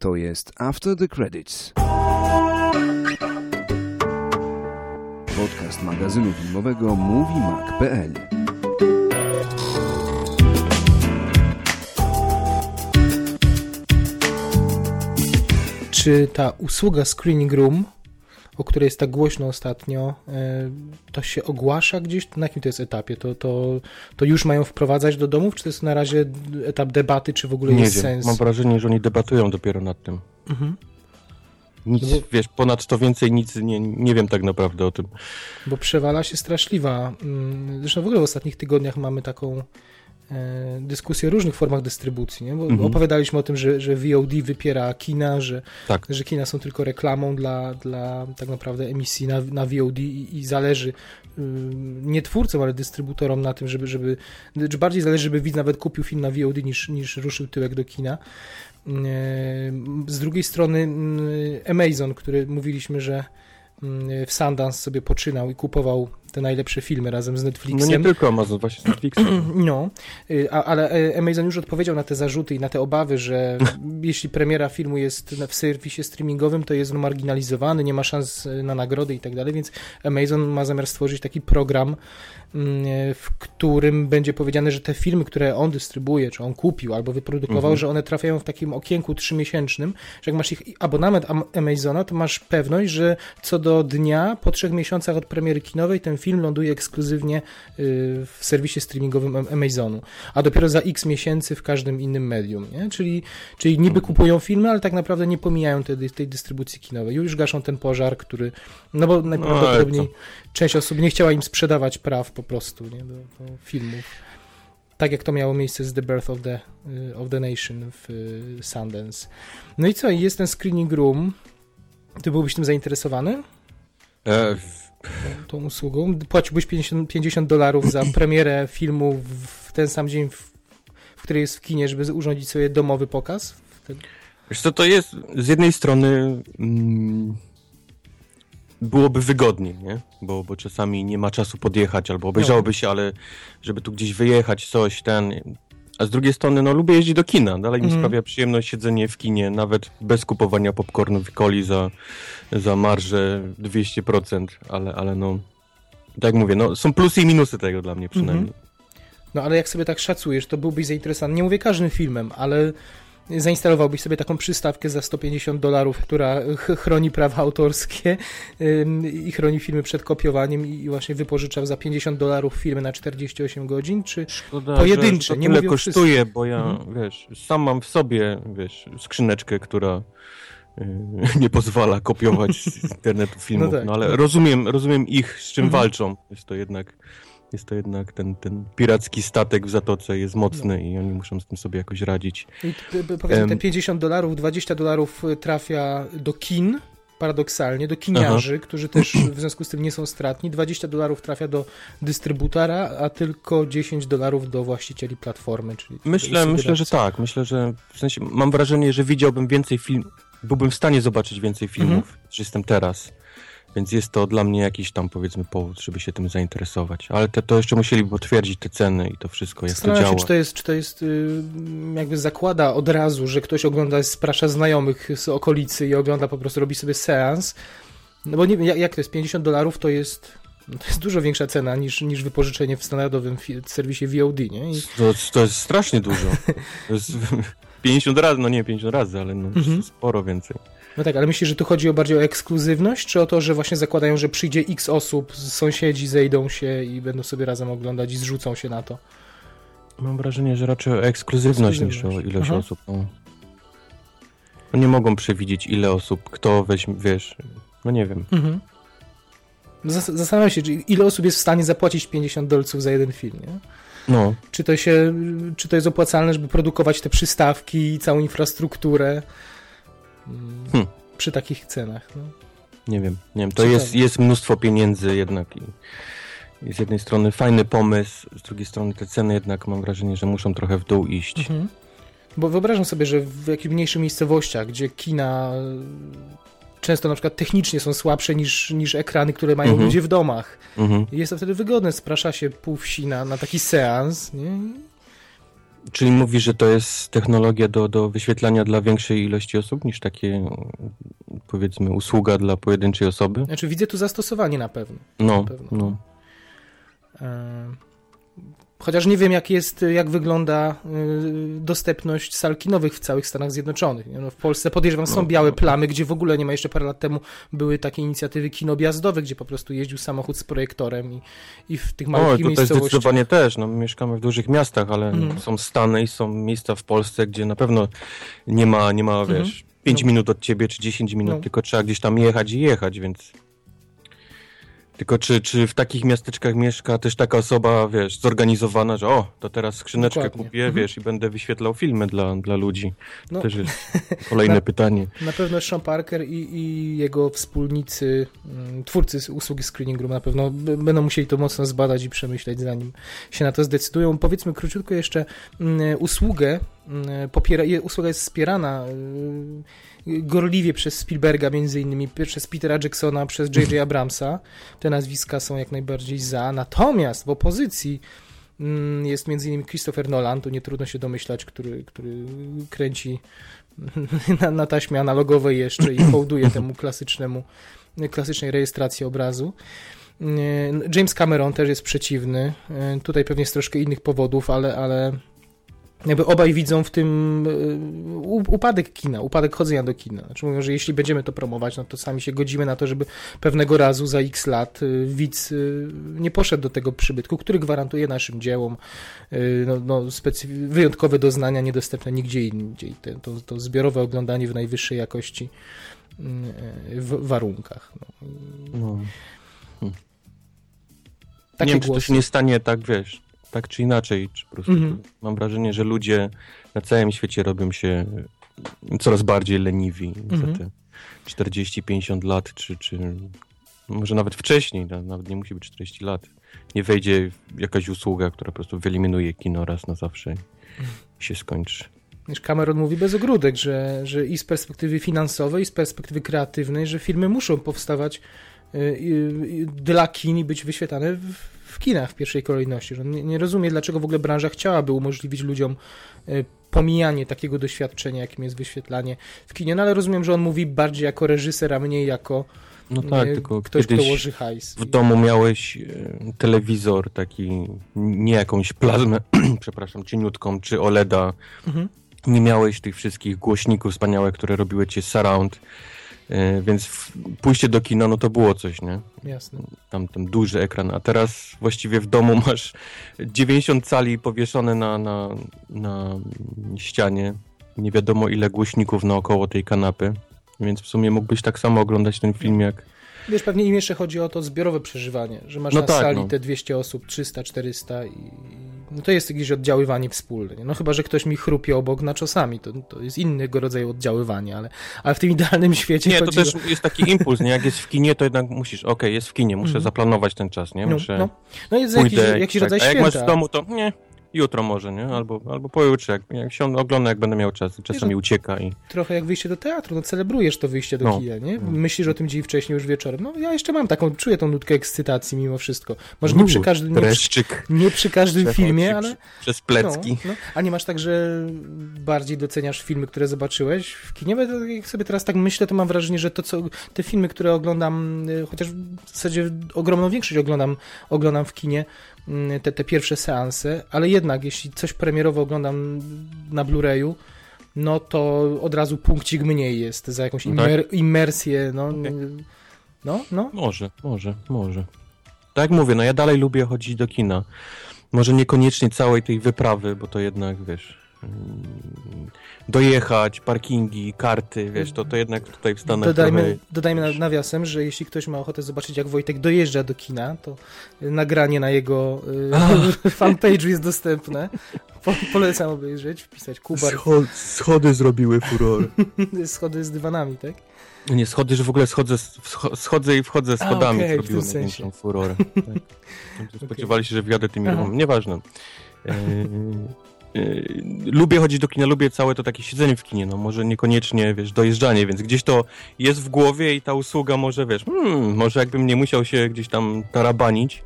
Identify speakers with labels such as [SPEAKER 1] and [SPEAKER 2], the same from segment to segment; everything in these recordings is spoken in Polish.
[SPEAKER 1] To jest After the Credits. Podcast magazynu filmowego MovieMag.pl
[SPEAKER 2] Czy ta usługa Screening Room, o której jest tak głośno ostatnio, e, to się ogłasza gdzieś? Na jakim to jest etapie? To, to, to już mają wprowadzać do domów, czy to jest na razie etap debaty, czy w ogóle
[SPEAKER 3] Nie
[SPEAKER 2] jest
[SPEAKER 3] wiem,
[SPEAKER 2] sens?
[SPEAKER 3] mam wrażenie, że oni debatują dopiero nad tym.
[SPEAKER 2] Mhm.
[SPEAKER 3] Nic,
[SPEAKER 2] No bo-
[SPEAKER 3] wiesz, ponad to więcej nic nie, nie wiem tak naprawdę o tym.
[SPEAKER 2] Bo przewala się straszliwa. mm, Zresztą w ogóle w ostatnich tygodniach mamy taką dyskusję o różnych formach dystrybucji. Nie? Bo
[SPEAKER 3] Mhm.
[SPEAKER 2] Opowiadaliśmy o tym, że, że VOD wypiera kina, że,
[SPEAKER 3] Tak.
[SPEAKER 2] że kina są tylko reklamą dla, dla tak naprawdę emisji na, na VOD i, i zależy nie twórcom, ale dystrybutorom na tym, żeby, żeby czy bardziej zależy, żeby widz nawet kupił film na VOD niż, niż ruszył tyłek do kina. Z drugiej strony Amazon, który mówiliśmy, że w Sundance sobie poczynał i kupował te najlepsze filmy razem z
[SPEAKER 3] No
[SPEAKER 2] Netflixem.
[SPEAKER 3] nie tylko Amazon, właśnie z Netflixem.
[SPEAKER 2] No, y, a, ale e, Amazon już odpowiedział na te zarzuty i na te obawy, że jeśli premiera filmu jest w serwisie streamingowym, to jest on marginalizowany, nie ma szans e, na nagrody i tak dalej, więc Amazon ma zamiar stworzyć taki program, mm, e, w którym będzie powiedziane, że te filmy, które on dystrybuuje, czy on kupił albo wyprodukował,
[SPEAKER 3] Mhm.
[SPEAKER 2] że one trafiają w takim okienku trzymiesięcznym, że jak masz ich abonament Am- Amazona, to masz pewność, że co do dnia, po trzech miesiącach od premiery kinowej, ten film ląduje ekskluzywnie y, w serwisie streamingowym Am- Amazonu, a dopiero za x miesięcy w każdym innym medium, nie? Czyli, czyli niby kupują filmy, ale tak naprawdę nie pomijają tej, tej dystrybucji kinowej. Już gaszą ten pożar, który, no bo najprawdopodobniej
[SPEAKER 3] ale
[SPEAKER 2] część osób nie chciała im sprzedawać praw po prostu, nie? Do, do filmów. Tak jak to miało miejsce z The Birth of the, y, of the Nation w y, Sundance. No i co, jest ten screening room. Ty byłbyś tym zainteresowany?
[SPEAKER 3] E,
[SPEAKER 2] tą usługą. Płaciłbyś 50, 50 dolarów za premierę filmu w, ten sam dzień, w, w który jest w kinie, żeby urządzić sobie domowy pokaz?
[SPEAKER 3] Wiesz co, to jest z jednej strony mm, byłoby wygodniej, nie? Bo, bo czasami nie ma czasu podjechać, albo obejrzałoby się, ale żeby tu gdzieś wyjechać, coś, ten... A z drugiej strony, no lubię jeździć do kina. Dalej mi
[SPEAKER 2] Mhm.
[SPEAKER 3] sprawia przyjemność siedzenie w kinie, nawet bez kupowania popcornu i coli za, za marżę 200%, ale, ale no... Tak jak mówię, no są plusy i minusy tego dla mnie przynajmniej.
[SPEAKER 2] No ale jak sobie tak szacujesz, to byłbyś zainteresowany, nie mówię każdym filmem, ale zainstalowałbyś sobie taką przystawkę za 150 dolarów, która ch- chroni prawa autorskie i chroni filmy przed kopiowaniem i właśnie wypożyczał za 50 dolarów filmy na 48 godzin, czy
[SPEAKER 3] Szkoda,
[SPEAKER 2] Pojedyncze,
[SPEAKER 3] że,
[SPEAKER 2] nie
[SPEAKER 3] tyle kosztuje, bo ja,
[SPEAKER 2] Mhm.
[SPEAKER 3] wiesz, sam mam w sobie, wiesz, skrzyneczkę, która y, nie pozwala kopiować z internetu filmów, no,
[SPEAKER 2] tak.
[SPEAKER 3] ale rozumiem, rozumiem ich, z czym
[SPEAKER 2] Mhm.
[SPEAKER 3] walczą. Jest to jednak, jest to jednak ten, ten piracki statek w Zatoce jest mocny i oni muszą z tym sobie jakoś radzić.
[SPEAKER 2] I powiedzmy,
[SPEAKER 3] Em.
[SPEAKER 2] te 50 dolarów, 20 dolarów y, trafia do kin, paradoksalnie, do kiniarzy, którzy też w związku z tym nie są stratni. 20 dolarów trafia do dystrybutora, a tylko 10 dolarów do właścicieli platformy. Czyli
[SPEAKER 3] Myślę, myślę, że tak. Myślę, że w sensie mam wrażenie, że widziałbym więcej film, byłbym w stanie zobaczyć więcej filmów,
[SPEAKER 2] Mhm.
[SPEAKER 3] niż jestem teraz. Więc jest to dla mnie jakiś tam powiedzmy powód, żeby się tym zainteresować. Ale te, to jeszcze musieliby potwierdzić te ceny i to wszystko, jak to działa.
[SPEAKER 2] się, czy to jest, czy to jest jakby zakłada od razu, że ktoś ogląda, sprasza znajomych z okolicy i ogląda po prostu, robi sobie seans. No bo nie wiem, jak, jak to jest, 50 dolarów to jest, no to jest dużo większa cena niż, niż wypożyczenie w standardowym serwisie VOD, nie? I,
[SPEAKER 3] To, to jest strasznie dużo. To jest 50 razy, no nie 50 razy, ale no
[SPEAKER 2] Mhm.
[SPEAKER 3] sporo więcej.
[SPEAKER 2] No tak, ale myślisz, że tu chodzi o bardziej o ekskluzywność, czy o to, że właśnie zakładają, że przyjdzie x osób, sąsiedzi zejdą się i będą sobie razem oglądać i zrzucą się na to?
[SPEAKER 3] Mam wrażenie, że raczej o ekskluzywność, niż o
[SPEAKER 2] Ekskluzywność.
[SPEAKER 3] ilość
[SPEAKER 2] Aha.
[SPEAKER 3] osób. No. no nie mogą przewidzieć ile osób, kto weźmie, wiesz, no nie wiem.
[SPEAKER 2] Mhm. Zas- Zastanawiam się, czy ile osób jest w stanie zapłacić 50 dolców za jeden film, nie?
[SPEAKER 3] No,
[SPEAKER 2] Czy to się, czy to jest opłacalne, żeby produkować te przystawki i całą infrastrukturę mm,
[SPEAKER 3] Hm.
[SPEAKER 2] przy takich cenach? No.
[SPEAKER 3] Nie wiem, nie wiem. To
[SPEAKER 2] Ciekawe.
[SPEAKER 3] jest, jest mnóstwo pieniędzy jednak i, z jednej strony fajny pomysł, z drugiej strony te ceny jednak mam wrażenie, że muszą trochę w dół iść.
[SPEAKER 2] Mhm. Bo wyobrażam sobie, że w jakichś mniejszych miejscowościach, gdzie kina y, często na przykład technicznie są słabsze niż, niż ekrany, które mają
[SPEAKER 3] Mhm.
[SPEAKER 2] ludzie w domach.
[SPEAKER 3] Mhm.
[SPEAKER 2] Jest to wtedy wygodne, sprasza się pół wsi na, na taki seans, nie?
[SPEAKER 3] Czyli mówisz, że to jest technologia do, do wyświetlania dla większej ilości osób niż takie, powiedzmy, usługa dla pojedynczej osoby?
[SPEAKER 2] Znaczy widzę tu zastosowanie na pewno.
[SPEAKER 3] No,
[SPEAKER 2] na pewno.
[SPEAKER 3] no.
[SPEAKER 2] Chociaż nie wiem, jak jest, jak wygląda y, dostępność sal kinowych w całych Stanach Zjednoczonych. No, w Polsce podejrzewam, są
[SPEAKER 3] No,
[SPEAKER 2] białe
[SPEAKER 3] no.
[SPEAKER 2] plamy, gdzie w ogóle nie ma. Jeszcze parę lat temu były takie inicjatywy kinobjazdowe, gdzie po prostu jeździł samochód z projektorem i, i w tych małych
[SPEAKER 3] tutaj
[SPEAKER 2] miejscowościach.
[SPEAKER 3] zdecydowanie też. No, my mieszkamy w dużych miastach, ale
[SPEAKER 2] Mhm.
[SPEAKER 3] są Stany i są miejsca w Polsce, gdzie na pewno nie ma, nie ma wiesz, 5
[SPEAKER 2] No.
[SPEAKER 3] minut od ciebie czy 10 minut,
[SPEAKER 2] No.
[SPEAKER 3] tylko trzeba gdzieś tam jechać i jechać, więc... Tylko czy, czy w takich miasteczkach mieszka też taka osoba, wiesz, zorganizowana, że o, to teraz skrzyneczkę
[SPEAKER 2] Dokładnie.
[SPEAKER 3] kupię,
[SPEAKER 2] Mhm.
[SPEAKER 3] wiesz, i będę wyświetlał filmy dla, dla ludzi.
[SPEAKER 2] No.
[SPEAKER 3] Też jest kolejne
[SPEAKER 2] Na-
[SPEAKER 3] pytanie.
[SPEAKER 2] Na pewno Sean Parker i, i jego wspólnicy, mm, twórcy usługi Screening Room na pewno będą musieli to mocno zbadać i przemyśleć, zanim się na to zdecydują. Powiedzmy króciutko jeszcze mm, usługę, mm, popiera, usługa jest wspierana y, gorliwie przez Spielberga między innymi, przez Petera Jacksona, przez J.J. Abramsa. Te nazwiska są jak najbardziej za. Natomiast w opozycji mm, jest między innymi Christopher Nolan, tu nie trudno się domyślać, który, który kręci na, na taśmie analogowej jeszcze i hołduje temu klasycznemu, klasycznej rejestracji obrazu. E, James Cameron też jest przeciwny. E, Tutaj pewnie z troszkę innych powodów, ale, ale jakby obaj widzą w tym u- upadek kina, upadek chodzenia do kina. Znaczy mówią, że jeśli będziemy to promować, no to sami się godzimy na to, żeby pewnego razu za x lat e, widz e, nie poszedł do tego przybytku, który gwarantuje naszym dziełom no, no, wyjątkowe doznania niedostępne nigdzie indziej. To, to zbiorowe oglądanie w najwyższej jakości w warunkach. No.
[SPEAKER 3] No.
[SPEAKER 2] Takie
[SPEAKER 3] nie wiem, czy to się nie stanie tak, wiesz, tak czy inaczej, czy po prostu
[SPEAKER 2] Mhm.
[SPEAKER 3] mam wrażenie, że ludzie na całym świecie robią się coraz bardziej leniwi
[SPEAKER 2] Mhm.
[SPEAKER 3] za te 40-50 lat, czy, czy może nawet wcześniej, nawet nie musi być 40 lat. Nie wejdzie jakaś usługa, która po prostu wyeliminuje kino raz na zawsze i się skończy.
[SPEAKER 2] Wiesz, Cameron mówi bez ogródek, że, że i z perspektywy finansowej, i z perspektywy kreatywnej, że filmy muszą powstawać y, y, dla kin i być wyświetlane w, w kinach w pierwszej kolejności. Że nie, nie rozumie, dlaczego w ogóle branża chciałaby umożliwić ludziom y, pomijanie takiego doświadczenia, jakim jest wyświetlanie w kinie, no ale rozumiem, że on mówi bardziej jako reżyser, a mniej jako
[SPEAKER 3] No tak,
[SPEAKER 2] y,
[SPEAKER 3] tylko
[SPEAKER 2] ktoś, kto łoży hajs.
[SPEAKER 3] w domu miałeś e, telewizor taki, nie jakąś plazmę, przepraszam, cieniutką, czy OLEDa,
[SPEAKER 2] Mhm.
[SPEAKER 3] nie miałeś tych wszystkich głośników wspaniałych, które robiły ci surround, więc w, pójście do kina, no to było coś, nie?
[SPEAKER 2] Jasne.
[SPEAKER 3] Tam ten duży ekran, a teraz właściwie w domu masz 90 cali powieszone na, na, na ścianie, nie wiadomo ile głośników naokoło tej kanapy, więc w sumie mógłbyś tak samo oglądać ten film jak...
[SPEAKER 2] Wiesz, pewnie im jeszcze chodzi o to zbiorowe przeżywanie, że masz
[SPEAKER 3] No
[SPEAKER 2] na
[SPEAKER 3] tak,
[SPEAKER 2] sali
[SPEAKER 3] no.
[SPEAKER 2] te 200 osób, 300, 400 i no to jest jakieś oddziaływanie wspólne. Nie? No chyba, że ktoś mi chrupie obok na czasami, to, to jest innego rodzaju oddziaływanie, ale, ale w tym idealnym świecie
[SPEAKER 3] Nie, to też
[SPEAKER 2] o...
[SPEAKER 3] jest taki impuls, nie? Jak jest w kinie, to jednak musisz, okej, jest w kinie, muszę
[SPEAKER 2] Mhm.
[SPEAKER 3] zaplanować ten czas, nie?
[SPEAKER 2] No,
[SPEAKER 3] Muszę,
[SPEAKER 2] no. no jest jakiś,
[SPEAKER 3] pójdę,
[SPEAKER 2] jakiś
[SPEAKER 3] tak.
[SPEAKER 2] rodzaj
[SPEAKER 3] A jak masz w domu, to nie, jutro może, nie? Albo, albo pojutrze, jak, jak się ogląda, jak będę miał czas, czasami ucieka i...
[SPEAKER 2] Trochę jak wyjście do teatru, no celebrujesz to wyjście do
[SPEAKER 3] No.
[SPEAKER 2] kina, nie?
[SPEAKER 3] No.
[SPEAKER 2] Myślisz o tym dzień wcześniej, już wieczorem. No ja jeszcze mam taką, czuję tą nutkę ekscytacji mimo wszystko. Może nie przy każdym, nie przy, nie przy każdym
[SPEAKER 3] przechodzi
[SPEAKER 2] filmie, ale...
[SPEAKER 3] przez plecki.
[SPEAKER 2] No, no. A nie masz tak, że bardziej doceniasz filmy, które zobaczyłeś w kinie? Bo Jak sobie teraz tak myślę, to mam wrażenie, że to co, te filmy, które oglądam, y, chociaż w zasadzie ogromną większość oglądam, oglądam w kinie, te, te pierwsze seanse, ale jednak jeśli coś premierowo oglądam na Blu-rayu, no to od razu punkcik mniej jest za jakąś
[SPEAKER 3] No tak.
[SPEAKER 2] immer, immersję, no, no, no.
[SPEAKER 3] Może, może, może. Tak jak mówię, no ja dalej lubię chodzić do kina. Może niekoniecznie całej tej wyprawy, bo to jednak, wiesz, mm, dojechać, parkingi, karty, wiesz, to, to jednak tutaj w Stanach
[SPEAKER 2] Dodajmy,
[SPEAKER 3] trochę...
[SPEAKER 2] dodajmy na- nawiasem, że jeśli ktoś ma ochotę zobaczyć, jak Wojtek dojeżdża do kina, to y, nagranie na jego y, fanpage'u jest dostępne. Po, polecam obejrzeć, wpisać Kubar,
[SPEAKER 3] Scho- schody zrobiły furor.
[SPEAKER 2] schody z dywanami, tak?
[SPEAKER 3] Nie, schody, że w ogóle schodzę, scho- schodzę i wchodzę schodami,
[SPEAKER 2] okej, w
[SPEAKER 3] zrobiły największą furorę. Tak. Spodziewali się, że wjadę tymi ruchami. Nieważne. E, lubię chodzić do kina, lubię całe to takie siedzenie w kinie, no może niekoniecznie, wiesz, dojeżdżanie, więc gdzieś to jest w głowie i ta usługa może, wiesz, hmm, może jakbym nie musiał się gdzieś tam tarabanić,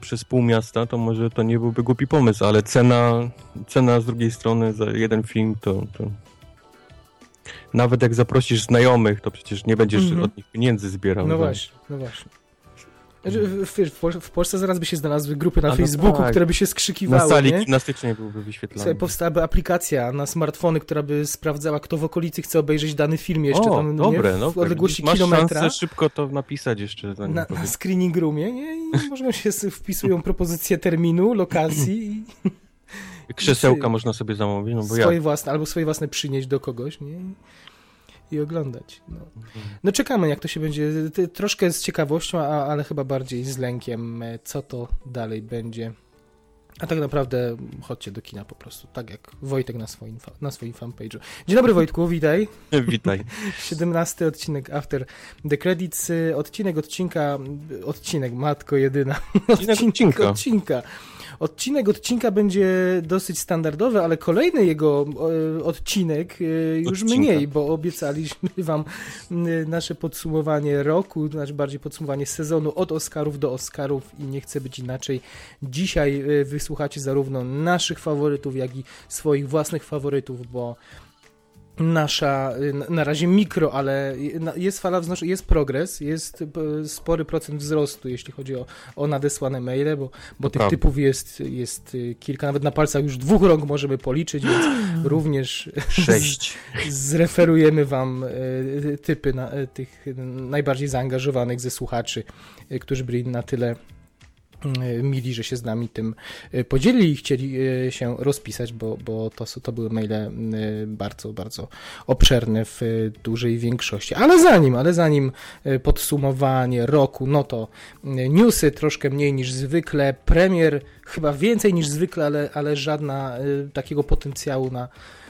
[SPEAKER 3] przez pół miasta, to może to nie byłby głupi pomysł, ale cena, cena z drugiej strony za jeden film to, to... Nawet jak zaprosisz znajomych, to przecież nie będziesz
[SPEAKER 2] Mhm.
[SPEAKER 3] od nich pieniędzy zbierał.
[SPEAKER 2] No właśnie, no właśnie. Znaczy, w, w, w, Pol- w Polsce zaraz by się znalazły grupy na
[SPEAKER 3] A no
[SPEAKER 2] Facebooku,
[SPEAKER 3] tak.
[SPEAKER 2] które by się
[SPEAKER 3] Na
[SPEAKER 2] skrzykiwały,
[SPEAKER 3] sali
[SPEAKER 2] nie?
[SPEAKER 3] gimnastycznej byłby
[SPEAKER 2] Słuchaj,
[SPEAKER 3] wyświetlany.
[SPEAKER 2] powstałaby aplikacja na smartfony, która by sprawdzała, kto w okolicy chce obejrzeć dany film jeszcze
[SPEAKER 3] o,
[SPEAKER 2] tam no nie,
[SPEAKER 3] dobre,
[SPEAKER 2] w
[SPEAKER 3] no.
[SPEAKER 2] odległości
[SPEAKER 3] Masz
[SPEAKER 2] kilometra
[SPEAKER 3] szansę szybko to napisać jeszcze.
[SPEAKER 2] na, na screening roomie nie? i możemy się wpisują propozycje terminu, lokacji i
[SPEAKER 3] Krzesełka można sobie zamówić, no bo
[SPEAKER 2] swoje własne, albo swoje własne przynieść do kogoś nie? I- oglądać. No. No czekamy, jak to się będzie. Troszkę z ciekawością, a, ale chyba bardziej z lękiem, e, co to dalej będzie. A tak naprawdę chodźcie do kina po prostu, tak jak Wojtek na swoim, na swoim fanpage'u. Dzień dobry Wojtku, witaj.
[SPEAKER 3] Witaj.
[SPEAKER 2] 17 odcinek After the Credits, y, odcinek odcinka, odcinek, matko jedyna.
[SPEAKER 3] Odcinek odcinka.
[SPEAKER 2] odcinka. Odcinek odcinka będzie dosyć standardowy, ale kolejny jego e, odcinek e, już
[SPEAKER 3] Odcinka.
[SPEAKER 2] mniej, bo obiecaliśmy wam m, nasze podsumowanie roku, znaczy bardziej podsumowanie sezonu od Oscarów do Oscarów i nie chce być inaczej. Dzisiaj e, wysłuchacie zarówno naszych faworytów, jak i swoich własnych faworytów, bo nasza, y, na- razie mikro, ale jest fala wznoszenia, jest progres, jest y, spory procent wzrostu, jeśli chodzi o, o nadesłane maile, bo, bo tych typów jest, jest y, kilka, nawet na palcach już dwóch rąk możemy policzyć, więc również
[SPEAKER 3] Sześć.
[SPEAKER 2] zreferujemy wam typy na, tych najbardziej zaangażowanych ze słuchaczy, którzy byli na tyle mili, że się z nami tym y, podzielili i chcieli y, się rozpisać, bo, bo to, to były maile y, bardzo, bardzo obszerne w y, dużej większości. Ale zanim, ale zanim y, podsumowanie roku, no to y, newsy troszkę mniej niż zwykle, premier chyba więcej niż zwykle, ale, ale żadna y, takiego potencjału na y,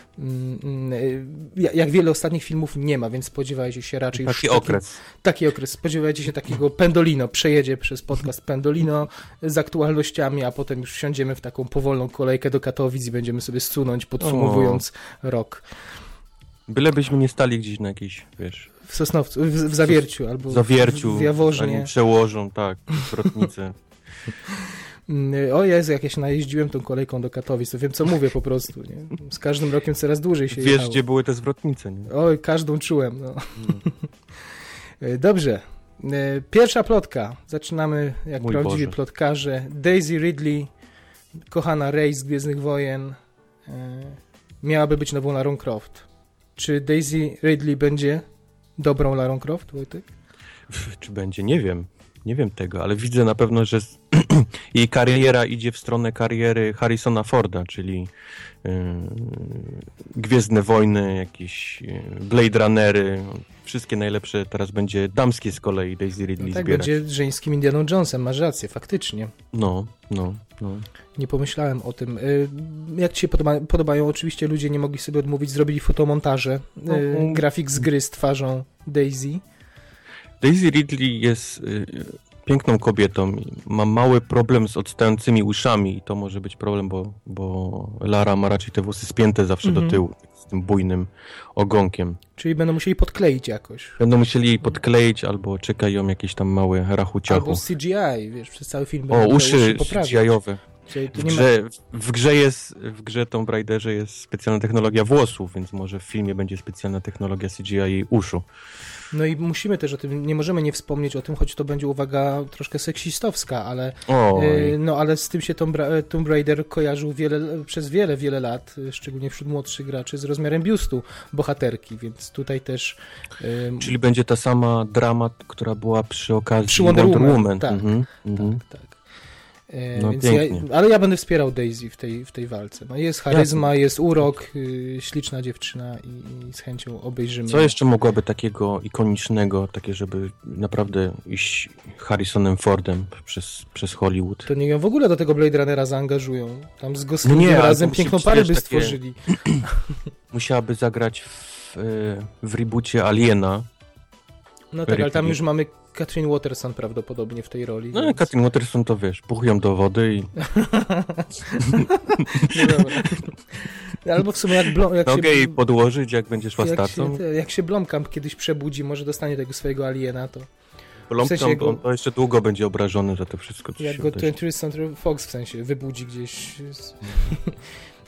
[SPEAKER 2] jak wiele ostatnich filmów nie ma, więc spodziewajcie się raczej już
[SPEAKER 3] Taki
[SPEAKER 2] takim-
[SPEAKER 3] okres.
[SPEAKER 2] Taki okres. Spodziewajcie się takiego Pendolino. Przejedzie przez podcast Pendolino z aktualnościami, a potem już wsiądziemy w taką powolną kolejkę do Katowic i będziemy sobie sunąć, podsumowując rok.
[SPEAKER 3] Byleby nie stali gdzieś na jakiejś, wiesz,
[SPEAKER 2] W Sosnowcu, w, w Zawierciu albo
[SPEAKER 3] w zawierciu,
[SPEAKER 2] w, w Jaworznie.
[SPEAKER 3] przełożą, tak.
[SPEAKER 2] Mm, O Jezu, jak ja się najeździłem tą kolejką do Katowic, to wiem co mówię po prostu. Nie? Z każdym rokiem coraz dłużej się
[SPEAKER 3] Wiesz,
[SPEAKER 2] jechało.
[SPEAKER 3] gdzie były te zwrotnice, nie?
[SPEAKER 2] Oj, każdą czułem. No. E, Dobrze. E, Pierwsza plotka. Zaczynamy jak
[SPEAKER 3] Mój
[SPEAKER 2] prawdziwi
[SPEAKER 3] Boże.
[SPEAKER 2] plotkarze. Daisy Ridley, kochana Rey z Gwiezdnych Wojen, e, miałaby być nową Larą Croft. Czy Daisy Ridley będzie dobrą Larą Croft, Wojtek?
[SPEAKER 3] Czy będzie? Nie wiem. Nie wiem tego, ale widzę na pewno, że. jej kariera idzie w stronę kariery Harrisona Forda, czyli yy, Gwiezdne Wojny, jakieś yy, Blade Runnery, wszystkie najlepsze teraz będzie damskie z kolei Daisy Ridley
[SPEAKER 2] No tak,
[SPEAKER 3] zbierać.
[SPEAKER 2] będzie żeńskim Indianą Jonesem, masz rację, faktycznie.
[SPEAKER 3] No, no, no.
[SPEAKER 2] Nie pomyślałem o tym. Y, Jak ci się podoba, podobają? Oczywiście ludzie nie mogli sobie odmówić, zrobili fotomontaże.
[SPEAKER 3] No,
[SPEAKER 2] y,
[SPEAKER 3] um.
[SPEAKER 2] grafik z gry z twarzą Daisy.
[SPEAKER 3] Daisy Ridley jest y, piękną kobietą. i Ma mały problem z odstającymi uszami i to może być problem, bo, bo Lara ma raczej te włosy spięte zawsze
[SPEAKER 2] Mhm.
[SPEAKER 3] do tyłu z tym bujnym ogonkiem.
[SPEAKER 2] Czyli będą musieli podkleić jakoś.
[SPEAKER 3] Będą musieli jej podkleić albo czeka ją jakieś tam małe rachuciachu.
[SPEAKER 2] Albo CGI, wiesz, przez cały film
[SPEAKER 3] O, uszy
[SPEAKER 2] poprawiać.
[SPEAKER 3] CGI-owe. W
[SPEAKER 2] nie ma...
[SPEAKER 3] grze, w grze jest, w grze Tomb Raiderze jest specjalna technologia włosów, więc może w filmie będzie specjalna technologia CGI jej uszu.
[SPEAKER 2] No i musimy też o tym, nie możemy nie wspomnieć o tym, choć to będzie uwaga troszkę seksistowska, ale,
[SPEAKER 3] Oj.
[SPEAKER 2] y, no, ale z tym się Tomb, Ra- Tomb Raider kojarzył wiele, przez wiele, wiele lat, y, szczególnie wśród młodszych graczy, z rozmiarem biustu bohaterki, więc tutaj też y,
[SPEAKER 3] Czyli będzie ta sama drama, która była przy okazji
[SPEAKER 2] Przy Wonder Woman, tak.
[SPEAKER 3] Mhm, mhm.
[SPEAKER 2] Tak, tak. E,
[SPEAKER 3] No,
[SPEAKER 2] ja, ale ja będę wspierał Daisy w tej, w tej walce. No, jest charyzma, jest urok, y, śliczna dziewczyna i, i z chęcią obejrzymy.
[SPEAKER 3] Co jeszcze mogłaby takiego ikonicznego, takie, żeby naprawdę iść Harrisonem Fordem przez, przez Hollywood?
[SPEAKER 2] To nie ją w ogóle do tego Blade Runnera zaangażują. Tam z Goslingiem
[SPEAKER 3] ale
[SPEAKER 2] razem piękną parę by
[SPEAKER 3] takie-
[SPEAKER 2] stworzyli.
[SPEAKER 3] Musiałaby zagrać w, y, w reboocie Aliena.
[SPEAKER 2] No tak, ale tam już mamy Katrin Waterson prawdopodobnie w tej roli.
[SPEAKER 3] No
[SPEAKER 2] więc-
[SPEAKER 3] Katrin Waterson to wiesz, puchują do wody i
[SPEAKER 2] No. Albo w sumie jak, Blom, jak
[SPEAKER 3] nogę
[SPEAKER 2] się...
[SPEAKER 3] jej podłożyć, jak będziesz
[SPEAKER 2] jak
[SPEAKER 3] łastacą.
[SPEAKER 2] się, jak się Blomkamp kiedyś przebudzi, może dostanie tego swojego aliena, to
[SPEAKER 3] Plomb,
[SPEAKER 2] W sensie
[SPEAKER 3] on, to jeszcze długo będzie obrażony za to wszystko, co
[SPEAKER 2] Jak
[SPEAKER 3] się
[SPEAKER 2] go
[SPEAKER 3] wydarzy.
[SPEAKER 2] 20th Century Fox w sensie wybudzi gdzieś z,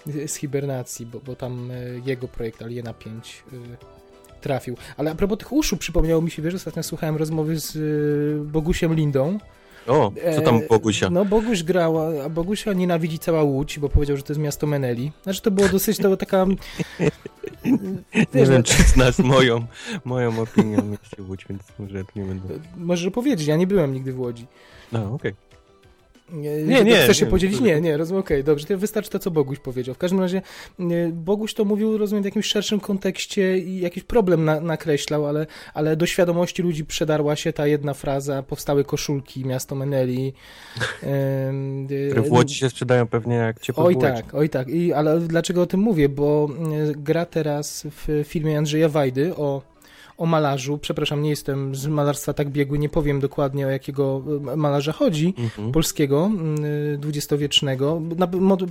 [SPEAKER 2] z hibernacji, bo, bo tam e, jego projekt Aliena 5 e, trafił. Ale a propos tych uszu, przypomniało mi się, wiesz, ostatnio słuchałem rozmowy z e, Bogusiem Lindą.
[SPEAKER 3] O, co tam
[SPEAKER 2] E,
[SPEAKER 3] Bogusia?
[SPEAKER 2] No Boguś grała, a Bogusia nienawidzi cała Łódź, bo powiedział, że to jest miasto Meneli. Znaczy to było dosyć, to była taka...
[SPEAKER 3] Nie
[SPEAKER 2] wiesz,
[SPEAKER 3] wiem,
[SPEAKER 2] no,
[SPEAKER 3] czy znasz moją, moją opinię o mieście Łódź, więc może nie będę...
[SPEAKER 2] Możesz powiedzieć, ja nie byłem nigdy w Łodzi.
[SPEAKER 3] No, okej.
[SPEAKER 2] Nie,
[SPEAKER 3] Nie, nie,
[SPEAKER 2] Chcesz się
[SPEAKER 3] nie,
[SPEAKER 2] podzielić? Nie, nie, rozumiem, okej, dobrze, to wystarczy to, co Boguś powiedział. W każdym razie Boguś to mówił, rozumiem, w jakimś szerszym kontekście i jakiś problem na, nakreślał, ale, ale do świadomości ludzi przedarła się ta jedna fraza, powstały koszulki, miasto Meneli.
[SPEAKER 3] Które w Łodzi się sprzedają pewnie jak ciepłe
[SPEAKER 2] Oj tak, oj tak. I, ale dlaczego o tym mówię? Bo gra teraz w filmie Andrzeja Wajdy o, o malarzu. Przepraszam, nie jestem z malarstwa tak biegły, nie powiem dokładnie o jakiego y, malarza chodzi.
[SPEAKER 3] Mhm.
[SPEAKER 2] Polskiego, y, dwudziestowiecznego,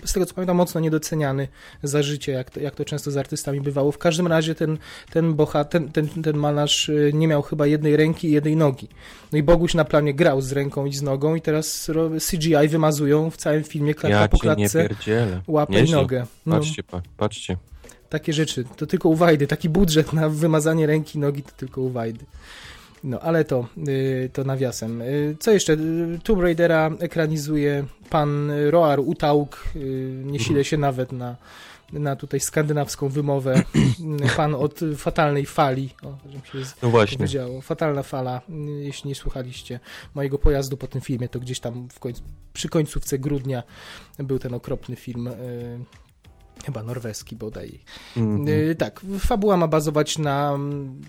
[SPEAKER 2] z tego co pamiętam, mocno niedoceniany za życie, jak to, jak to często z artystami bywało. W każdym razie ten, ten, boha, ten, ten, ten malarz y, nie miał chyba jednej ręki i jednej nogi. No i Boguś na planie grał z ręką i z nogą i teraz CGI wymazują w całym filmie klatka
[SPEAKER 3] Ja
[SPEAKER 2] po klatce łapę i nogę. No,
[SPEAKER 3] Patrzcie, pa, patrzcie.
[SPEAKER 2] Takie rzeczy. To tylko u Wajdy. Taki budżet na wymazanie ręki nogi to tylko u Wajdy. No, ale to, y, to nawiasem. Y, Co jeszcze? Y, Tomb Raidera ekranizuje pan Roar Utaug. Nie sile się nawet na, na tutaj skandynawską wymowę. Pan od fatalnej fali. O,
[SPEAKER 3] No właśnie.
[SPEAKER 2] powiedziało. Fatalna fala. Jeśli nie słuchaliście mojego pojazdu po tym filmie, to gdzieś tam w końcu, przy końcówce grudnia był ten okropny film. Chyba norweski bodaj.
[SPEAKER 3] Mhm.
[SPEAKER 2] Y, tak, fabuła ma bazować na mm,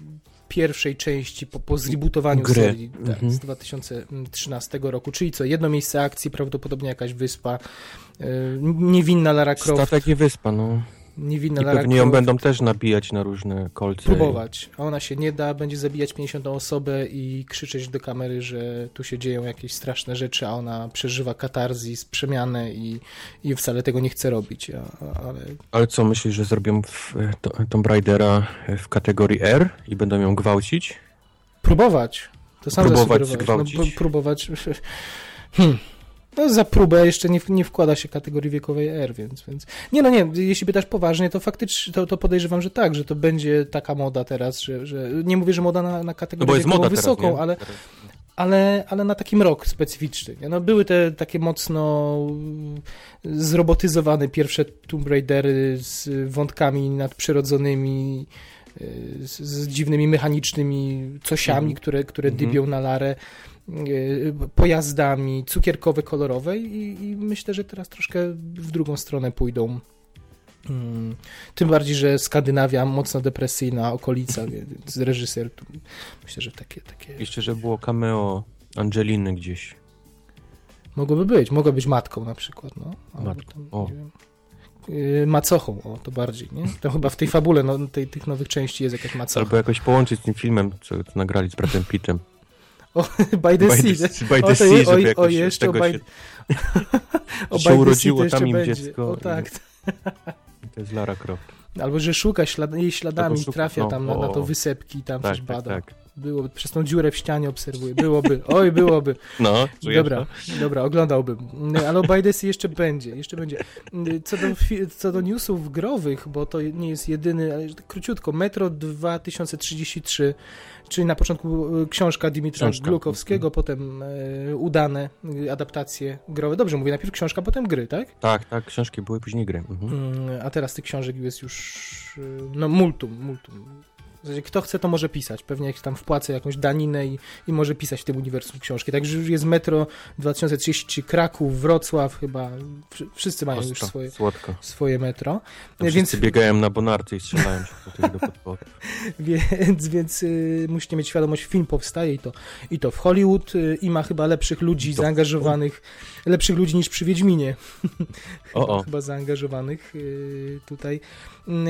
[SPEAKER 2] pierwszej części po, po zrebootowaniu
[SPEAKER 3] Gry.
[SPEAKER 2] serii tak,
[SPEAKER 3] Mhm.
[SPEAKER 2] z 2013 roku, czyli co, jedno miejsce akcji, prawdopodobnie jakaś wyspa, y, niewinna Lara Croft,
[SPEAKER 3] Statek i wyspa, no.
[SPEAKER 2] Niewinna
[SPEAKER 3] I
[SPEAKER 2] Lara
[SPEAKER 3] pewnie ją będą też nabijać na różne kolce.
[SPEAKER 2] próbować, a ona się nie da, będzie zabijać 50 osobę i krzyczeć do kamery, że tu się dzieją jakieś straszne rzeczy, a ona przeżywa katarzis, przemianę i, i wcale tego nie chce robić, a, ale
[SPEAKER 3] Ale co, myślisz, że zrobią w, to, Tomb Raidera w kategorii R i będą ją gwałcić?
[SPEAKER 2] Próbować. To sam
[SPEAKER 3] Próbować.
[SPEAKER 2] No, próbować. Hmm. No, za próbę jeszcze nie, nie wkłada się kategorii wiekowej R, więc, więc. Nie, no nie, jeśli pytasz poważnie, to faktycznie to, to podejrzewam, że tak, że to będzie taka moda teraz, że. że nie mówię, że moda na, na
[SPEAKER 3] No
[SPEAKER 2] kategorię
[SPEAKER 3] jest
[SPEAKER 2] wiekową
[SPEAKER 3] moda
[SPEAKER 2] wysoką,
[SPEAKER 3] teraz,
[SPEAKER 2] ale, ale, ale na takim rok specyficzny. No, były te takie mocno mm, zrobotyzowane pierwsze Tomb Raidery z wątkami nadprzyrodzonymi, y, z, z dziwnymi mechanicznymi cosiami,
[SPEAKER 3] Mhm.
[SPEAKER 2] które, które
[SPEAKER 3] Mhm.
[SPEAKER 2] dybią na larę, pojazdami cukierkowe, kolorowe i, i myślę, że teraz troszkę w drugą stronę pójdą. Mm, Tym bardziej, że Skandynawia mocno depresyjna okolica, więc reżyser myślę, że takie, takie
[SPEAKER 3] Jeszcze, że było cameo Angeliny gdzieś.
[SPEAKER 2] mogłoby być, mogła być matką na przykład, no.
[SPEAKER 3] Matką,
[SPEAKER 2] tam,
[SPEAKER 3] o.
[SPEAKER 2] yy, macochą, o, to bardziej, nie? To chyba w tej fabule, no, tej, tych nowych części jest jakaś macocha.
[SPEAKER 3] Albo jakoś połączyć z tym filmem, co, co nagrali z bratem Pittem.
[SPEAKER 2] By the
[SPEAKER 3] By
[SPEAKER 2] Sea.
[SPEAKER 3] the, by
[SPEAKER 2] O,
[SPEAKER 3] the
[SPEAKER 2] to
[SPEAKER 3] sea,
[SPEAKER 2] o,
[SPEAKER 3] jakoś
[SPEAKER 2] o, jeszcze o By,
[SPEAKER 3] się,
[SPEAKER 2] o
[SPEAKER 3] się
[SPEAKER 2] By
[SPEAKER 3] urodziło
[SPEAKER 2] to
[SPEAKER 3] tam im
[SPEAKER 2] będzie.
[SPEAKER 3] dziecko
[SPEAKER 2] O tak.
[SPEAKER 3] To jest Lara Croft.
[SPEAKER 2] Albo, że szuka ślad, jej śladami,
[SPEAKER 3] szuka-
[SPEAKER 2] trafia
[SPEAKER 3] no,
[SPEAKER 2] tam na,
[SPEAKER 3] o,
[SPEAKER 2] na to
[SPEAKER 3] o.
[SPEAKER 2] wysepki i tam
[SPEAKER 3] Tak,
[SPEAKER 2] coś
[SPEAKER 3] tak,
[SPEAKER 2] bada.
[SPEAKER 3] tak.
[SPEAKER 2] Byłoby, przez tą dziurę w ścianie obserwuję. Byłoby, oj, byłoby.
[SPEAKER 3] No,
[SPEAKER 2] Dobra,
[SPEAKER 3] to?
[SPEAKER 2] dobra, oglądałbym. Ale o By the Sea jeszcze będzie, jeszcze będzie. Co do, co do newsów growych, bo to nie jest jedyny, ale króciutko, Metro 2033, czyli na początku e, książka Dimitra
[SPEAKER 3] Książka.
[SPEAKER 2] Glukowskiego, potem e, udane e, adaptacje growe. Dobrze mówię, najpierw książka, potem gry, tak?
[SPEAKER 3] Tak, tak, książki były, później gry. Mhm.
[SPEAKER 2] Mm, A teraz tych książek jest już no multum, multum. Kto chce, to może pisać. Pewnie jak tam wpłacę jakąś daninę i, i może pisać w tym uniwersum książki. Także już jest Metro 2033, Kraków, Wrocław chyba. Wszy- Wszyscy mają już
[SPEAKER 3] Ostro,
[SPEAKER 2] swoje,
[SPEAKER 3] Słodko.
[SPEAKER 2] swoje metro.
[SPEAKER 3] Tam
[SPEAKER 2] Więc,
[SPEAKER 3] Wszyscy biegają na bonarce i strzelają się do podporów.
[SPEAKER 2] więc, więc y, musicie mieć świadomość, film powstaje i to, i to w Hollywood y, i ma chyba lepszych ludzi
[SPEAKER 3] to-
[SPEAKER 2] zaangażowanych, lepszych ludzi niż przy Wiedźminie. chyba,
[SPEAKER 3] O, o.
[SPEAKER 2] chyba zaangażowanych y, tutaj.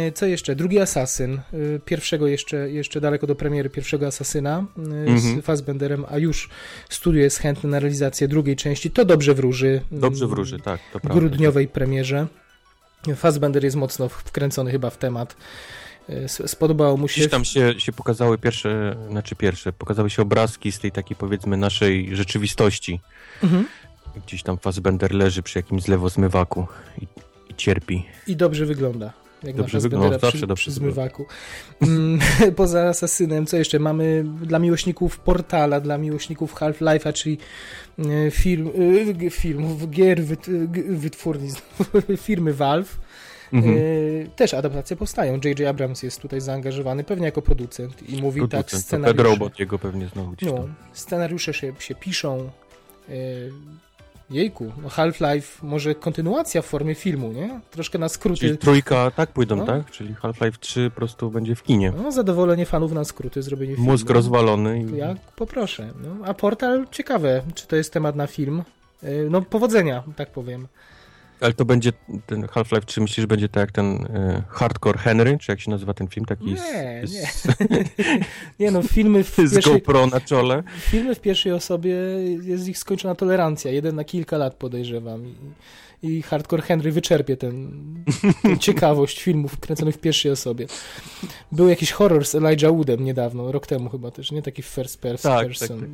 [SPEAKER 2] Y, Co jeszcze? Drugi Asasyn. y, Pierwszego jeszcze, jeszcze daleko do premiery pierwszego Asasyna y,
[SPEAKER 3] Mhm.
[SPEAKER 2] z Fassbenderem, a już studio jest chętne na realizację drugiej części. To dobrze wróży.
[SPEAKER 3] Dobrze
[SPEAKER 2] y,
[SPEAKER 3] wróży, tak, to
[SPEAKER 2] w
[SPEAKER 3] prawda.
[SPEAKER 2] grudniowej premierze. Fassbender jest mocno wkręcony chyba w temat. spodobało mu się.
[SPEAKER 3] Gdzieś tam się, się pokazały pierwsze, znaczy pierwsze, pokazały się obrazki z tej takiej powiedzmy naszej rzeczywistości.
[SPEAKER 2] Mhm.
[SPEAKER 3] Gdzieś tam Fassbender leży przy jakimś zlewozmywaku i, i cierpi.
[SPEAKER 2] I dobrze wygląda. Jak
[SPEAKER 3] Dobrze wygląda,
[SPEAKER 2] Spendera
[SPEAKER 3] zawsze
[SPEAKER 2] przy,
[SPEAKER 3] dobrze
[SPEAKER 2] przy zmywaku. Mm, Poza Asasynem, co jeszcze? Mamy dla miłośników Portala, dla miłośników Half-Life'a, czyli e, film, e, filmów, gier, wyt, wytwórni, firmy Valve.
[SPEAKER 3] Mhm.
[SPEAKER 2] E, Też adaptacje powstają. J.J. Abrams jest tutaj zaangażowany, pewnie jako producent i mówi tak
[SPEAKER 3] Producent, to Pet
[SPEAKER 2] scenariusze.
[SPEAKER 3] Robot jego pewnie znowu gdzieś
[SPEAKER 2] No, scenariusze się, się piszą. Jejku, no Half-Life, może kontynuacja w formie filmu, nie? Troszkę na skróty.
[SPEAKER 3] Czyli trójka tak pójdą,
[SPEAKER 2] No.
[SPEAKER 3] tak? Czyli Half-Life 3 po prostu będzie w kinie.
[SPEAKER 2] No, zadowolenie fanów na skróty, zrobienie filmu.
[SPEAKER 3] Mózg rozwalony. I...
[SPEAKER 2] Ja poproszę. No, a portal ciekawe, czy to jest temat na film. E, No, powodzenia, tak powiem.
[SPEAKER 3] Ale to będzie ten Half-Life 3, myślisz, że będzie tak jak ten e, Hardcore Henry, czy jak się nazywa ten film? Taki
[SPEAKER 2] Nie,
[SPEAKER 3] z,
[SPEAKER 2] nie.
[SPEAKER 3] z,
[SPEAKER 2] Nie no, filmy w,
[SPEAKER 3] z
[SPEAKER 2] pierwszej,
[SPEAKER 3] GoPro na czole.
[SPEAKER 2] filmy w pierwszej osobie jest ich skończona tolerancja. Jeden na kilka lat podejrzewam. I, i Hardcore Henry wyczerpie ten, tę ciekawość filmów kręconych w pierwszej osobie. Był jakiś horror z Elijah Woodem niedawno, rok temu chyba też, nie? Taki first
[SPEAKER 3] Tak,
[SPEAKER 2] person.
[SPEAKER 3] tak,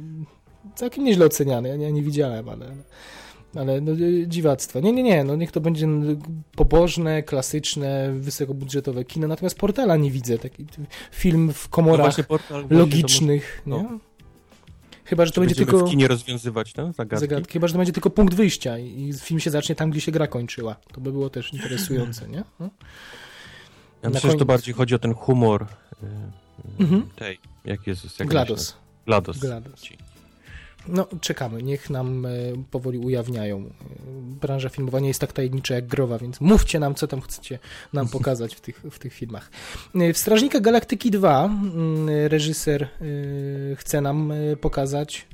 [SPEAKER 2] Całkiem nieźle oceniany, ja nie, nie widziałem, ale... Ale no, y, dziwactwo. Nie, nie, nie, no niech to będzie n- pobożne, klasyczne, wysokobudżetowe kino, natomiast Portala nie widzę. Taki film w
[SPEAKER 3] No
[SPEAKER 2] komorach
[SPEAKER 3] właśnie portal,
[SPEAKER 2] logicznych,
[SPEAKER 3] to
[SPEAKER 2] nie?
[SPEAKER 3] może-
[SPEAKER 2] Chyba, że to
[SPEAKER 3] Czy
[SPEAKER 2] będzie tylko
[SPEAKER 3] w kinie rozwiązywać te zagadki?
[SPEAKER 2] zagadki, chyba, że to będzie tylko punkt wyjścia i film się zacznie tam, gdzie się gra kończyła. To by było też interesujące, nie? No.
[SPEAKER 3] Ja myślę, że to
[SPEAKER 2] koniec.
[SPEAKER 3] bardziej chodzi o ten humor y, y,
[SPEAKER 2] Mhm.
[SPEAKER 3] tej, jak jest, jak
[SPEAKER 2] GLaDOS.
[SPEAKER 3] GLaDOS.
[SPEAKER 2] GLaDOS. No, czekamy. Niech nam e, powoli ujawniają. E, branża filmowa nie jest tak tajemnicza jak growa, więc mówcie nam, co tam chcecie nam pokazać w tych, w tych filmach. E, W Strażnika Galaktyki 2 mm, reżyser chce nam pokazać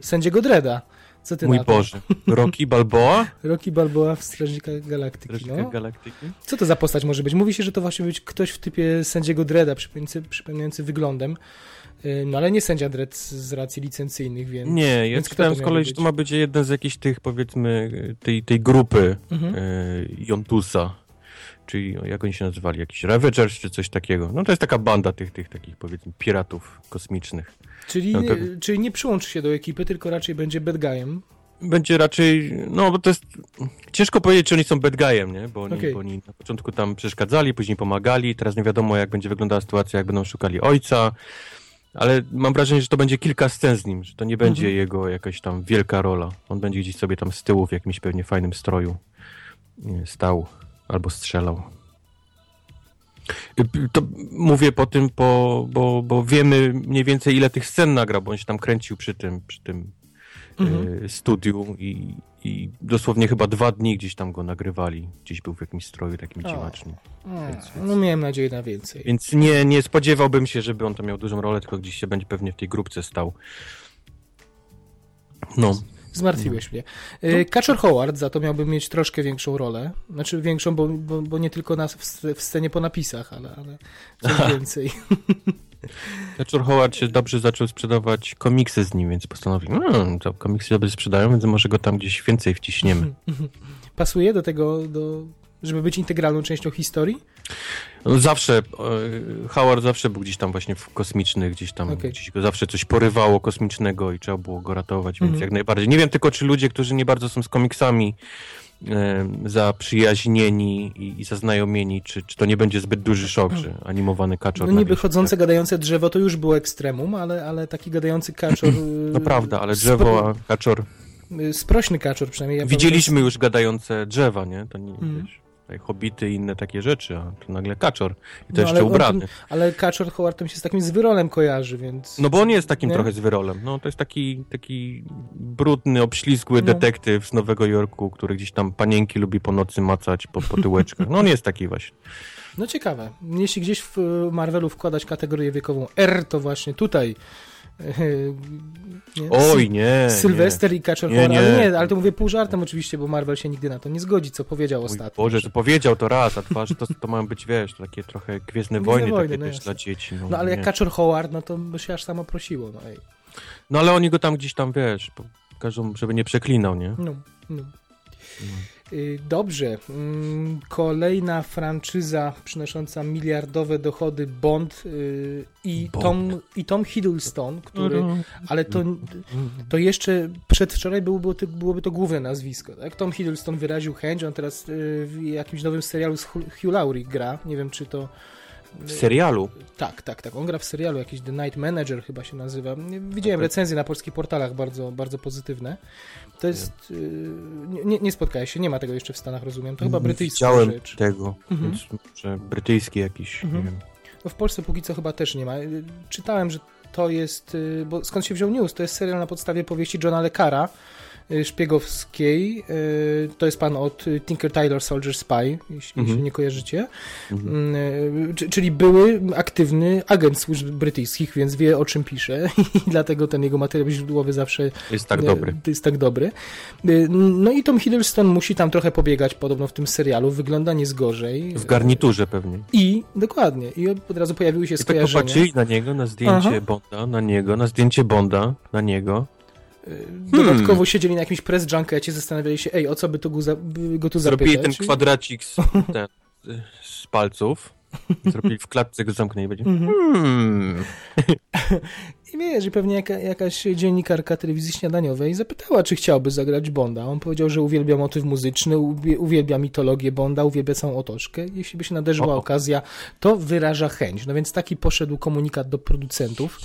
[SPEAKER 2] sędziego Dreda. Co ty
[SPEAKER 3] Mój
[SPEAKER 2] na to?
[SPEAKER 3] Boże. Rocky Balboa?
[SPEAKER 2] Rocky Balboa w Strażnikach Galaktyki.
[SPEAKER 3] Strażnika
[SPEAKER 2] No.
[SPEAKER 3] Galaktyki?
[SPEAKER 2] Co to za postać może być? Mówi się, że to właśnie być ktoś w typie sędziego Dreda, przypominający, przypominający wyglądem. No ale nie sędzia Dredd z- racji licencyjnych, więc...
[SPEAKER 3] Nie, ja
[SPEAKER 2] Więc
[SPEAKER 3] czytałem z kolei, że to ma być jeden z jakichś tych, powiedzmy, tej, tej grupy
[SPEAKER 2] Mhm.
[SPEAKER 3] y, Jontusa. Czyli jak oni się nazywali? Jakiś Ravagers czy coś takiego. No to jest taka banda tych, tych takich, powiedzmy, piratów kosmicznych.
[SPEAKER 2] Czyli,
[SPEAKER 3] No to-
[SPEAKER 2] czyli nie przyłączy się do ekipy, tylko raczej będzie bad guyem.
[SPEAKER 3] Będzie raczej, no bo to jest, ciężko powiedzieć, czy oni są bad guyem, nie? Bo oni,
[SPEAKER 2] Okej.
[SPEAKER 3] bo oni na początku tam przeszkadzali, później pomagali, teraz nie wiadomo, jak będzie wyglądała sytuacja, jak będą szukali ojca, ale mam wrażenie, że to będzie kilka scen z nim, że to nie będzie
[SPEAKER 2] Mhm.
[SPEAKER 3] jego jakaś tam wielka rola. On będzie gdzieś sobie tam z tyłu w jakimś pewnie fajnym stroju stał albo strzelał. Y, To mówię po tym, po, bo, bo wiemy mniej więcej ile tych scen nagrał, bo on się tam kręcił przy tym, przy tym
[SPEAKER 2] Mhm.
[SPEAKER 3] y, studiu i, i dosłownie chyba dwa dni gdzieś tam go nagrywali. Gdzieś był w jakimś stroju takim dziwacznym. Więc-
[SPEAKER 2] no miałem nadzieję na więcej.
[SPEAKER 3] Więc nie, nie spodziewałbym się, żeby on tam miał dużą rolę, tylko gdzieś się będzie pewnie w tej grupce stał. No,
[SPEAKER 2] Zmartwiłeś mnie. Y, Kaczor Howard za to miałby mieć troszkę większą rolę. Znaczy większą, bo, bo, bo nie tylko na, w, w scenie po napisach, ale, ale coś więcej.
[SPEAKER 3] Thatcher Howard się dobrze zaczął sprzedawać komiksy z nim, więc postanowił, no, to komiksy dobrze sprzedają, więc może go tam gdzieś więcej wciśniemy.
[SPEAKER 2] Pasuje do tego, do, żeby być integralną częścią historii?
[SPEAKER 3] No zawsze, e, Howard zawsze był gdzieś tam właśnie w kosmicznych, gdzieś tam,
[SPEAKER 2] Okej.
[SPEAKER 3] gdzieś go zawsze coś porywało kosmicznego i trzeba było go ratować, więc
[SPEAKER 2] Mhm.
[SPEAKER 3] jak najbardziej. Nie wiem tylko, czy ludzie, którzy nie bardzo są z komiksami zaprzyjaźnieni i, i zaznajomieni, czy, czy to nie będzie zbyt duży szok, że animowany kaczor...
[SPEAKER 2] No niby chodzące, gadające drzewo to już było ekstremum, ale, ale taki gadający kaczor...
[SPEAKER 3] No prawda, ale drzewo, a kaczor...
[SPEAKER 2] Spro, sprośny kaczor przynajmniej. Ja
[SPEAKER 3] Widzieliśmy już gadające drzewa, nie? To nie,
[SPEAKER 2] Mhm.
[SPEAKER 3] wiesz, hobity i inne takie rzeczy, a to nagle kaczor. I to
[SPEAKER 2] No,
[SPEAKER 3] jeszcze ubrany.
[SPEAKER 2] tym- Ale kaczor Howard tam się z takim zwyrolem kojarzy, więc...
[SPEAKER 3] No bo on jest takim
[SPEAKER 2] Nie?
[SPEAKER 3] trochę zwyrolem. No to jest taki, taki brudny, obślizgły
[SPEAKER 2] No.
[SPEAKER 3] detektyw z Nowego Jorku, który gdzieś tam panienki lubi po nocy macać po, po tyłeczkach. No on jest taki właśnie.
[SPEAKER 2] No ciekawe. Jeśli gdzieś w Marvelu wkładać kategorię wiekową R, to właśnie tutaj. Nie?
[SPEAKER 3] Oj, nie.
[SPEAKER 2] Sylwester i Kaczor
[SPEAKER 3] Nie,
[SPEAKER 2] Howard. Ale
[SPEAKER 3] nie.
[SPEAKER 2] nie, ale to mówię pół żartem oczywiście, bo Marvel się nigdy na to nie zgodzi, co powiedział
[SPEAKER 3] nie. Mój
[SPEAKER 2] ostatnio.
[SPEAKER 3] Boże,
[SPEAKER 2] że-
[SPEAKER 3] to powiedział to raz, a dwa, że to, to mają być, wiesz, takie trochę Gwiezdne
[SPEAKER 2] Gwiezdne
[SPEAKER 3] Wojny,
[SPEAKER 2] Wojny,
[SPEAKER 3] takie
[SPEAKER 2] no
[SPEAKER 3] też
[SPEAKER 2] jasne.
[SPEAKER 3] dla dzieci. No,
[SPEAKER 2] No ale jak
[SPEAKER 3] nie.
[SPEAKER 2] Kaczor Howard, no to by się aż samo prosiło. No, ej.
[SPEAKER 3] no ale oni go tam gdzieś tam, wiesz, każą, żeby nie przeklinał, nie?
[SPEAKER 2] no, no. Y, Dobrze. Mm, Kolejna franczyza przynosząca miliardowe dochody Bond y, i,
[SPEAKER 3] Bond.
[SPEAKER 2] Tom, i Tom Hiddleston, który. Ale to, to jeszcze przedwczoraj byłoby to, byłoby to główne nazwisko. Tak? Tom Hiddleston wyraził chęć, on teraz y, w jakimś nowym serialu z Hugh Laurie gra. Nie wiem, czy to.
[SPEAKER 3] W serialu.
[SPEAKER 2] Tak, tak, tak. On gra w serialu, jakiś The Night Manager chyba się nazywa. Widziałem recenzje na polskich portalach bardzo, bardzo pozytywne. To jest. y, Nie, nie, spotkałeś się, nie ma tego jeszcze w Stanach, rozumiem. To chyba
[SPEAKER 3] Nie
[SPEAKER 2] brytyjska
[SPEAKER 3] Widziałem
[SPEAKER 2] rzecz.
[SPEAKER 3] tego,
[SPEAKER 2] Mhm.
[SPEAKER 3] więc może brytyjski jakiś,
[SPEAKER 2] Mhm.
[SPEAKER 3] nie wiem.
[SPEAKER 2] No w Polsce póki co chyba też nie ma. Y, Czytałem, że to jest. y, Bo skąd się wziął news? To jest serial na podstawie powieści Johna Le Carra, y, szpiegowskiej. Y, To jest pan od y, Tinker Tailor Soldier Spy, jeśli,
[SPEAKER 3] Mhm.
[SPEAKER 2] jeśli nie kojarzycie.
[SPEAKER 3] Mhm.
[SPEAKER 2] Mm, y, czy- Czyli były aktywny agent służb brytyjskich, więc wie o czym pisze i dlatego ten jego materiał źródłowy zawsze
[SPEAKER 3] Jest tak
[SPEAKER 2] y,
[SPEAKER 3] dobry.
[SPEAKER 2] jest tak dobry. Y, No i Tom Hiddleston musi tam trochę pobiegać podobno w tym serialu. Wygląda nie z gorzej.
[SPEAKER 3] W garniturze pewnie.
[SPEAKER 2] I dokładnie. I od razu pojawiły się
[SPEAKER 3] I tak
[SPEAKER 2] skojarzenia.
[SPEAKER 3] popatrzyli na niego, na zdjęcie
[SPEAKER 2] Aha.
[SPEAKER 3] Bonda, na niego, na zdjęcie Bonda, na niego.
[SPEAKER 2] Y, Dodatkowo siedzieli na jakimś press junkecie, zastanawiali się, ej, o co by, to go, za, by go tu
[SPEAKER 3] Zrobili
[SPEAKER 2] zapytać?
[SPEAKER 3] ten kwadracik z, ten, z palców. Zrobili w klatce, go zamknęli i będzie
[SPEAKER 2] Mhm.
[SPEAKER 3] hmm.
[SPEAKER 2] I wiesz, i pewnie jaka, jakaś dziennikarka telewizji śniadaniowej zapytała, czy chciałby zagrać Bonda. On powiedział, że uwielbia motyw muzyczny, uwielbia mitologię Bonda, uwielbia całą otoczkę. Jeśli by się nadarzyła
[SPEAKER 3] O.
[SPEAKER 2] okazja, to wyraża chęć. No więc taki poszedł komunikat do producentów.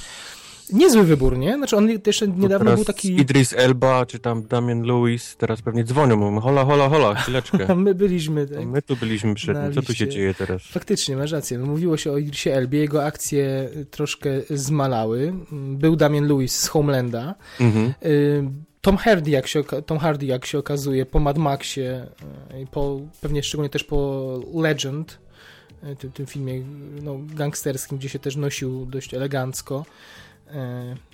[SPEAKER 2] Niezły wybór, nie? Znaczy on jeszcze
[SPEAKER 3] No
[SPEAKER 2] niedawno był taki...
[SPEAKER 3] Idris Elba, czy tam Damian Lewis, teraz pewnie dzwonią, mówią, hola, hola, hola, chwileczkę.
[SPEAKER 2] My byliśmy... Tak?
[SPEAKER 3] My tu byliśmy przed nim, co tu się dzieje teraz?
[SPEAKER 2] Faktycznie, masz rację. No, mówiło się o Idrisie Elbie, jego akcje troszkę zmalały. Był Damian Lewis z Homelanda.
[SPEAKER 3] Mhm.
[SPEAKER 2] Y, Tom Hardy, jak się, Tom Hardy, jak się okazuje, po Mad Maxie, y, i po, pewnie szczególnie też po Legend, y, tym, tym filmie no, gangsterskim, gdzie się też nosił dość elegancko. Y,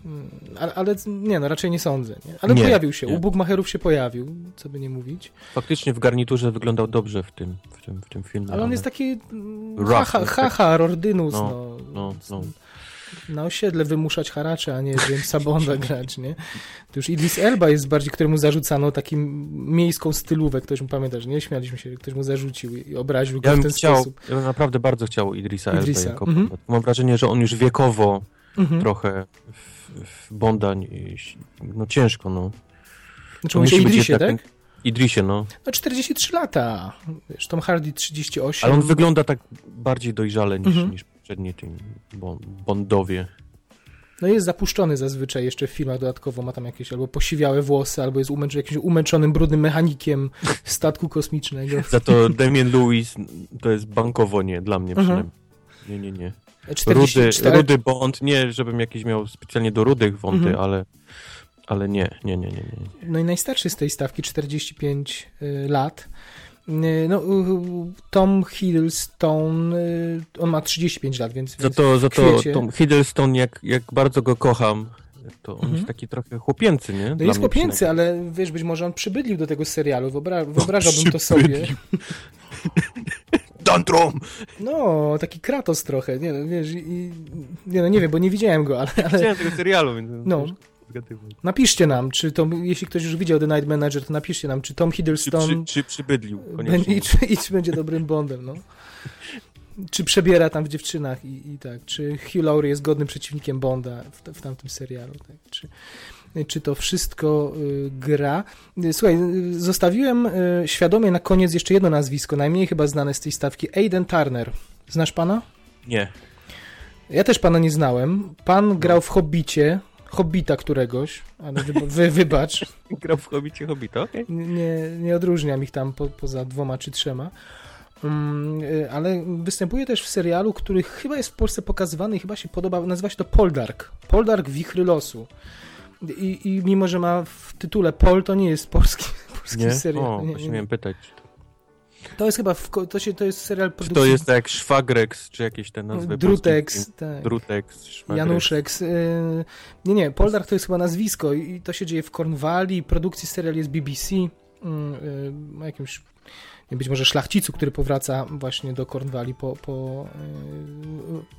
[SPEAKER 2] mm, Ale, ale nie, no raczej nie sądzę. Nie? Ale
[SPEAKER 3] Nie,
[SPEAKER 2] pojawił się,
[SPEAKER 3] nie.
[SPEAKER 2] u Bugmacherów się pojawił, co by nie mówić.
[SPEAKER 3] Faktycznie w garniturze wyglądał dobrze w tym, w tym, w tym filmie.
[SPEAKER 2] Ale on jest taki mm, haha,
[SPEAKER 3] jest
[SPEAKER 2] haha Rordynus,
[SPEAKER 3] No,
[SPEAKER 2] no,
[SPEAKER 3] no, no.
[SPEAKER 2] Na osiedle wymuszać haracze, a nie Jamesa Bonda grać, nie? To już Idris Elba jest bardziej, któremu zarzucano takim miejską stylówę, ktoś mu pamiętasz, nie? Śmialiśmy się, ktoś mu zarzucił i obraził go
[SPEAKER 3] Ja
[SPEAKER 2] w ten
[SPEAKER 3] chciał,
[SPEAKER 2] sposób.
[SPEAKER 3] ja bym naprawdę bardzo chciał Idrisa,
[SPEAKER 2] Idrisa,
[SPEAKER 3] Elba jako
[SPEAKER 2] mhm.
[SPEAKER 3] Bonda. Mam wrażenie, że on już wiekowo
[SPEAKER 2] Mhm.
[SPEAKER 3] trochę w, w Bonda, nie- no ciężko, no.
[SPEAKER 2] Znaczy
[SPEAKER 3] musi być
[SPEAKER 2] Idrisie, tak?
[SPEAKER 3] ten- Idrisie, no.
[SPEAKER 2] No 43 lata. Wiesz, Tom Hardy 38.
[SPEAKER 3] Ale on wygląda tak bardziej dojrzale niż,
[SPEAKER 2] Mhm.
[SPEAKER 3] niż poprzedni tym Bon- Bondowie.
[SPEAKER 2] No jest zapuszczony zazwyczaj jeszcze w filmach dodatkowo, ma tam jakieś albo posiwiałe włosy, albo jest jakimś umęczonym, brudnym mechanikiem statku kosmicznego.
[SPEAKER 3] Za to Damien Lewis to jest bankowo nie, dla mnie
[SPEAKER 2] Mhm.
[SPEAKER 3] przynajmniej. Nie, nie, nie. Rudy,
[SPEAKER 2] 44,
[SPEAKER 3] rudy Bond, nie żebym jakiś miał specjalnie do rudych wąty,
[SPEAKER 2] Mhm.
[SPEAKER 3] ale, ale nie, nie, nie, nie, nie.
[SPEAKER 2] No i najstarszy z tej stawki, 45 y, lat. Y, No, Tom Hiddleston, y, on ma 35 lat, więc,
[SPEAKER 3] Za to, za to. Tom Hiddleston, jak, jak bardzo go kocham, to on
[SPEAKER 2] Mhm.
[SPEAKER 3] jest taki trochę chłopięcy, nie?
[SPEAKER 2] No
[SPEAKER 3] Dla
[SPEAKER 2] jest chłopięcy, ale wiesz, być może on przybydlił do tego serialu, Wyobra wyobrażałbym to sobie.
[SPEAKER 3] Tantrum!
[SPEAKER 2] No, taki Kratos trochę, nie no, wiesz, i, nie no, nie wiem, bo nie widziałem go, ale, ale
[SPEAKER 3] Widziałem tego serialu, więc
[SPEAKER 2] No. napiszcie nam, czy to, jeśli ktoś już widział The Night Manager, to napiszcie nam, czy Tom
[SPEAKER 3] Czy,
[SPEAKER 2] Hiddleston
[SPEAKER 3] przy, czy przybydlił,
[SPEAKER 2] Będzie,
[SPEAKER 3] koniecznie.
[SPEAKER 2] i, czy, I czy będzie dobrym Bondem, no. Czy przebiera tam w dziewczynach i, i tak. Czy Hugh Laurie jest godnym przeciwnikiem Bonda w, w tamtym serialu, tak. Czy, czy to wszystko y, gra. Słuchaj, zostawiłem y, świadomie na koniec jeszcze jedno nazwisko, najmniej chyba znane z tej stawki. Aiden Turner. Znasz pana?
[SPEAKER 3] Nie.
[SPEAKER 2] Ja też pana nie znałem. Pan grał w Hobbicie, Hobbita któregoś, ale wy, wy, wybacz.
[SPEAKER 3] Grał w Hobbicie Hobbita, okej.
[SPEAKER 2] nie, nie odróżniam ich tam po, poza dwoma czy trzema. Y, ale występuje też w serialu, który chyba jest w Polsce pokazywany i chyba się podoba, nazywa się to Poldark. Poldark Wichry Losu. I, I mimo, że ma w tytule Pol, to nie jest polski, polski
[SPEAKER 3] Nie?
[SPEAKER 2] serial.
[SPEAKER 3] O,
[SPEAKER 2] Nie,
[SPEAKER 3] właśnie
[SPEAKER 2] nie.
[SPEAKER 3] miałem pytać. czy to-
[SPEAKER 2] jest chyba, w, to, się, to jest serial
[SPEAKER 3] Czy
[SPEAKER 2] produkcji
[SPEAKER 3] to jest tak jak Szwagrex, czy jakieś te nazwy
[SPEAKER 2] Drutex, tak.
[SPEAKER 3] Drutex, Szwagrex.
[SPEAKER 2] Januszek. y, Nie, nie, Poldark to jest chyba nazwisko i to się dzieje w Cornwalli. Produkcji serial jest BBC. mm, y, Ma jakimś być może szlachcicu, który powraca właśnie do Cornwalli po, po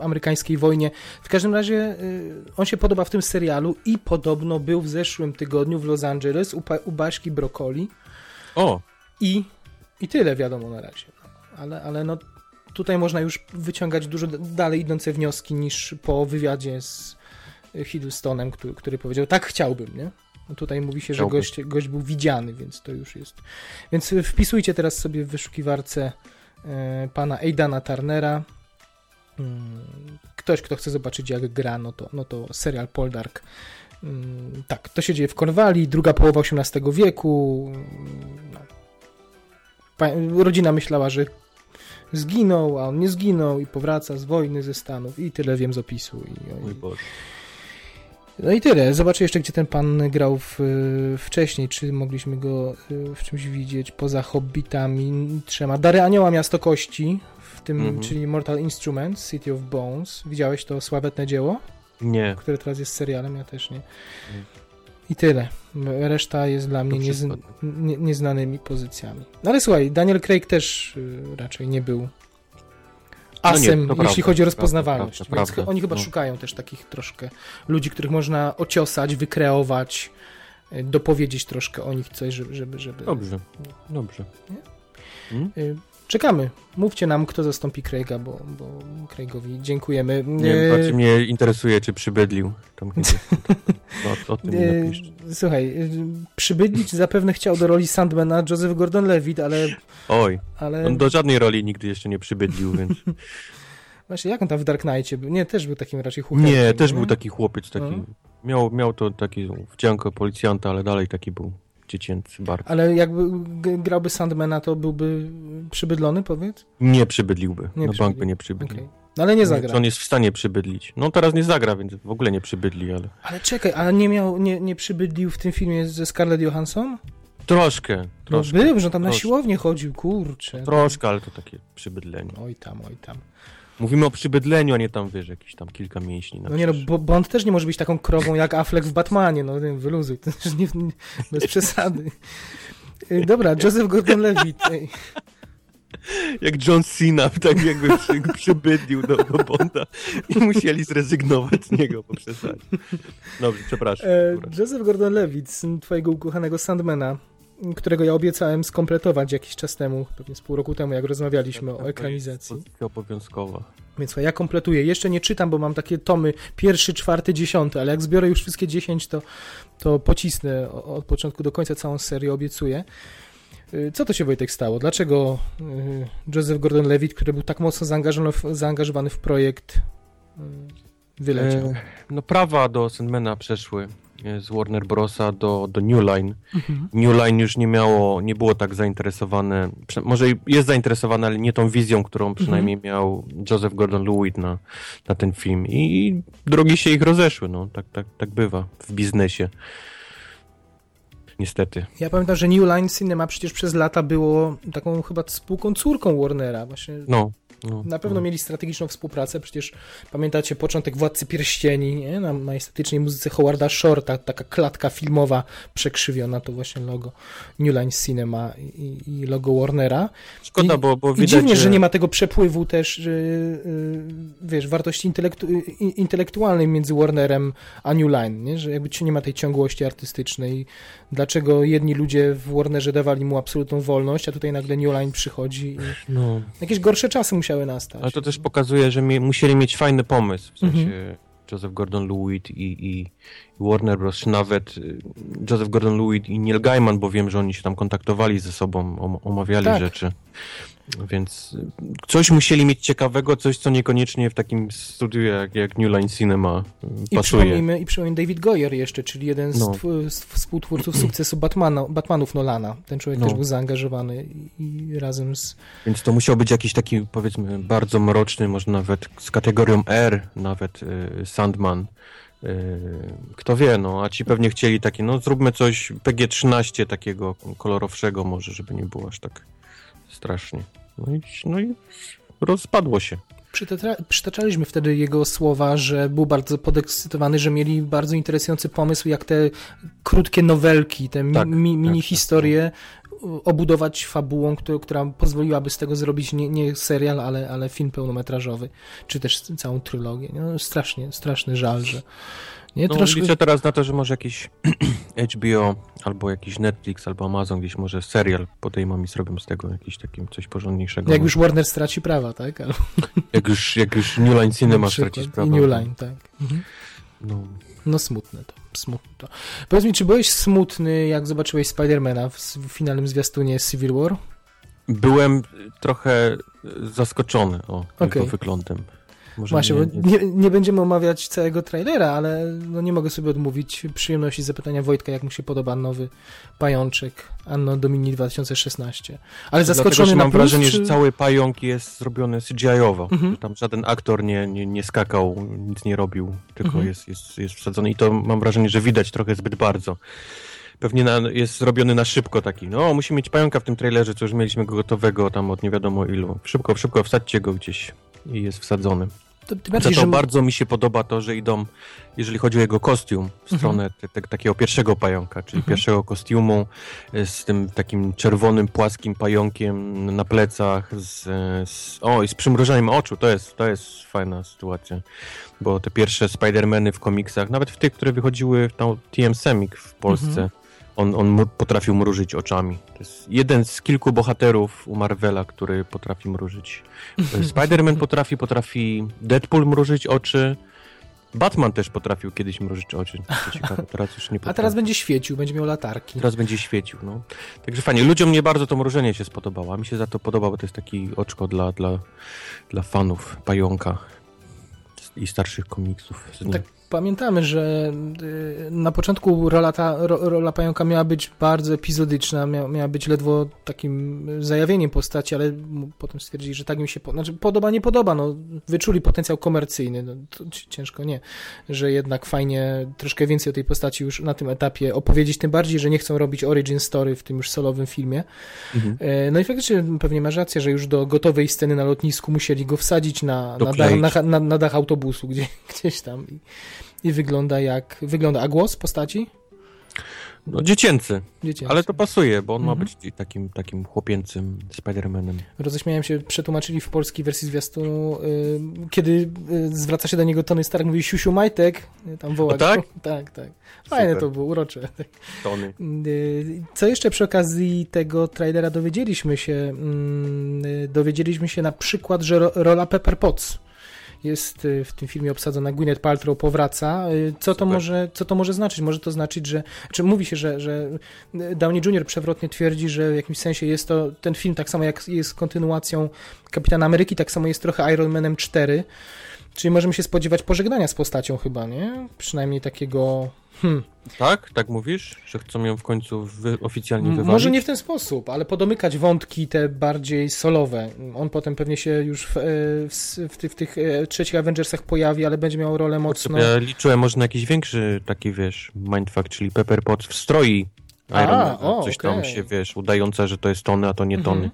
[SPEAKER 2] y, amerykańskiej wojnie. W każdym razie y, on się podoba w tym serialu i podobno był w zeszłym tygodniu w Los Angeles u, u Baśki Broccoli.
[SPEAKER 3] O,
[SPEAKER 2] I, i tyle wiadomo na razie. Ale, ale no, tutaj można już wyciągać dużo dalej idące wnioski niż po wywiadzie z Hiddlestonem, który, który powiedział, tak chciałbym, nie? No tutaj mówi się, że gość, gość był widziany, więc to już jest. Więc wpisujcie teraz sobie w wyszukiwarce e, pana Aidana Turnera. Mm, ktoś, kto chce zobaczyć, jak gra, no to, no to serial Poldark. Mm, tak, to się dzieje w Korwali, druga połowa XVIII wieku. No. Rodzina myślała, że zginął, a on nie zginął i powraca z wojny ze Stanów i tyle wiem z opisu. I,
[SPEAKER 3] Mój Boże.
[SPEAKER 2] No i tyle. Zobaczę jeszcze, gdzie ten pan grał w, wcześniej. Czy mogliśmy go w czymś widzieć poza Hobbitami trzema. Dary Anioła Miasto Kości, w tym, mm -hmm. czyli Mortal Instruments, City of Bones. Widziałeś to sławetne dzieło?
[SPEAKER 3] Nie.
[SPEAKER 2] Które teraz jest serialem, ja też nie. I tyle. Reszta jest dla mnie nie, nieznanymi pozycjami. No ale słuchaj, Daniel Craig też y, raczej nie był asem, no nie, jeśli chodzi o rozpoznawalność. Prawda, Więc prawda, oni chyba no. szukają też takich troszkę ludzi, których można ociosać, wykreować, e, dopowiedzieć troszkę o nich coś, żeby... żeby, żeby...
[SPEAKER 3] Dobrze, dobrze.
[SPEAKER 2] Hmm? Czekamy. Mówcie nam, kto zastąpi Craiga, bo, bo Craigowi dziękujemy.
[SPEAKER 3] Nie wiem, bardziej mnie interesuje, czy przybydlił. Tam o, o tym
[SPEAKER 2] Słuchaj, przybydlić zapewne chciał do roli Sandmana Joseph Gordon-Levitt, ale...
[SPEAKER 3] Oj, ale... on do żadnej roli nigdy jeszcze nie przybydlił, więc...
[SPEAKER 2] Właśnie, jak on tam w Dark Knightie był? Nie, też był takim raczej chłopiec.
[SPEAKER 3] Nie, też nie? był taki chłopiec, taki... No. Miał, miał to taki wdzianko policjanta, ale dalej taki był dziecięcy bardzo.
[SPEAKER 2] Ale jakby grałby Sandmana, to byłby przybydlony, powiedz?
[SPEAKER 3] Nie przybydliłby. Nie no bank by nie przybydlił. Okay.
[SPEAKER 2] No ale nie zagra.
[SPEAKER 3] on jest w stanie przybydlić. No teraz nie zagra, więc w ogóle nie przybydli, ale...
[SPEAKER 2] Ale czekaj, ale nie miał, nie, nie przybydlił w tym filmie ze Scarlett Johansson?
[SPEAKER 3] Troszkę, troszkę.
[SPEAKER 2] No był, że on tam troszkę. na siłownię chodził, kurczę.
[SPEAKER 3] Troszkę, ale to takie przybydlenie.
[SPEAKER 2] Oj tam, oj tam.
[SPEAKER 3] Mówimy o przybydleniu, a nie tam, wiesz, jakieś tam kilka mięśni.
[SPEAKER 2] No nie no, bo Bond też nie może być taką krową jak Affleck w Batmanie, no wyluzuj, to też nie, nie, bez przesady. Dobra, Joseph Gordon-Levitt.
[SPEAKER 3] Jak John Cena, tak jakby przy, przybydlił do, do Bonda i musieli zrezygnować z niego po przesadzie. Dobrze, przepraszam. E,
[SPEAKER 2] Joseph Gordon-Levitt, twojego ukochanego Sandmana, którego ja obiecałem skompletować jakiś czas temu, pewnie z pół roku temu, jak rozmawialiśmy tak, o ekranizacji.
[SPEAKER 3] To obowiązkowa.
[SPEAKER 2] Więc ja kompletuję. Jeszcze nie czytam, bo mam takie tomy pierwszy, czwarty, dziesiąty, ale jak zbiorę już wszystkie dziesięć, to, to pocisnę od początku do końca całą serię, obiecuję. Y, co to się Wojtek stało? Dlaczego y, Joseph Gordon-Levitt, który był tak mocno zaangażowany w, zaangażowany w projekt, y, wyleciał? E,
[SPEAKER 3] no prawa do Sandmana przeszły z Warner Brosa do, do New Line. Mhm. New Line już nie miało, nie było tak zainteresowane, może jest zainteresowane, ale nie tą wizją, którą przynajmniej mhm. miał Joseph Gordon-Lewitt na, na ten film. I drogi się ich rozeszły, no, tak, tak, tak bywa w biznesie. Niestety.
[SPEAKER 2] Ja pamiętam, że New Line Cinema przecież przez lata było taką chyba spółką córką Warnera. Właśnie
[SPEAKER 3] no.
[SPEAKER 2] No, na pewno no. mieli strategiczną współpracę, przecież pamiętacie początek Władcy Pierścieni, nie? na majestatycznej muzyce Howarda Shorta, taka klatka filmowa przekrzywiona, to właśnie logo New Line Cinema i, i logo Warnera.
[SPEAKER 3] Szkoda, I, bo, bo
[SPEAKER 2] widać... I dziwnie, że nie ma tego przepływu też, yy, yy, wiesz, wartości intelektu intelektualnej między Warnerem a New Line, nie? że jakby nie ma tej ciągłości artystycznej. Dlaczego jedni ludzie w Warnerze dawali mu absolutną wolność, a tutaj nagle New Line przychodzi i... No. Jakieś gorsze czasy musiały nastać.
[SPEAKER 3] Ale to też pokazuje, że mi, musieli mieć fajny pomysł, w sensie mhm. Joseph Gordon-Lewitt i, i, Warner Bros., czy nawet y, Joseph Gordon-Lewitt i Neil Gaiman, bo wiem, że oni się tam kontaktowali ze sobą, omawiali tak. rzeczy. Więc coś musieli mieć ciekawego, coś, co niekoniecznie w takim studiu jak, jak New Line Cinema I pasuje.
[SPEAKER 2] Przypomnijmy, I przypomnijmy David Goyer jeszcze, czyli jeden z, no. z współtwórców sukcesu Batmana, Batmanów Nolana. Ten człowiek no. też był zaangażowany i, razem z...
[SPEAKER 3] Więc to musiał być jakiś taki, powiedzmy, bardzo mroczny, może nawet z kategorią R, nawet y, Sandman. Y, kto wie, no, a ci pewnie chcieli takie, no zróbmy coś PG-13 takiego kolorowszego może, żeby nie było aż tak strasznie. No i, no i rozpadło się.
[SPEAKER 2] Przytaczaliśmy wtedy jego słowa, że był bardzo podekscytowany, że mieli bardzo interesujący pomysł, jak te krótkie nowelki, te tak, mi, tak, mini tak, historie tak, obudować fabułą, która, która pozwoliłaby z tego zrobić nie, nie, serial, ale, ale film pełnometrażowy, czy też całą trylogię. No, strasznie, straszny żal, że...
[SPEAKER 3] Nie, no, troszkę... Liczę teraz na to, że może jakiś HBO, albo jakiś Netflix, albo Amazon, gdzieś może serial podejmą i zrobią z tego jakiś takim coś porządniejszego.
[SPEAKER 2] Jak już Warner straci prawa, tak? Albo
[SPEAKER 3] jak już, jak już New Line Cinema
[SPEAKER 2] na przykład.
[SPEAKER 3] stracić
[SPEAKER 2] I
[SPEAKER 3] prawo.
[SPEAKER 2] New Line, tak. Mhm.
[SPEAKER 3] No.
[SPEAKER 2] No smutne to, smutne to. Powiedz mi, czy byłeś smutny, jak zobaczyłeś Spidermana w, w finalnym zwiastunie Civil War?
[SPEAKER 3] Byłem trochę zaskoczony o,
[SPEAKER 2] Okej.
[SPEAKER 3] jego wyglądem. Może
[SPEAKER 2] Właśnie,
[SPEAKER 3] nie,
[SPEAKER 2] nie, nie będziemy omawiać całego trailera, ale no nie mogę sobie odmówić przyjemności zapytania Wojtka, jak mu się podoba nowy pajączek Anno Domini 2016. Ale
[SPEAKER 3] Dlatego,
[SPEAKER 2] zaskoczony
[SPEAKER 3] że
[SPEAKER 2] na
[SPEAKER 3] mam
[SPEAKER 2] plus,
[SPEAKER 3] wrażenie,
[SPEAKER 2] czy...
[SPEAKER 3] że cały pająk jest zrobiony CGI-owo.
[SPEAKER 2] Mhm.
[SPEAKER 3] Tam żaden aktor nie, nie, nie skakał, nic nie robił, tylko
[SPEAKER 2] Mhm.
[SPEAKER 3] jest, jest, jest wsadzony. I to mam wrażenie, że widać trochę zbyt bardzo. Pewnie na, jest zrobiony na szybko taki. No, musimy mieć pająka w tym trailerze, co już mieliśmy go gotowego tam od nie wiadomo ilu. Szybko, szybko wsadźcie go gdzieś i jest wsadzony.
[SPEAKER 2] To,
[SPEAKER 3] Za
[SPEAKER 2] bardziej,
[SPEAKER 3] to
[SPEAKER 2] że...
[SPEAKER 3] bardzo mi się podoba to, że idą, jeżeli chodzi o jego kostium, w
[SPEAKER 2] Mhm.
[SPEAKER 3] stronę te, te, takiego pierwszego pająka, czyli
[SPEAKER 2] Mhm.
[SPEAKER 3] pierwszego kostiumu e, z tym takim czerwonym, płaskim pająkiem na plecach, z, z, o i z przymrużeniem oczu, to jest, to jest fajna sytuacja, bo te pierwsze Spider-Many w komiksach, nawet w tych, które wychodziły tam TM Semik w Polsce,
[SPEAKER 2] Mhm.
[SPEAKER 3] On, on potrafił mrużyć oczami. To jest jeden z kilku bohaterów u Marvela, który potrafi mrużyć. Spider-Man potrafi, potrafi Deadpool mrużyć oczy. Batman też potrafił kiedyś mrużyć oczy. Ciekawe, teraz już nie
[SPEAKER 2] A
[SPEAKER 3] potrafi.
[SPEAKER 2] teraz będzie świecił, będzie miał latarki.
[SPEAKER 3] Teraz będzie świecił, no. Także fajnie. Ludziom nie bardzo to mrużenie się spodobało. A mi się za to podoba, bo to jest taki oczko dla, dla, dla fanów pająka i starszych komiksów.
[SPEAKER 2] Tak pamiętamy, że y, na początku rola, ta, ro, rola pająka miała być bardzo epizodyczna, mia, miała być ledwo takim zajawieniem postaci, ale potem stwierdzili, że tak mi się znaczy podoba, nie podoba, no, wyczuli potencjał komercyjny, no, ciężko nie, że jednak fajnie troszkę więcej o tej postaci już na tym etapie opowiedzieć, tym bardziej, że nie chcą robić origin story w tym już solowym filmie.
[SPEAKER 3] Mhm.
[SPEAKER 2] E, No i faktycznie pewnie masz rację, że już do gotowej sceny na lotnisku musieli go wsadzić na, na, dach, na, na dach autobusu gdzie, gdzieś tam i, wygląda jak wygląda. A głos postaci?
[SPEAKER 3] No dziecięcy,
[SPEAKER 2] Dziecięcy.
[SPEAKER 3] ale to pasuje, bo on ma
[SPEAKER 2] Mhm.
[SPEAKER 3] być i takim, takim chłopięcym Spider-Manem.
[SPEAKER 2] Roześmiałem się, przetłumaczyli w polskiej wersji zwiastunu, y, kiedy y, zwraca się do niego Tony Stark, mówi siusiu majtek, y, tam woła
[SPEAKER 3] O, tak?
[SPEAKER 2] Tak, tak. Fajne
[SPEAKER 3] Super.
[SPEAKER 2] to było, urocze.
[SPEAKER 3] Tony.
[SPEAKER 2] Y, Co jeszcze przy okazji tego trailera dowiedzieliśmy się? Mm, y, Dowiedzieliśmy się na przykład, że ro- rola Pepper Potts jest y, w tym filmie obsadzona. Gwyneth Paltrow powraca. Y, Co to, może, co to może znaczyć? Może to znaczyć, że... Czy mówi się, że, że Downey Jr. przewrotnie twierdzi, że w jakimś sensie jest to ten film, tak samo jak jest kontynuacją Kapitana Ameryki, tak samo jest trochę Iron Manem 4. Czyli możemy się spodziewać pożegnania z postacią chyba, nie? Przynajmniej takiego... Hmm.
[SPEAKER 3] Tak? Tak mówisz? Że chcą ją w końcu wy, oficjalnie wywalić?
[SPEAKER 2] Może nie w ten sposób, ale podomykać wątki te bardziej solowe. On potem pewnie się już w, e, w, w, w tych e, trzecich Avengersach pojawi, ale będzie miał rolę mocno...
[SPEAKER 3] Ja liczyłem może na jakiś większy taki, wiesz, mindfuck, czyli Pepper Potts w stroi Iron
[SPEAKER 2] A,
[SPEAKER 3] Man,
[SPEAKER 2] o,
[SPEAKER 3] coś tam
[SPEAKER 2] okej.
[SPEAKER 3] się, wiesz, udające, że to jest Tony, a to nie Tony.
[SPEAKER 2] Mhm.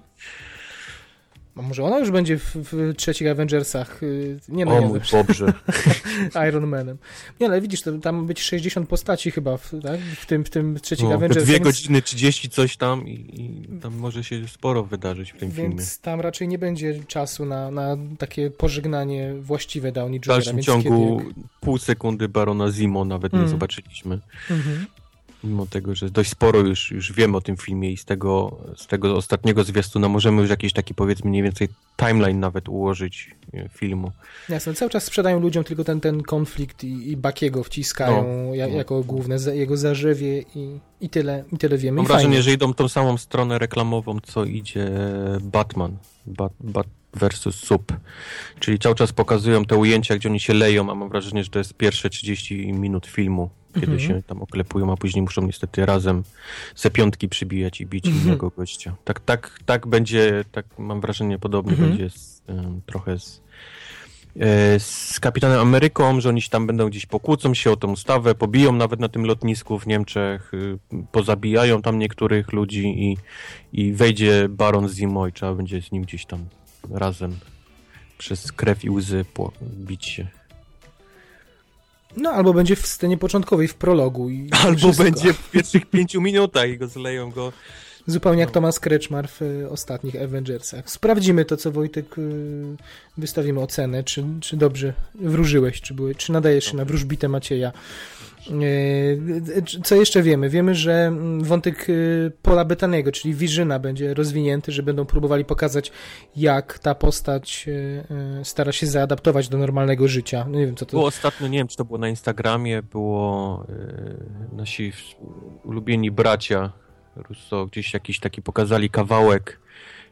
[SPEAKER 2] A może ona już będzie w, w trzecich Avengersach? y, Nie no,
[SPEAKER 3] O
[SPEAKER 2] nie,
[SPEAKER 3] mój Boże.
[SPEAKER 2] Iron Manem. Nie, ale widzisz, tam być 60 postaci chyba, w, tak? w, tym, w tym trzecich
[SPEAKER 3] No,
[SPEAKER 2] Avengersach.
[SPEAKER 3] dwie
[SPEAKER 2] więc-
[SPEAKER 3] godziny 30 coś tam i, i tam może się sporo wydarzyć w tym filmie.
[SPEAKER 2] Więc tam raczej nie będzie czasu na, na takie pożegnanie właściwe Downey
[SPEAKER 3] W
[SPEAKER 2] Jr.
[SPEAKER 3] dalszym
[SPEAKER 2] więc
[SPEAKER 3] ciągu
[SPEAKER 2] Kiedy...
[SPEAKER 3] pół sekundy Barona Zimo nawet nie
[SPEAKER 2] Mm.
[SPEAKER 3] zobaczyliśmy.
[SPEAKER 2] Mhm.
[SPEAKER 3] Mimo tego, że dość sporo już, już wiemy o tym filmie i z tego, z tego ostatniego zwiastuna możemy już jakiś taki powiedzmy mniej więcej timeline nawet ułożyć e, filmu.
[SPEAKER 2] Jasne, cały czas sprzedają ludziom tylko ten, ten konflikt i, i Bakiego wciskają ja,
[SPEAKER 3] no.
[SPEAKER 2] jako główne jego zarzewie i, i tyle, i tyle wiemy.
[SPEAKER 3] Mam
[SPEAKER 2] I
[SPEAKER 3] wrażenie,
[SPEAKER 2] fajnie.
[SPEAKER 3] że idą tą samą stronę reklamową, co idzie Batman. Bat, Bat versus Sup. Czyli cały czas pokazują te ujęcia, gdzie oni się leją, a mam wrażenie, że to jest pierwsze 30 minut filmu, kiedy
[SPEAKER 2] Mhm.
[SPEAKER 3] się tam oklepują, a później muszą niestety razem se piątki przybijać i bić
[SPEAKER 2] Mhm.
[SPEAKER 3] innego gościa. Tak, tak, tak będzie, tak mam wrażenie, podobnie
[SPEAKER 2] Mhm.
[SPEAKER 3] będzie z, em, trochę z e, z Kapitanem Ameryką, że oni się tam będą gdzieś pokłócą się o tą ustawę, pobiją nawet na tym lotnisku w Niemczech, y, pozabijają tam niektórych ludzi i, i wejdzie Baron Zimo i trzeba będzie z nim gdzieś tam razem przez krew i łzy bić się.
[SPEAKER 2] No, albo będzie w scenie początkowej, w prologu. I
[SPEAKER 3] Albo
[SPEAKER 2] wszystko.
[SPEAKER 3] będzie w pierwszych pięciu minutach i go zleją go.
[SPEAKER 2] Zupełnie jak Thomas Kretschmar w y, ostatnich Avengersach. Sprawdzimy to, co Wojtek, y, wystawimy ocenę, czy, czy dobrze wróżyłeś, czy, były, czy nadajesz się na wróżbitę Macieja. E, co jeszcze wiemy? Wiemy, że mm, wątek y, Pola Betanego, czyli Wirzyna, będzie rozwinięty, że będą próbowali pokazać, jak ta postać y, y, stara się zaadaptować do normalnego życia. No nie wiem, co to...
[SPEAKER 3] Było ostatnio, nie wiem, czy to było na Instagramie, było nasi ulubieni bracia Russo, gdzieś jakiś taki pokazali kawałek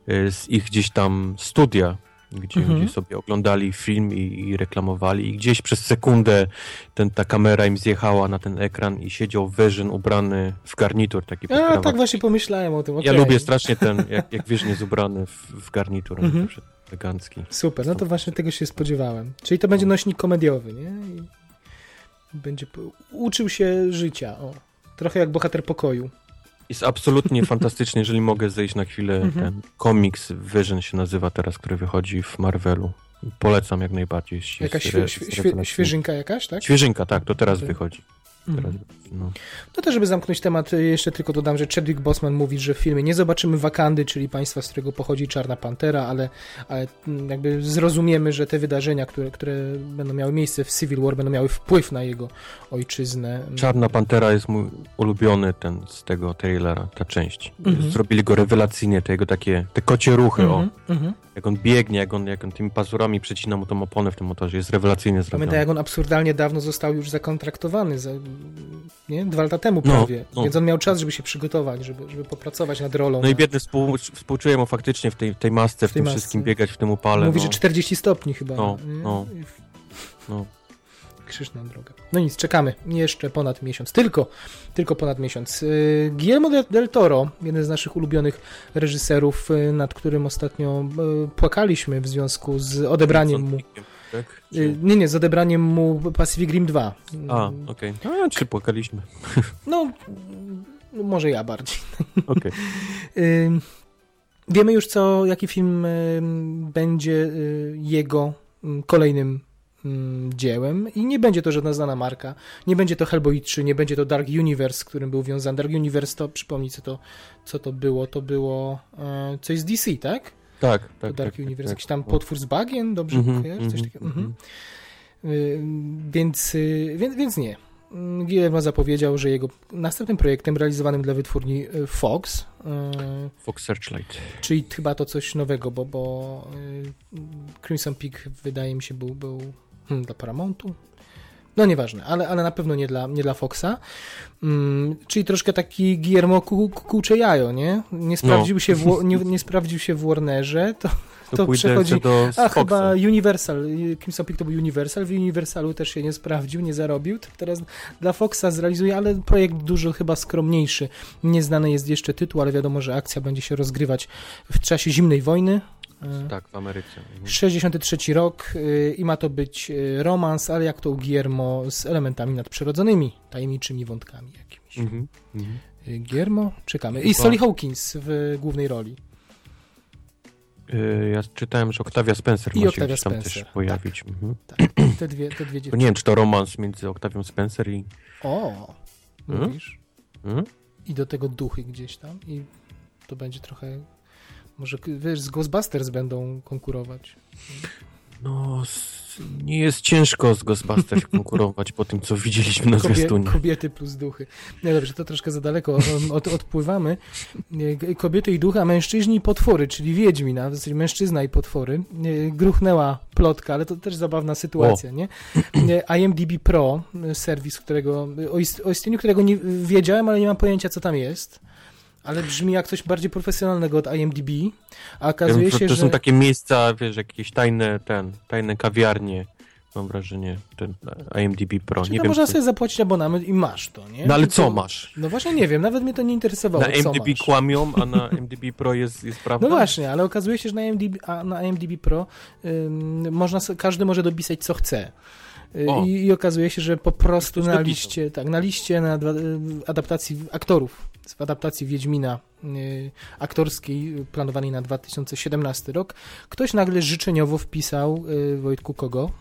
[SPEAKER 3] z ich gdzieś tam studia, gdzie, mhm. gdzie sobie oglądali film i, i, reklamowali i gdzieś przez sekundę ten, ta kamera im zjechała na ten ekran i siedział Wyżyn ubrany w garnitur taki
[SPEAKER 2] A, tak właśnie pomyślałem o tym. Okay.
[SPEAKER 3] Ja lubię strasznie ten, jak, jak Wyżyn jest ubrany w, w garnitur, mhm. elegancki.
[SPEAKER 2] Super, no to właśnie tego się spodziewałem. Czyli to będzie nośnik komediowy, nie? I będzie uczył się życia, o. Trochę jak bohater pokoju.
[SPEAKER 3] Jest absolutnie fantastyczny, jeżeli mogę zejść na chwilę. Mhm. Ten komiks Vision się nazywa teraz, który wychodzi w Marvelu. Polecam jak najbardziej.
[SPEAKER 2] Jakaś świe, świe, świeżynka jakaś, tak?
[SPEAKER 3] Świeżynka, tak, to teraz wychodzi.
[SPEAKER 2] No. no to, żeby zamknąć temat, jeszcze tylko dodam, że Chadwick Boseman mówi, że w filmie nie zobaczymy Wakandy, czyli państwa, z którego pochodzi Czarna Pantera, ale, ale jakby zrozumiemy, że te wydarzenia, które, które będą miały miejsce w Civil War, będą miały wpływ na jego ojczyznę.
[SPEAKER 3] Czarna Pantera jest mój ulubiony ten z tego trailera, ta część. Mhm. Zrobili go rewelacyjnie, te jego takie, te kocie ruchy, o. Mhm. Jak on biegnie, jak on, jak on tymi pazurami przecina mu tą oponę w tym motorze, jest rewelacyjnie zrobiony.
[SPEAKER 2] Pamiętaj, jak on absurdalnie dawno został już zakontraktowany, za, nie? Dwa lata temu no, prawie, no. więc on miał czas, żeby się przygotować, żeby, żeby popracować nad rolą.
[SPEAKER 3] No i biedny współ, współczuję mu faktycznie w tej, tej masce, w, w tej tym masce. wszystkim biegać, w tym upale.
[SPEAKER 2] Mówi,
[SPEAKER 3] no.
[SPEAKER 2] że 40 stopni chyba.
[SPEAKER 3] No, no. no
[SPEAKER 2] krzyż na drogę. No nic, czekamy jeszcze ponad miesiąc. Tylko, tylko ponad miesiąc. Y, Guillermo del Toro, jeden z naszych ulubionych reżyserów, y, nad którym ostatnio y, płakaliśmy w związku z odebraniem mu... Tak? Czy... Nie, nie, z odebraniem mu Pacific Rim 2.
[SPEAKER 3] A, okej. Okay. A, czy płakaliśmy?
[SPEAKER 2] No, może ja bardziej.
[SPEAKER 3] Okej.
[SPEAKER 2] Okay. Wiemy już, co, jaki film będzie jego kolejnym Mm, dziełem i nie będzie to żadna znana marka. Nie będzie to Hellboy 3, nie będzie to Dark Universe, z którym był wiązany. Dark Universe to, przypomnij co to, co to było, to było e, coś z DC, tak?
[SPEAKER 3] Tak,
[SPEAKER 2] tak.
[SPEAKER 3] To
[SPEAKER 2] Dark
[SPEAKER 3] tak,
[SPEAKER 2] Universe,
[SPEAKER 3] tak,
[SPEAKER 2] jakiś tam potwór z bagien, dobrze mm -hmm? Coś mm -hmm, takiego? Mm -hmm. Więc, y, więc, więc nie. Guillermo zapowiedział, że jego następnym projektem realizowanym dla wytwórni y, Fox
[SPEAKER 3] Fox Searchlight.
[SPEAKER 2] Czyli chyba to coś nowego, bo, bo Crimson Peak wydaje mi się był, był dla Paramountu? No nieważne, ale, ale na pewno nie dla, nie dla Foxa. Hmm, czyli troszkę taki Guillermo Kucze jajo, nie? Nie sprawdził, no. się w, nie, nie sprawdził się w Warnerze, to, to, przechodzi...
[SPEAKER 3] Do
[SPEAKER 2] a chyba Universal, Crimson Peak to był Universal, w Universalu też się nie sprawdził, nie zarobił, teraz dla Foxa zrealizuje, ale projekt dużo chyba skromniejszy. Nieznany jest jeszcze tytuł, ale wiadomo, że akcja będzie się rozgrywać w czasie zimnej wojny,
[SPEAKER 3] E, tak, w Ameryce.
[SPEAKER 2] 63 mhm. rok y, i ma to być y, romans, ale jak to u Guillermo z elementami nadprzyrodzonymi, tajemniczymi wątkami jakimiś. Mhm, mhm. Guillermo, czekamy. I Sally Hawkins w głównej roli.
[SPEAKER 3] Ja czytałem, że Octavia Spencer I ma się tam Spencer. też pojawić.
[SPEAKER 2] Tak, mhm. tak. Te dwie, te dwie
[SPEAKER 3] Nie wiem, czy to romans między Octavią Spencer i...
[SPEAKER 2] O, hmm? mówisz? Hmm? I do tego duchy gdzieś tam i to będzie trochę może wiesz, z Ghostbusters będą konkurować.
[SPEAKER 3] No, nie jest ciężko z Ghostbusters konkurować po tym, co widzieliśmy na Kobie, zwiastunie.
[SPEAKER 2] Kobiety plus duchy. No dobrze, to troszkę za daleko od, odpływamy. Kobiety i duchy, a mężczyźni i potwory, czyli Wiedźmina, w zasadzie mężczyzna i potwory. Gruchnęła plotka, ale to też zabawna sytuacja, o. nie? IMDb Pro, serwis, którego, o istnieniu którego nie wiedziałem, ale nie mam pojęcia, co tam jest ale brzmi jak coś bardziej profesjonalnego od IMDb, a okazuje ja, się, to,
[SPEAKER 3] to
[SPEAKER 2] że...
[SPEAKER 3] są takie miejsca, wiesz, jakieś tajne, ten, tajne kawiarnie, mam wrażenie, ten IMDb Pro.
[SPEAKER 2] Czyli nie to wiem, można sobie zapłacić abonament i masz to, nie?
[SPEAKER 3] No ale co masz?
[SPEAKER 2] No właśnie nie wiem, nawet mnie to nie interesowało,
[SPEAKER 3] Na IMDb kłamią, a na IMDb Pro jest, jest prawda?
[SPEAKER 2] No właśnie, ale okazuje się, że na IMDb, a na IMDb Pro ym, można, każdy może dopisać co chce. Y, I, I, okazuje się, że po prostu na liście, tak, na liście na adaptacji aktorów w adaptacji Wiedźmina y, aktorskiej planowanej na 2017 rok, ktoś nagle życzeniowo wpisał y, Wojtku kogo?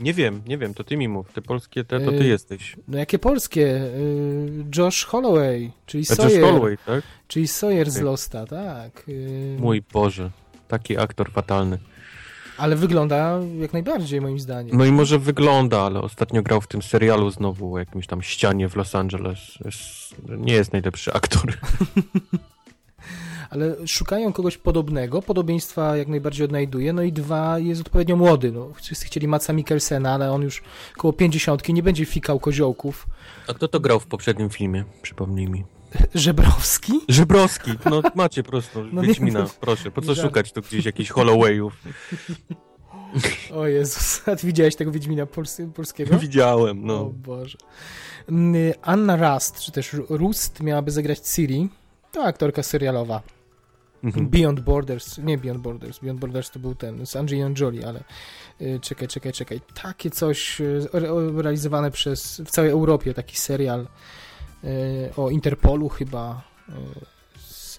[SPEAKER 3] Nie wiem, nie wiem, to ty mi mów. Te polskie, te, to ty y, jesteś.
[SPEAKER 2] No jakie polskie? Josh Holloway, czyli A Sawyer.
[SPEAKER 3] Josh Holloway, tak?
[SPEAKER 2] Czyli Sawyer z Losta, tak.
[SPEAKER 3] Mój Boże, taki aktor fatalny.
[SPEAKER 2] Ale wygląda jak najbardziej, moim zdaniem.
[SPEAKER 3] No i może wygląda, ale ostatnio grał w tym serialu znowu o jakimś tam ścianie w Los Angeles. Nie jest najlepszy aktor.
[SPEAKER 2] ale szukają kogoś podobnego, podobieństwa jak najbardziej odnajduje, no i dwa, jest odpowiednio młody, no, wszyscy chcieli Matsa Mikkelsena, ale on już koło pięćdziesiątki, nie będzie fikał koziołków.
[SPEAKER 3] A kto to grał w poprzednim filmie? Przypomnij mi.
[SPEAKER 2] Żebrowski?
[SPEAKER 3] Żebrowski, no macie prosto,
[SPEAKER 2] No
[SPEAKER 3] Wiedźmina,
[SPEAKER 2] to-
[SPEAKER 3] proszę, po co
[SPEAKER 2] żart.
[SPEAKER 3] szukać tu gdzieś jakichś Hollowayów?
[SPEAKER 2] O Jezus, a ty widziałeś tego Wiedźmina pols polskiego?
[SPEAKER 3] Widziałem,
[SPEAKER 2] O
[SPEAKER 3] no.
[SPEAKER 2] Boże. Mm, Anna Rust, czy też Rust miałaby zagrać Ciri, to aktorka serialowa.
[SPEAKER 3] Mhm.
[SPEAKER 2] Beyond Borders, nie Beyond Borders, Beyond Borders to był ten z Angelina Jolie, ale y, czekaj, czekaj, czekaj. Takie coś y, re- realizowane przez, w całej Europie, taki serial y, o Interpolu chyba y, z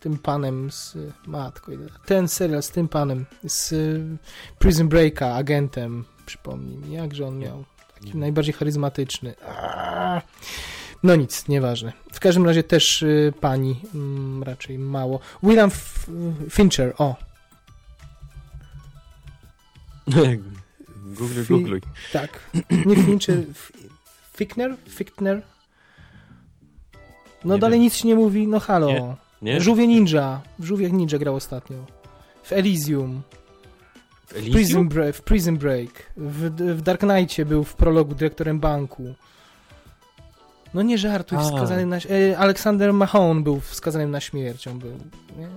[SPEAKER 2] tym panem z matko, ten serial z tym panem z Prison Breaka, agentem, przypomnij mi, jakże on miał taki najbardziej charyzmatyczny. Aaaa. No nic, nieważne. W każdym razie też y, pani mm, raczej mało. William F Fincher, o,
[SPEAKER 3] Googluj,
[SPEAKER 2] Fi-
[SPEAKER 3] googluj.
[SPEAKER 2] tak. Nie Fincher, F Fickner? No
[SPEAKER 3] Nie
[SPEAKER 2] dalej
[SPEAKER 3] wiem.
[SPEAKER 2] nic się nie mówi, no halo.
[SPEAKER 3] Nie. Nie?
[SPEAKER 2] Żółwie Ninja, w Żółwiech Ninja grał ostatnio. W Elysium,
[SPEAKER 3] W
[SPEAKER 2] w
[SPEAKER 3] Elysium?
[SPEAKER 2] Prison, Break, w Prison Break, w, w Dark Knightie był w prologu dyrektorem banku. No nie żartuj,
[SPEAKER 3] A.
[SPEAKER 2] wskazany na... E, Aleksander Mahone był wskazanym na śmierć, on był... Nie?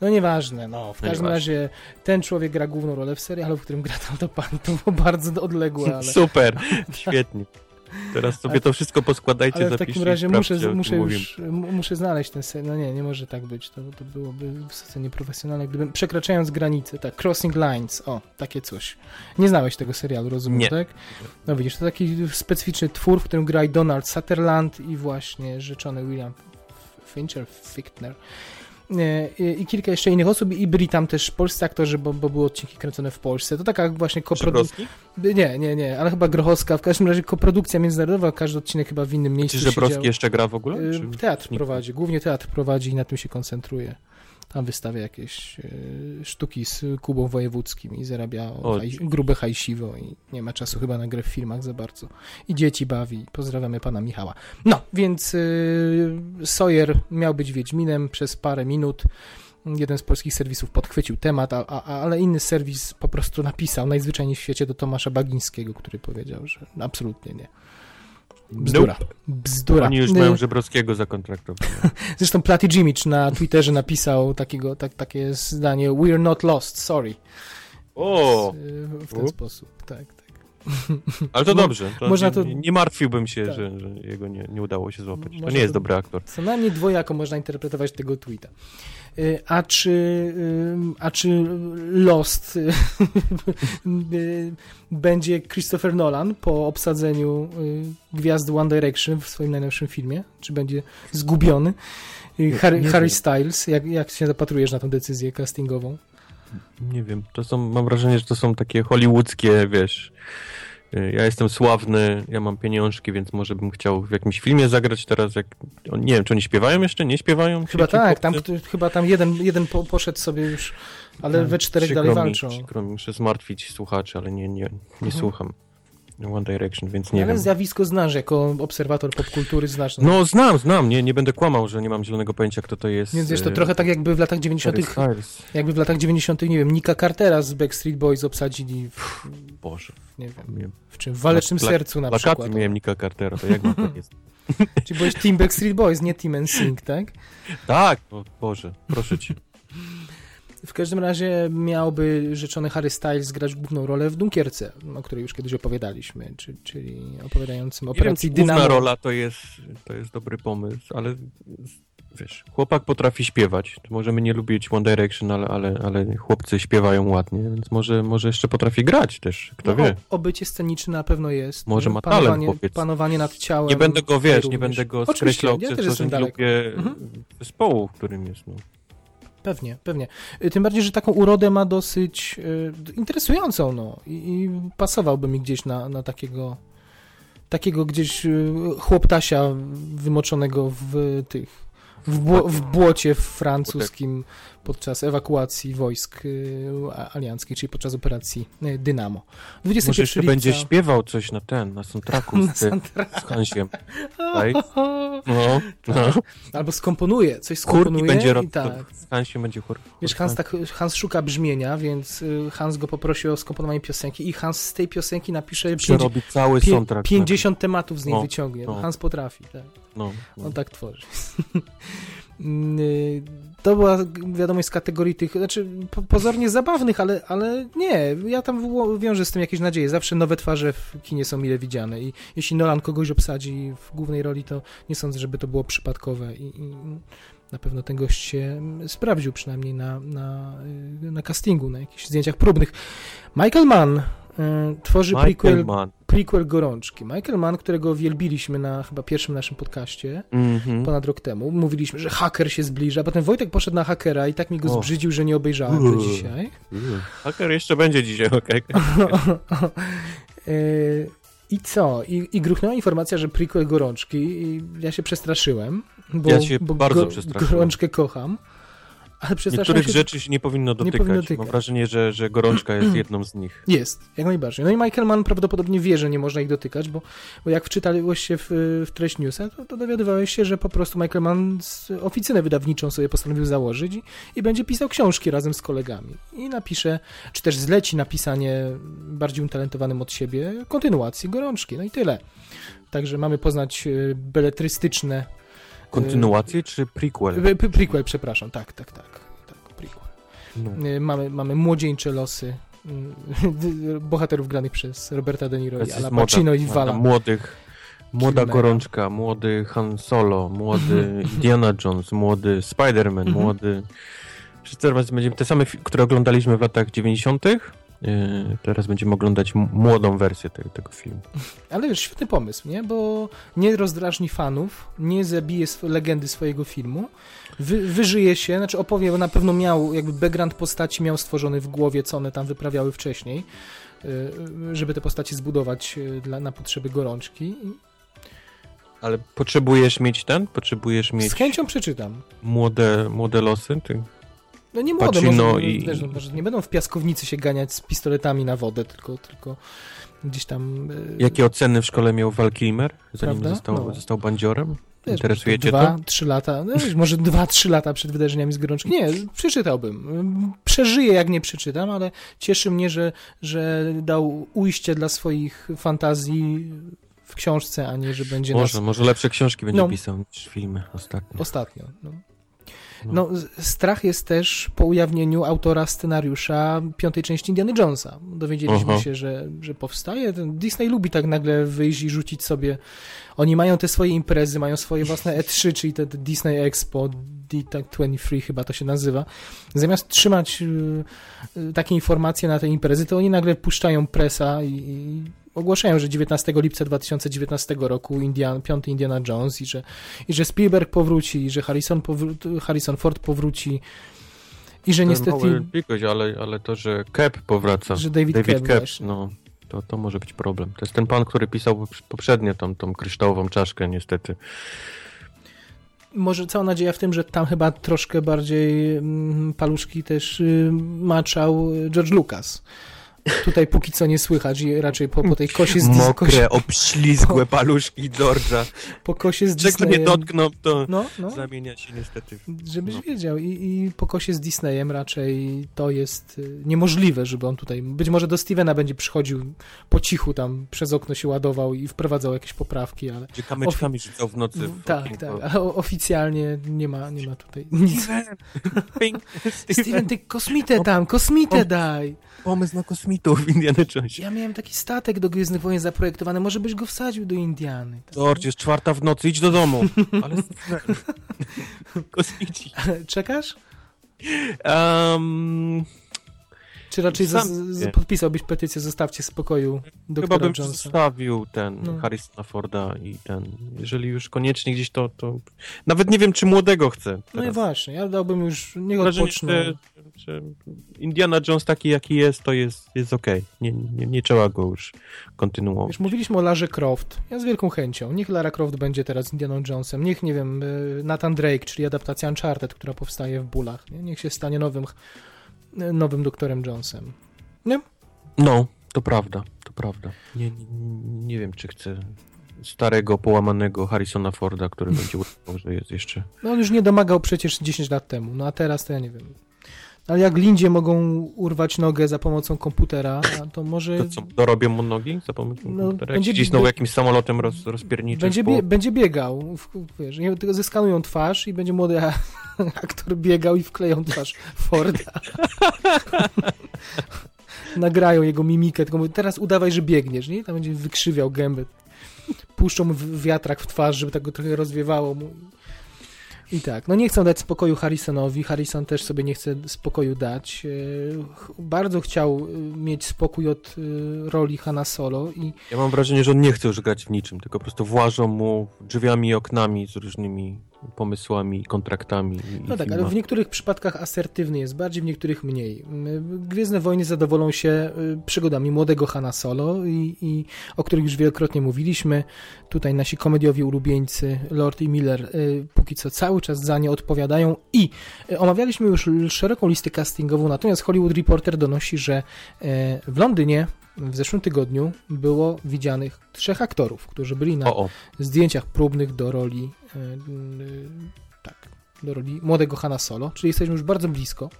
[SPEAKER 2] No nieważne, no. W
[SPEAKER 3] No
[SPEAKER 2] każdym
[SPEAKER 3] nieważne.
[SPEAKER 2] razie ten człowiek gra główną rolę w serialu, w którym gra tam to pan. To było bardzo odległe, ale...
[SPEAKER 3] Super, świetnie. Teraz sobie
[SPEAKER 2] Ale-
[SPEAKER 3] to wszystko poskładajcie,
[SPEAKER 2] Ale w takim razie
[SPEAKER 3] sprawdźcie,
[SPEAKER 2] muszę, muszę już muszę znaleźć ten serial. No nie, nie może tak być. To, to byłoby wysoce nieprofesjonalne. Gdybym przekraczając granice, tak, Crossing Lines, o, takie coś. Nie znałeś tego serialu, rozumiem,
[SPEAKER 3] Nie.
[SPEAKER 2] tak? No widzisz, to taki specyficzny twór, w którym gra i Donald Sutherland i właśnie rzeczony William Fincher, Fichtner. E, I, kilka jeszcze innych osób i byli tam też polscy aktorzy, bo, bo były odcinki kręcone w Polsce. To taka właśnie koprodukcja. Nie, nie, nie, ale chyba Grochowska. W każdym razie koprodukcja międzynarodowa, każdy odcinek chyba w innym miejscu
[SPEAKER 3] Czy Żebrowski jeszcze gra w ogóle?
[SPEAKER 2] Y,
[SPEAKER 3] Czy...
[SPEAKER 2] Teatr prowadzi, głównie teatr prowadzi i na tym się koncentruje. Tam wystawia jakieś y, sztuki z Kubą Wojewódzkim i zarabia
[SPEAKER 3] O,
[SPEAKER 2] haj, grube hajsiwo i nie ma czasu chyba na grę w filmach za bardzo. I dzieci bawi. Pozdrawiamy pana Michała. No, więc y, Sawyer miał być Wiedźminem przez parę minut. Jeden z polskich serwisów podchwycił temat, a, a, ale inny serwis po prostu napisał najzwyczajniej w świecie do Tomasza Bagińskiego, który powiedział, że absolutnie nie. Bzdura. Bzdura.
[SPEAKER 3] Oni już
[SPEAKER 2] Y,
[SPEAKER 3] mają Żebrowskiego zakontraktowanego.
[SPEAKER 2] Zresztą Platy Jimicz na Twitterze napisał takiego, tak, takie zdanie We're not lost, sorry.
[SPEAKER 3] O,
[SPEAKER 2] W, w ten
[SPEAKER 3] U.
[SPEAKER 2] sposób, tak.
[SPEAKER 3] ale to dobrze. To
[SPEAKER 2] można
[SPEAKER 3] nie,
[SPEAKER 2] to-
[SPEAKER 3] nie, martwiłbym się,
[SPEAKER 2] Tak.
[SPEAKER 3] że, że jego nie, nie udało się złapać. To
[SPEAKER 2] Można
[SPEAKER 3] nie jest
[SPEAKER 2] to-
[SPEAKER 3] dobry aktor.
[SPEAKER 2] Co najmniej dwojako można interpretować tego tweeta. Y, A czy, ym, a czy Lost y, y, będzie Christopher Nolan po obsadzeniu y, gwiazdy One Direction w swoim najnowszym filmie? Czy będzie zgubiony? Y, Harry, Harry. Styles, jak, jak się zapatrujesz na tę decyzję castingową?
[SPEAKER 3] Nie wiem, to są, mam wrażenie, że to są takie hollywoodzkie, wiesz, y, ja jestem sławny, ja mam pieniążki, więc może bym chciał w jakimś filmie zagrać teraz, jak, nie wiem, czy oni śpiewają jeszcze, nie śpiewają?
[SPEAKER 2] Chyba tak, tam, chyba tam jeden, jeden po, poszedł sobie już, ale we czterech dalej
[SPEAKER 3] mi,
[SPEAKER 2] walczą.
[SPEAKER 3] Przykro mi, muszę zmartwić słuchaczy, ale nie, nie, nie
[SPEAKER 2] Mhm.
[SPEAKER 3] słucham One Direction, więc nie
[SPEAKER 2] ale
[SPEAKER 3] wiem.
[SPEAKER 2] zjawisko znasz, jako obserwator popkultury znasz.
[SPEAKER 3] No znam, znam, nie, nie będę kłamał, że nie mam zielonego pojęcia, kto to jest.
[SPEAKER 2] Więc wiesz, to
[SPEAKER 3] y,
[SPEAKER 2] trochę tak jakby w latach
[SPEAKER 3] Harry
[SPEAKER 2] 90.,
[SPEAKER 3] Styles.
[SPEAKER 2] jakby w latach 90., nie wiem, Nika Cartera z Backstreet Boys obsadzili w,
[SPEAKER 3] Boże,
[SPEAKER 2] nie wiem,
[SPEAKER 3] nie.
[SPEAKER 2] w czym, w Walecznym
[SPEAKER 3] Pla-
[SPEAKER 2] Sercu na
[SPEAKER 3] plakaty
[SPEAKER 2] przykład.
[SPEAKER 3] miałem Nika Cartera, to jak mam tak jest?
[SPEAKER 2] Czyli byłeś Team Backstreet Boys, nie Team NSYNC, tak?
[SPEAKER 3] Tak, o Boże, proszę cię.
[SPEAKER 2] W każdym razie miałby rzeczony Harry Styles grać główną rolę w Dunkierce, o której już kiedyś opowiadaliśmy, czy, czyli opowiadającym
[SPEAKER 3] Nie wiem,
[SPEAKER 2] operacji
[SPEAKER 3] główna
[SPEAKER 2] Dynamo.
[SPEAKER 3] rola to jest, to jest dobry pomysł, ale wiesz, chłopak potrafi śpiewać. Możemy nie lubić One Direction, ale, ale, ale chłopcy śpiewają ładnie, więc może, może jeszcze potrafi grać też, kto
[SPEAKER 2] No,
[SPEAKER 3] wie.
[SPEAKER 2] Obycie sceniczne na pewno jest.
[SPEAKER 3] Może ma talent,
[SPEAKER 2] panowanie,
[SPEAKER 3] chłopiec.
[SPEAKER 2] panowanie nad ciałem.
[SPEAKER 3] Nie będę go, wiesz, nie będę go skreślał
[SPEAKER 2] ja
[SPEAKER 3] przez to, że nie lubię
[SPEAKER 2] Mhm.
[SPEAKER 3] zespołu, w którym jest. No.
[SPEAKER 2] Pewnie, pewnie. Y, Tym bardziej, że taką urodę ma dosyć y, interesującą, no. I, i pasowałby mi gdzieś na, na takiego takiego gdzieś y, chłoptasia wymoczonego w tych w, bło, w błocie francuskim podczas ewakuacji wojsk a- alianckich, czyli podczas operacji y, Dynamo. 21
[SPEAKER 3] Może jeszcze
[SPEAKER 2] lipca...
[SPEAKER 3] będzie śpiewał coś na ten, na soundtracku
[SPEAKER 2] Na
[SPEAKER 3] z, z Hansiem. Tak? No, no.
[SPEAKER 2] Albo skomponuje, coś
[SPEAKER 3] Chórki
[SPEAKER 2] skomponuje
[SPEAKER 3] będzie robił.
[SPEAKER 2] tak.
[SPEAKER 3] Z Hansiem będzie chór.
[SPEAKER 2] Wiesz, Hans, tak, Hans szuka brzmienia, więc y, Hans go poprosi o skomponowanie piosenki i Hans z tej piosenki napisze
[SPEAKER 3] Przerobi cały soundtrack.
[SPEAKER 2] 50 tematów z niej
[SPEAKER 3] No,
[SPEAKER 2] wyciągnie.
[SPEAKER 3] no.
[SPEAKER 2] Hans potrafi, tak.
[SPEAKER 3] No, no.
[SPEAKER 2] On tak tworzy. Y, to była wiadomość z kategorii tych, znaczy po, pozornie zabawnych, ale, ale nie, ja tam wiążę z tym jakieś nadzieje. Zawsze nowe twarze w kinie są mile widziane i jeśli Nolan kogoś obsadzi w głównej roli, to nie sądzę, żeby to było przypadkowe i, i na pewno ten gość się sprawdził przynajmniej na, na, na castingu, na jakichś zdjęciach próbnych. Michael Mann y, tworzy
[SPEAKER 3] Michael
[SPEAKER 2] prequel,
[SPEAKER 3] Mann.
[SPEAKER 2] Prequel Gorączki. Michael Mann, którego wielbiliśmy na chyba pierwszym naszym podcaście,
[SPEAKER 3] Mhm.
[SPEAKER 2] ponad rok temu. Mówiliśmy, że haker się zbliża. Potem Wojtek poszedł na hakera i tak mi go
[SPEAKER 3] O.
[SPEAKER 2] zbrzydził, że nie obejrzałem
[SPEAKER 3] Uuu.
[SPEAKER 2] dzisiaj.
[SPEAKER 3] Haker jeszcze będzie dzisiaj, okej.
[SPEAKER 2] Yy, I co? I, I gruchnęła informacja, że prequel Gorączki i ja się przestraszyłem. Bo,
[SPEAKER 3] Ja się
[SPEAKER 2] bo
[SPEAKER 3] bardzo przestraszyłem.
[SPEAKER 2] Gorączkę kocham. Ale
[SPEAKER 3] Niektórych
[SPEAKER 2] się,
[SPEAKER 3] rzeczy się nie powinno dotykać.
[SPEAKER 2] powinno dotykać.
[SPEAKER 3] Mam wrażenie, że, że gorączka jest jedną z nich.
[SPEAKER 2] Jest, jak najbardziej. No i Michael Mann prawdopodobnie wie, że nie można ich dotykać, bo, bo jak wczytałeś się w, w treść newsa, to, to dowiadywałeś się, że po prostu Michael Mann z oficynę wydawniczą sobie postanowił założyć i, i będzie pisał książki razem z kolegami. I napisze, czy też zleci napisanie bardziej utalentowanym od siebie kontynuacji Gorączki. No i tyle. Także mamy poznać e, beletrystyczne...
[SPEAKER 3] Kontynuację czy prequel?
[SPEAKER 2] Prequel, przepraszam, tak, tak, tak. tak prequel.
[SPEAKER 3] No.
[SPEAKER 2] Y, Mamy, mamy młodzieńcze losy y, bohaterów granych przez Roberta De Niro i
[SPEAKER 3] moda-
[SPEAKER 2] Pacino i Vala.
[SPEAKER 3] Młodych. Młoda
[SPEAKER 2] Kilmera.
[SPEAKER 3] gorączka, młody Han Solo, młody Indiana Jones, młody Spider-Man,
[SPEAKER 2] Mhm.
[SPEAKER 3] młody... Wszyscy teraz będziemy te same, które oglądaliśmy w latach 90. Yy, teraz będziemy oglądać młodą wersję te, tego filmu.
[SPEAKER 2] Ale wiesz, świetny pomysł, nie? Bo nie rozdrażni fanów, nie zabije sw- legendy swojego filmu, wy, wyżyje się, znaczy opowie, bo na pewno miał, jakby background postaci miał stworzony w głowie, co one tam wyprawiały wcześniej, y, żeby te postacie zbudować y, dla, na potrzeby gorączki.
[SPEAKER 3] Ale potrzebujesz mieć ten? Potrzebujesz mieć
[SPEAKER 2] Z chęcią przeczytam.
[SPEAKER 3] młode, młode losy? Ty?
[SPEAKER 2] No nie młode,
[SPEAKER 3] Pacino
[SPEAKER 2] może,
[SPEAKER 3] i-
[SPEAKER 2] wiesz, no, może nie będą w piaskownicy się ganiać z pistoletami na wodę, tylko, tylko gdzieś tam... y,
[SPEAKER 3] Jakie oceny w szkole miał Val Kilmer, zanim
[SPEAKER 2] Prawda?
[SPEAKER 3] został,
[SPEAKER 2] No.
[SPEAKER 3] został bandziorem?
[SPEAKER 2] Wiesz,
[SPEAKER 3] Interesuje cię
[SPEAKER 2] dwa,
[SPEAKER 3] to?
[SPEAKER 2] trzy lata, no wiesz, może dwa, trzy lata przed wydarzeniami z Gorączki. Nie, przeczytałbym. Przeżyję, jak nie przeczytam, ale cieszy mnie, że, że dał ujście dla swoich fantazji w książce, a nie, że będzie
[SPEAKER 3] Może,
[SPEAKER 2] nas
[SPEAKER 3] może lepsze książki będzie
[SPEAKER 2] No.
[SPEAKER 3] pisał niż filmy ostatnio.
[SPEAKER 2] ostatnio. No.
[SPEAKER 3] No.
[SPEAKER 2] No, strach jest też po ujawnieniu autora scenariusza piątej części Indiana Jonesa. Dowiedzieliśmy
[SPEAKER 3] Aha.
[SPEAKER 2] się, że, że powstaje. Disney lubi tak nagle wyjść i rzucić sobie. Oni mają te swoje imprezy, mają swoje własne E3, czyli te Disney Expo, D23 chyba to się nazywa. Zamiast trzymać y, y, takie informacje na te imprezy, to oni nagle puszczają presa i ogłaszają, że 19 lipca 2019 roku Indian, piąty Indiana Jones i że, i że Spielberg powróci, i że Harrison, powró- Harrison Ford powróci i że niestety,
[SPEAKER 3] pikoś, ale, ale to, że Cap powraca.
[SPEAKER 2] że David,
[SPEAKER 3] David
[SPEAKER 2] właśnie.
[SPEAKER 3] no. To, to może być problem. To jest ten pan, który pisał poprz- poprzednio tą, tą kryształową czaszkę, niestety.
[SPEAKER 2] Może cała nadzieja w tym, że tam chyba troszkę bardziej mm, paluszki też y, maczał George Lucas. Tutaj póki co nie słychać i raczej po, po tej kosie z Dis-
[SPEAKER 3] Mokre,
[SPEAKER 2] kosie,
[SPEAKER 3] obślizgłe paluszki George'a.
[SPEAKER 2] po kosie z
[SPEAKER 3] Czego nie
[SPEAKER 2] Disneyem.
[SPEAKER 3] dotknął, to
[SPEAKER 2] No, no.
[SPEAKER 3] zamienia się niestety.
[SPEAKER 2] Żebyś
[SPEAKER 3] No.
[SPEAKER 2] wiedział. I, I po kosie z Disneyem raczej to jest y, niemożliwe, żeby on tutaj. Być może do Stevena będzie przychodził po cichu tam przez okno się ładował i wprowadzał jakieś poprawki, ale.
[SPEAKER 3] Gdzie kamyczkami rzucał w nocy. w
[SPEAKER 2] tak, tak. Ale oficjalnie nie ma, nie ma tutaj nic.
[SPEAKER 3] Steven!
[SPEAKER 2] Steven, ty kosmitę tam, kosmitę daj!
[SPEAKER 3] Pomysł na kosmitów w Indiana Jonesie.
[SPEAKER 2] Ja miałem taki statek do Gwiezdnych Wojen zaprojektowany, może byś go wsadził do Indiany.
[SPEAKER 3] George, jest czwarta w nocy, idź do domu. Ale. Kosmici.
[SPEAKER 2] Czekasz?
[SPEAKER 3] Um,
[SPEAKER 2] Czy raczej
[SPEAKER 3] Sam
[SPEAKER 2] z, z, podpisałbyś petycję Zostawcie spokoju
[SPEAKER 3] Chyba
[SPEAKER 2] doktora
[SPEAKER 3] bym
[SPEAKER 2] Jonesa?
[SPEAKER 3] zostawił ten
[SPEAKER 2] No.
[SPEAKER 3] Harrisona Forda i ten, jeżeli już koniecznie gdzieś to, to... Nawet nie wiem, czy młodego chcę
[SPEAKER 2] No i
[SPEAKER 3] teraz.
[SPEAKER 2] właśnie, ja dałbym już, niech odpoczną.
[SPEAKER 3] że, że Indiana Jones taki, jaki jest, to jest, jest okej. Nie, nie, nie trzeba go już kontynuować.
[SPEAKER 2] Wiesz, mówiliśmy o Larze Croft. Ja z wielką chęcią. Niech Lara Croft będzie teraz Indianą Jonesem. Niech, nie wiem, y, Nathan Drake, czyli adaptacja Uncharted, która powstaje w bólach. Nie? Niech się stanie nowym, nowym doktorem Jonesem.
[SPEAKER 3] No, to prawda, to prawda. Nie, nie, nie wiem, czy chcę starego, połamanego Harrisona Forda, który będzie udawał, że jest jeszcze...
[SPEAKER 2] No on już nie domagał przecież 10 lat temu. No a teraz to ja nie wiem. Ale jak Lindzie mogą urwać nogę za pomocą komputera, to może
[SPEAKER 3] To co, dorobię mu nogi za pomocą
[SPEAKER 2] No,
[SPEAKER 3] komputera?
[SPEAKER 2] będzie-
[SPEAKER 3] cisnął jakimś samolotem roz, rozpierniczym
[SPEAKER 2] będzie, bie, będzie biegał. W, wiesz, nie, tylko zeskanują twarz i będzie młody a- aktor biegał i wkleją twarz Forda. Nagrają jego mimikę, tylko teraz udawaj, że biegniesz, nie? Tam będzie wykrzywiał gębę. Puszczą wiatrak w twarz, żeby tak go trochę rozwiewało mu. I tak, no nie chcą dać spokoju Harrisonowi, Harrison też sobie nie chce spokoju dać. E, Bardzo chciał e, mieć spokój od e, roli Hanna Solo i
[SPEAKER 3] Ja mam wrażenie, że on nie chce już grać w niczym, tylko po prostu włażą mu drzwiami i oknami z różnymi pomysłami, kontraktami
[SPEAKER 2] No tak, ale w niektórych przypadkach asertywny jest bardziej, w niektórych mniej. Gwiezdne Wojny zadowolą się y, przygodami młodego Hanna Solo, i, i, o których już wielokrotnie mówiliśmy. Tutaj nasi komediowi ulubieńcy Lord i Miller y, póki co cały czas za nie odpowiadają i y, omawialiśmy już szeroką listę castingową, natomiast Hollywood Reporter donosi, że w Londynie w zeszłym tygodniu było widzianych trzech aktorów, którzy byli na
[SPEAKER 3] O, o,
[SPEAKER 2] zdjęciach próbnych do roli tak, do roli młodego Hanna Solo, czyli jesteśmy już bardzo blisko.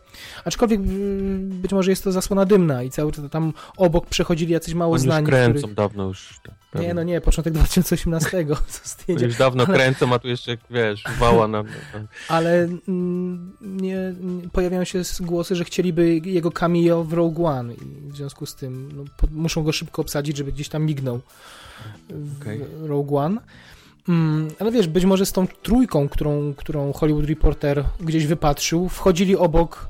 [SPEAKER 2] Aczkolwiek y, być może jest to zasłona dymna i cały czas tam obok przechodzili jacyś mało
[SPEAKER 3] oni już
[SPEAKER 2] znani,
[SPEAKER 3] kręcą
[SPEAKER 2] których...
[SPEAKER 3] dawno już. Tak,
[SPEAKER 2] Nie, no nie, początek 2018 to
[SPEAKER 3] Oni
[SPEAKER 2] zdjęcie,
[SPEAKER 3] już dawno
[SPEAKER 2] ale-
[SPEAKER 3] kręcą, a tu jeszcze, wiesz, wała na...
[SPEAKER 2] ale mm, nie, pojawiają się głosy, że chcieliby jego cameo w Rogue One i w związku z tym no, muszą go szybko obsadzić, żeby gdzieś tam mignął w
[SPEAKER 3] Okej.
[SPEAKER 2] Rogue One. Mm, ale wiesz, być może z tą trójką, którą, którą Hollywood Reporter gdzieś wypatrzył, wchodzili obok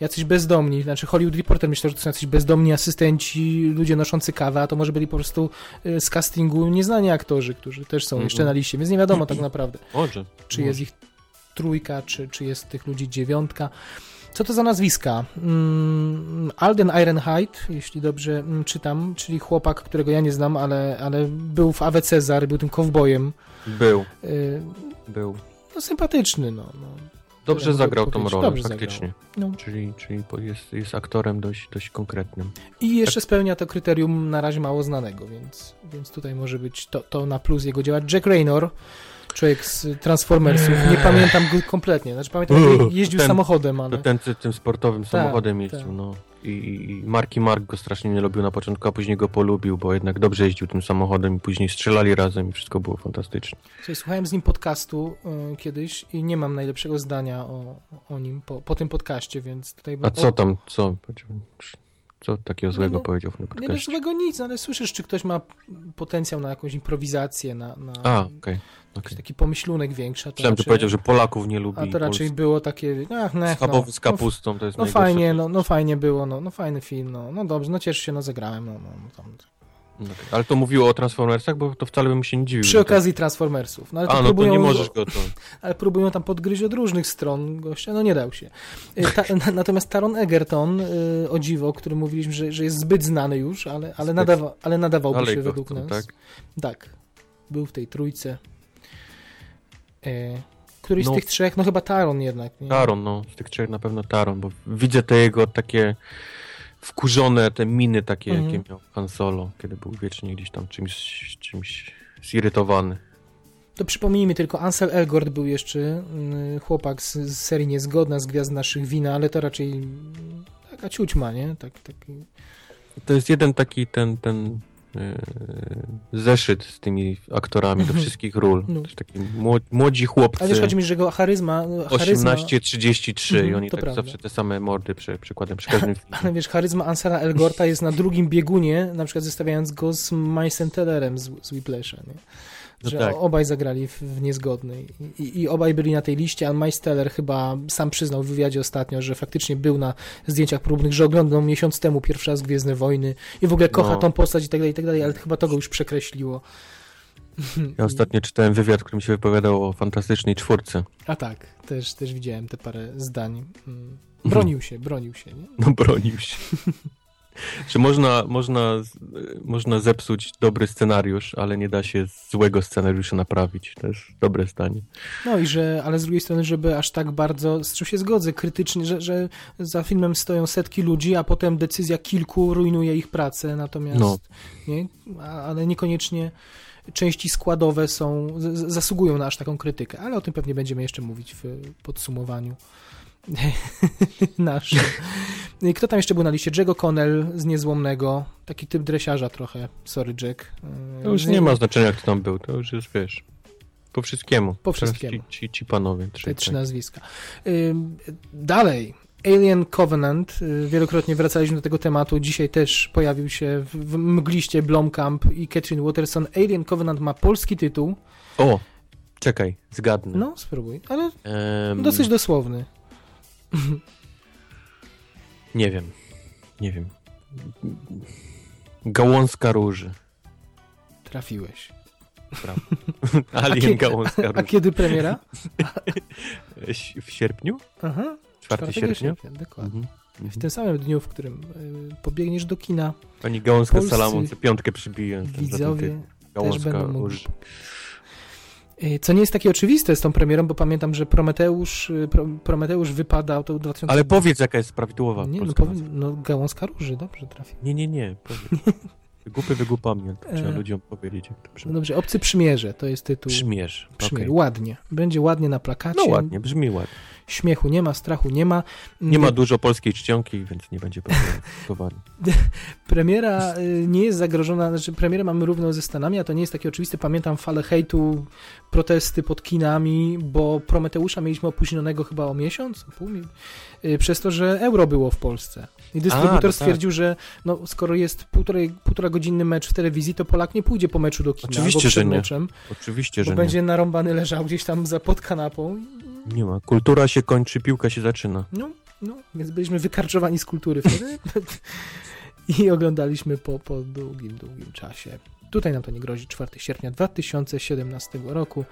[SPEAKER 2] jacyś bezdomni, znaczy Hollywood Reporter myślał, że to są jacyś bezdomni asystenci, ludzie noszący kawę, a to może byli po prostu y, z castingu nieznani aktorzy, którzy też są
[SPEAKER 3] Mhm.
[SPEAKER 2] jeszcze na liście, więc nie wiadomo tak naprawdę
[SPEAKER 3] Może.
[SPEAKER 2] czy
[SPEAKER 3] może.
[SPEAKER 2] jest ich trójka, czy, czy jest tych ludzi dziewiątka. Co to za nazwiska? Mm, Alden Ironhide, jeśli dobrze mm, czytam, czyli chłopak, którego ja nie znam, ale, ale był w Awe Cezar, był tym kowbojem.
[SPEAKER 3] Był,
[SPEAKER 2] Y,
[SPEAKER 3] był.
[SPEAKER 2] No sympatyczny, no. no.
[SPEAKER 3] Dobrze zagrał tą rolę, faktycznie.
[SPEAKER 2] No.
[SPEAKER 3] Czyli, czyli jest, jest aktorem dość, dość konkretnym.
[SPEAKER 2] I jeszcze spełnia to kryterium na razie mało znanego, więc, więc tutaj może być to, to na plus jego działać. Jack Raynor, człowiek z Transformersów, nie pamiętam go kompletnie, znaczy pamiętam,
[SPEAKER 3] Uch,
[SPEAKER 2] jeździł
[SPEAKER 3] ten-
[SPEAKER 2] samochodem, ale...
[SPEAKER 3] ten ty- tym sportowym samochodem
[SPEAKER 2] tak.
[SPEAKER 3] jeździł, no. I, Marki Mark go strasznie nie lubił na początku, a później go polubił, bo jednak dobrze jeździł tym samochodem i później strzelali razem i wszystko było fantastyczne.
[SPEAKER 2] Słuchaj, słuchałem z nim podcastu y, kiedyś i nie mam najlepszego zdania o, o nim po, po tym podcaście, więc tutaj...
[SPEAKER 3] A co tam, co? Co takiego złego
[SPEAKER 2] no,
[SPEAKER 3] powiedział w tym
[SPEAKER 2] Nie no,
[SPEAKER 3] podcaście?
[SPEAKER 2] złego nic, ale słyszysz, czy ktoś ma potencjał na jakąś improwizację, na, na
[SPEAKER 3] A,
[SPEAKER 2] jakiś
[SPEAKER 3] okej.
[SPEAKER 2] taki pomyślunek większy.
[SPEAKER 3] że
[SPEAKER 2] raczej-
[SPEAKER 3] powiedział, że Polaków nie lubi.
[SPEAKER 2] A to raczej
[SPEAKER 3] Polski-
[SPEAKER 2] było takie, ach, nech, no,
[SPEAKER 3] z
[SPEAKER 2] no,
[SPEAKER 3] kapustą, to jest
[SPEAKER 2] no fajnie, no, no fajnie było, no, no fajny film, no, no dobrze, no cieszę się, no zagrałem, no, no, no tam.
[SPEAKER 3] Okej. Ale to mówiło o Transformersach, bo to wcale bym się nie dziwił.
[SPEAKER 2] Przy
[SPEAKER 3] to-
[SPEAKER 2] okazji Transformersów, no ale to
[SPEAKER 3] A, no to
[SPEAKER 2] próbują,
[SPEAKER 3] nie możesz go to...
[SPEAKER 2] ale próbują tam podgryźć od różnych stron gościa, no nie dał się. Y, Ta, na- natomiast Taron Egerton, y, o dziwo, o którym mówiliśmy, że, że jest zbyt znany już, ale, ale, nadawa, ale nadawałby
[SPEAKER 3] Dalej
[SPEAKER 2] się według
[SPEAKER 3] chcą,
[SPEAKER 2] nas.
[SPEAKER 3] tak?
[SPEAKER 2] Tak, był w tej trójce. E, któryś
[SPEAKER 3] No.
[SPEAKER 2] z tych trzech, no chyba Taron jednak. Nie?
[SPEAKER 3] Taron, no, z tych trzech na pewno Taron, bo widzę te jego takie wkurzone, te miny takie,
[SPEAKER 2] Mhm.
[SPEAKER 3] jakie miał Han Solo, kiedy był wiecznie gdzieś tam czymś, czymś zirytowany.
[SPEAKER 2] To przypomnijmy tylko, Ansel Elgort był jeszcze mm, chłopak z, z serii Niezgodna z Gwiazd Naszych Wina, ale to raczej taka ciućma, nie? Tak, taki...
[SPEAKER 3] To jest jeden taki ten, ten zeszyt z tymi aktorami do wszystkich ról.
[SPEAKER 2] No.
[SPEAKER 3] Taki mło- młodzi chłopcy.
[SPEAKER 2] Ale wiesz, chodzi mi, że jego charyzma... charyzma
[SPEAKER 3] 18-33 i
[SPEAKER 2] Mhm,
[SPEAKER 3] oni tak
[SPEAKER 2] prawda.
[SPEAKER 3] zawsze te same mordy przy, przykładem przy każdym filmie.
[SPEAKER 2] ale wiesz, charyzma Ansela Elgorta jest na drugim biegunie, na przykład zestawiając go z Milesem Tellerem z, z Whiplasha, nie?
[SPEAKER 3] No
[SPEAKER 2] że
[SPEAKER 3] tak.
[SPEAKER 2] obaj zagrali w, w Niezgodnej I, I, obaj byli na tej liście, a Meisteller chyba sam przyznał w wywiadzie ostatnio, że faktycznie był na zdjęciach próbnych, że oglądał miesiąc temu pierwszy raz Gwiezdne Wojny i w ogóle kocha
[SPEAKER 3] No.
[SPEAKER 2] tą postać i tak dalej, i tak dalej, ale chyba to go już przekreśliło.
[SPEAKER 3] Ja ostatnio czytałem wywiad, w którym się wypowiadał o fantastycznej czwórce.
[SPEAKER 2] A tak, też, też widziałem te parę zdań. Mm. Bronił się, bronił się, nie?
[SPEAKER 3] No bronił się. Że można, można, można zepsuć dobry scenariusz, ale nie da się złego scenariusza naprawić. To jest dobre zdanie.
[SPEAKER 2] No i że, ale z drugiej strony, żeby aż tak bardzo, z czym się zgodzę, krytycznie, że, że za filmem stoją setki ludzi, a potem decyzja kilku rujnuje ich pracę, natomiast,
[SPEAKER 3] No.
[SPEAKER 2] nie, ale niekoniecznie części składowe są, zasługują na aż taką krytykę, ale o tym pewnie będziemy jeszcze mówić w podsumowaniu naszym. Kto tam jeszcze był na liście? Jego Connell z Niezłomnego, taki typ dresiarza trochę, sorry Jack.
[SPEAKER 3] To już
[SPEAKER 2] Z
[SPEAKER 3] nie ma znaczenia, kto tam był. To już jest, wiesz, po wszystkiemu.
[SPEAKER 2] Po wszystkiemu.
[SPEAKER 3] Ci, ci, ci panowie.
[SPEAKER 2] te
[SPEAKER 3] trzej,
[SPEAKER 2] trzy
[SPEAKER 3] tak.
[SPEAKER 2] nazwiska. Dalej. Alien Covenant. Y, Wielokrotnie wracaliśmy do tego tematu. Dzisiaj też pojawił się w, mgliście Blomkamp i Catherine Watterson. Alien Covenant ma polski tytuł.
[SPEAKER 3] O, czekaj, zgadnę.
[SPEAKER 2] No, spróbuj. Ale
[SPEAKER 3] Em,
[SPEAKER 2] dosyć dosłowny.
[SPEAKER 3] Nie wiem. Nie wiem. Gałązka róży.
[SPEAKER 2] Trafiłeś.
[SPEAKER 3] Prawda.
[SPEAKER 2] A
[SPEAKER 3] Alien
[SPEAKER 2] kie-
[SPEAKER 3] gałązka
[SPEAKER 2] A
[SPEAKER 3] róży.
[SPEAKER 2] kiedy premiera?
[SPEAKER 3] W sierpniu?
[SPEAKER 2] Aha,
[SPEAKER 3] 4
[SPEAKER 2] 4
[SPEAKER 3] sierpnia?
[SPEAKER 2] sierpnia. Dokładnie.
[SPEAKER 3] Mhm.
[SPEAKER 2] W tym samym dniu, w którym y, pobiegniesz do kina,
[SPEAKER 3] Pani Gałązka
[SPEAKER 2] Polscy
[SPEAKER 3] Salamon co piątkę przybije. ten- za ten
[SPEAKER 2] widzowie
[SPEAKER 3] typ.
[SPEAKER 2] też
[SPEAKER 3] Gałązka
[SPEAKER 2] będą mogli
[SPEAKER 3] róży.
[SPEAKER 2] Y, Co nie jest takie oczywiste z tą premierą, bo pamiętam, że Prometeusz, y, Pro, Prometeusz wypadał to w 2000...
[SPEAKER 3] Ale powiedz, jaka jest prawidłowa
[SPEAKER 2] Nie, no,
[SPEAKER 3] nazwa.
[SPEAKER 2] no gałązka róży, dobrze trafił.
[SPEAKER 3] Nie, nie, nie. Powiedz. Ale to trzeba
[SPEAKER 2] E.
[SPEAKER 3] ludziom powiedzieć,
[SPEAKER 2] No dobrze, Obcy Przymierze to jest tytuł.
[SPEAKER 3] Przymierz.
[SPEAKER 2] Przymierze.
[SPEAKER 3] okej.
[SPEAKER 2] Ładnie. Będzie ładnie na plakacie.
[SPEAKER 3] No ładnie, brzmi ładnie.
[SPEAKER 2] Śmiechu nie ma, strachu nie ma.
[SPEAKER 3] Nie ma dużo polskiej czcionki, więc nie będzie problemu.
[SPEAKER 2] Premiera y, nie jest zagrożona, znaczy premierę mamy równą ze Stanami, a to nie jest takie oczywiste. Pamiętam falę hejtu, protesty pod kinami, bo Prometeusza mieliśmy opóźnionego chyba o miesiąc, pół, y, przez to, że euro było w Polsce. I dystrybutor
[SPEAKER 3] no tak.
[SPEAKER 2] stwierdził, że no, skoro jest półtorej, półtora godzinny mecz w telewizji, to Polak nie pójdzie po meczu do kina,
[SPEAKER 3] Oczywiście, że nie.
[SPEAKER 2] meczem,
[SPEAKER 3] Oczywiście,
[SPEAKER 2] bo
[SPEAKER 3] że
[SPEAKER 2] będzie narąbany leżał gdzieś tam za pod kanapą.
[SPEAKER 3] Nie. Ma. Kultura się kończy, piłka się zaczyna.
[SPEAKER 2] No, no, więc byliśmy wykarczowani z kultury wtedy i oglądaliśmy po, po długim, długim czasie. Tutaj nam to nie grozi, 4 sierpnia 2017 roku.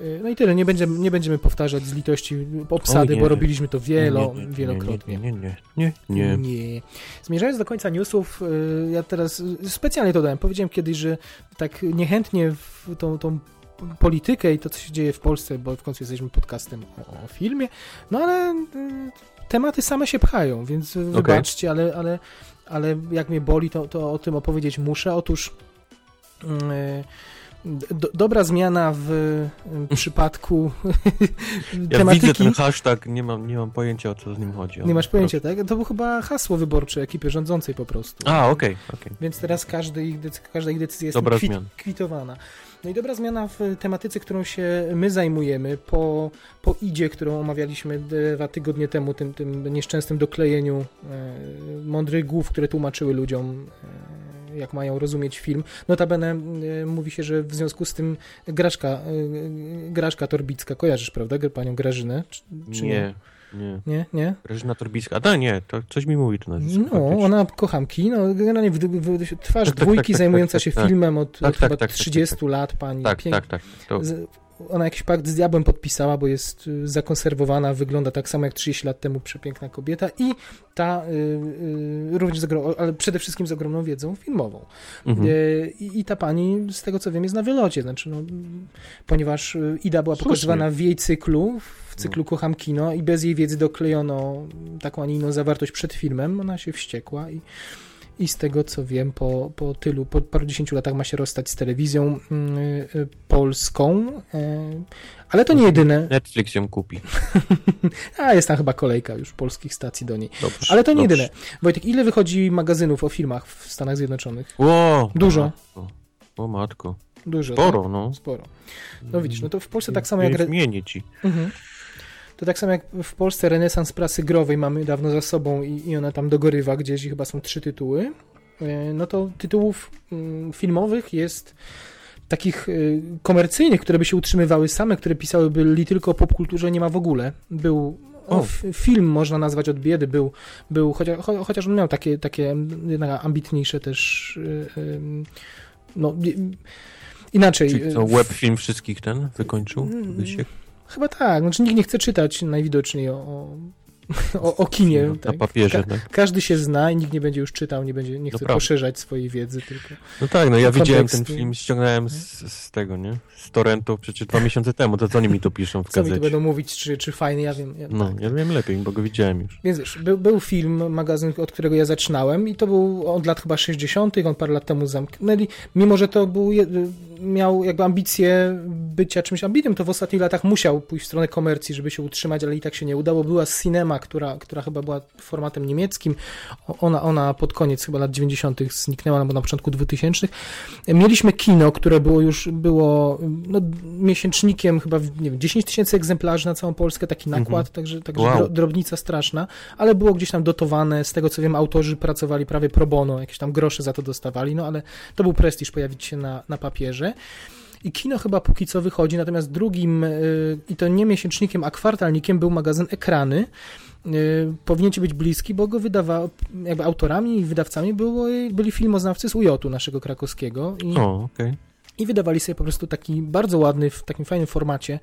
[SPEAKER 2] Yy, No i tyle, nie będziemy, nie będziemy powtarzać z litości obsady, bo robiliśmy to wielo,
[SPEAKER 3] Nie, nie, nie,
[SPEAKER 2] wielokrotnie.
[SPEAKER 3] Nie, nie, nie. nie, nie.
[SPEAKER 2] Nie. Zmierzając do końca newsów, y, ja teraz y, specjalnie to dałem. Powiedziałem kiedyś, że tak niechętnie w tą, tą politykę i to, co się dzieje w Polsce, bo w końcu jesteśmy podcastem o, o filmie, no ale y, tematy same się pchają, więc y, wybaczcie, ale, ale, ale jak mnie boli, to, to o tym opowiedzieć muszę. Otóż y, do, dobra zmiana w y, przypadku
[SPEAKER 3] Ja
[SPEAKER 2] tematyki.
[SPEAKER 3] widzę ten hashtag, nie mam, nie mam pojęcia o co z nim chodzi.
[SPEAKER 2] Nie masz pojęcia, tak? To było chyba hasło wyborcze ekipy rządzącej po prostu.
[SPEAKER 3] A, okej, okej.
[SPEAKER 2] Więc teraz każdy ich każda ich decyzja jest kwit- kwitowana. No i dobra zmiana w tematyce, którą się my zajmujemy po, po idzie, którą omawialiśmy dwa tygodnie temu, tym, tym nieszczęsnym doklejeniu e, mądrych głów, które tłumaczyły ludziom, e, jak mają rozumieć film. Notabene e, mówi się, że w związku z tym Graszka, e, Graszka Torbicka, kojarzysz, prawda, panią Grażynę? Czy, czy
[SPEAKER 3] Nie, nie.
[SPEAKER 2] Nie, nie?
[SPEAKER 3] Grażyna Torbiska. A da, nie, to coś mi mówi to nazwisko.
[SPEAKER 2] No,
[SPEAKER 3] faktycznie.
[SPEAKER 2] ona kocham kino. Generalnie w, w, w, twarz
[SPEAKER 3] Tak, tak,
[SPEAKER 2] dwójki
[SPEAKER 3] tak, tak,
[SPEAKER 2] zajmująca
[SPEAKER 3] tak,
[SPEAKER 2] się filmem od, od chyba
[SPEAKER 3] tak, tak,
[SPEAKER 2] 30
[SPEAKER 3] tak.
[SPEAKER 2] lat. Pani
[SPEAKER 3] Tak,
[SPEAKER 2] pięk-
[SPEAKER 3] tak, tak. To,
[SPEAKER 2] Z, ona jakiś pakt z diabłem podpisała, bo jest y, zakonserwowana, wygląda tak samo jak 30 lat temu przepiękna kobieta i ta y, y, również, ale przede wszystkim z ogromną wiedzą filmową.
[SPEAKER 3] mhm.
[SPEAKER 2] Y, I, ta pani, z tego co wiem, jest na wylocie, znaczy, no, ponieważ y, Ida była
[SPEAKER 3] Słusznie.
[SPEAKER 2] pokazywana w jej cyklu, w cyklu
[SPEAKER 3] No.
[SPEAKER 2] Kocham Kino i bez jej wiedzy doklejono taką, a nie inną zawartość przed filmem, ona się wściekła i i z tego co wiem, po, po tylu, po paru dziesięciu latach ma się rozstać z telewizją mm, y, polską. y, ale to nie jedyne.
[SPEAKER 3] Netflix ją kupi.
[SPEAKER 2] A jest tam chyba kolejka już polskich stacji do niej.
[SPEAKER 3] Dobrze,
[SPEAKER 2] Ale to nie
[SPEAKER 3] dobrze.
[SPEAKER 2] jedyne. Wojtek, ile wychodzi magazynów o filmach w Stanach Zjednoczonych?
[SPEAKER 3] Ło,
[SPEAKER 2] Dużo.
[SPEAKER 3] Matko. O matko.
[SPEAKER 2] Dużo.
[SPEAKER 3] Sporo,
[SPEAKER 2] tak?
[SPEAKER 3] no.
[SPEAKER 2] Sporo. No widzisz, no to w Polsce tak samo jak.
[SPEAKER 3] Nie zmienię ci.
[SPEAKER 2] Mhm. To tak samo jak w Polsce renesans prasy growej mamy dawno za sobą i, i ona tam dogorywa gdzieś i chyba są trzy tytuły. E, No to tytułów mm, filmowych jest takich y, komercyjnych, które by się utrzymywały same, które pisałyby li tylko o popkulturze, nie ma w ogóle. Był o, film można nazwać od biedy, był, był chociaż, cho, chociaż on miał takie, takie ambitniejsze też y, no, inaczej.
[SPEAKER 3] Czyli to web film wszystkich ten wykończył?
[SPEAKER 2] Mm, chyba tak, znaczy nikt nie chce czytać najwidoczniej o, o, o kinie. No,
[SPEAKER 3] tak. Na papierze, Ka
[SPEAKER 2] tak. Każdy się zna i nikt nie będzie już czytał, nie, będzie, nie chce no poszerzać swojej wiedzy, tylko...
[SPEAKER 3] No tak, no ja widziałem ten film, ściągnąłem z, z, tego, nie? Z torrentu przecież dwa miesiące temu, to co oni mi tu piszą w gazecie?
[SPEAKER 2] Co mi tu będą mówić, czy, czy fajny, ja wiem. Ja,
[SPEAKER 3] no, tak. ja wiem lepiej, bo go widziałem już.
[SPEAKER 2] Więc wiesz, był, był film, magazyn, od którego ja zaczynałem i to był od lat chyba 60., on parę lat temu zamknęli, mimo że to był miał jakby ambicje bycia czymś ambitnym, to w ostatnich latach musiał pójść w stronę komercji, żeby się utrzymać, ale i tak się nie udało. Była Cinema, która, która chyba była formatem niemieckim. Ona, ona pod koniec chyba lat 90. zniknęła, albo na początku 2000. Mieliśmy kino, które było już było no, miesięcznikiem chyba nie wiem, 10 tysięcy egzemplarzy na całą Polskę, taki nakład, mhm. także, także wow. drobnica straszna, ale było gdzieś tam dotowane. Z tego co wiem, autorzy pracowali prawie pro bono, jakieś tam grosze za to dostawali, no ale to był prestiż pojawić się na, na papierze. I kino chyba póki co wychodzi, natomiast drugim, y, i to nie miesięcznikiem, a kwartalnikiem był magazyn Ekrany. Y, powinien ci być bliski, bo go wydawał, jakby autorami i wydawcami było, byli filmoznawcy z UJ-u naszego krakowskiego.
[SPEAKER 3] I... O, okej. Okay
[SPEAKER 2] i wydawali sobie po prostu taki bardzo ładny, w takim fajnym formacie,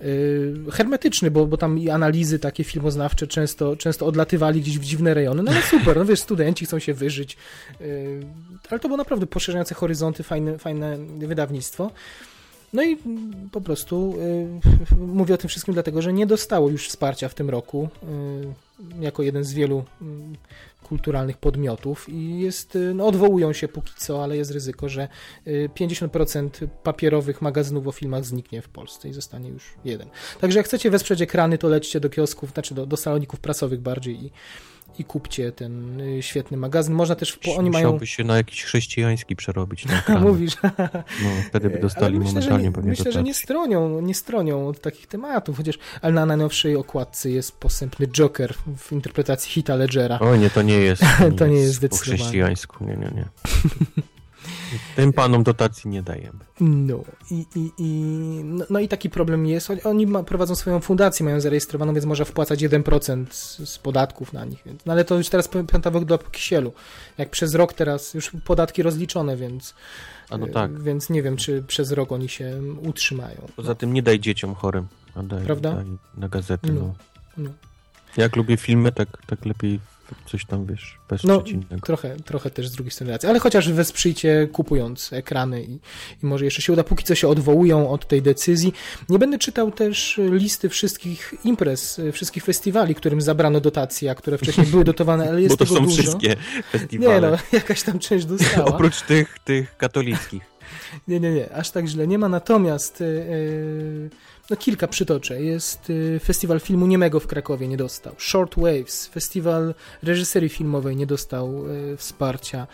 [SPEAKER 2] yy, hermetyczny, bo, bo tam i analizy takie filmoznawcze często, często odlatywali gdzieś w dziwne rejony. No ale super, no wiesz, studenci chcą się wyżyć, yy, ale to było naprawdę poszerzające horyzonty, fajne, fajne wydawnictwo. No i po prostu yy, mówię o tym wszystkim dlatego, że nie dostało już wsparcia w tym roku yy, jako jeden z wielu yy, kulturalnych podmiotów i jest, y, no odwołują się póki co, ale jest ryzyko, że 50% y, papierowych magazynów o filmach zniknie w Polsce i zostanie już jeden. Także jak chcecie wesprzeć ekrany, to lećcie do kiosków, znaczy do, do saloników prasowych bardziej i i kupcie ten y, świetny magazyn. Można też,
[SPEAKER 3] bo oni mają... się na jakiś chrześcijański przerobić.
[SPEAKER 2] Mówisz.
[SPEAKER 3] No, wtedy by dostali myślę, momentalnie
[SPEAKER 2] pewnie Myślę, że nie stronią, nie stronią od takich tematów, chociaż ale na najnowszej okładce jest posępny Joker w interpretacji Hita Ledgera.
[SPEAKER 3] O nie, to nie jest. To nie, nie jest, jest po chrześcijańsku, nie, nie, nie. Tym panom dotacji nie dajemy.
[SPEAKER 2] No i, i, i, no, no, i taki problem jest. Oni ma, prowadzą swoją fundację, mają zarejestrowaną, więc można wpłacać 1% z, z podatków na nich. No ale to już teraz piątawek do kisielu. Jak przez rok teraz już podatki rozliczone, więc.
[SPEAKER 3] A no tak.
[SPEAKER 2] Więc nie wiem, czy przez rok oni się utrzymają.
[SPEAKER 3] Poza tym nie daj dzieciom chorym. Daj, Prawda? Daj na gazety. No. no.
[SPEAKER 2] no.
[SPEAKER 3] Jak lubię filmy, tak, tak lepiej coś tam, wiesz, bez
[SPEAKER 2] no, trochę, trochę też z drugiej strony racji, ale chociaż wesprzyjcie kupując ekrany i, i może jeszcze się uda, póki co się odwołują od tej decyzji. Nie będę czytał też listy wszystkich imprez, wszystkich festiwali, którym zabrano dotacje, a które wcześniej były dotowane, ale jest
[SPEAKER 3] Bo to są
[SPEAKER 2] dużo.
[SPEAKER 3] wszystkie festiwale.
[SPEAKER 2] Nie no, jakaś tam część dostała.
[SPEAKER 3] Oprócz tych, tych katolickich.
[SPEAKER 2] Nie, nie, nie, aż tak źle nie ma, natomiast yy, no kilka przytoczę. Jest y, festiwal filmu niemego w Krakowie, nie dostał. Short Waves, festiwal reżyserii filmowej nie dostał y, wsparcia.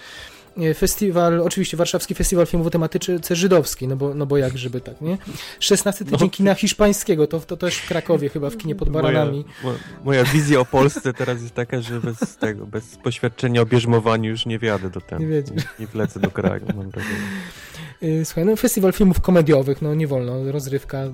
[SPEAKER 2] Y, festiwal, oczywiście warszawski festiwal filmów o tematyce żydowskiej, no bo, no bo jak żeby tak, nie? 16 tydzień no. kina hiszpańskiego, to, to też w Krakowie chyba, w kinie pod baranami.
[SPEAKER 3] Moja, moja wizja o Polsce teraz jest taka, że bez tego, bez poświadczenia o bierzmowaniu już nie wjadę do tego. Nie, nie, nie wlecę do kraju, mam wrażenie.
[SPEAKER 2] Y, słuchaj, no festiwal filmów komediowych, no nie wolno, rozrywka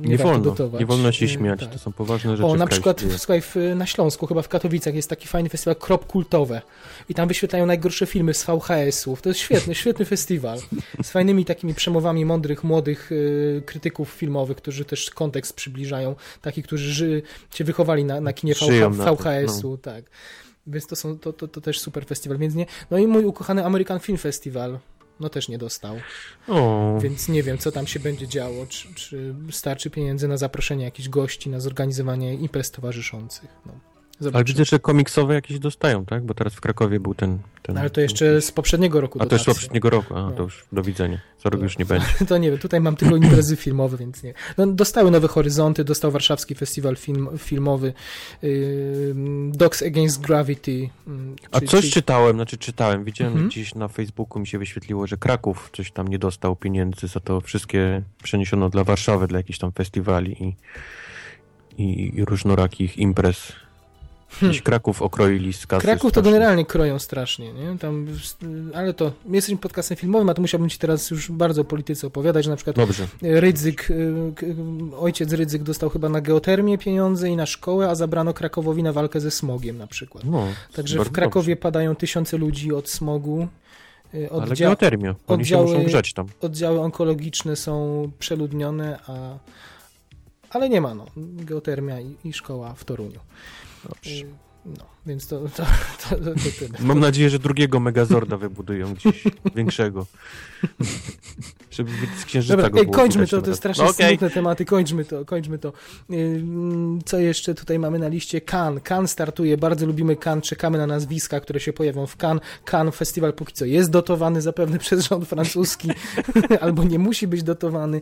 [SPEAKER 2] nie, nie wolno, dotować.
[SPEAKER 3] Nie wolno się śmiać, tak. to są poważne rzeczy.
[SPEAKER 2] O, na przykład, słuchaj, w, na Śląsku, chyba w Katowicach jest taki fajny festiwal Krop Kultowe i tam wyświetlają najgorsze filmy z VHS-ów. To jest świetny, świetny festiwal z fajnymi takimi przemowami mądrych, młodych y, krytyków filmowych, którzy też kontekst przybliżają, takich, którzy ży, się wychowali na, na kinie VHS-u, no. tak. Więc to, są, to, to, to też super festiwal, więc nie. No i mój ukochany American Film Festival no też nie dostał. O. Więc nie wiem, co tam się będzie działo. Czy, czy starczy pieniędzy na zaproszenie jakichś gości, na zorganizowanie imprez towarzyszących. No.
[SPEAKER 3] Zobaczymy. Ale widzę, że komiksowe jakieś dostają, tak? Bo teraz w Krakowie był ten... ten
[SPEAKER 2] no, ale to jeszcze z poprzedniego roku
[SPEAKER 3] A to jest z poprzedniego roku, a no. to już do widzenia. Co rok już nie będzie.
[SPEAKER 2] To nie wiem, tutaj mam tylko imprezy filmowe, więc nie. No, dostały Nowe Horyzonty, dostał Warszawski Festiwal film, Filmowy, yy, Dogs Against Gravity. Yy,
[SPEAKER 3] a coś czyli... czytałem, znaczy czytałem, widziałem mhm. gdzieś na Facebooku mi się wyświetliło, że Kraków coś tam nie dostał pieniędzy za to wszystkie przeniesiono dla Warszawy, dla jakichś tam festiwali i, i, i różnorakich imprez Gdzieś Kraków okroili z kasy.
[SPEAKER 2] Kraków to
[SPEAKER 3] strasznie.
[SPEAKER 2] generalnie kroją strasznie, nie? Tam, ale to, my jesteśmy podcastem filmowym, a to musiałbym ci teraz już bardzo o polityce opowiadać, że na przykład
[SPEAKER 3] Dobrze.
[SPEAKER 2] Rydzyk, y, k- ojciec Rydzyk dostał chyba na geotermię pieniądze i na szkołę, a zabrano Krakowowi na walkę ze smogiem na przykład.
[SPEAKER 3] No,
[SPEAKER 2] Także w Krakowie padają tysiące ludzi od smogu.
[SPEAKER 3] Dobrze. Ale geotermia. Oni
[SPEAKER 2] oddziały-
[SPEAKER 3] się muszą grzać tam.
[SPEAKER 2] oddziały onkologiczne są przeludnione, a... ale nie ma, no. Geotermia i, i szkoła w Toruniu.
[SPEAKER 3] Dobrze.
[SPEAKER 2] Y, No, więc to, to, to, to, to tyle.
[SPEAKER 3] Mam nadzieję, że drugiego Megazorda wybudują gdzieś większego. Żeby z księżyca
[SPEAKER 2] Dobra,
[SPEAKER 3] go
[SPEAKER 2] ej,
[SPEAKER 3] było
[SPEAKER 2] kończmy to, to jest strasznie
[SPEAKER 3] No, okej.
[SPEAKER 2] smutne tematy, kończmy to, kończmy to. Co jeszcze tutaj mamy na liście? Cannes. Cannes startuje, bardzo lubimy Cannes, czekamy na nazwiska, które się pojawią w Cannes. Cannes festiwal póki co jest dotowany zapewne przez rząd francuski, albo nie musi być dotowany.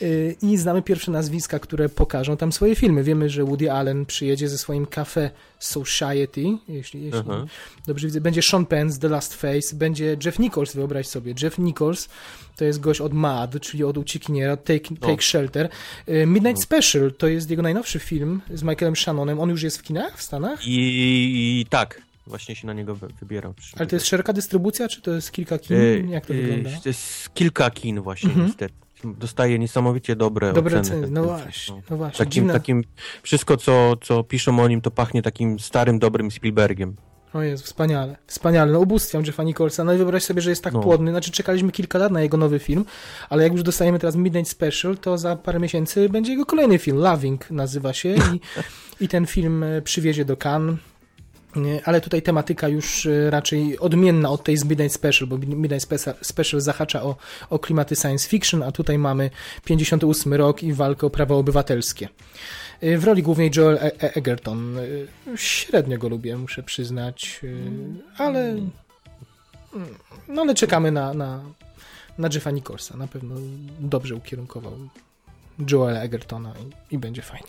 [SPEAKER 2] Yy, I znamy pierwsze nazwiska, które pokażą tam swoje filmy. Wiemy, że Woody Allen przyjedzie ze swoim Cafe Society, jeśli, jeśli
[SPEAKER 3] Aha.
[SPEAKER 2] dobrze widzę. Będzie Sean Penn z The Last Face, będzie Jeff Nichols, wyobraź sobie. Jeff Nichols to jest gość od MAD, czyli od uciekiniera, Take,
[SPEAKER 3] No.
[SPEAKER 2] Take Shelter. Y, Midnight
[SPEAKER 3] No.
[SPEAKER 2] Special to jest jego najnowszy film z Michaelem Shannonem. On już jest w kinach w Stanach?
[SPEAKER 3] I, I tak, właśnie się na niego wy- wybieram.
[SPEAKER 2] Ale to jest szeroka dystrybucja, czy to jest kilka kin?
[SPEAKER 3] E,
[SPEAKER 2] Jak to
[SPEAKER 3] e,
[SPEAKER 2] wygląda?
[SPEAKER 3] To jest kilka kin właśnie
[SPEAKER 2] Mhm.
[SPEAKER 3] niestety. Dostaje niesamowicie dobre,
[SPEAKER 2] Dobre
[SPEAKER 3] oceny.
[SPEAKER 2] ceny, no właśnie,
[SPEAKER 3] no.
[SPEAKER 2] no właśnie.
[SPEAKER 3] Takim,
[SPEAKER 2] Dziwne.
[SPEAKER 3] takim, wszystko co, co piszą o nim to pachnie takim starym, dobrym Spielbergiem.
[SPEAKER 2] O jest, wspaniale, wspaniale. No ubóstwiam Jeffa Nicholsa. No i wyobraź sobie, że jest tak
[SPEAKER 3] No.
[SPEAKER 2] płodny. Znaczy czekaliśmy kilka lat na jego nowy film, ale jak już dostajemy teraz Midnight Special, to za parę miesięcy będzie jego kolejny film. Loving nazywa się i, i ten film e, przywiezie do Cannes. Ale tutaj tematyka już e, raczej odmienna od tej z Midnight Special, bo Midnight Special, zahacza o, o klimaty science fiction, a tutaj mamy 58 rok i walkę o prawa obywatelskie. E, W roli głównej Joel E- Egerton. Średnio go lubię, muszę przyznać, ale no ale czekamy na, na, na Jeffa Nicholsa. Na pewno dobrze ukierunkował Joela Egertona i, i będzie fajnie.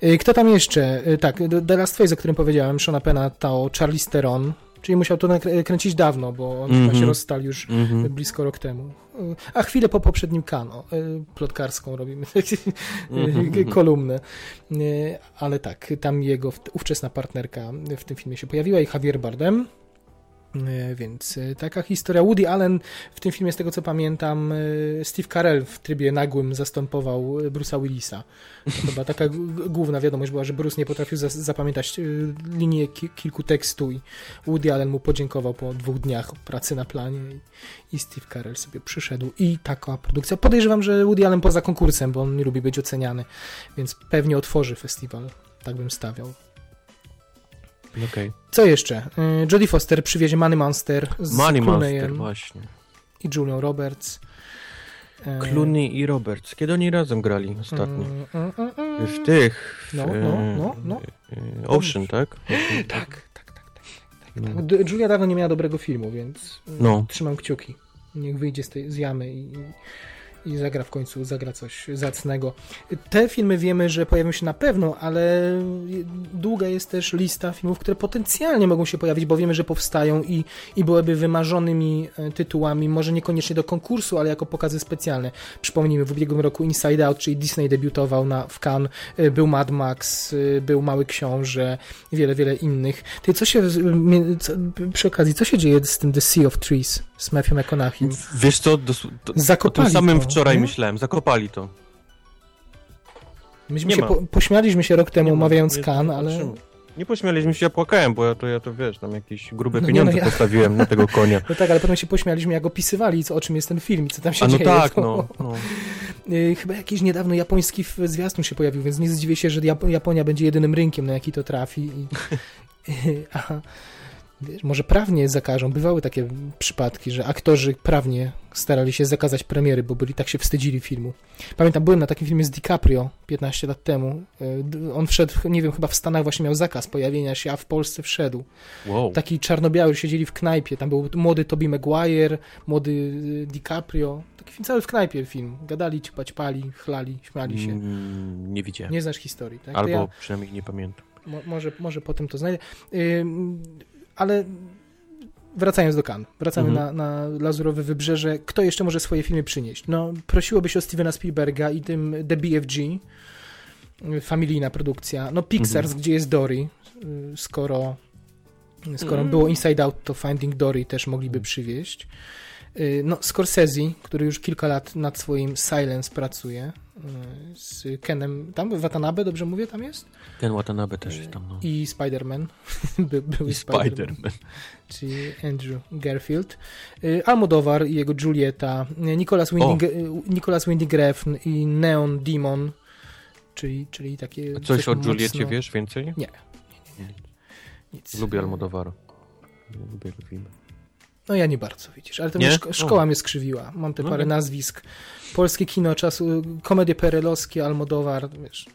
[SPEAKER 2] E, Kto tam jeszcze? E, Tak, The Last Face, o którym powiedziałem, Shona Pena, to Charlize Theron, czyli musiał to kręcić dawno, bo on chyba
[SPEAKER 3] Mhm.
[SPEAKER 2] się rozstali już
[SPEAKER 3] Mhm.
[SPEAKER 2] blisko rok temu. E, A chwilę po poprzednim Kano, plotkarską robimy
[SPEAKER 3] Mhm.
[SPEAKER 2] kolumnę. E, Ale tak, tam jego ówczesna partnerka w tym filmie się pojawiła i Javier Bardem. E, Więc e, taka historia. Woody Allen w tym filmie, z tego co pamiętam, e, Steve Carell w trybie nagłym zastępował Bruce'a Willisa. Chyba taka główna wiadomość była, że Bruce nie potrafił zas- zapamiętać linii ki- kilku tekstu i Woody Allen mu podziękował po dwóch dniach pracy na planie i, i Steve Carell sobie przyszedł i taka produkcja. Podejrzewam, że Woody Allen poza konkursem, bo on nie lubi być oceniany, więc pewnie otworzy festiwal. Tak bym stawiał.
[SPEAKER 3] Okej.
[SPEAKER 2] Co jeszcze? Y, Jodie Foster przywiezie Money Monster z
[SPEAKER 3] Money Monster,
[SPEAKER 2] Clooneyem
[SPEAKER 3] właśnie.
[SPEAKER 2] i Julią Roberts. Y,
[SPEAKER 3] Clooney i Roberts. Kiedy oni razem grali ostatnio?
[SPEAKER 2] mm, mm, mm.
[SPEAKER 3] W tych... W,
[SPEAKER 2] No, no, no, no.
[SPEAKER 3] e, Ocean, tak?
[SPEAKER 2] Tak, tak, tak, tak. tak, tak.
[SPEAKER 3] No.
[SPEAKER 2] D- Julia dawno nie miała dobrego filmu, więc
[SPEAKER 3] No.
[SPEAKER 2] trzymam kciuki. Niech wyjdzie z tej z jamy i, i zagra w końcu, zagra coś zacnego. Te filmy wiemy, że pojawią się na pewno, ale długa jest też lista filmów, które potencjalnie mogą się pojawić, bo wiemy, że powstają i, i byłyby wymarzonymi e, tytułami, może niekoniecznie do konkursu, ale jako pokazy specjalne. Przypomnijmy, w ubiegłym roku Inside Out, czyli Disney debiutował na, w Cannes, e, był Mad Max, e, był Mały Książę, wiele, wiele innych. Ty, co się, co, przy okazji, co się dzieje z tym The Sea of Trees z Matthew McConaughey?
[SPEAKER 3] Wiesz co, dos- to, o
[SPEAKER 2] Zakopali
[SPEAKER 3] tym samym
[SPEAKER 2] to,
[SPEAKER 3] wczoraj
[SPEAKER 2] nie?
[SPEAKER 3] myślałem, zakopali to.
[SPEAKER 2] Myśmy
[SPEAKER 3] Nie
[SPEAKER 2] się po, pośmialiśmy się rok temu,
[SPEAKER 3] Nie ma,
[SPEAKER 2] omawiając
[SPEAKER 3] nie-
[SPEAKER 2] Kan,
[SPEAKER 3] nie
[SPEAKER 2] ale.
[SPEAKER 3] Nie pośmialiśmy się, ja płakałem, bo ja to, ja to wiesz, tam jakieś grube
[SPEAKER 2] No nie,
[SPEAKER 3] pieniądze
[SPEAKER 2] no ja-
[SPEAKER 3] postawiłem na tego konia.
[SPEAKER 2] no tak, ale potem się pośmialiśmy, jak opisywali, co, o czym jest ten film co tam się
[SPEAKER 3] A no
[SPEAKER 2] dzieje.
[SPEAKER 3] tak,
[SPEAKER 2] to,
[SPEAKER 3] no. no.
[SPEAKER 2] Y, Chyba jakiś niedawno japoński zwiastun się pojawił, więc nie zdziwię się, że Jap- Japonia będzie jedynym rynkiem, na jaki to trafi. I, a, wiesz, może prawnie zakażą. Bywały takie przypadki, że aktorzy prawnie starali się zakazać premiery, bo byli tak się wstydzili filmu. Pamiętam, byłem na takim filmie z DiCaprio 15 lat temu. D- On wszedł, nie wiem, chyba w Stanach właśnie miał zakaz pojawienia się, a w Polsce wszedł.
[SPEAKER 3] Wow.
[SPEAKER 2] Taki czarno-biały, siedzieli w knajpie. Tam był młody Tobey Maguire, młody y, DiCaprio. Taki film, cały w knajpie film. Gadali, ćpać, pali, chlali, śmiali się.
[SPEAKER 3] Mm, nie widziałem.
[SPEAKER 2] Nie znasz historii, tak?
[SPEAKER 3] Albo
[SPEAKER 2] ja,
[SPEAKER 3] przynajmniej nie pamiętam.
[SPEAKER 2] mo, może, może potem to znajdę. Ym, ale wracając do Cannes. Wracamy
[SPEAKER 3] Mhm.
[SPEAKER 2] na, na Lazurowe Wybrzeże. Kto jeszcze może swoje filmy przynieść? No, prosiłoby się o Stevena Spielberga i tym The BFG. Familijna produkcja. No, Pixars,
[SPEAKER 3] Mhm.
[SPEAKER 2] gdzie jest Dory. skoro, skoro
[SPEAKER 3] Mm.
[SPEAKER 2] było Inside Out, to Finding Dory też mogliby przywieźć. Y, No, Scorsese, który już kilka lat nad swoim Silence pracuje, z Kenem, tam Watanabe, dobrze mówię, tam jest?
[SPEAKER 3] Ten Watanabe też jest tam, no.
[SPEAKER 2] I Spider-Man, By, były Spider-Man,
[SPEAKER 3] Spider-Man.
[SPEAKER 2] czyli Andrew Garfield. Y, Almodovar i jego Julieta, y, Nicolas Winding, y, Nicolas Winding Refn i Neon Demon, czyli, czyli takie...
[SPEAKER 3] Coś o
[SPEAKER 2] mocno-
[SPEAKER 3] Juliecie wiesz więcej?
[SPEAKER 2] Nie. Nic.
[SPEAKER 3] Lubię Almodovara. Lubię jego filmy.
[SPEAKER 2] No ja nie bardzo, widzisz, ale to
[SPEAKER 3] Nie?
[SPEAKER 2] mnie szko- szkoła
[SPEAKER 3] O.
[SPEAKER 2] mnie skrzywiła. Mam te
[SPEAKER 3] No
[SPEAKER 2] parę nazwisk. Polskie kino czasu, komedie perelowskie, Almodowar, wiesz.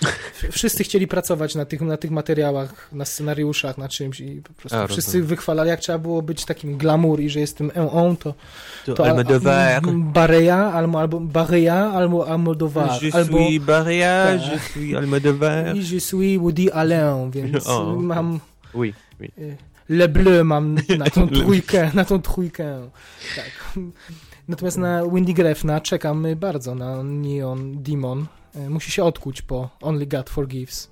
[SPEAKER 2] Wszyscy chcieli pracować na tych, na tych materiałach, na scenariuszach, na czymś i po prostu
[SPEAKER 3] A,
[SPEAKER 2] wszyscy
[SPEAKER 3] rozumiem.
[SPEAKER 2] wychwalali, jak trzeba było być takim glamour i że jestem on, to,
[SPEAKER 3] To,
[SPEAKER 2] to
[SPEAKER 3] Almodovar.
[SPEAKER 2] Bareja, albo, albo Bareja, albo Almodovar,
[SPEAKER 3] Je
[SPEAKER 2] albo
[SPEAKER 3] suis
[SPEAKER 2] Tak.
[SPEAKER 3] je suis Almodovar.
[SPEAKER 2] i je suis Woody Allen, więc
[SPEAKER 3] O.
[SPEAKER 2] mam
[SPEAKER 3] Oui, oui.
[SPEAKER 2] Le Bleu mam na tą trójkę, na tą trójkę. Tak. Natomiast na Windy Grefna czekam bardzo na Neon Demon. E, Musi się odkuć po Only God Forgives,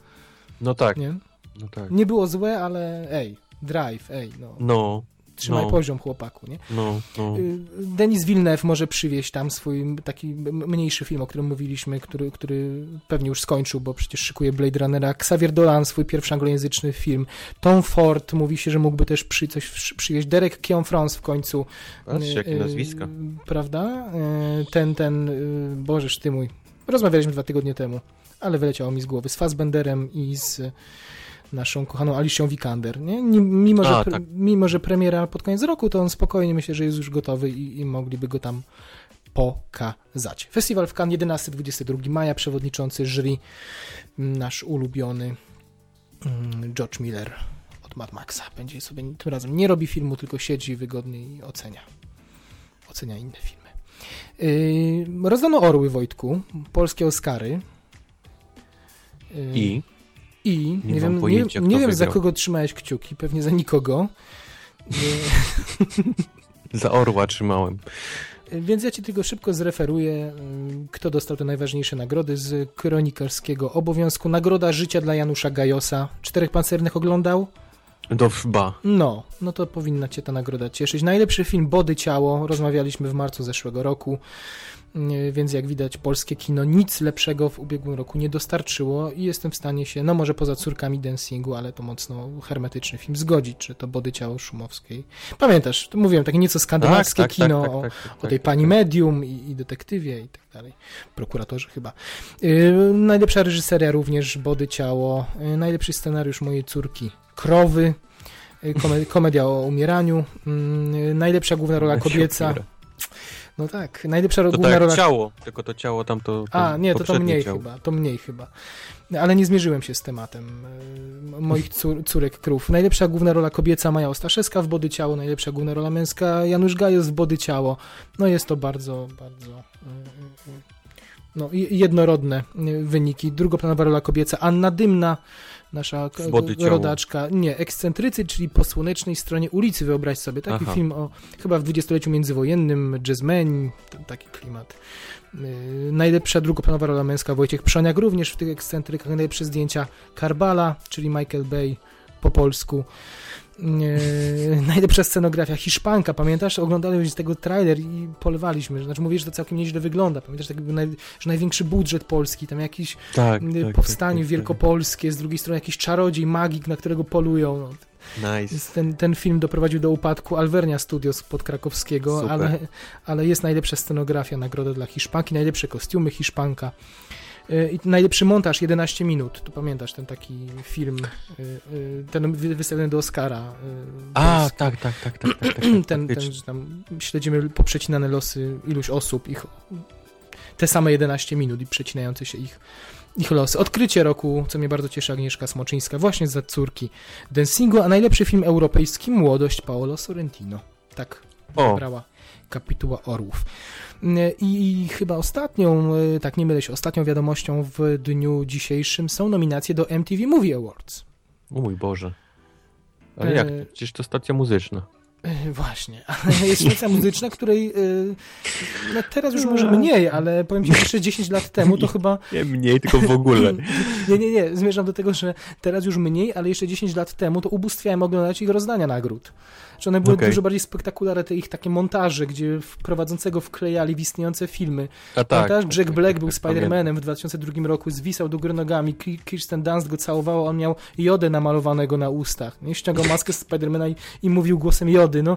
[SPEAKER 3] No tak,
[SPEAKER 2] nie?
[SPEAKER 3] no tak.
[SPEAKER 2] Nie było złe, ale ej, drive, ej, no.
[SPEAKER 3] No,
[SPEAKER 2] Trzymaj
[SPEAKER 3] no.
[SPEAKER 2] poziom chłopaku, nie?
[SPEAKER 3] no, no.
[SPEAKER 2] Y, Denis Villeneuve może przywieźć tam swój taki mniejszy film, o którym mówiliśmy, który, który pewnie już skończył, bo przecież szykuje Blade Runnera. Xavier Dolan, swój pierwszy anglojęzyczny film. Tom Ford mówi się, że mógłby też przy, coś przy- przywieźć. Derek Keon-France w końcu.
[SPEAKER 3] Patrz,
[SPEAKER 2] Y,
[SPEAKER 3] jakie
[SPEAKER 2] y,
[SPEAKER 3] nazwiska.
[SPEAKER 2] Prawda? Ten, ten, Bożeż ty mój. Rozmawialiśmy dwa tygodnie temu, ale wyleciało mi z głowy. Z Fassbenderem i z naszą kochaną Alicją Vikander. Nie? Ni- Mimo, że,
[SPEAKER 3] A, tak.
[SPEAKER 2] mimo, że premiera pod koniec roku, to on spokojnie myślę, że jest już gotowy i, i mogliby go tam pokazać. Festiwal w Cannes 11-22 maja, przewodniczący jury, mm, nasz ulubiony mm, George Miller od Mad Maxa. Będzie sobie tym razem nie robi filmu, tylko siedzi wygodnie i ocenia. Ocenia inne filmy. Yy, rozdano orły, Wojtku, polskie Oscary. Yy,
[SPEAKER 3] I?
[SPEAKER 2] I nie,
[SPEAKER 3] Nie
[SPEAKER 2] wiem, nie,
[SPEAKER 3] pojęcia, kto
[SPEAKER 2] nie wiem za kogo trzymałeś kciuki, pewnie za nikogo.
[SPEAKER 3] Za orła trzymałem.
[SPEAKER 2] Więc ja ci tylko szybko zreferuję, yy, kto dostał te najważniejsze nagrody z kronikarskiego obowiązku. Nagroda życia dla Janusza Gajosa. Czterech pancernych oglądał?
[SPEAKER 3] Do ba.
[SPEAKER 2] No, no to powinna cię ta nagroda cieszyć. Najlepszy film Body Ciało, rozmawialiśmy w marcu zeszłego roku, więc jak widać polskie kino nic lepszego w ubiegłym roku nie dostarczyło i jestem w stanie się, no może poza córkami dancingu, ale to mocno hermetyczny film, zgodzić, że to Body Ciało Szumowskiej. Pamiętasz, to mówiłem, takie nieco skandynawskie kino o, o tej pani medium i, i detektywie i tak dalej. Prokuratorze chyba. Yy, najlepsza reżyseria również Body Ciało. Yy, najlepszy scenariusz mojej córki Krowy. Yy, kome- komedia o umieraniu. Yy, najlepsza główna rola kobieca. No tak, najlepsza
[SPEAKER 3] To
[SPEAKER 2] główna
[SPEAKER 3] tak
[SPEAKER 2] rola
[SPEAKER 3] ciało, tylko to ciało tam to, to
[SPEAKER 2] a, nie, to to mniej
[SPEAKER 3] ciało.
[SPEAKER 2] chyba, to mniej chyba. Ale nie zmierzyłem się z tematem e, moich cór, córek krów. Najlepsza główna rola kobieca Maja Ostaszewska w Body Ciało, najlepsza główna rola męska Janusz Gajos w Body Ciało. No jest to bardzo, bardzo e, e, no, jednorodne wyniki. Drugoplanowa rola kobieca Anna Dymna, nasza rodaczka. Nie, ekscentrycy, czyli po słonecznej stronie ulicy, wyobraź sobie. Taki
[SPEAKER 3] Aha.
[SPEAKER 2] film o chyba w dwudziestoleciu międzywojennym, jazzmeni, t- taki klimat. Yy, najlepsza drugoplanowa rola męska Wojciech Przoniak, również w tych ekscentrykach. Najlepsze zdjęcia Karbala, czyli Michael Bay po polsku. Yy, najlepsza scenografia Hiszpanka, pamiętasz? Oglądaliśmy tego trailer i polewaliśmy. Znaczy mówisz, że to całkiem nieźle wygląda. Pamiętasz, tak naj, że największy budżet polski, tam jakiś
[SPEAKER 3] Tak,
[SPEAKER 2] yy,
[SPEAKER 3] tak,
[SPEAKER 2] powstanie
[SPEAKER 3] tak, tak,
[SPEAKER 2] wielkopolskie, z drugiej strony jakiś czarodziej, magik, na którego polują. No,
[SPEAKER 3] tak. Nice.
[SPEAKER 2] ten, ten film doprowadził do upadku Alvernia Studios podkrakowskiego,
[SPEAKER 3] Super.
[SPEAKER 2] ale, ale jest najlepsza scenografia, nagroda dla Hiszpanki, najlepsze kostiumy Hiszpanka. Y, I najlepszy montaż 11 minut. Tu pamiętasz ten taki film, y, y, ten wy- wystawiony do Oscara. y,
[SPEAKER 3] A, tak, tak, tak, tak, tak, tak, tak
[SPEAKER 2] ten, ten, że tam śledzimy poprzecinane losy iluś osób, ich, te same 11 minut i przecinające się ich, ich losy. Odkrycie roku, co mnie bardzo cieszy, Agnieszka Smoczyńska, właśnie za córki Dancingu, a najlepszy film europejski Młodość Paolo Sorrentino. Tak
[SPEAKER 3] O,
[SPEAKER 2] brała kapituła Orłów. I, chyba ostatnią, e, tak nie mylę się, ostatnią wiadomością w dniu dzisiejszym są nominacje do MTV Movie Awards.
[SPEAKER 3] o mój Boże. Ale jak?
[SPEAKER 2] E,
[SPEAKER 3] Przecież to stacja muzyczna.
[SPEAKER 2] Właśnie, ale jest sekcja muzyczna, której e, no teraz już może mniej, ale powiem ci, jeszcze 10 lat temu to chyba...
[SPEAKER 3] Nie mniej, tylko w ogóle.
[SPEAKER 2] Nie, nie, nie, zmierzam do tego, że teraz już mniej, ale jeszcze 10 lat temu to ubóstwiałem oglądać ich rozdania nagród. Że one były
[SPEAKER 3] Okej.
[SPEAKER 2] dużo bardziej spektakularne, te ich takie montaże, gdzie prowadzącego wklejali w istniejące filmy.
[SPEAKER 3] A tak.
[SPEAKER 2] Pamiętasz? Jack Black był. Spider-Manem w 2002 roku, zwisał do góry nogami, Ki- Kirsten Dunst go całowała, on miał jodę namalowanego na ustach. Nie? Ściągał maskę z Spidermana i, i mówił głosem jody, no.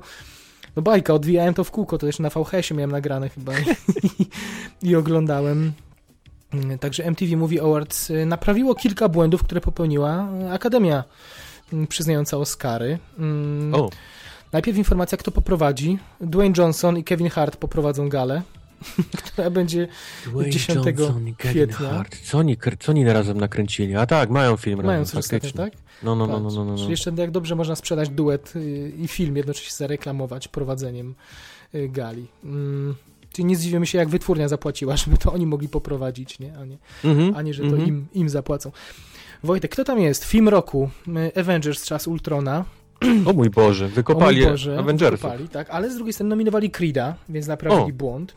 [SPEAKER 2] No bajka, odwijałem to w kółko, to jeszcze na VHS-ie miałem nagrane chyba i, i oglądałem. Mm, Także MTV Movie Awards y, naprawiło kilka błędów, które popełniła y, Akademia y, przyznająca Oscary. Mm,
[SPEAKER 3] O,
[SPEAKER 2] Najpierw informacja, kto poprowadzi. Dwayne Johnson i Kevin Hart poprowadzą galę, która będzie
[SPEAKER 3] Dwayne
[SPEAKER 2] 10
[SPEAKER 3] Johnson
[SPEAKER 2] kwietnia.
[SPEAKER 3] Hart. Co oni, co oni razem nakręcili? A tak, mają film
[SPEAKER 2] Mają
[SPEAKER 3] razem, faktycznie.
[SPEAKER 2] tak?
[SPEAKER 3] No, no, no, no,
[SPEAKER 2] Patrz,
[SPEAKER 3] no, no, no.
[SPEAKER 2] Czyli jeszcze jak dobrze można sprzedać duet y, i film, jednocześnie zareklamować prowadzeniem y, gali. Mm, Czyli nie zdziwimy się, jak wytwórnia zapłaciła, żeby to oni mogli poprowadzić, nie? A, nie,
[SPEAKER 3] Mhm,
[SPEAKER 2] a nie że to
[SPEAKER 3] mhm.
[SPEAKER 2] im, im zapłacą. Wojtek, kto tam jest? Film roku. y, Avengers czas Ultrona.
[SPEAKER 3] O mój Boże,
[SPEAKER 2] O
[SPEAKER 3] wykopali
[SPEAKER 2] mój Boże,
[SPEAKER 3] Avengersów.
[SPEAKER 2] wykopali, tak, ale z drugiej strony nominowali Creeda, więc naprawili
[SPEAKER 3] O.
[SPEAKER 2] błąd.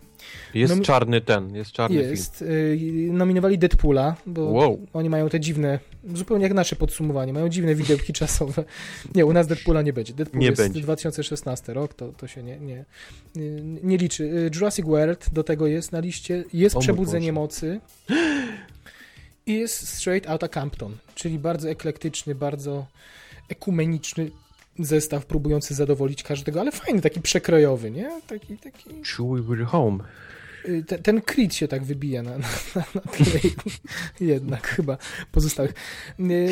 [SPEAKER 3] Jest
[SPEAKER 2] No mi-
[SPEAKER 3] czarny ten, jest czarny
[SPEAKER 2] Jest. Y, nominowali Deadpoola, bo
[SPEAKER 3] film. Wow.
[SPEAKER 2] oni mają te dziwne, zupełnie jak nasze podsumowanie, mają dziwne widełki czasowe. Nie, u nas Deadpoola nie będzie. Deadpool
[SPEAKER 3] Nie
[SPEAKER 2] jest
[SPEAKER 3] będzie.
[SPEAKER 2] 2016 rok, to, to się nie, nie, nie, liczy. Y, Jurassic World do tego jest na liście. Jest
[SPEAKER 3] O
[SPEAKER 2] Przebudzenie. Mocy. I jest Straight Outta Compton, czyli bardzo eklektyczny, bardzo ekumeniczny zestaw próbujący zadowolić każdego, ale fajny, taki przekrojowy, nie? Taki, taki...
[SPEAKER 3] Chewie we're home.
[SPEAKER 2] Y, Ten, ten Creed się tak wybija na, na, na tle jednak chyba pozostałych. Y,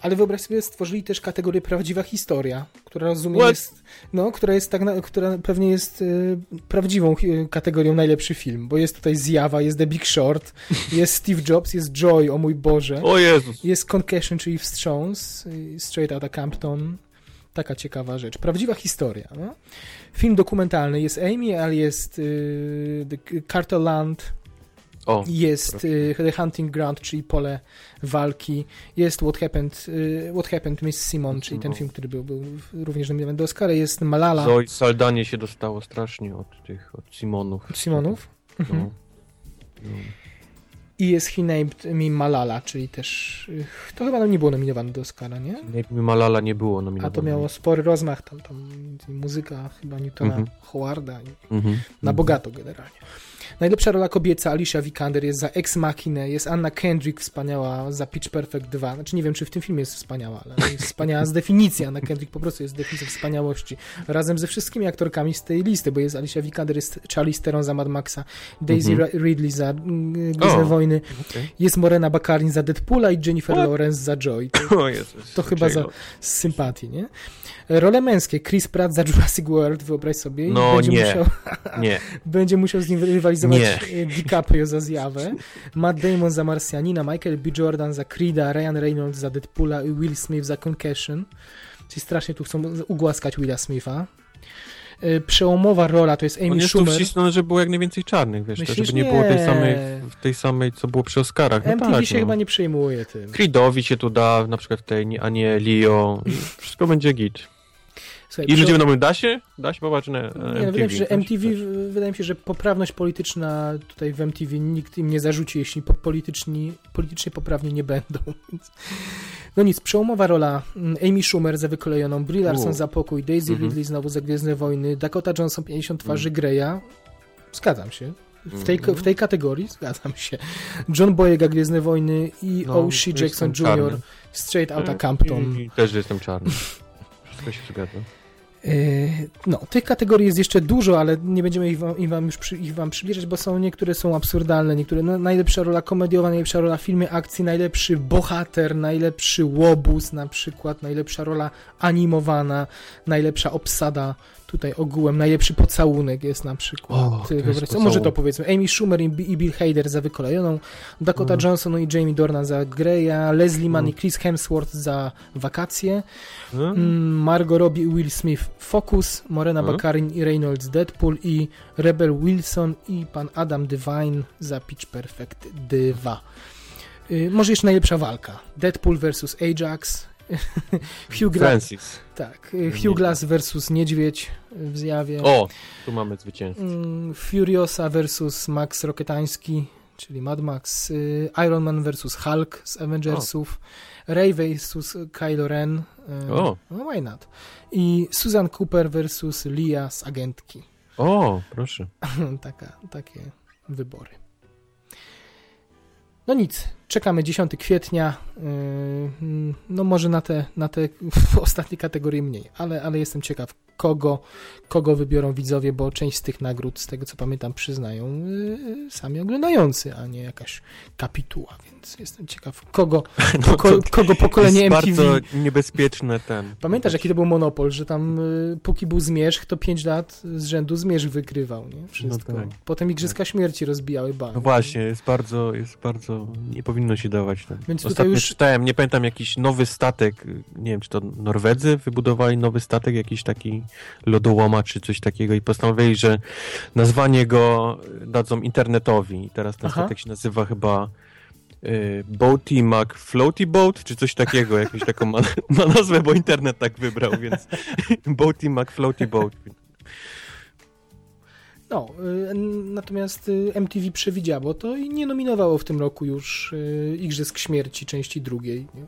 [SPEAKER 2] Ale wyobraź sobie, stworzyli też kategorię prawdziwa historia, która rozumiem
[SPEAKER 3] What?
[SPEAKER 2] jest, no, która jest tak, na, która pewnie jest y, prawdziwą kategorią najlepszy film, bo jest tutaj Zjawa, jest The Big Short, jest Steve Jobs, jest Joy, o mój Boże,
[SPEAKER 3] O Jezus.
[SPEAKER 2] jest Concussion, czyli Wstrząs, Straight Outta Compton, taka ciekawa rzecz. Prawdziwa historia. No? Film dokumentalny. Jest Amy, ale jest y, The Carterland,
[SPEAKER 3] O,
[SPEAKER 2] jest y, The Hunting Ground, czyli pole walki, jest What Happened, y, What Happened Miss Simon, czyli ten
[SPEAKER 3] Simon.
[SPEAKER 2] film, który był, był również nominowany do Oscara, jest Malala
[SPEAKER 3] Zoe Saldanie się dostało strasznie od tych, od Simonów.
[SPEAKER 2] od Simonów Mhm.
[SPEAKER 3] No.
[SPEAKER 2] I jest He Named Me Malala, czyli też y, to chyba nie było nominowane do Oscara, nie?
[SPEAKER 3] Nie, Malala nie było
[SPEAKER 2] A
[SPEAKER 3] nominowane.
[SPEAKER 2] to miało spory rozmach, tam, tam muzyka chyba Newtona
[SPEAKER 3] Mhm.
[SPEAKER 2] Howarda, i
[SPEAKER 3] Mhm.
[SPEAKER 2] na
[SPEAKER 3] Mhm.
[SPEAKER 2] bogato generalnie. Najlepsza rola kobieca Alicia Vikander jest za Ex Machina, jest Anna Kendrick wspaniała za Pitch Perfect 2. Znaczy nie wiem, czy w tym filmie jest wspaniała, ale jest wspaniała z definicji. Anna Kendrick po prostu jest definicją wspaniałości. Razem ze wszystkimi aktorkami z tej listy, bo jest Alicia Vikander, jest Charlie Theron za Mad Maxa, Daisy
[SPEAKER 3] Mhm.
[SPEAKER 2] Ra- Ridley za mm, Gwiezdne
[SPEAKER 3] O.
[SPEAKER 2] Wojny,
[SPEAKER 3] Okej.
[SPEAKER 2] jest Morena Baccarin za Deadpoola i Jennifer
[SPEAKER 3] What?
[SPEAKER 2] Lawrence za Joy. To
[SPEAKER 3] Jezus.
[SPEAKER 2] To chyba za- z sympatii, nie? Role męskie. Chris Pratt za Jurassic World, wyobraź sobie.
[SPEAKER 3] No
[SPEAKER 2] będzie
[SPEAKER 3] nie.
[SPEAKER 2] Musiał,
[SPEAKER 3] Nie.
[SPEAKER 2] będzie musiał z nim rywalizować
[SPEAKER 3] Nie.
[SPEAKER 2] e, DiCaprio za zjawę, Matt Damon za Marsjanina, Michael B. Jordan za Creeda, Ryan Reynolds za Deadpoola i Will Smith za Concussion. Czyli strasznie tu chcą ugłaskać Willa Smitha. E, Przełomowa rola to jest
[SPEAKER 3] On
[SPEAKER 2] Amy
[SPEAKER 3] jest tu
[SPEAKER 2] Schumer.
[SPEAKER 3] wcisnąony, żeby było jak najwięcej czarnych, wiesz, to,
[SPEAKER 2] Myślisz?
[SPEAKER 3] żeby nie było tej
[SPEAKER 2] Nie.
[SPEAKER 3] samej, tej samej, co było przy Oscarach. No
[SPEAKER 2] MTV
[SPEAKER 3] tak,
[SPEAKER 2] się
[SPEAKER 3] no.
[SPEAKER 2] chyba nie przejmuje tym.
[SPEAKER 3] Creedowi się tu da, na przykład tej, nie- a nie Leo. Wszystko będzie git.
[SPEAKER 2] Słuchaj,
[SPEAKER 3] I ludzie będą mówić, da się? Da się popatrz na
[SPEAKER 2] Nie,
[SPEAKER 3] MTV.
[SPEAKER 2] no, wydaje mi się, MTV,
[SPEAKER 3] się.
[SPEAKER 2] wydaje mi się, że poprawność polityczna tutaj w MTV nikt im nie zarzuci, jeśli po polityczni, politycznie poprawni nie będą. No nic, przełomowa rola mm, Amy Schumer za wykolejoną, Brie Larson
[SPEAKER 3] U.
[SPEAKER 2] za pokój, Daisy
[SPEAKER 3] Mhm.
[SPEAKER 2] Ridley znowu za Gwiezdne Wojny, Dakota Johnson 50 twarzy. Greya. Zgadzam się. W tej,
[SPEAKER 3] Mhm.
[SPEAKER 2] w tej kategorii zgadzam się. John Boyega Gwiezdne Wojny i
[SPEAKER 3] No,
[SPEAKER 2] O.C. Jackson. Jr. Straight Outta Compton.
[SPEAKER 3] I, i też jestem czarny. Wszystko się zgadza.
[SPEAKER 2] Yy, No, tych kategorii jest jeszcze dużo, ale nie będziemy ich wam, ich wam już przy, ich wam przybliżać, bo są niektóre są absurdalne, niektóre no, najlepsza rola komediowa, najlepsza rola w filmie akcji, najlepszy bohater, najlepszy łobuz na przykład, najlepsza rola animowana, najlepsza obsada tutaj ogółem, najlepszy pocałunek jest na przykład.
[SPEAKER 3] O, to jest
[SPEAKER 2] może to powiedzmy. Amy Schumer i, Bi- i Bill Hader za wykolejoną, Dakota
[SPEAKER 3] Mhm.
[SPEAKER 2] Johnson i Jamie Dornan za Greya, Leslie Mann i
[SPEAKER 3] Mhm.
[SPEAKER 2] Chris Hemsworth za wakacje,
[SPEAKER 3] Hmm?
[SPEAKER 2] Mm, Margot Robbie i Will Smith Focus, Morena
[SPEAKER 3] Mhm.
[SPEAKER 2] Baccarin i Reynolds Deadpool i Rebel Wilson i pan Adam Devine za Pitch Perfect 2. Y, może jeszcze najlepsza walka. Deadpool vs Ajax, Hugh Glass,
[SPEAKER 3] Francis.
[SPEAKER 2] tak, Hugh Glass versus Niedźwiedź w zjawie.
[SPEAKER 3] O, tu mamy zwycięzcę.
[SPEAKER 2] Mm, Furiosa versus Max Roketański, czyli Mad Max. y, Iron Man versus Hulk z Avengersów. Ray versus Kylo Ren. y,
[SPEAKER 3] O.
[SPEAKER 2] No why not? I Susan Cooper versus Lia z Agentki.
[SPEAKER 3] O, proszę.
[SPEAKER 2] Taka, takie wybory. No nic, czekamy 10 kwietnia. Yy, No może na te, na te ostatnie kategorie mniej, ale, ale jestem ciekaw, kogo, kogo wybiorą widzowie, bo część z tych nagród, z tego co pamiętam, przyznają yy, sami oglądający, a nie jakaś kapituła, więc jestem ciekaw, kogo,
[SPEAKER 3] No
[SPEAKER 2] kogo pokolenie
[SPEAKER 3] jest
[SPEAKER 2] MTV...
[SPEAKER 3] bardzo niebezpieczne ten.
[SPEAKER 2] Pamiętasz, jaki to był monopol, że tam y, póki był zmierzch, to 5 lat z rzędu zmierzch wygrywał, nie? Wszystko.
[SPEAKER 3] No tak.
[SPEAKER 2] Potem Igrzyska Śmierci rozbijały bank.
[SPEAKER 3] No właśnie, jest bardzo, jest bardzo, nie powinno się dawać. Ten.
[SPEAKER 2] Więc
[SPEAKER 3] Ostatnio
[SPEAKER 2] już-
[SPEAKER 3] czytałem, nie pamiętam, jakiś nowy statek, nie wiem, czy to Norwedzy wybudowali nowy statek, jakiś taki lodołama, czy coś takiego i postanowili, że nazwanie go dadzą internetowi i teraz ten
[SPEAKER 2] Aha.
[SPEAKER 3] statek się nazywa chyba y, Boaty Mac Floaty Boat, czy coś takiego, jakąś taką ma, ma nazwę, bo internet tak wybrał, więc Boaty Mac Floaty Boat.
[SPEAKER 2] No, y, natomiast y, MTV przewidziało to i nie nominowało w tym roku już y, Igrzysk Śmierci części drugiej, nie?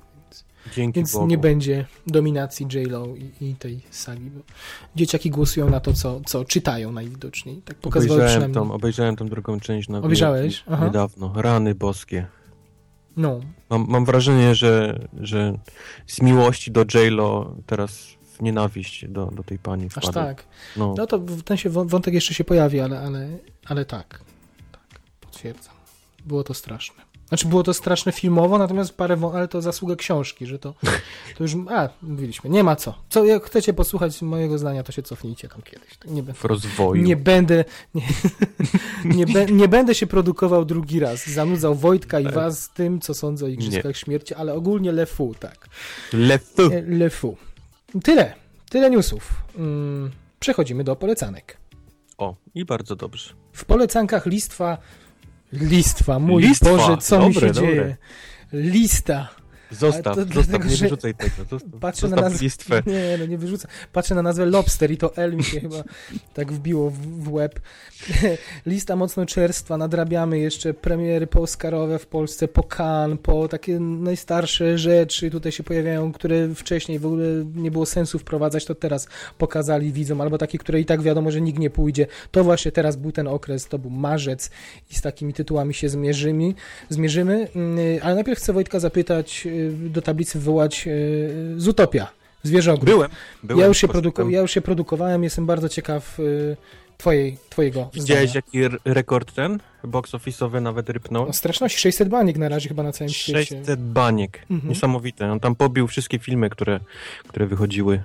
[SPEAKER 2] Więc, więc nie będzie dominacji J-Lo i, i tej sagi, bo dzieciaki głosują na to, co, co czytają najwidoczniej. Tak pokazywały
[SPEAKER 3] Obejrzałem
[SPEAKER 2] przynajmniej.
[SPEAKER 3] tą, obejrzałem tą drugą część na
[SPEAKER 2] Obejrzałeś? Aha.
[SPEAKER 3] niedawno. Rany boskie.
[SPEAKER 2] No,
[SPEAKER 3] Mam, mam wrażenie, że, że z miłości do J-Lo teraz w nienawiść do, do tej pani
[SPEAKER 2] aż
[SPEAKER 3] wpadł.
[SPEAKER 2] tak.
[SPEAKER 3] No.
[SPEAKER 2] No to ten się wą- wątek jeszcze się pojawi, ale, ale, ale tak. Tak, potwierdzam. Było to straszne. Znaczy było to straszne filmowo, natomiast parę, ale to zasługa książki, że to, to już, a, mówiliśmy, nie ma co. co. Jak chcecie posłuchać mojego zdania, to się cofnijcie tam kiedyś. Tak Nie, będę-
[SPEAKER 3] W rozwoju.
[SPEAKER 2] nie będę, nie, nie, be, nie będę się produkował drugi raz. Zanudzał Wojtka i
[SPEAKER 3] Tak.
[SPEAKER 2] was tym, co sądzę o Igrzyskach Śmierci, ale ogólnie Le Fou, tak.
[SPEAKER 3] Lefu.
[SPEAKER 2] E, Le Fou. Tyle. Tyle newsów. Mm, przechodzimy do polecanek.
[SPEAKER 3] O, i bardzo dobrze.
[SPEAKER 2] W polecankach listwa. Listwa, mój
[SPEAKER 3] Listwa,
[SPEAKER 2] Boże, co mi się
[SPEAKER 3] dobre, dobre.
[SPEAKER 2] dzieje? Lista.
[SPEAKER 3] Zostaw,
[SPEAKER 2] to
[SPEAKER 3] zostaw,
[SPEAKER 2] dlatego,
[SPEAKER 3] nie wyrzucaj tego. Zostaw,
[SPEAKER 2] Patrzę na nazwę.
[SPEAKER 3] listwę.
[SPEAKER 2] Nie, no nie wyrzucę. Patrzę na nazwę Lobster i to L mi się chyba tak wbiło w, w łeb. Lista mocno czerstwa, nadrabiamy jeszcze premiery pooscarowe w Polsce, po Cannes, po takie najstarsze rzeczy tutaj się pojawiają, które wcześniej w ogóle nie było sensu wprowadzać, to teraz pokazali widzom, albo takie, które i tak wiadomo, że nikt nie pójdzie. To właśnie teraz był ten okres, to był marzec i z takimi tytułami się zmierzymy. zmierzymy. Ale najpierw chcę Wojtka zapytać, y, do tablicy wywołać y, z Utopia, Zwierzogród.
[SPEAKER 3] Byłem. byłem
[SPEAKER 2] Ja już, się produku- ja już się produkowałem, jestem bardzo ciekaw y, twojej, twojego
[SPEAKER 3] Widziałeś
[SPEAKER 2] zdania.
[SPEAKER 3] jaki rekord ten? Box office'owy nawet rypnął?
[SPEAKER 2] No, straszności, 600 baniek na razie chyba na całym świecie.
[SPEAKER 3] 600 baniek.
[SPEAKER 2] Mhm.
[SPEAKER 3] Niesamowite. On tam pobił wszystkie filmy, które, które wychodziły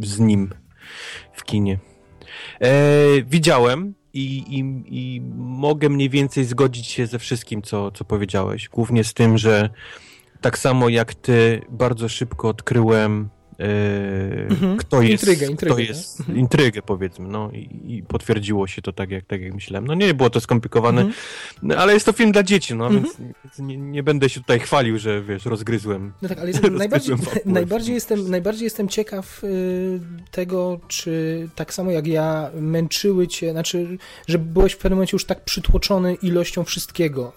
[SPEAKER 3] z nim w kinie. E, widziałem i, i, i mogę mniej więcej zgodzić się ze wszystkim, co, co powiedziałeś. Głównie z tym, że tak samo jak ty, bardzo szybko odkryłem
[SPEAKER 2] Mhm.
[SPEAKER 3] kto jest,
[SPEAKER 2] Intrygę, intrygę,
[SPEAKER 3] kto
[SPEAKER 2] tak?
[SPEAKER 3] jest
[SPEAKER 2] Mhm.
[SPEAKER 3] intrygę powiedzmy, no i, i potwierdziło się to tak jak, tak jak myślałem. No nie było to skomplikowane,
[SPEAKER 2] Mhm.
[SPEAKER 3] ale jest to film dla dzieci, no
[SPEAKER 2] Mhm.
[SPEAKER 3] więc, nie, nie będę się tutaj chwalił, że wiesz, rozgryzłem.
[SPEAKER 2] No tak, ale najbardziej, najbardziej, jestem, najbardziej jestem ciekaw y, tego, czy tak samo jak ja męczyły cię, znaczy, że byłeś w pewnym momencie już tak przytłoczony ilością wszystkiego,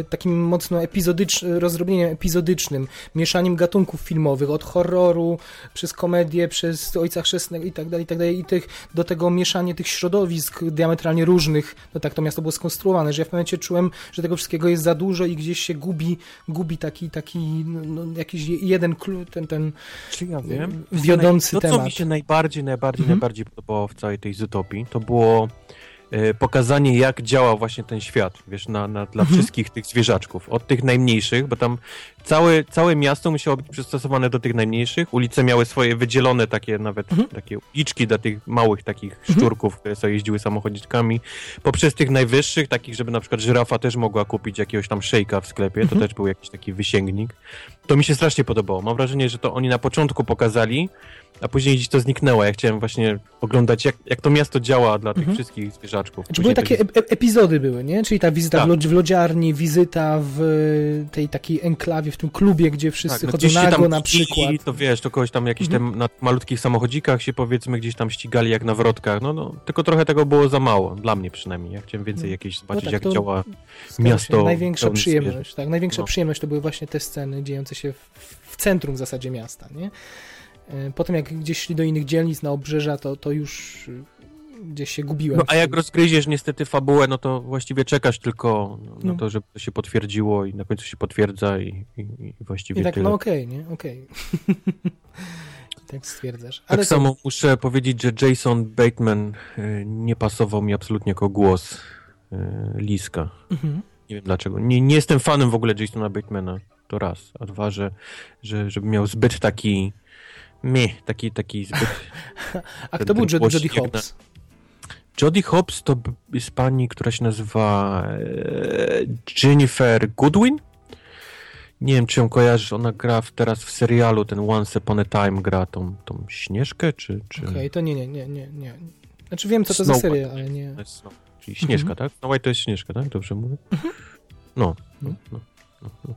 [SPEAKER 2] y, takim mocno epizodycznym, rozdrobnieniem epizodycznym, mieszaniem gatunków filmowych, od horroru, przez komedię, przez Ojca Chrzestnego i tak dalej, i tak dalej, i tych, do tego mieszanie tych środowisk diametralnie różnych, no tak to miasto było skonstruowane, że ja w pewnym momencie czułem, że tego wszystkiego jest za dużo i gdzieś się gubi, gubi taki, taki no, no, jakiś je- jeden klucz, ten, ten
[SPEAKER 3] Czy ja wiem?
[SPEAKER 2] wiodący
[SPEAKER 3] to, co
[SPEAKER 2] temat.
[SPEAKER 3] mi się najbardziej, najbardziej,
[SPEAKER 2] Mhm.
[SPEAKER 3] najbardziej podobało w całej tej Zootopii, to było pokazanie, jak działa właśnie ten świat, wiesz, na, na, dla
[SPEAKER 2] Mhm.
[SPEAKER 3] wszystkich tych zwierzaczków. Od tych najmniejszych, bo tam całe, całe miasto musiało być przystosowane do tych najmniejszych. Ulice miały swoje wydzielone takie nawet
[SPEAKER 2] Mhm.
[SPEAKER 3] takie uliczki dla tych małych takich szczurków, które sobie jeździły samochodziczkami. Poprzez tych najwyższych, takich, żeby na przykład żyrafa też mogła kupić jakiegoś tam szejka w sklepie, to
[SPEAKER 2] Mhm.
[SPEAKER 3] też był jakiś taki wysięgnik. To mi się strasznie podobało. Mam wrażenie, że to oni na początku pokazali, a później gdzieś to zniknęło. Ja chciałem właśnie oglądać, jak, jak to miasto działa dla tych
[SPEAKER 2] Mhm.
[SPEAKER 3] wszystkich zwierzaczków.
[SPEAKER 2] Czy były takie ep- epizody były, nie? Czyli ta wizyta
[SPEAKER 3] Tak.
[SPEAKER 2] w, lodzi- w lodziarni, wizyta w e, tej takiej enklawie, w tym klubie, gdzie wszyscy
[SPEAKER 3] no
[SPEAKER 2] chodzą nago
[SPEAKER 3] tam
[SPEAKER 2] na przykład. Mhm.
[SPEAKER 3] To wiesz, to kogoś tam jakieś tam na malutkich samochodzikach się powiedzmy gdzieś tam ścigali jak na wrotkach. No, no, tylko trochę tego było za mało, dla mnie przynajmniej. Ja chciałem więcej
[SPEAKER 2] No.
[SPEAKER 3] jakieś zobaczyć,
[SPEAKER 2] tak,
[SPEAKER 3] jak działa miasto
[SPEAKER 2] Się. Największa przyjemność, tak? Największa
[SPEAKER 3] No.
[SPEAKER 2] przyjemność to były właśnie te sceny dziejące się w, w centrum w zasadzie miasta, nie? E, Potem jak gdzieś szli do innych dzielnic na obrzeża, to, to już e, gdzieś się gubiłem.
[SPEAKER 3] No, a jak rozgryziesz niestety fabułę, no to właściwie czekasz tylko na
[SPEAKER 2] No.
[SPEAKER 3] to, żeby to się potwierdziło i na końcu się potwierdza i, i, i właściwie
[SPEAKER 2] I tak,
[SPEAKER 3] tyle.
[SPEAKER 2] no okej, nie? Okej. I tak stwierdzasz.
[SPEAKER 3] tak
[SPEAKER 2] Ale są-
[SPEAKER 3] samo muszę powiedzieć, że Jason Bateman y, nie pasował mi absolutnie jako głos Liska.
[SPEAKER 2] Mhm.
[SPEAKER 3] Nie wiem dlaczego. Nie, nie jestem fanem w ogóle Jasona Batemana. To raz. A dwa, że, że żeby miał zbyt taki... Mie, taki, taki zbyt...
[SPEAKER 2] A kto był
[SPEAKER 3] ten
[SPEAKER 2] Jo- Jodie
[SPEAKER 3] głośnik
[SPEAKER 2] Hobbs?
[SPEAKER 3] Jodie Hobbs to jest pani, która się nazywa e, Jennifer Goodwin. Nie wiem, czy ją kojarzysz, ona gra w, teraz w serialu, ten Once Upon a Time gra tą, tą Śnieżkę, czy... czy...
[SPEAKER 2] Okej, to nie, nie, nie, nie, nie. Znaczy wiem, co to za
[SPEAKER 3] Snow
[SPEAKER 2] serial,
[SPEAKER 3] White.
[SPEAKER 2] ale nie.
[SPEAKER 3] Snow. Czyli Śnieżka,
[SPEAKER 2] Mhm.
[SPEAKER 3] tak? Snow White to jest Śnieżka, tak? Dobrze mówię? No. no, no, no, no.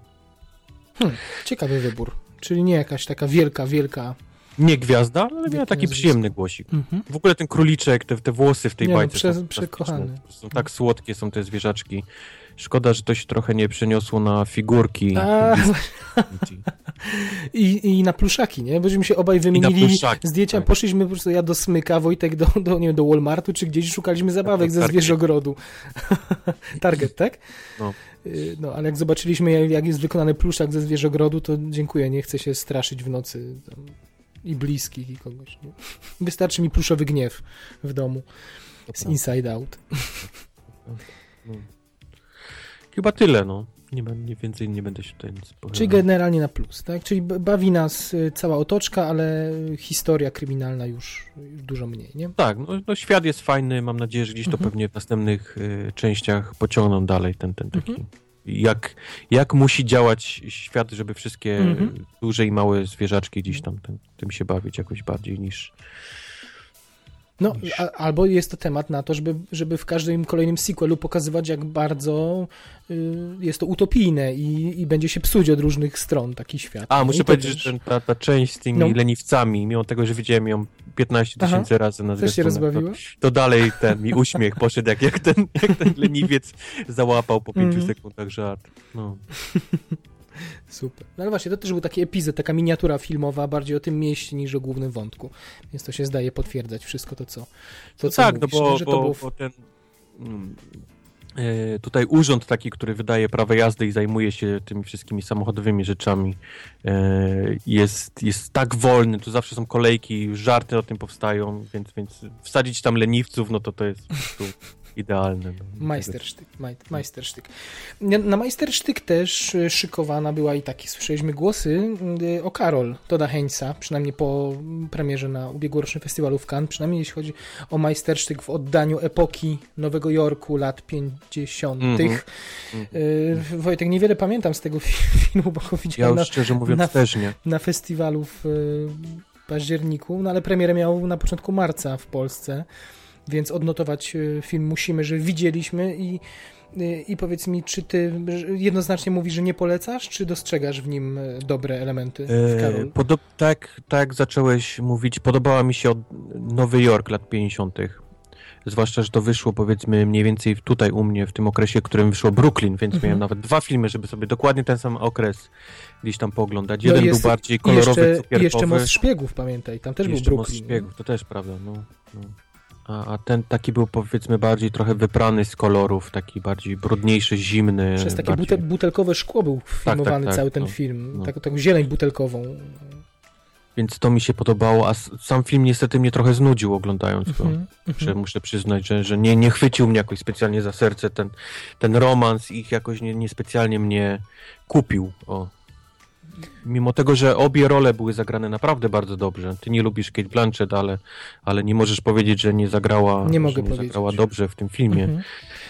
[SPEAKER 2] Hmm, ciekawy wybór. Czyli nie jakaś taka wielka, wielka...
[SPEAKER 3] Nie gwiazda, ale miała
[SPEAKER 2] Wielkie
[SPEAKER 3] taki przyjemny głosik.
[SPEAKER 2] Mhm.
[SPEAKER 3] W ogóle ten króliczek, te, te włosy w tej
[SPEAKER 2] Nie, no,
[SPEAKER 3] bajce
[SPEAKER 2] prze-
[SPEAKER 3] są fantastyczne. Są tak słodkie są te zwierzaczki. Szkoda, że to się trochę nie przeniosło na figurki.
[SPEAKER 2] A, I, I na pluszaki, nie? Bośmy się obaj wymienili
[SPEAKER 3] pluszaki,
[SPEAKER 2] zdjęcia,
[SPEAKER 3] tak.
[SPEAKER 2] poszliśmy po prostu ja do Smyka, Wojtek do, do, nie wiem, do Walmartu, czy gdzieś szukaliśmy zabawek ze zwierzogrodu. Target, tak?
[SPEAKER 3] No.
[SPEAKER 2] Y, No, ale jak zobaczyliśmy, jak- jak jest wykonany pluszak ze zwierzogrodu, to dziękuję, nie chcę się straszyć w nocy tam, i bliskich, i kogoś. Nie? Wystarczy mi pluszowy gniew w domu z Inside Out.
[SPEAKER 3] Chyba tyle, no. Nie, nie więcej nie będę się tutaj nic
[SPEAKER 2] Czyli
[SPEAKER 3] pochylał.
[SPEAKER 2] generalnie na plus, tak? Czyli bawi nas y, cała otoczka, ale historia kryminalna już już dużo mniej, nie?
[SPEAKER 3] Tak, no, no świat jest fajny, mam nadzieję, że gdzieś to
[SPEAKER 2] Mhm.
[SPEAKER 3] pewnie w następnych y, częściach pociągną dalej ten, ten taki...
[SPEAKER 2] Mhm.
[SPEAKER 3] Jak, jak musi działać świat, żeby wszystkie
[SPEAKER 2] Mhm.
[SPEAKER 3] duże i małe zwierzaczki gdzieś tam ten, tym się bawić jakoś bardziej niż...
[SPEAKER 2] No,
[SPEAKER 3] niż-
[SPEAKER 2] a, albo jest to temat na to, żeby, żeby w każdym kolejnym sequelu pokazywać, jak bardzo y, jest to utopijne i, i będzie się psuć od różnych stron taki świat.
[SPEAKER 3] A,
[SPEAKER 2] No
[SPEAKER 3] muszę powiedzieć,
[SPEAKER 2] też-
[SPEAKER 3] że ta, ta część z tymi
[SPEAKER 2] No.
[SPEAKER 3] leniwcami, mimo tego, że widziałem ją 15
[SPEAKER 2] Aha.
[SPEAKER 3] tysięcy razy na
[SPEAKER 2] się
[SPEAKER 3] zwiastunach,
[SPEAKER 2] rozbawiło?
[SPEAKER 3] To, to dalej ten mi uśmiech poszedł, jak, jak, ten, jak ten leniwiec załapał po 5
[SPEAKER 2] Mhm.
[SPEAKER 3] sekundach żart. No.
[SPEAKER 2] Super. No ale właśnie, to też był taki epizod, taka miniatura filmowa, bardziej o tym mieście niż o głównym wątku. Więc to się zdaje potwierdzać wszystko to, co, to,
[SPEAKER 3] No
[SPEAKER 2] co
[SPEAKER 3] tak, no
[SPEAKER 2] mówisz,
[SPEAKER 3] bo,
[SPEAKER 2] że to
[SPEAKER 3] bo,
[SPEAKER 2] było...
[SPEAKER 3] bo ten mm, e, tutaj urząd taki, który wydaje prawo jazdy i zajmuje się tymi wszystkimi samochodowymi rzeczami e, jest, jest tak wolny, tu zawsze są kolejki, żarty o tym powstają, więc, więc wsadzić tam leniwców, no to to jest po prostu idealne. No.
[SPEAKER 2] Majstersztyk, maj, majstersztyk. Na majstersztyk też y, szykowana była i takie słyszeliśmy głosy y, o Karol Toda Heinza, przynajmniej po premierze na ubiegłorocznym festiwalu w Cannes, przynajmniej jeśli chodzi o majstersztyk w oddaniu epoki Nowego Jorku lat 50.
[SPEAKER 3] Mhm.
[SPEAKER 2] Y, Wojtek, niewiele pamiętam z tego filmu, bo go
[SPEAKER 3] Ja
[SPEAKER 2] widziałem na,
[SPEAKER 3] szczerze mówiąc
[SPEAKER 2] na-
[SPEAKER 3] też nie.
[SPEAKER 2] na festiwalu w y, październiku, no ale premierę miał na początku marca w Polsce, więc odnotować y, film musimy, że widzieliśmy i, y, i powiedz mi, czy ty jednoznacznie mówisz, że nie polecasz, czy dostrzegasz w nim y, dobre elementy
[SPEAKER 3] E,
[SPEAKER 2] Karol?
[SPEAKER 3] Podob, tak, tak zacząłeś mówić, podobała mi się od Nowy Jork lat 50. Zwłaszcza, że to wyszło powiedzmy mniej więcej tutaj u mnie w tym okresie, w którym wyszło Brooklyn, więc
[SPEAKER 2] Mhm.
[SPEAKER 3] miałem nawet dwa filmy, żeby sobie dokładnie ten sam okres gdzieś tam pooglądać.
[SPEAKER 2] No
[SPEAKER 3] Jeden
[SPEAKER 2] jest-
[SPEAKER 3] był bardziej
[SPEAKER 2] I
[SPEAKER 3] kolorowy,
[SPEAKER 2] jeszcze, i
[SPEAKER 3] cukierkowy.
[SPEAKER 2] jeszcze Most Szpiegów, pamiętaj, tam też był
[SPEAKER 3] jeszcze Most
[SPEAKER 2] Brooklyn.
[SPEAKER 3] Szpiegów, to też prawda, no. no. A, a ten taki był powiedzmy bardziej trochę wyprany z kolorów, taki bardziej brudniejszy, zimny.
[SPEAKER 2] Przez takie
[SPEAKER 3] bardziej...
[SPEAKER 2] bute, butelkowe szkło był filmowany
[SPEAKER 3] tak,
[SPEAKER 2] cały ten
[SPEAKER 3] no,
[SPEAKER 2] film,
[SPEAKER 3] no.
[SPEAKER 2] Tak, taką zieleń butelkową.
[SPEAKER 3] Więc to mi się podobało, a sam film niestety mnie trochę znudził oglądając go. Muszę,
[SPEAKER 2] mhm.
[SPEAKER 3] muszę przyznać, że, że nie, nie chwycił mnie jakoś specjalnie za serce ten, ten romans ich jakoś nie, niespecjalnie mnie kupił. O. Mimo tego, że obie role były zagrane naprawdę bardzo dobrze. Ty nie lubisz Kate Blanchett, ale, ale nie możesz powiedzieć, że nie zagrała,
[SPEAKER 2] Nie mogę
[SPEAKER 3] nie
[SPEAKER 2] powiedzieć.
[SPEAKER 3] zagrała dobrze w tym filmie.
[SPEAKER 2] Mhm.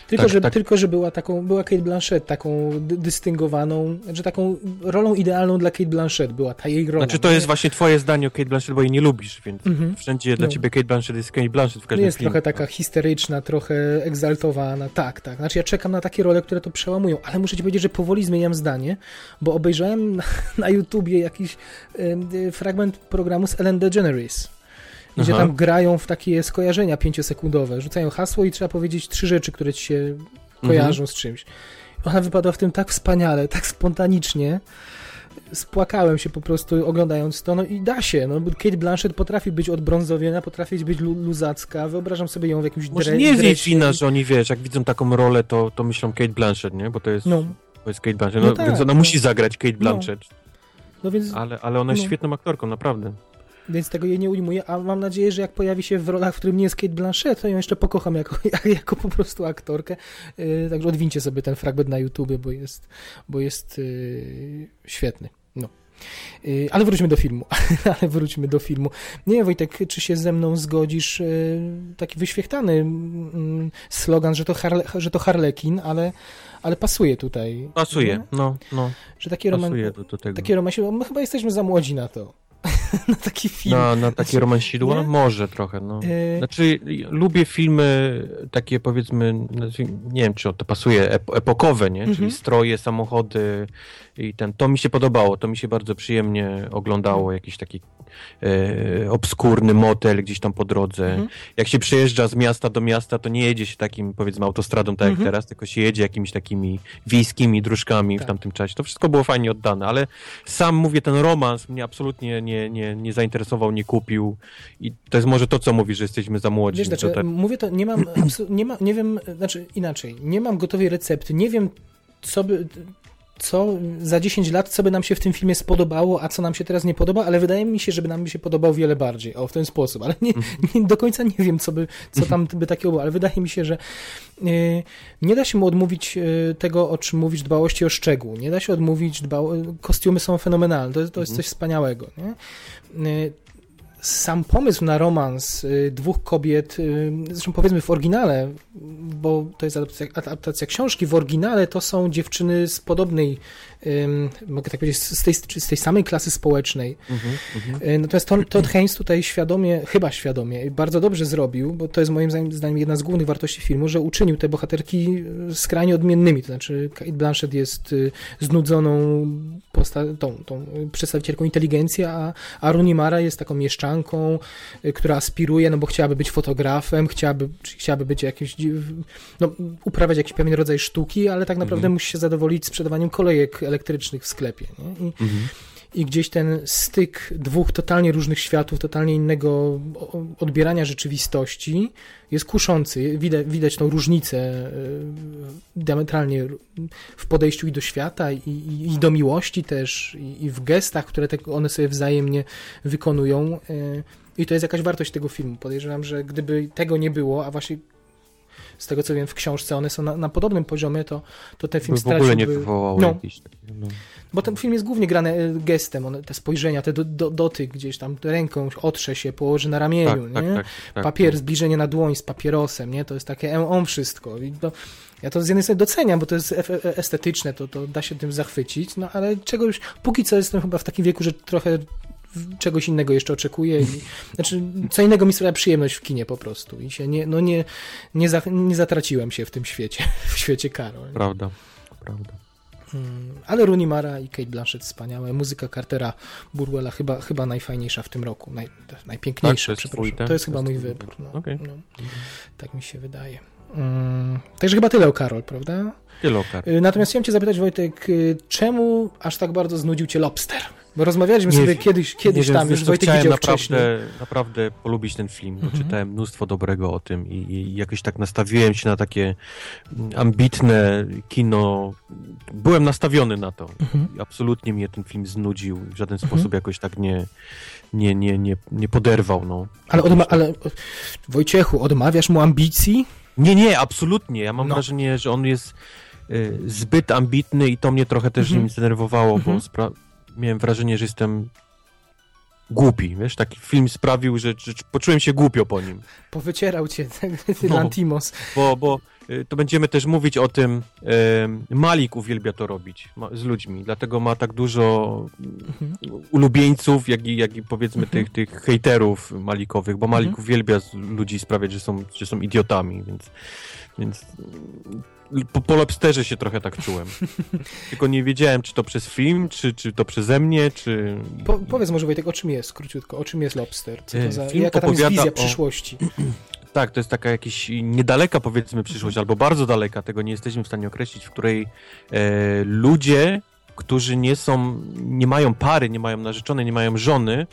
[SPEAKER 2] Tylko,
[SPEAKER 3] Tak,
[SPEAKER 2] że,
[SPEAKER 3] tak.
[SPEAKER 2] tylko, że była taką, była Kate Blanchett taką dy- dystyngowaną, że taką rolą idealną dla Kate Blanchett była ta jej rola.
[SPEAKER 3] Znaczy to
[SPEAKER 2] nie?
[SPEAKER 3] jest właśnie twoje zdanie o Kate Blanchett, bo jej nie lubisz, więc
[SPEAKER 2] Mhm.
[SPEAKER 3] wszędzie dla
[SPEAKER 2] No.
[SPEAKER 3] ciebie Kate Blanchett jest Kate Blanchett w
[SPEAKER 2] No
[SPEAKER 3] każdym
[SPEAKER 2] jest
[SPEAKER 3] filmie.
[SPEAKER 2] trochę taka histeryczna, trochę egzaltowana, tak, tak. Znaczy ja czekam na takie role, które to przełamują, ale muszę ci powiedzieć, że powoli zmieniam zdanie, bo obejrzałem na, na YouTubie jakiś em, y, fragment programu z Ellen DeGeneres, gdzie
[SPEAKER 3] Aha.
[SPEAKER 2] tam grają w takie skojarzenia pięciosekundowe, rzucają hasło i trzeba powiedzieć trzy rzeczy, które ci się kojarzą z czymś. Ona wypadła w tym tak wspaniale, tak spontanicznie, spłakałem się po prostu oglądając to, no i da się, no bo Kate Blanchett potrafi być odbrązowiona, potrafi być lu- luzacka, wyobrażam sobie ją w jakimś
[SPEAKER 3] Może
[SPEAKER 2] dre-
[SPEAKER 3] nie jest jej wina, że oni, wiesz, jak widzą taką rolę, to, to myślą Kate Blanchett, nie? Bo to jest,
[SPEAKER 2] No,
[SPEAKER 3] to jest Kate Blanchett,
[SPEAKER 2] No
[SPEAKER 3] no,
[SPEAKER 2] tak,
[SPEAKER 3] więc ona
[SPEAKER 2] no.
[SPEAKER 3] musi zagrać Kate Blanchett,
[SPEAKER 2] no więc,
[SPEAKER 3] ale, ale ona jest
[SPEAKER 2] No.
[SPEAKER 3] świetną aktorką, naprawdę.
[SPEAKER 2] Więc tego jej nie ujmuję, a mam nadzieję, że jak pojawi się w rolach, w którym nie jest Kate Blanchett, to ją jeszcze pokocham jako, jako po prostu aktorkę. Yy, także odwincie sobie ten fragment na YouTubie, bo jest, bo jest yy, świetny. No. Yy, Ale wróćmy do filmu. Ale wróćmy do filmu. Nie wiem, Wojtek, czy się ze mną zgodzisz? Taki wyświechtany mm, slogan, że to, harle, że to Harlekin, ale, ale pasuje tutaj.
[SPEAKER 3] Pasuje,
[SPEAKER 2] Nie?
[SPEAKER 3] no, no,
[SPEAKER 2] Że takie, roman,
[SPEAKER 3] pasuje do, do tego.
[SPEAKER 2] takie romansie, bo my chyba jesteśmy za młodzi na to. na taki film.
[SPEAKER 3] Na, na takie
[SPEAKER 2] Znaczy,
[SPEAKER 3] romansidła?
[SPEAKER 2] nie?
[SPEAKER 3] Może trochę, no.
[SPEAKER 2] Yy,
[SPEAKER 3] Znaczy, lubię filmy takie powiedzmy, znaczy, nie wiem czy to pasuje, ep epokowe, nie?
[SPEAKER 2] Mhm.
[SPEAKER 3] Czyli stroje, samochody i ten. To mi się podobało, to mi się bardzo przyjemnie oglądało, jakiś taki e, obskurny motel gdzieś tam po drodze.
[SPEAKER 2] Mhm.
[SPEAKER 3] Jak się przejeżdża z miasta do miasta, to nie jedzie się takim powiedzmy autostradą tak jak
[SPEAKER 2] Mhm.
[SPEAKER 3] teraz, tylko się jedzie jakimiś takimi wiejskimi dróżkami
[SPEAKER 2] Tak.
[SPEAKER 3] w tamtym czasie. To wszystko było fajnie oddane, ale sam mówię, ten romans mnie absolutnie nie, nie, nie zainteresował, nie kupił i to jest może to, co mówisz, że jesteśmy za młodzi.
[SPEAKER 2] Wiesz, znaczy,
[SPEAKER 3] tak-
[SPEAKER 2] mówię to, nie mam, nie, ma, nie wiem, znaczy inaczej, nie mam gotowej recepty, nie wiem, co by, co za 10 lat, co by nam się w tym filmie spodobało, a co nam się teraz nie podoba, ale wydaje mi się, żeby nam się podobał wiele bardziej, o, w ten sposób, ale nie, nie do końca nie wiem, co by, co tam by takiego było, ale wydaje mi się, że yy, nie da się mu odmówić yy, tego, o czym mówisz, dbałości o szczegół, nie da się odmówić, dbało, kostiumy są fenomenalne, to, jest- to jest coś wspaniałego, nie? Yy, sam pomysł na romans y, dwóch kobiet, y, zresztą powiedzmy w oryginale, bo to jest adaptacja, adaptacja książki, w oryginale to są dziewczyny z podobnej, mogę tak powiedzieć, z tej, z tej samej klasy społecznej.
[SPEAKER 3] Mhm, mhm.
[SPEAKER 2] Y, Natomiast Todd, Todd Haynes tutaj świadomie, chyba świadomie, bardzo dobrze zrobił, bo to jest moim zdaniem- jedna z głównych wartości filmu, że uczynił te bohaterki skrajnie odmiennymi. To znaczy Kate Blanchett jest znudzoną posta- tą, tą przedstawicielką inteligencji, a, a Rooney Mara jest taką mieszczanką, y, która aspiruje, no bo chciałaby być fotografem, chciałaby, chciałaby być jakimś, no, uprawiać jakiś pewien rodzaj sztuki, ale tak naprawdę
[SPEAKER 3] Mhm.
[SPEAKER 2] musi się zadowolić sprzedawaniem kolejek elektrycznych w sklepie. Nie? I,
[SPEAKER 3] Mhm.
[SPEAKER 2] I gdzieś ten styk dwóch totalnie różnych światów, totalnie innego odbierania rzeczywistości jest kuszący. Widać, widać tą różnicę y, diametralnie w podejściu i do świata, i, i, i do miłości też, i, i w gestach, które te, one sobie wzajemnie wykonują. y, I to jest jakaś wartość tego filmu. Podejrzewam, że gdyby tego nie było, a właśnie z tego co wiem w książce one są na, na podobnym poziomie, to, to ten film
[SPEAKER 3] w ogóle nie
[SPEAKER 2] straciłby...
[SPEAKER 3] wywołało
[SPEAKER 2] No.
[SPEAKER 3] jakichś takich, no.
[SPEAKER 2] Bo ten film jest głównie grany e, gestem, one, te spojrzenia, te do, do, dotyk gdzieś tam, ręką otrze się, położy na ramieniu,
[SPEAKER 3] tak, tak,
[SPEAKER 2] nie?
[SPEAKER 3] tak, tak.
[SPEAKER 2] Papier, zbliżenie na dłoń z papierosem, nie? To jest takie em, on wszystko. To, ja to z jednej strony doceniam, bo to jest e- estetyczne, to, to da się tym zachwycić, no ale czegoś, póki co jestem chyba w takim wieku, że trochę czegoś innego jeszcze oczekuję. I, znaczy, co innego mi sprawia przyjemność w kinie po prostu. I się nie, no nie, nie, za, nie zatraciłem się w tym świecie, w świecie Karol.
[SPEAKER 3] Prawda, prawda.
[SPEAKER 2] Mm, Ale Rooney Mara i Kate Blanchett wspaniałe. Muzyka Cartera Burwella chyba, chyba najfajniejsza w tym roku. Naj, najpiękniejsza,
[SPEAKER 3] Tak,
[SPEAKER 2] przepraszam. to jest chyba mój wybór. No.
[SPEAKER 3] Okej.
[SPEAKER 2] no, tak mi się wydaje. Mm, także chyba tyle o Karol, prawda?
[SPEAKER 3] Wielokar.
[SPEAKER 2] Y, Natomiast chciałem cię zapytać, Wojtek, y, czemu aż tak bardzo znudził cię Lobster? Bo rozmawialiśmy
[SPEAKER 3] Nie
[SPEAKER 2] sobie kiedyś, kiedyś
[SPEAKER 3] wiem,
[SPEAKER 2] tam, już Wojtek
[SPEAKER 3] chciałem
[SPEAKER 2] widział wcześniej.
[SPEAKER 3] naprawdę, naprawdę polubić ten film,
[SPEAKER 2] Mhm.
[SPEAKER 3] czytałem mnóstwo dobrego o tym i, i jakoś tak nastawiłem się na takie ambitne kino. Byłem nastawiony na to.
[SPEAKER 2] Mhm.
[SPEAKER 3] Absolutnie mnie ten film znudził. W żaden
[SPEAKER 2] Mhm.
[SPEAKER 3] sposób jakoś tak nie, nie, nie, nie, nie poderwał. No.
[SPEAKER 2] Ale, odma- ale Wojciechu, odmawiasz mu ambicji?
[SPEAKER 3] Nie, nie, absolutnie. Ja mam
[SPEAKER 2] No.
[SPEAKER 3] wrażenie, że on jest zbyt ambitny i to mnie trochę też
[SPEAKER 2] Mhm.
[SPEAKER 3] nim zdenerwowało,
[SPEAKER 2] Mhm.
[SPEAKER 3] bo spra- miałem wrażenie, że jestem głupi, wiesz, taki film sprawił, że, że poczułem się głupio po nim,
[SPEAKER 2] Powycierał cię ten
[SPEAKER 3] No.
[SPEAKER 2] Lantimos.
[SPEAKER 3] bo, bo y, to będziemy też mówić o tym, y, Malik uwielbia to robić z ludźmi, dlatego ma tak dużo mhm. ulubieńców, jak i, jak i powiedzmy mhm. tych, tych hejterów Malikowych, bo Malik mhm. uwielbia ludzi sprawiać, że są, że są idiotami, więc, więc po, po Lobsterze się trochę tak czułem. Tylko nie wiedziałem, czy to przez film, czy, czy to przeze mnie, czy...
[SPEAKER 2] Po, powiedz może Wojtek, o czym jest, króciutko, o czym jest Lobster? Co to e, za, film jaka tam jest wizja o... przyszłości?
[SPEAKER 3] Tak, to jest taka jakaś niedaleka powiedzmy przyszłość, albo bardzo daleka, tego nie jesteśmy w stanie określić, w której e, ludzie, którzy nie są, nie mają pary, nie mają narzeczonej, nie mają żony,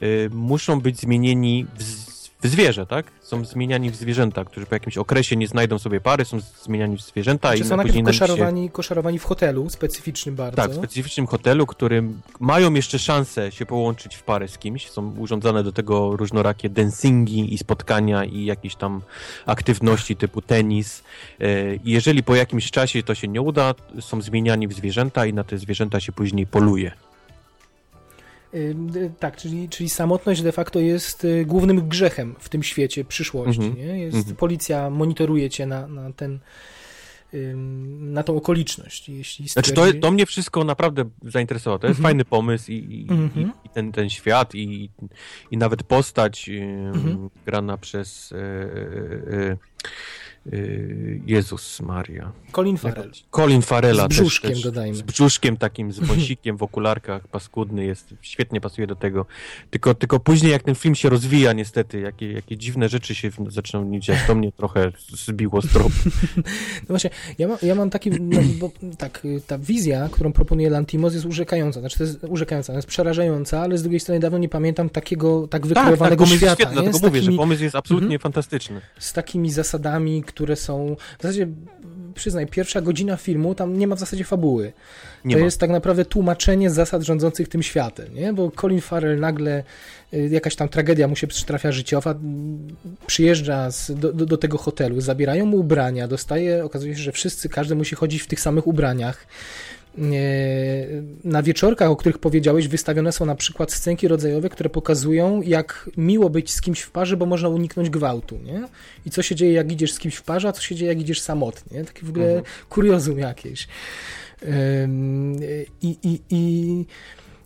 [SPEAKER 3] e, muszą być zmienieni w w zwierzę, tak? Są zmieniani w zwierzęta, którzy po jakimś okresie nie znajdą sobie pary, są zmieniani w zwierzęta.
[SPEAKER 2] Czy i są najpierw koszarowani, się... koszarowani w hotelu specyficznym bardzo?
[SPEAKER 3] Tak, w specyficznym hotelu, którym mają jeszcze szansę się połączyć w parę z kimś. Są urządzane do tego różnorakie dancingi i spotkania i jakieś tam aktywności typu tenis. E, jeżeli po jakimś czasie to się nie uda, są zmieniani w zwierzęta i na te zwierzęta się później poluje.
[SPEAKER 2] Tak, czyli, czyli samotność de facto jest y, głównym grzechem w tym świecie przyszłości. Mm -hmm. Nie? Jest, mm -hmm. Policja monitoruje cię na, na ten na tą okoliczność. Jeśli
[SPEAKER 3] stwierdzi... Znaczy to, to mnie wszystko naprawdę zainteresowało. To jest mm -hmm. fajny pomysł i, i, mm -hmm. i, ten, ten świat i, i nawet postać mm -hmm. grana przez e, e, Y, Jezus Maria.
[SPEAKER 2] Colin Farrell.
[SPEAKER 3] Colin Farrella.
[SPEAKER 2] Z brzuszkiem, też, też, dodajmy.
[SPEAKER 3] Z brzuszkiem takim, z wąsikiem w okularkach, paskudny jest, świetnie pasuje do tego. Tylko, tylko później jak ten film się rozwija niestety, jakie, jakie dziwne rzeczy się zaczną dziać, to mnie trochę zbiło z tropu.
[SPEAKER 2] No właśnie, ja, ma, ja mam taki, no, bo tak, ta wizja, którą proponuje Lantimos jest urzekająca, znaczy to jest urzekająca, jest przerażająca, ale z drugiej strony dawno nie pamiętam takiego tak wykreowanego tak, tak, świata. Świetny,
[SPEAKER 3] dlatego mówię, takimi, że pomysł jest absolutnie mm fantastyczny.
[SPEAKER 2] Z takimi zasadami, które są. W zasadzie, przyznaj, pierwsza godzina filmu, tam nie ma w zasadzie fabuły. Nie to ma. jest tak naprawdę tłumaczenie zasad rządzących tym światem, nie? Bo Colin Farrell nagle y, jakaś tam tragedia mu się przytrafia życiowa, przyjeżdża z, do, do, do, tego hotelu, zabierają mu ubrania, dostaje, okazuje się, że wszyscy, każdy musi chodzić w tych samych ubraniach. Na wieczorkach, o których powiedziałeś, wystawione są na przykład scenki rodzajowe, które pokazują, jak miło być z kimś w parze, bo można uniknąć gwałtu, nie? I co się dzieje, jak idziesz z kimś w parze, a co się dzieje, jak idziesz samotnie. Takie w ogóle mhm. kuriozum jakieś. I, i, i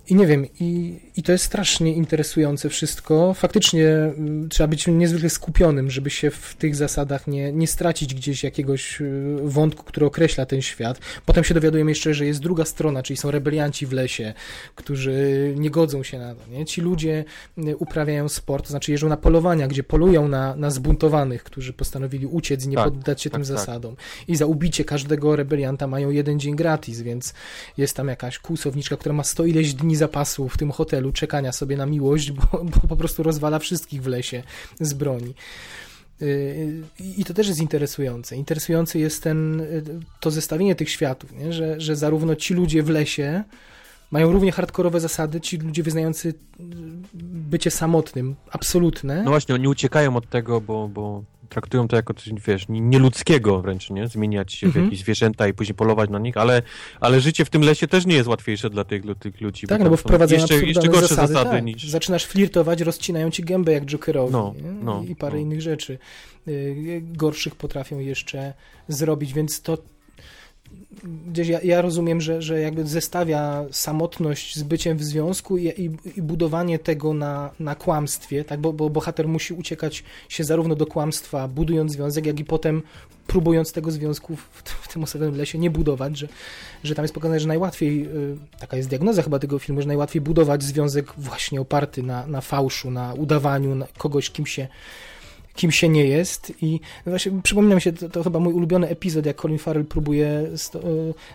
[SPEAKER 2] i nie wiem, i, i to jest strasznie interesujące wszystko. Faktycznie y, trzeba być niezwykle skupionym, żeby się w tych zasadach nie, nie stracić gdzieś jakiegoś y, wątku, który określa ten świat. Potem się dowiadujemy jeszcze, że jest druga strona, czyli są rebelianci w lesie, którzy nie godzą się na to. Nie? Ci ludzie y, uprawiają sport, to znaczy jeżdżą na polowania, gdzie polują na, na zbuntowanych, którzy postanowili uciec i nie tak, poddać się tak, tym tak. zasadom. I za ubicie każdego rebelianta mają jeden dzień gratis, więc jest tam jakaś kłusowniczka, która ma sto ileś dni zapasu w tym hotelu, czekania sobie na miłość, bo, bo po prostu rozwala wszystkich w lesie z broni. Y, I to też jest interesujące. Interesujące jest ten, y, to zestawienie tych światów, nie? Że, że zarówno ci ludzie w lesie mają równie hardkorowe zasady, ci ludzie wyznający y, bycie samotnym, absolutne.
[SPEAKER 3] No właśnie, oni uciekają od tego, bo, bo traktują to jako coś, wiesz, nieludzkiego wręcz, nie? Zmieniać się w mhm. jakieś zwierzęta i później polować na nich, ale, ale życie w tym lesie też nie jest łatwiejsze dla tych, dla tych ludzi.
[SPEAKER 2] Tak, bo no bo wprowadzają jeszcze, jeszcze gorsze zasady, zasady tak. niż... Zaczynasz flirtować, rozcinają ci gębę jak Jokerowi no, no, i parę no. innych rzeczy. Y, gorszych potrafią jeszcze zrobić, więc to gdzieś ja, ja, rozumiem, że, że jakby zestawia samotność z byciem w związku i, i, i budowanie tego na, na kłamstwie, tak? Bo, bo bohater musi uciekać się zarówno do kłamstwa, budując związek, jak i potem próbując tego związku w, w tym osobowym lesie nie budować, że, że tam jest pokazane, że najłatwiej, y, taka jest diagnoza chyba tego filmu, że najłatwiej budować związek właśnie oparty na, na fałszu, na udawaniu na kogoś, kim się kim się nie jest i właśnie przypomina mi się, to, to chyba mój ulubiony epizod, jak Colin Farrell próbuje e,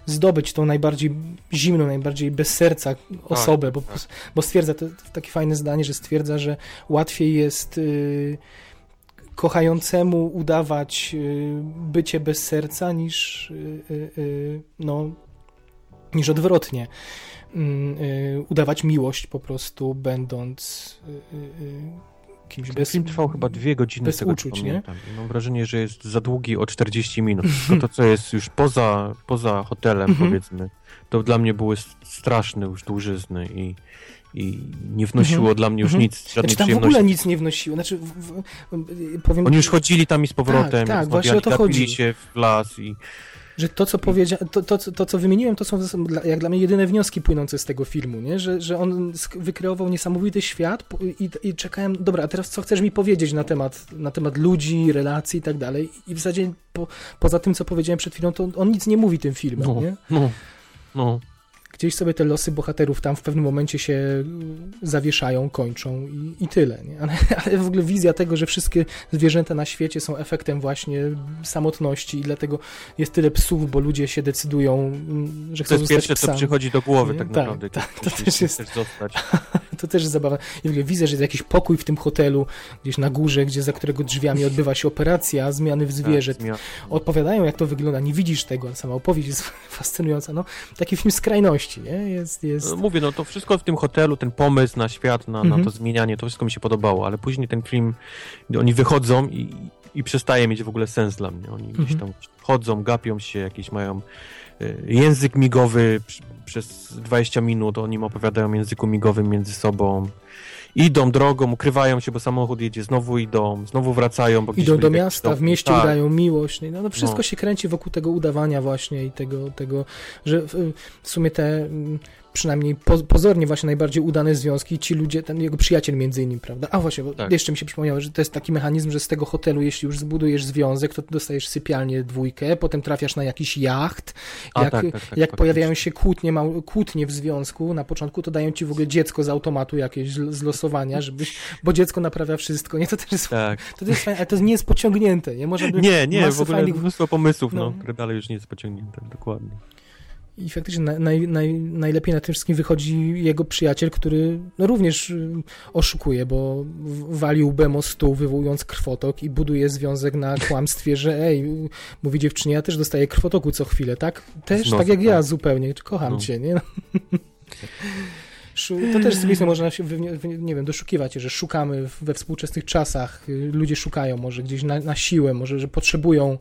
[SPEAKER 2] zdobyć tą najbardziej zimną, najbardziej bez serca osobę, tak, bo, tak. bo stwierdza, to, to takie fajne zdanie, że stwierdza, że łatwiej jest y, kochającemu udawać y, bycie bez serca niż y, no niż odwrotnie mm, udawać miłość po prostu będąc kimś bez...
[SPEAKER 3] film trwał chyba dwie godziny,
[SPEAKER 2] bez
[SPEAKER 3] z tego
[SPEAKER 2] uczuć, nie?
[SPEAKER 3] Mam wrażenie, że jest za długi o 40 minut. To, to co jest już poza, poza hotelem,
[SPEAKER 2] Mhm.
[SPEAKER 3] powiedzmy, to dla mnie były straszne już dłużyzny i, i nie wnosiło
[SPEAKER 2] Mhm.
[SPEAKER 3] dla mnie już
[SPEAKER 2] Mhm.
[SPEAKER 3] nic, żadnej
[SPEAKER 2] Znaczy tam w ogóle nic nie wnosiło. Znaczy, w, w, powiem
[SPEAKER 3] Oni już chodzili tam i z powrotem,
[SPEAKER 2] Tak, tak, właśnie o to chodzi.
[SPEAKER 3] się w las i
[SPEAKER 2] że to, co powiedzia- to, to, to, co wymieniłem, to są jak dla mnie jedyne wnioski płynące z tego filmu, nie? Że, że on wykreował niesamowity świat i, i czekałem, dobra, a teraz co chcesz mi powiedzieć na temat, na temat ludzi, relacji i tak dalej. I w zasadzie po, poza tym, co powiedziałem przed chwilą, to on nic nie mówi tym filmem,
[SPEAKER 3] no,
[SPEAKER 2] nie?
[SPEAKER 3] no, no.
[SPEAKER 2] Gdzieś sobie te losy bohaterów tam w pewnym momencie się zawieszają, kończą i, i tyle. Nie? Ale, ale w ogóle wizja tego, że wszystkie zwierzęta na świecie są efektem właśnie samotności i dlatego jest tyle psów, bo ludzie się decydują, mm, że
[SPEAKER 3] To
[SPEAKER 2] chcą
[SPEAKER 3] jest
[SPEAKER 2] zostać
[SPEAKER 3] pierwsze, co
[SPEAKER 2] psami.
[SPEAKER 3] przychodzi do głowy tak
[SPEAKER 2] Tak,
[SPEAKER 3] naprawdę.
[SPEAKER 2] tak, to
[SPEAKER 3] myślisz,
[SPEAKER 2] też jest-
[SPEAKER 3] zostać.
[SPEAKER 2] To też jest ogóle widzę, że jest jakiś pokój w tym hotelu, gdzieś na górze, gdzie za którego drzwiami odbywa się operacja zmiany w zwierzę.
[SPEAKER 3] Tak, zmian-
[SPEAKER 2] Opowiadają, jak to wygląda, nie widzisz tego, ale sama opowieść jest fascynująca. No, taki film skrajności, nie? Jest, jest...
[SPEAKER 3] No, Mówię, no to wszystko w tym hotelu, ten pomysł na świat, na,
[SPEAKER 2] Mhm.
[SPEAKER 3] na to zmienianie, to wszystko mi się podobało, ale później ten film, oni wychodzą i, i przestaje mieć w ogóle sens dla mnie. Oni gdzieś
[SPEAKER 2] Mhm.
[SPEAKER 3] tam chodzą, gapią się, jakieś mają y, język migowy przez 20 minut, oni im opowiadają języku migowym między sobą. Idą drogą, ukrywają się, bo samochód jedzie, znowu idą, znowu wracają. Bo
[SPEAKER 2] Idą do miasta, w mieście
[SPEAKER 3] Tak.
[SPEAKER 2] udają miłość. No, no wszystko
[SPEAKER 3] No.
[SPEAKER 2] się kręci wokół tego udawania właśnie i tego, tego że w, w sumie te mm, przynajmniej po, pozornie właśnie najbardziej udane związki, ci ludzie, ten jego przyjaciel między innymi, prawda? A właśnie, bo
[SPEAKER 3] Tak.
[SPEAKER 2] jeszcze mi się przypomniało, że to jest taki mechanizm, że z tego hotelu, jeśli już zbudujesz związek, to dostajesz sypialnię dwójkę, potem trafiasz na jakiś jacht.
[SPEAKER 3] A,
[SPEAKER 2] jak
[SPEAKER 3] tak, tak, tak,
[SPEAKER 2] jak
[SPEAKER 3] faktycznie.
[SPEAKER 2] pojawiają się kłótnie, mał, kłótnie w związku na początku, to dają ci w ogóle dziecko z automatu jakieś z losowania, żebyś, bo dziecko naprawia wszystko, nie? To też jest
[SPEAKER 3] Tak.
[SPEAKER 2] to jest fajne, ale to nie jest pociągnięte, nie? Można
[SPEAKER 3] Nie, nie, w ogóle
[SPEAKER 2] fajnych-
[SPEAKER 3] mnóstwo pomysłów, no,
[SPEAKER 2] no.
[SPEAKER 3] które dalej już nie jest pociągnięte, dokładnie.
[SPEAKER 2] I faktycznie na, naj, naj, najlepiej na tym wszystkim wychodzi jego przyjaciel, który no, również y, oszukuje, bo w- wali łbem o stół, wywołując krwotok i buduje związek na kłamstwie, że ej, mówi dziewczynie, ja też dostaję krwotoku co chwilę, tak? Też,
[SPEAKER 3] Z nosa,
[SPEAKER 2] tak jak ja
[SPEAKER 3] tak.
[SPEAKER 2] zupełnie, kocham
[SPEAKER 3] No.
[SPEAKER 2] cię, nie? To też strony można się, nie wiem, doszukiwać, że szukamy we współczesnych czasach, y, ludzie szukają może gdzieś na, na siłę, może, że potrzebują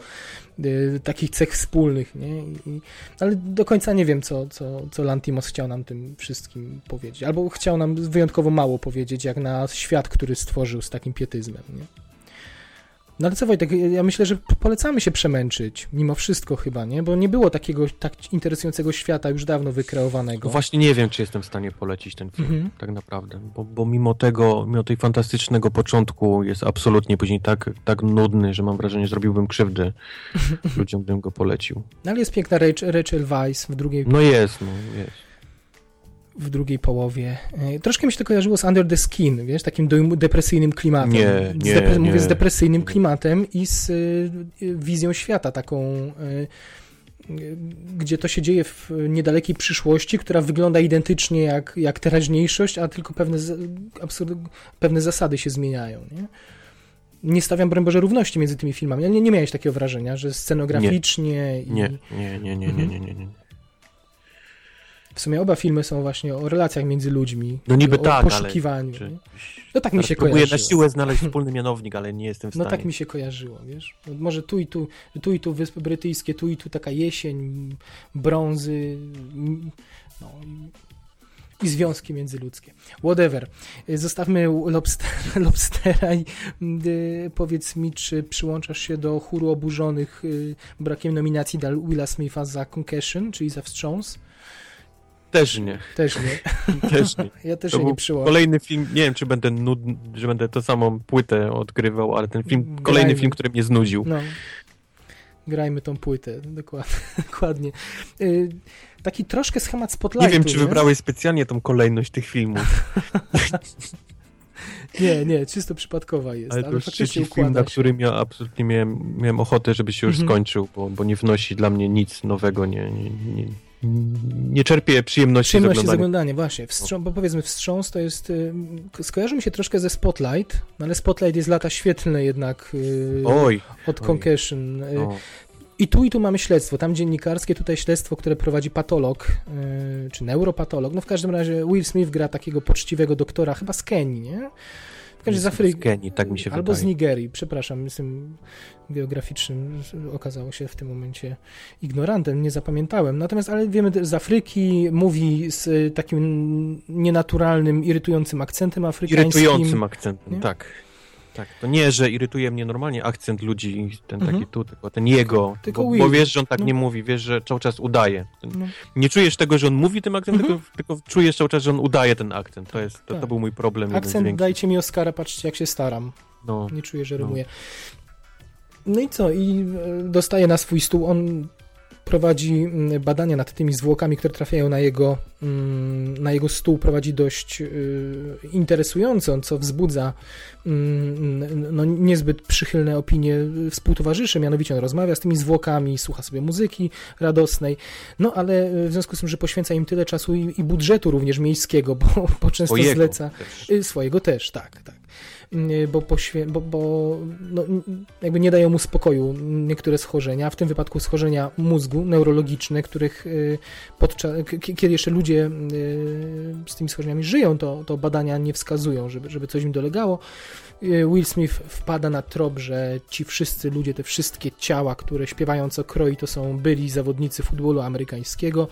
[SPEAKER 2] y, takich cech wspólnych, nie? I- ale do końca nie wiem, co, co, co Lantimos chciał nam tym wszystkim powiedzieć. Albo chciał nam wyjątkowo mało powiedzieć, jak na świat, który stworzył z takim pietyzmem, nie? No ale co Wojtek, ja myślę, że polecamy się przemęczyć, mimo wszystko chyba, nie? Bo nie było takiego tak interesującego świata już dawno wykreowanego.
[SPEAKER 3] No właśnie nie wiem, czy jestem w stanie polecić ten film,
[SPEAKER 2] Mhm.
[SPEAKER 3] tak naprawdę, bo, bo mimo tego, mimo tej fantastycznego początku jest absolutnie później tak, tak nudny, że mam wrażenie, że zrobiłbym krzywdę ludziom, gdybym go polecił.
[SPEAKER 2] No ale jest piękna Rachel, Rachel Weisz w drugiej,
[SPEAKER 3] No jest, no jest.
[SPEAKER 2] W drugiej połowie. E, Troszkę mi się to kojarzyło z Under the Skin, wiesz, takim depresyjnym klimatem.
[SPEAKER 3] Nie,
[SPEAKER 2] z
[SPEAKER 3] nie,
[SPEAKER 2] depre- Mówię
[SPEAKER 3] nie.
[SPEAKER 2] z depresyjnym klimatem i z y, wizją świata taką, y, gdzie to się dzieje w niedalekiej przyszłości, która wygląda identycznie jak, jak teraźniejszość, a tylko pewne, z- absurd, pewne zasady się zmieniają, nie? Nie stawiam, broń Boże, równości między tymi filmami, nie, nie miałeś takiego wrażenia, że scenograficznie i...
[SPEAKER 3] Nie, nie, nie, nie, nie, nie, nie, nie.
[SPEAKER 2] W sumie oba filmy są właśnie o relacjach między ludźmi.
[SPEAKER 3] No niby
[SPEAKER 2] o
[SPEAKER 3] tak, ale
[SPEAKER 2] poszukiwaniu.
[SPEAKER 3] Czy,
[SPEAKER 2] nie? No tak mi się
[SPEAKER 3] próbuję
[SPEAKER 2] kojarzyło.
[SPEAKER 3] na siłę znaleźć wspólny mianownik, ale nie jestem w
[SPEAKER 2] No
[SPEAKER 3] stanie.
[SPEAKER 2] tak mi się kojarzyło, wiesz? No Może tu i tu, tu i tu Wyspy Brytyjskie, tu i tu taka jesień, brązy, no i, związki międzyludzkie. Whatever. Zostawmy lobster, Lobstera i y, powiedz mi, czy przyłączasz się do chóru oburzonych y, brakiem nominacji dla Willa Smitha za Concussion, czyli za Wstrząs?
[SPEAKER 3] Też nie,
[SPEAKER 2] Też nie.
[SPEAKER 3] też nie.
[SPEAKER 2] Ja też
[SPEAKER 3] To
[SPEAKER 2] się nie
[SPEAKER 3] był
[SPEAKER 2] przyłączam.
[SPEAKER 3] Kolejny film, nie wiem czy będę nudny, że będę tą samą płytę odgrywał, ale ten film,
[SPEAKER 2] Grajmy.
[SPEAKER 3] kolejny film, który mnie znudził.
[SPEAKER 2] No. Grajmy tą płytę, dokładnie. dokładnie. Y, taki troszkę schemat spotlightu.
[SPEAKER 3] Nie wiem, czy wybrałeś specjalnie tą kolejność tych filmów,
[SPEAKER 2] Nie, nie, czysto przypadkowa jest,
[SPEAKER 3] ale
[SPEAKER 2] ale,
[SPEAKER 3] to już trzeci film, na którym ja absolutnie miałem, miałem ochotę, żeby się już
[SPEAKER 2] Mhm.
[SPEAKER 3] skończył, bo, bo nie wnosi dla mnie nic nowego, nie, nie, nie, nie czerpię przyjemności,
[SPEAKER 2] Przyjemności z
[SPEAKER 3] oglądania.
[SPEAKER 2] właśnie. Wstrząs, bo powiedzmy, wstrząs to jest. y, skojarzy mi się troszkę ze Spotlight, no ale Spotlight jest lata świetlne jednak y,
[SPEAKER 3] Oj,
[SPEAKER 2] od. Concussion. Y,
[SPEAKER 3] no.
[SPEAKER 2] I tu i tu mamy śledztwo, tam dziennikarskie, tutaj śledztwo, które prowadzi patolog, czy neuropatolog. No w każdym razie Will Smith gra takiego poczciwego doktora, chyba z Kenii, nie? Z Afryki.
[SPEAKER 3] Z Kenii, tak mi się
[SPEAKER 2] Albo
[SPEAKER 3] wydaje.
[SPEAKER 2] z Nigerii, przepraszam, jestem geograficznym, okazało się w tym momencie ignorantem, nie zapamiętałem. Natomiast, ale wiemy, z Afryki mówi z takim nienaturalnym, irytującym akcentem afrykańskim.
[SPEAKER 3] Irytującym akcentem,
[SPEAKER 2] Nie?
[SPEAKER 3] tak. Tak, to nie, że irytuje mnie normalnie akcent ludzi, ten
[SPEAKER 2] Mhm.
[SPEAKER 3] taki tu, tylko ten jego,
[SPEAKER 2] Tylko
[SPEAKER 3] bo, bo wiesz, że on tak
[SPEAKER 2] No.
[SPEAKER 3] nie mówi, wiesz, że cały czas udaje.
[SPEAKER 2] No.
[SPEAKER 3] Nie czujesz tego, że on mówi tym akcentem,
[SPEAKER 2] Mhm.
[SPEAKER 3] tylko, tylko czujesz cały czas, że on udaje ten akcent. To jest, to, to
[SPEAKER 2] Tak.
[SPEAKER 3] był mój problem.
[SPEAKER 2] Akcent dajcie mi Oscara, patrzcie jak się staram.
[SPEAKER 3] No.
[SPEAKER 2] Nie czuję, że
[SPEAKER 3] No.
[SPEAKER 2] rymuję. No i co? I e, dostaje na swój stół. On prowadzi mm, badania nad tymi zwłokami, które trafiają na jego, mm, na jego stół. Prowadzi dość y, interesującą, co wzbudza mm, no, niezbyt przychylne opinie współtowarzyszy. Mianowicie on rozmawia z tymi zwłokami, słucha sobie muzyki radosnej. No ale w związku z tym, że poświęca im tyle czasu i, i budżetu również miejskiego, bo, bo często zleca.
[SPEAKER 3] też.
[SPEAKER 2] Y, Swojego też, tak, tak. Y, Bo, poświę... bo, bo no, jakby nie dają mu spokoju niektóre schorzenia, w tym wypadku schorzenia mózgu neurologiczne, których y, podczas, kiedy jeszcze ludzie y, z tymi schorzeniami żyją, to, to badania nie wskazują, żeby, żeby coś im dolegało. Will Smith wpada na trop, że ci wszyscy ludzie, te wszystkie ciała, które śpiewająco kroi, to są byli zawodnicy futbolu amerykańskiego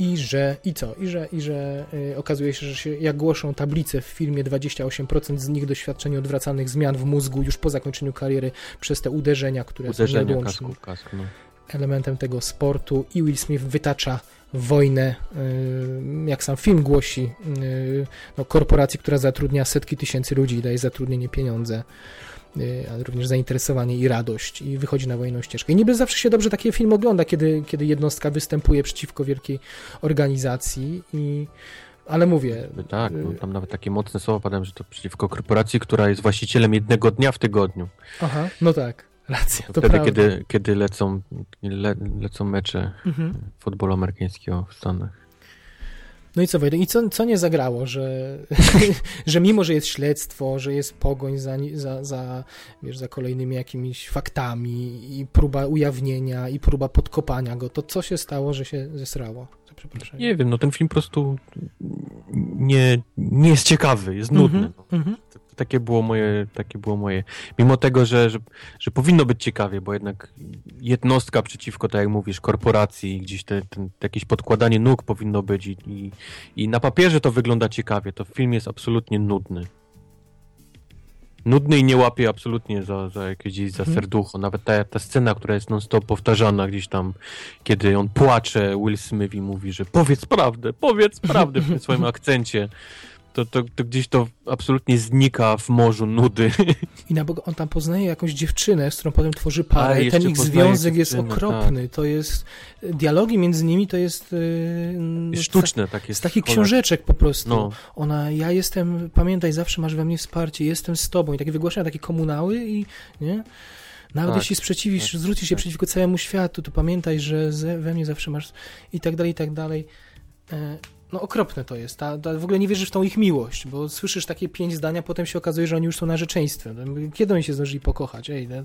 [SPEAKER 2] i że, i co, i że, i że y, okazuje się, że się, jak głoszą tablice w filmie, 28% z nich doświadczenie odwracalnych zmian w mózgu już po zakończeniu kariery przez te uderzenia, które są
[SPEAKER 3] Uderzenia
[SPEAKER 2] nieodłącznym
[SPEAKER 3] kasku, kasku, no.
[SPEAKER 2] elementem tego sportu. I Will Smith wytacza wojnę, y, jak sam film głosi, y, no, korporacji, która zatrudnia setki tysięcy ludzi i daje zatrudnienie, pieniądze, ale również zainteresowanie i radość i wychodzi na wojną ścieżkę. I niby zawsze się dobrze takie film ogląda, kiedy, kiedy jednostka występuje przeciwko wielkiej organizacji i ale mówię,
[SPEAKER 3] Tak, no,
[SPEAKER 2] y,
[SPEAKER 3] tam nawet takie mocne słowa padają, że to przeciwko korporacji, która jest właścicielem jednego dnia w tygodniu.
[SPEAKER 2] aha, no tak, racja, to
[SPEAKER 3] Wtedy,
[SPEAKER 2] prawda.
[SPEAKER 3] kiedy, kiedy lecą, le, lecą mecze
[SPEAKER 2] Mhm.
[SPEAKER 3] futbolu amerykańskiego w Stanach.
[SPEAKER 2] No i co, Wojtek, i co, co nie zagrało, że, że mimo, że jest śledztwo, że jest pogoń za, za, za, wiesz, za kolejnymi jakimiś faktami i próba ujawnienia i próba podkopania go, to co się stało, że się zesrało?
[SPEAKER 3] Nie wiem, no ten film po prostu nie, nie jest ciekawy, jest nudny. No.
[SPEAKER 2] mhm.
[SPEAKER 3] To, to takie było moje, takie było moje. Mimo tego, że, że, że powinno być ciekawie, bo jednak jednostka przeciwko, tak jak mówisz, korporacji, gdzieś te, jakieś podkładanie nóg powinno być i, i, i na papierze to wygląda ciekawie, to film jest absolutnie nudny. Nudny i nie łapie absolutnie za, za jakieś za
[SPEAKER 2] Mhm.
[SPEAKER 3] serducho. Nawet ta, ta scena, która jest non-stop powtarzana gdzieś tam, kiedy on płacze, Will Smith i mówi, że powiedz prawdę, powiedz prawdę w tym swoim akcencie. To, to, to gdzieś to absolutnie znika w morzu nudy.
[SPEAKER 2] I na Boga, on tam poznaje jakąś dziewczynę, z którą potem tworzy parę.
[SPEAKER 3] A,
[SPEAKER 2] Ten ich związek jest okropny. To jest, dialogi między nimi to jest... Yy,
[SPEAKER 3] Sztuczne takie.
[SPEAKER 2] Z takich książeczek po prostu.
[SPEAKER 3] No,
[SPEAKER 2] Ona, ja jestem, pamiętaj, zawsze masz we mnie wsparcie, jestem z tobą. I takie wygłaszania, takie komunały i, nie? Nawet
[SPEAKER 3] Tak,
[SPEAKER 2] jeśli sprzeciwisz,
[SPEAKER 3] tak,
[SPEAKER 2] zwrócisz się
[SPEAKER 3] tak.
[SPEAKER 2] przeciwko całemu światu, to pamiętaj, że ze, we mnie zawsze masz i tak dalej, i tak dalej. E, no okropne to jest. Ta, ta, w ogóle nie wierzysz w tą ich miłość, bo słyszysz takie pięć zdania, potem się okazuje, że oni już są narzeczeństwem. Kiedy oni się zdążyli pokochać? Ej, ten,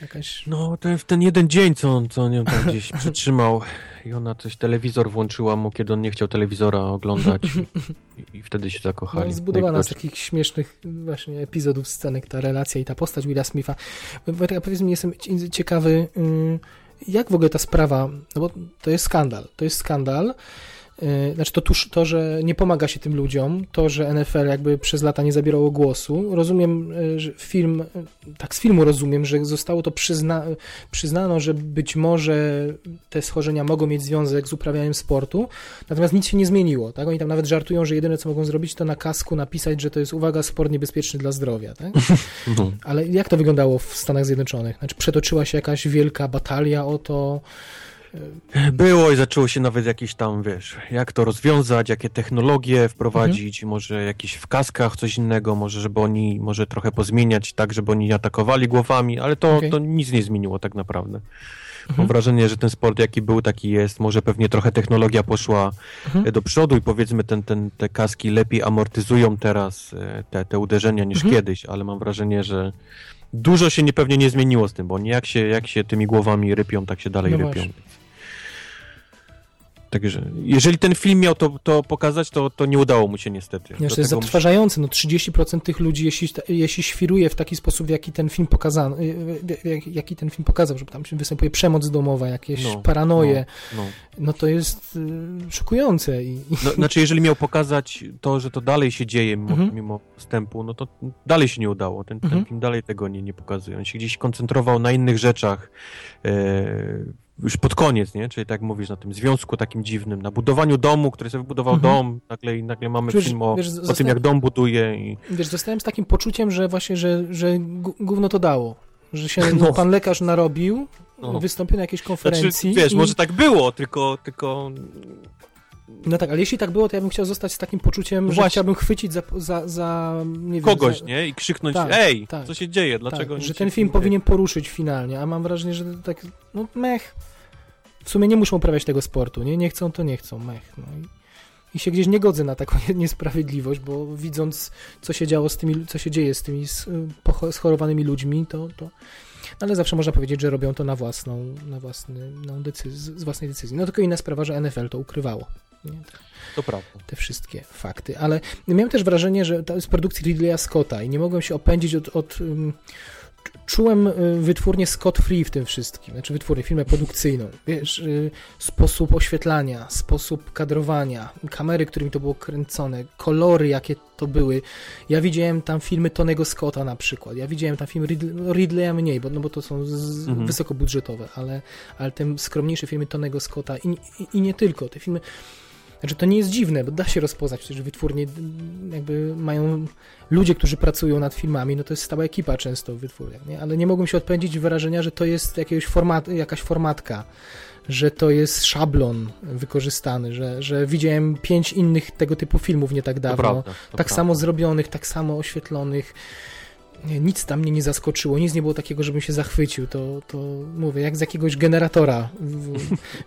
[SPEAKER 2] jakaś...
[SPEAKER 3] no ten, ten jeden dzień, co on, co on ją tam gdzieś przytrzymał i ona coś, telewizor włączyła mu, kiedy on nie chciał telewizora oglądać i, i wtedy się zakochali.
[SPEAKER 2] No, zbudowana z takich śmiesznych właśnie epizodów, scenek, ta relacja i ta postać Willa Smitha. A powiedz mi, jestem ci- ciekawy, y, jak w ogóle ta sprawa, no bo to jest skandal, to jest skandal, znaczy to, tuż, to, że nie pomaga się tym ludziom, to, że NFL jakby przez lata nie zabierało głosu. Rozumiem, y, że film, y, tak z filmu rozumiem, że zostało to przyzna, przyznano, że być może te schorzenia mogą mieć związek z uprawianiem sportu, natomiast nic się nie zmieniło, tak? Oni tam nawet żartują, że jedyne co mogą zrobić to na kasku napisać, że to jest uwaga, sport niebezpieczny dla zdrowia, tak?
[SPEAKER 3] No.
[SPEAKER 2] Ale jak to wyglądało w Stanach Zjednoczonych? Znaczy przetoczyła się jakaś wielka batalia o to,
[SPEAKER 3] Było i zaczęło się nawet jakieś tam, wiesz, jak to rozwiązać, jakie technologie wprowadzić,
[SPEAKER 2] Mhm.
[SPEAKER 3] może jakieś w kaskach coś innego, może żeby oni, może trochę pozmieniać tak, żeby oni nie atakowali głowami, ale to,
[SPEAKER 2] Okej.
[SPEAKER 3] to nic nie zmieniło tak naprawdę.
[SPEAKER 2] Mhm.
[SPEAKER 3] Mam wrażenie, że ten sport jaki był, taki jest, może pewnie trochę technologia poszła
[SPEAKER 2] Mhm.
[SPEAKER 3] e, do przodu i powiedzmy ten, ten, te kaski lepiej amortyzują teraz e, te, te uderzenia niż
[SPEAKER 2] Mhm.
[SPEAKER 3] kiedyś, ale mam wrażenie, że dużo się nie, pewnie nie zmieniło z tym, bo oni jak się, jak się tymi głowami rypią, tak się dalej
[SPEAKER 2] No
[SPEAKER 3] rypią.
[SPEAKER 2] właśnie.
[SPEAKER 3] Także jeżeli ten film miał to, to pokazać, to, to nie udało mu się niestety.
[SPEAKER 2] To jest zatrważające, no 30% tych ludzi, jeśli, jeśli świruje w taki sposób, w jaki ten film pokazano, jak- jaki ten film pokazał, że tam się występuje przemoc domowa, jakieś
[SPEAKER 3] No,
[SPEAKER 2] paranoje,
[SPEAKER 3] No, no.
[SPEAKER 2] no to jest y, szokujące i, i
[SPEAKER 3] No, znaczy, jeżeli miał pokazać to, że to dalej się dzieje mimo,
[SPEAKER 2] Mhm.
[SPEAKER 3] mimo wstępu, no to dalej się nie udało. Ten, ten
[SPEAKER 2] Mhm.
[SPEAKER 3] film dalej tego nie, nie pokazuje. On się gdzieś koncentrował na innych rzeczach. E, już pod koniec, nie? Czyli tak mówisz, na tym związku takim dziwnym, na budowaniu domu, który sobie wybudował
[SPEAKER 2] Mhm.
[SPEAKER 3] dom, nagle, nagle mamy
[SPEAKER 2] Wiesz-
[SPEAKER 3] film o,
[SPEAKER 2] wiesz,
[SPEAKER 3] o
[SPEAKER 2] zostań-
[SPEAKER 3] tym, jak dom buduje i
[SPEAKER 2] wiesz, zostałem z takim poczuciem, że właśnie, że, że gó- gówno to dało, że się
[SPEAKER 3] No.
[SPEAKER 2] pan lekarz narobił,
[SPEAKER 3] No.
[SPEAKER 2] wystąpił na jakiejś
[SPEAKER 3] Znaczy,
[SPEAKER 2] konferencji
[SPEAKER 3] wiesz,
[SPEAKER 2] i...
[SPEAKER 3] może tak było, tylko, tylko
[SPEAKER 2] No tak, ale jeśli tak było, to ja bym chciał zostać z takim poczuciem,
[SPEAKER 3] No
[SPEAKER 2] że
[SPEAKER 3] właśnie.
[SPEAKER 2] chciałbym chwycić za, za, za nie
[SPEAKER 3] kogoś,
[SPEAKER 2] wiem, za,
[SPEAKER 3] nie? I krzyknąć,
[SPEAKER 2] Tak,
[SPEAKER 3] ej,
[SPEAKER 2] tak.
[SPEAKER 3] co się dzieje, dlaczego
[SPEAKER 2] tak, że ten film
[SPEAKER 3] dzieje?
[SPEAKER 2] powinien poruszyć finalnie, a mam wrażenie, że tak, no mech. W sumie nie muszą uprawiać tego sportu, nie? Nie chcą, to nie chcą, mech. No i, I się gdzieś nie godzę na taką niesprawiedliwość, bo widząc, co się działo z tymi, co się dzieje z tymi schorowanymi ludźmi, to, to no ale zawsze można powiedzieć, że robią to na własną, na własny, na decyzję, z własnej decyzji. No tylko inna sprawa, że NFL to ukrywało. Nie?
[SPEAKER 3] To prawda.
[SPEAKER 2] te wszystkie fakty, ale miałem też wrażenie, że to jest produkcji Ridleya Scotta i nie mogłem się opędzić od... od czułem y, wytwórnię Scott Free w tym wszystkim, znaczy wytwórnię, firmę produkcyjną, wiesz, y, sposób oświetlania, sposób kadrowania, kamery, którymi to było kręcone, kolory, jakie to były. Ja widziałem tam filmy Tonego Scotta na przykład, ja widziałem tam film Ridley, no Ridleya mniej, bo, no bo to są z,
[SPEAKER 3] Mhm.
[SPEAKER 2] wysokobudżetowe, ale, ale te skromniejsze filmy Tonego Scotta i, i, i nie tylko, te filmy znaczy to nie jest dziwne, bo da się rozpoznać, przecież wytwórnie jakby mają ludzie, którzy pracują nad filmami, no to jest stała ekipa często w wytwórniach, nie? ale nie mogłem się odpędzić wrażenia, że to jest jakiegoś format, jakaś formatka, że to jest szablon wykorzystany, że, że widziałem pięć innych tego typu filmów nie tak dawno,
[SPEAKER 3] prawda.
[SPEAKER 2] tak
[SPEAKER 3] prawda.
[SPEAKER 2] samo zrobionych, tak samo oświetlonych. Nic tam mnie nie zaskoczyło, nic nie było takiego, żebym się zachwycił. To, to mówię, jak z jakiegoś generatora.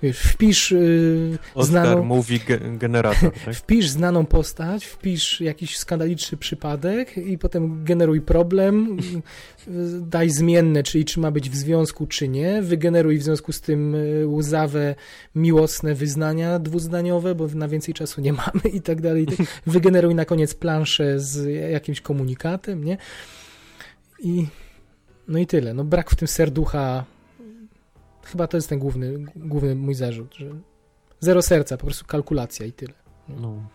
[SPEAKER 2] Wiesz, wpisz yy,
[SPEAKER 3] Oscar
[SPEAKER 2] znaną,
[SPEAKER 3] Movie ge Generator, tak?
[SPEAKER 2] wpisz znaną postać, wpisz jakiś skandaliczny przypadek i potem generuj problem, daj zmienne, czyli czy ma być w związku, czy nie, wygeneruj w związku z tym yy, łzawe, miłosne wyznania dwuzdaniowe, bo na więcej czasu nie mamy i tak dalej. Wygeneruj na koniec planszę z jakimś komunikatem, nie? I no i tyle. No brak w tym serducha. Chyba to jest ten główny, główny mój zarzut, że zero serca, po prostu kalkulacja i tyle.
[SPEAKER 3] No.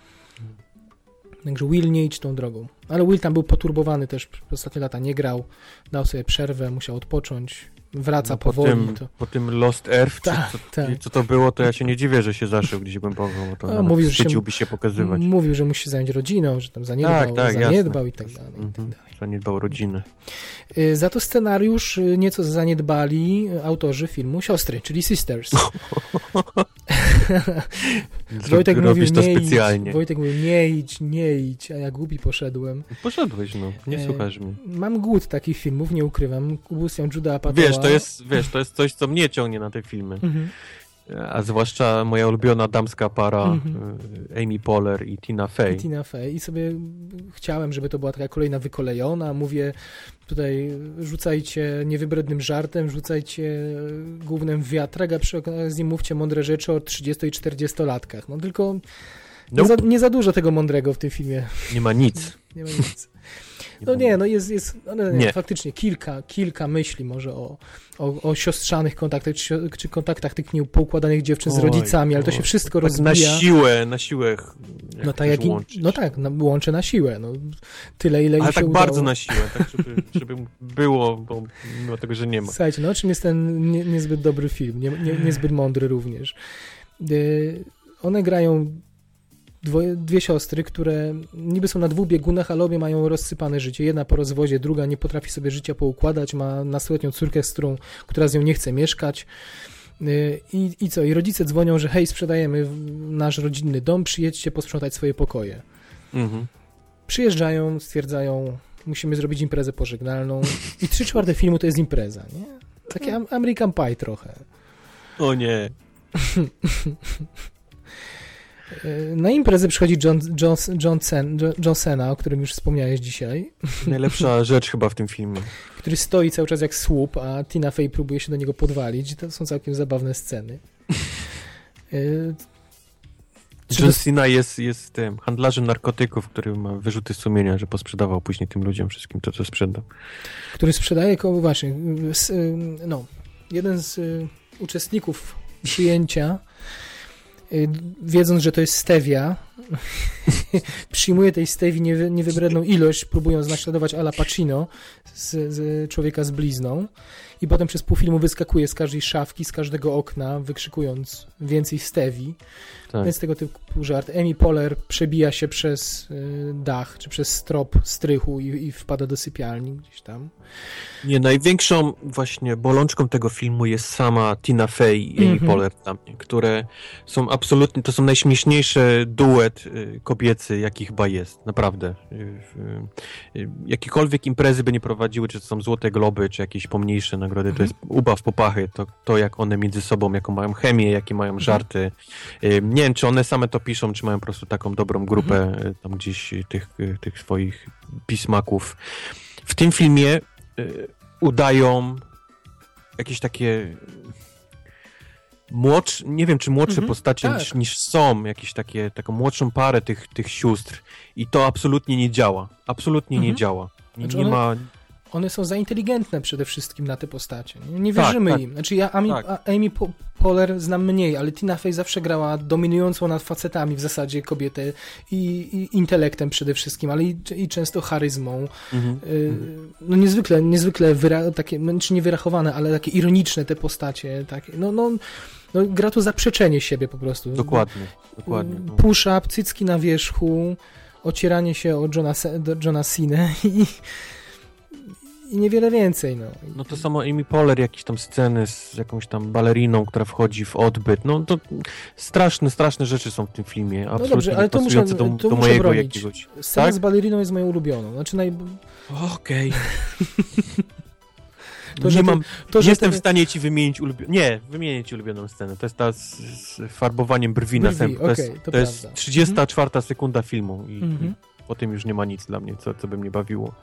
[SPEAKER 2] Także Will nie idź tą drogą. Ale Will tam był poturbowany też przez ostatnie lata, nie grał, dał sobie przerwę, musiał odpocząć, wraca
[SPEAKER 3] No, po,
[SPEAKER 2] powoli.
[SPEAKER 3] tym,
[SPEAKER 2] to...
[SPEAKER 3] po tym Lost Earth,
[SPEAKER 2] Tak,
[SPEAKER 3] co,
[SPEAKER 2] tak.
[SPEAKER 3] co to było, to ja się nie dziwię, że się zaszył gdzieś głęboko, bo to nawet
[SPEAKER 2] mówił, że się-
[SPEAKER 3] się pokazywać.
[SPEAKER 2] Mówił, że musi się zająć rodziną, że tam zaniedbał,
[SPEAKER 3] Tak, tak,
[SPEAKER 2] zaniedbał
[SPEAKER 3] jasne.
[SPEAKER 2] i tak dalej. I tak
[SPEAKER 3] Mhm.
[SPEAKER 2] dalej.
[SPEAKER 3] Zaniedbał rodzinę.
[SPEAKER 2] Y, Za to scenariusz y, nieco zaniedbali autorzy filmu Siostry, czyli Sisters. Wojtek mówił,
[SPEAKER 3] to
[SPEAKER 2] nie
[SPEAKER 3] specjalnie.
[SPEAKER 2] idź, Wojtek mówił, nie idź, nie idź, a ja głupi poszedłem.
[SPEAKER 3] Poszedłeś, no. Nie
[SPEAKER 2] E,
[SPEAKER 3] słuchasz mnie.
[SPEAKER 2] Mam głód takich filmów, nie ukrywam. Ubóstwiam Juda Apatoła.
[SPEAKER 3] Wiesz, to jest, wiesz, to jest coś, co mnie ciągnie na te filmy.
[SPEAKER 2] Mhm.
[SPEAKER 3] A zwłaszcza moja ulubiona damska para
[SPEAKER 2] Mhm.
[SPEAKER 3] y, Amy Poehler i Tina Fey.
[SPEAKER 2] I Tina Fey. I sobie chciałem, żeby to była taka kolejna wykolejona. Mówię tutaj, rzucajcie niewybrednym żartem, rzucajcie głównym wiatrak, a przy okazji mówcie mądre rzeczy o 30 i 40 latkach. No tylko nie,
[SPEAKER 3] Nope.
[SPEAKER 2] za, nie za dużo tego mądrego w tym filmie.
[SPEAKER 3] Nie ma nic.
[SPEAKER 2] Nie ma nic. No nie, no jest, jest no nie,
[SPEAKER 3] Nie.
[SPEAKER 2] faktycznie kilka, kilka myśli może o, o, o siostrzanych kontaktach, czy, czy kontaktach tych niepoukładanych dziewczyn z rodzicami, ale to się wszystko
[SPEAKER 3] Tak na
[SPEAKER 2] rozbija.
[SPEAKER 3] siłę, na siłę.
[SPEAKER 2] No tak, jak in,
[SPEAKER 3] łączyć.
[SPEAKER 2] no tak, no, łączę na siłę. No, tyle, ile
[SPEAKER 3] Ale
[SPEAKER 2] się
[SPEAKER 3] tak
[SPEAKER 2] udało.
[SPEAKER 3] bardzo na siłę, tak żeby, żeby było, bo mimo tego, że nie ma.
[SPEAKER 2] Słuchajcie, no o czym jest ten nie, niezbyt dobry film, nie, nie, niezbyt mądry również. Y, one grają dwoje, dwie siostry, które niby są na dwóch biegunach, ale obie mają rozsypane życie. Jedna po rozwodzie, druga nie potrafi sobie życia poukładać, ma nastoletnią córkę, z którą, która z nią nie chce mieszkać. Y, I, I co? I rodzice dzwonią, że hej, sprzedajemy nasz rodzinny dom, przyjedźcie posprzątać swoje pokoje.
[SPEAKER 3] Mhm.
[SPEAKER 2] Przyjeżdżają, stwierdzają, musimy zrobić imprezę pożegnalną i trzy czwarte filmu to jest impreza, nie? Takie am- American Pie trochę.
[SPEAKER 3] O nie.
[SPEAKER 2] E, Na imprezę przychodzi John, John, John, Sen, John, o którym już wspomniałeś dzisiaj,
[SPEAKER 3] Najlepsza rzecz chyba w tym filmie.
[SPEAKER 2] który stoi cały czas jak słup, a Tina Fey próbuje się do niego podwalić. To są całkiem zabawne sceny. E,
[SPEAKER 3] John Cena jest, jest tym handlarzem narkotyków, który ma wyrzuty sumienia, że posprzedawał później tym ludziom wszystkim to, co sprzedał.
[SPEAKER 2] Który sprzedaje koło właśnie, no, jeden z y, uczestników przyjęcia, y, wiedząc, że to jest stevia, przyjmuje tej stewi niewybredną ilość, próbując naśladować Ala Pacino z, z człowieka z blizną. I potem przez pół filmu wyskakuje z każdej szafki, z każdego okna, wykrzykując więcej stewi. Tak. Więc tego typu żart. Amy Poller przebija się przez y, dach, czy przez strop strychu i, i wpada do sypialni gdzieś tam.
[SPEAKER 3] Nie, największą właśnie bolączką tego filmu jest sama Tina Fey i Amy mm -hmm. Poehler dla mnie, które są absolutnie, to są najśmieszniejsze duet y, kobiecy, jaki chyba jest, naprawdę. Y, jakiekolwiek imprezy by nie prowadziły, czy to są Złote Globy, czy jakieś pomniejsze nagrody, mm -hmm. to mhm. jest ubaw popachy, to, to jak one między sobą, jaką mają chemię, jakie mają mhm. żarty. Nie wiem, czy one same to piszą, czy mają po prostu taką dobrą grupę mm -hmm. tam gdzieś tych, tych swoich pismaków. W tym filmie Y, udają jakieś takie młodsze, nie wiem czy młodsze mhm, postacie tak. niż, niż, są, jakieś takie, taką młodszą parę tych, tych sióstr i to absolutnie nie działa. Absolutnie mhm. nie działa. Nie, znaczy
[SPEAKER 2] nie
[SPEAKER 3] one, ma
[SPEAKER 2] one są za inteligentne przede wszystkim na te postacie. Nie, nie wierzymy tak, tak. im. Znaczy ja Amy, tak. Amy Poehler znam mniej, ale Tina Fey zawsze grała dominującą nad facetami w zasadzie kobietę i, i intelektem przede wszystkim, ale i, i często charyzmą. Mhm. Y, no niezwykle, niezwykle wyra- takie, no, czy nie wyrachowane, ale takie ironiczne te postacie. Takie, no, no, no, gra tu zaprzeczenie siebie po prostu.
[SPEAKER 3] Dokładnie, dokładnie. No.
[SPEAKER 2] Push-up, cycki na wierzchu, ocieranie się o Johna, Johna Cena i i niewiele więcej. No.
[SPEAKER 3] no to samo Amy Poehler, jakieś tam sceny z jakąś tam baleriną, która wchodzi w odbyt. No to straszne, straszne rzeczy są w tym filmie. Absolutnie no dobrze, ale to muszę, do, to do mojego bronić. jakiegoś.
[SPEAKER 2] Scena tak? z baleriną jest moją ulubioną. Znaczy naj...
[SPEAKER 3] Okej. Okay. To, nie mam, to, jestem ten... w stanie ci wymienić ulubioną. Nie, wymienię ci ulubioną scenę. To jest ta z, z farbowaniem brwi, brwi na Okay, to jest, to, to jest 34 mhm. sekunda filmu i, mhm. i po tym już nie ma nic dla mnie, co, co by mnie bawiło.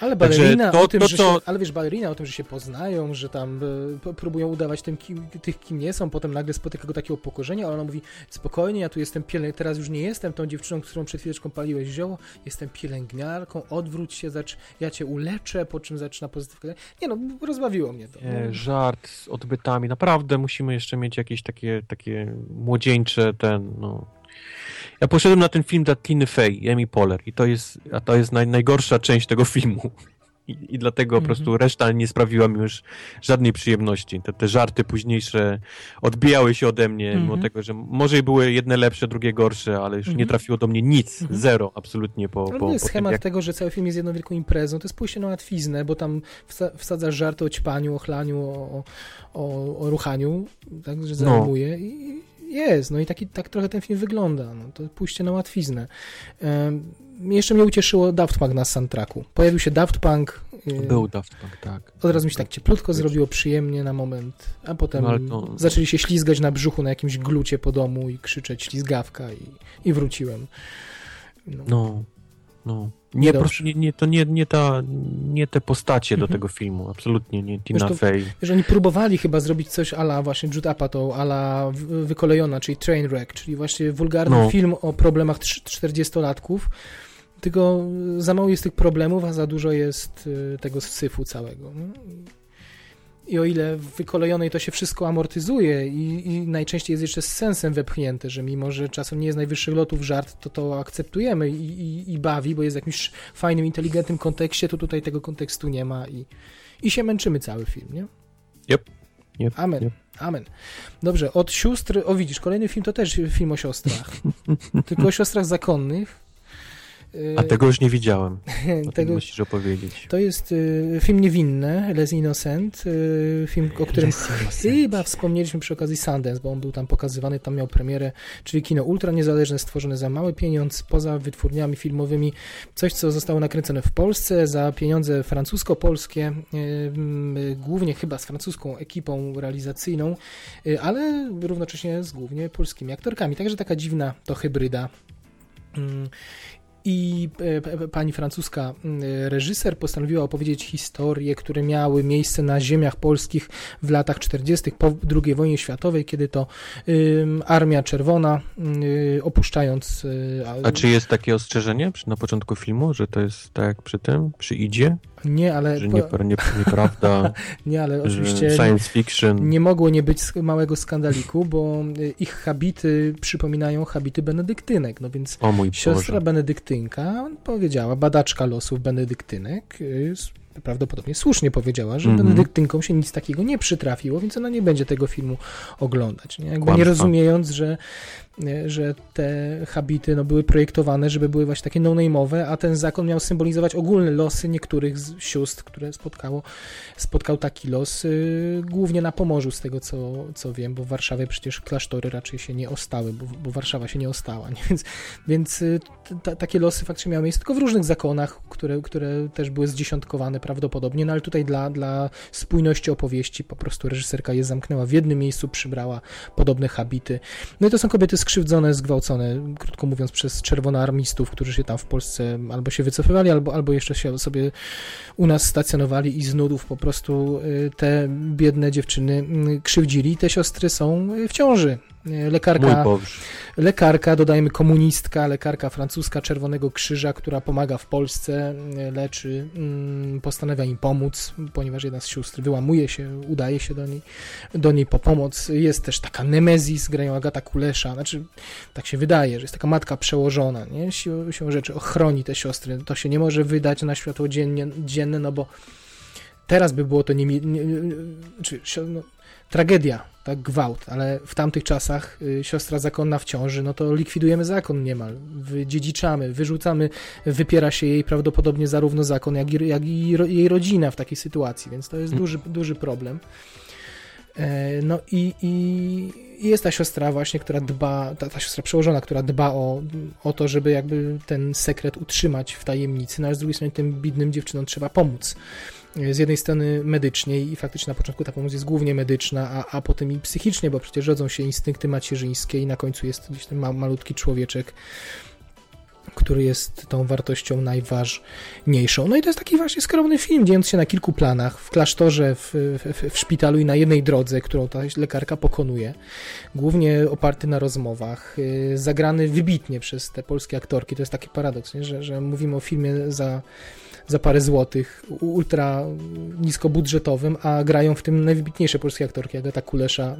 [SPEAKER 2] Ale balerina to, o tym, to, że to... Się, ale wiesz, balerina o tym, że się poznają, że tam y, próbują udawać tym, kim, tych, kim nie są, potem nagle spotyka go takie upokorzenie, ale ona mówi, spokojnie, ja tu jestem pielęgniarką, teraz już nie jestem tą dziewczyną, którą przed chwileczką paliłeś zioło, jestem pielęgniarką, odwróć się, zacz, ja cię uleczę, po czym zaczyna pozytywnie. Nie no, rozbawiło mnie to.
[SPEAKER 3] Nie, żart z odbytami, naprawdę musimy jeszcze mieć jakieś takie, takie młodzieńcze ten, no ja poszedłem na ten film dla Tiny Fey, Amy Poehler i to jest, a to jest naj, najgorsza część tego filmu. I, i dlatego mm -hmm. po prostu mhm. reszta nie sprawiła mi już żadnej przyjemności. Te, te żarty późniejsze odbijały się ode mnie, mm -hmm. mimo mhm. tego, że może były jedne lepsze, drugie gorsze, ale już mm -hmm. nie mhm. trafiło do mnie nic, zero absolutnie po,
[SPEAKER 2] ale
[SPEAKER 3] po,
[SPEAKER 2] jest
[SPEAKER 3] po
[SPEAKER 2] schemat
[SPEAKER 3] tym, jak...
[SPEAKER 2] tego, że cały film jest jedną wielką imprezą, to jest pójście na łatwiznę, bo tam wsadzasz żarty o ćpaniu, o chlaniu, o, o, o ruchaniu, tak, że zajmuje no. i jest, no i taki, tak trochę ten film wygląda, no to pójście na łatwiznę. jeszcze mnie ucieszyło Daft Punk na soundtracku. Pojawił się Daft Punk.
[SPEAKER 3] Był Daft Punk, tak.
[SPEAKER 2] Od razu mi się tak cieplutko zrobiło, przyjemnie na moment, a potem no, to... zaczęli się ślizgać na brzuchu na jakimś glucie po domu i krzyczeć ślizgawka i, i wróciłem.
[SPEAKER 3] No. no. no. Nie, proszę, nie, nie, to nie, nie, ta, nie te postacie mhm. do tego filmu, absolutnie nie Tina wiesz, Fey.
[SPEAKER 2] Wiesz, oni próbowali chyba zrobić coś ala właśnie Jude Apatow, ala Wykolejona, czyli Trainwreck, czyli właśnie wulgarny no. film o problemach 40-latków, tylko za mało jest tych problemów, a za dużo jest y, tego syfu całego. No. I o ile w wykolejonej to się wszystko amortyzuje i, i, najczęściej jest jeszcze z sensem wepchnięte, że mimo, że czasem nie jest najwyższych lotów żart, to to akceptujemy i, i, i bawi, bo jest w jakimś fajnym, inteligentnym kontekście, to tutaj tego kontekstu nie ma i, i się męczymy cały film, nie?
[SPEAKER 3] Yep. yep.
[SPEAKER 2] Amen.
[SPEAKER 3] Yep.
[SPEAKER 2] Amen. Dobrze, od sióstr, o widzisz, kolejny film to też film o siostrach. tylko o siostrach zakonnych
[SPEAKER 3] a tego już nie widziałem. O tego musisz opowiedzieć.
[SPEAKER 2] To jest y, film niewinny, Les Innocent, y, film, o którym chyba wspomnieliśmy przy okazji Sundance, bo on był tam pokazywany, tam miał premierę, czyli kino ultra niezależne, stworzone za mały pieniądz, poza wytwórniami filmowymi, coś, co zostało nakręcone w Polsce za pieniądze francusko-polskie, y, głównie chyba z francuską ekipą realizacyjną, y, ale równocześnie z głównie polskimi aktorkami, także taka dziwna to hybryda. I e, pani francuska reżyser postanowiła opowiedzieć historie, które miały miejsce na ziemiach polskich w latach 40. po II wojnie światowej, kiedy to Armia Czerwona opuszczając...
[SPEAKER 3] A czy jest takie ostrzeżenie na początku filmu, że to jest tak jak przy tym, przy Idzie?
[SPEAKER 2] Nie, ale...
[SPEAKER 3] Że nie, nie, nieprawda.
[SPEAKER 2] nie, ale oczywiście...
[SPEAKER 3] Science fiction.
[SPEAKER 2] Nie mogło nie być małego skandaliku, bo ich habity przypominają habity benedyktynek, no więc
[SPEAKER 3] o mój
[SPEAKER 2] siostra
[SPEAKER 3] Boże.
[SPEAKER 2] benedyktynka powiedziała, badaczka losów benedyktynek, y, prawdopodobnie słusznie powiedziała, że
[SPEAKER 3] mm -hmm.
[SPEAKER 2] benedyktynkom się nic takiego nie przytrafiło, więc ona nie będzie tego filmu oglądać. Nie, Jakby nie rozumiejąc, że że te habity no, były projektowane, żeby były właśnie takie no-name'owe, a ten zakon miał symbolizować ogólne losy niektórych z sióstr, które spotkało, spotkał taki los, y, głównie na Pomorzu, z tego co, co wiem, bo w Warszawie przecież klasztory raczej się nie ostały, bo, bo Warszawa się nie ostała, nie? więc, więc y, takie losy faktycznie miały miejsce tylko w różnych zakonach, które, które też były zdziesiątkowane prawdopodobnie, no ale tutaj dla, dla spójności opowieści po prostu reżyserka je zamknęła w jednym miejscu, przybrała podobne habity. No i to są kobiety skrzywdzone, zgwałcone, krótko mówiąc, przez czerwonoarmistów, którzy się tam w Polsce albo się wycofywali, albo, albo jeszcze się sobie u nas stacjonowali i z nudów po prostu y, te biedne dziewczyny y, krzywdzili. Te siostry są w ciąży. Lekarka, lekarka, dodajmy komunistka, lekarka francuska Czerwonego Krzyża, która pomaga w Polsce, leczy, mm, postanawia im pomóc, ponieważ jedna z sióstr wyłamuje się, udaje się do niej, do niej po pomoc. Jest też taka Nemezis, grają Agata Kulesza, znaczy tak się wydaje, że jest taka matka przełożona, nie? Siłą, siłą rzeczy ochroni te siostry. To się nie może wydać na światło dziennie, dzienne, no bo teraz by było to nie, nie, nie czy, no, tragedia, tak, gwałt, ale w tamtych czasach y, siostra zakonna w ciąży, no to likwidujemy zakon niemal, wydziedziczamy, wyrzucamy, wypiera się jej prawdopodobnie zarówno zakon, jak i, jak i jej rodzina w takiej sytuacji, więc to jest mm. duży, duży problem. E, no i, i jest ta siostra właśnie, która dba, ta, ta siostra przełożona, która dba o, o to, żeby jakby ten sekret utrzymać w tajemnicy, no ale z drugiej strony tym bidnym dziewczynom trzeba pomóc. Z jednej strony medycznie i faktycznie na początku ta pomoc jest głównie medyczna, a, a potem i psychicznie, bo przecież rodzą się instynkty macierzyńskie i na końcu jest gdzieś ten ma, malutki człowieczek, który jest tą wartością najważniejszą. No i to jest taki właśnie skromny film, dziejący się na kilku planach, w klasztorze, w, w, w, szpitalu i na jednej drodze, którą ta lekarka pokonuje, głównie oparty na rozmowach, y, zagrany wybitnie przez te polskie aktorki. To jest taki paradoks, nie? Że, że mówimy o filmie za za parę złotych, ultra niskobudżetowym, a grają w tym najwybitniejsze polskie aktorki, Agata Kulesza,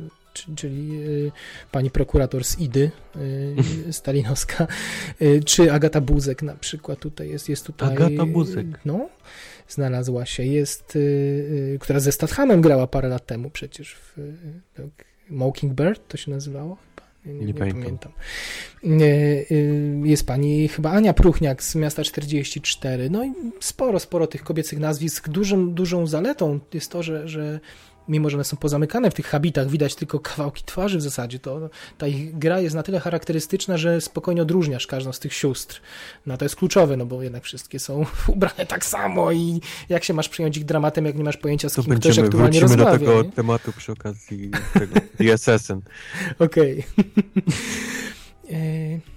[SPEAKER 2] czyli y, pani prokurator z Idy, y, Stalinowska, y, czy Agata Buzek na przykład tutaj jest, jest tutaj...
[SPEAKER 3] Agata Buzek.
[SPEAKER 2] No, znalazła się, jest, która ze Stathamem grała parę lat temu przecież w Mockingbird to się nazywało nie, nie, nie pamiętam. pamiętam. Jest pani chyba Ania Pruchniak z miasta 44. No i sporo, sporo tych kobiecych nazwisk. Dużą, dużą zaletą jest to, że, że mimo że one są pozamykane w tych habitach, widać tylko kawałki twarzy w zasadzie, to ta ich gra jest na tyle charakterystyczna, że spokojnie odróżniasz każdą z tych sióstr. No to jest kluczowe, no bo jednak wszystkie są ubrane tak samo i jak się masz przyjąć ich dramatem, jak nie masz pojęcia, z to kim będziemy, ktoś aktualnie rozmawia.
[SPEAKER 3] do tego
[SPEAKER 2] nie?
[SPEAKER 3] tematu przy okazji tego The Assassin.
[SPEAKER 2] Okej. Okay.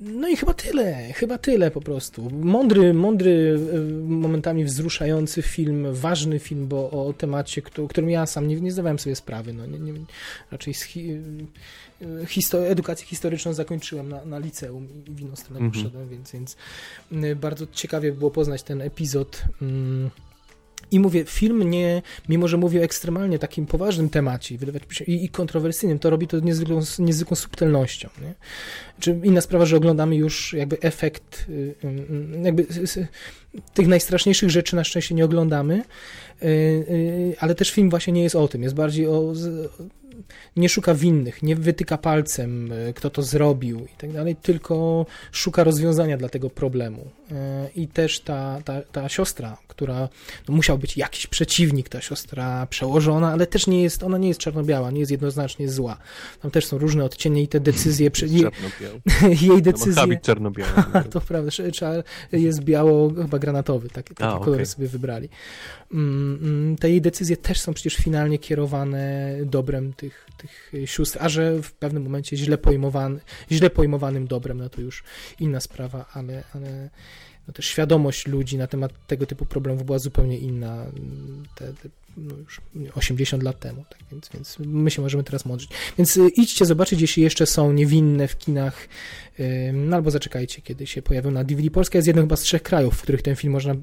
[SPEAKER 2] No i chyba tyle, chyba tyle po prostu. Mądry, mądry, e, momentami wzruszający film, ważny film, bo o temacie, którym ja sam nie, nie zdawałem sobie sprawy. No, nie, nie, raczej hi, e, histo edukację historyczną zakończyłem na, na liceum i w inną stronę -hmm. poszedłem, więc, więc bardzo ciekawie było poznać ten epizod. Mm, i mówię, film nie, mimo że mówi o ekstremalnie takim poważnym temacie się, i, i kontrowersyjnym, to robi to niezwykłą, niezwykłą subtelnością. Nie? Czy inna sprawa, że oglądamy już jakby efekt, y, y, y, jakby tych najstraszniejszych rzeczy na szczęście nie oglądamy, ale też film właśnie nie jest o tym, jest bardziej o nie szuka winnych, nie wytyka palcem, e, kto to zrobił i tak dalej, tylko szuka rozwiązania dla tego problemu. E, I też ta, ta, ta siostra, która no musiał być jakiś przeciwnik, ta siostra przełożona, ale też nie jest, ona nie jest czarno-biała, nie jest jednoznacznie zła. Tam też są różne odcienie i te decyzje. Jej, jej decyzje.
[SPEAKER 3] Ma czarno-biały.
[SPEAKER 2] to prawda, jest biało, chyba granatowy, taki, taki A, kolor sobie wybrali. Mm, mm, te jej decyzje też są przecież finalnie kierowane dobrem tych tych, tych sióstr, a że w pewnym momencie źle, pojmowany, źle pojmowanym dobrem, no to już inna sprawa, ale, ale no świadomość ludzi na temat tego typu problemów była zupełnie inna te, te no już 80 lat temu, tak więc, więc my się możemy teraz modlić. Więc y, idźcie zobaczyć, jeśli jeszcze są niewinne w kinach, no albo zaczekajcie, kiedy się pojawią na DVD. Polska jest jednym chyba z trzech krajów, w których ten film można,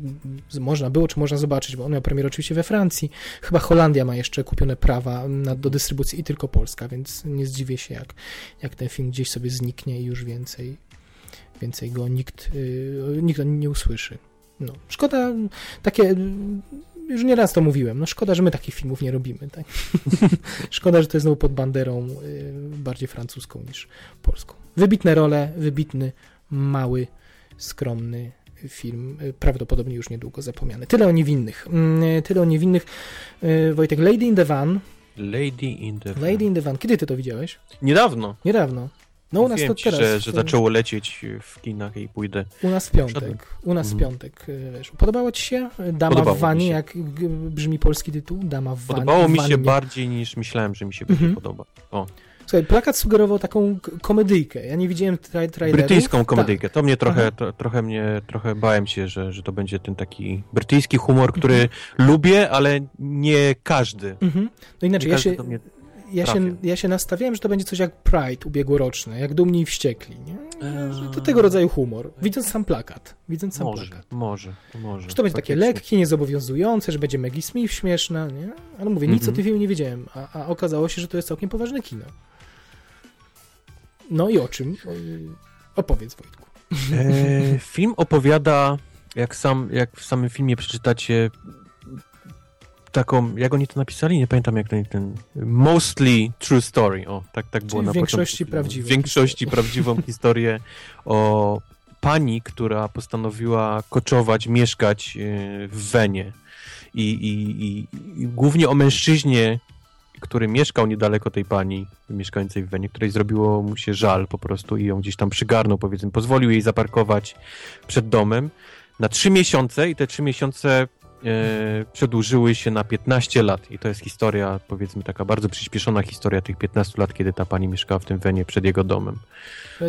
[SPEAKER 2] można było, czy można zobaczyć, bo on miał premierę oczywiście we Francji. Chyba Holandia ma jeszcze kupione prawa na, do dystrybucji i tylko Polska, więc nie zdziwię się, jak, jak ten film gdzieś sobie zniknie i już więcej, więcej go nikt, yy, nikt nie usłyszy. No, szkoda, takie już nieraz to mówiłem, no szkoda, że my takich filmów nie robimy, tak? szkoda, że to jest znowu pod banderą y, bardziej francuską niż polską. Wybitne role, wybitny, mały, skromny film, y, prawdopodobnie już niedługo zapomniany. Tyle o niewinnych. Mm, tyle o niewinnych. Y, Wojtek, Lady in the Van.
[SPEAKER 3] Lady in the Van.
[SPEAKER 2] Lady in the Van. Kiedy ty to widziałeś?
[SPEAKER 3] Niedawno.
[SPEAKER 2] Niedawno. No u nas to
[SPEAKER 3] ci,
[SPEAKER 2] teraz.
[SPEAKER 3] Że, że zaczęło lecieć w kinach i pójdę.
[SPEAKER 2] U nas w piątek. U nas w mhm. piątek wiesz. Podobało ci się? Dama Podobało w wanie, jak brzmi polski tytuł? Dama w wanie.
[SPEAKER 3] Podobało mi się bardziej niż myślałem, że mi się będzie mhm. podoba. O.
[SPEAKER 2] Słuchaj, plakat sugerował taką komedyjkę. Ja nie widziałem tra.
[SPEAKER 3] Brytyjską komedyjkę. Tak. To mnie trochę, to, trochę mnie, trochę bałem się, że, że to będzie ten taki brytyjski humor, który mhm. lubię, ale nie każdy.
[SPEAKER 2] Mhm. No inaczej, ja się, ja się, ja się nastawiałem, że to będzie coś jak Pride ubiegłoroczne, jak Dumni i Wściekli, nie? Że to tego rodzaju humor. Widząc sam plakat. Widząc sam
[SPEAKER 3] może,
[SPEAKER 2] plakat.
[SPEAKER 3] Może, może.
[SPEAKER 2] Że to będzie takie lekkie, niezobowiązujące, że będzie Maggie Smith śmieszna, nie? Ale mówię, nic mm -hmm. o tym filmie nie wiedziałem, a, a okazało się, że to jest całkiem poważne kino. No i o czym? Opowiedz, Wojtku.
[SPEAKER 3] E, film opowiada, jak, sam, jak w samym filmie przeczytacie, taką, jak oni to napisali? Nie pamiętam jak ten, ten mostly true story. O, tak, tak było
[SPEAKER 2] Czyli
[SPEAKER 3] na
[SPEAKER 2] w większości prawdziwą.
[SPEAKER 3] W większości prawdziwą historię o pani, która postanowiła koczować, mieszkać e, w Wenie. I, i, i, i głównie o mężczyźnie, który mieszkał niedaleko tej pani mieszkającej w Wenie, której zrobiło mu się żal po prostu i ją gdzieś tam przygarnął, powiedzmy, pozwolił jej zaparkować przed domem na trzy miesiące i te trzy miesiące przedłużyły się na 15 lat i to jest historia, powiedzmy taka bardzo przyspieszona historia tych 15 lat, kiedy ta pani mieszkała w tym Wenie przed jego domem.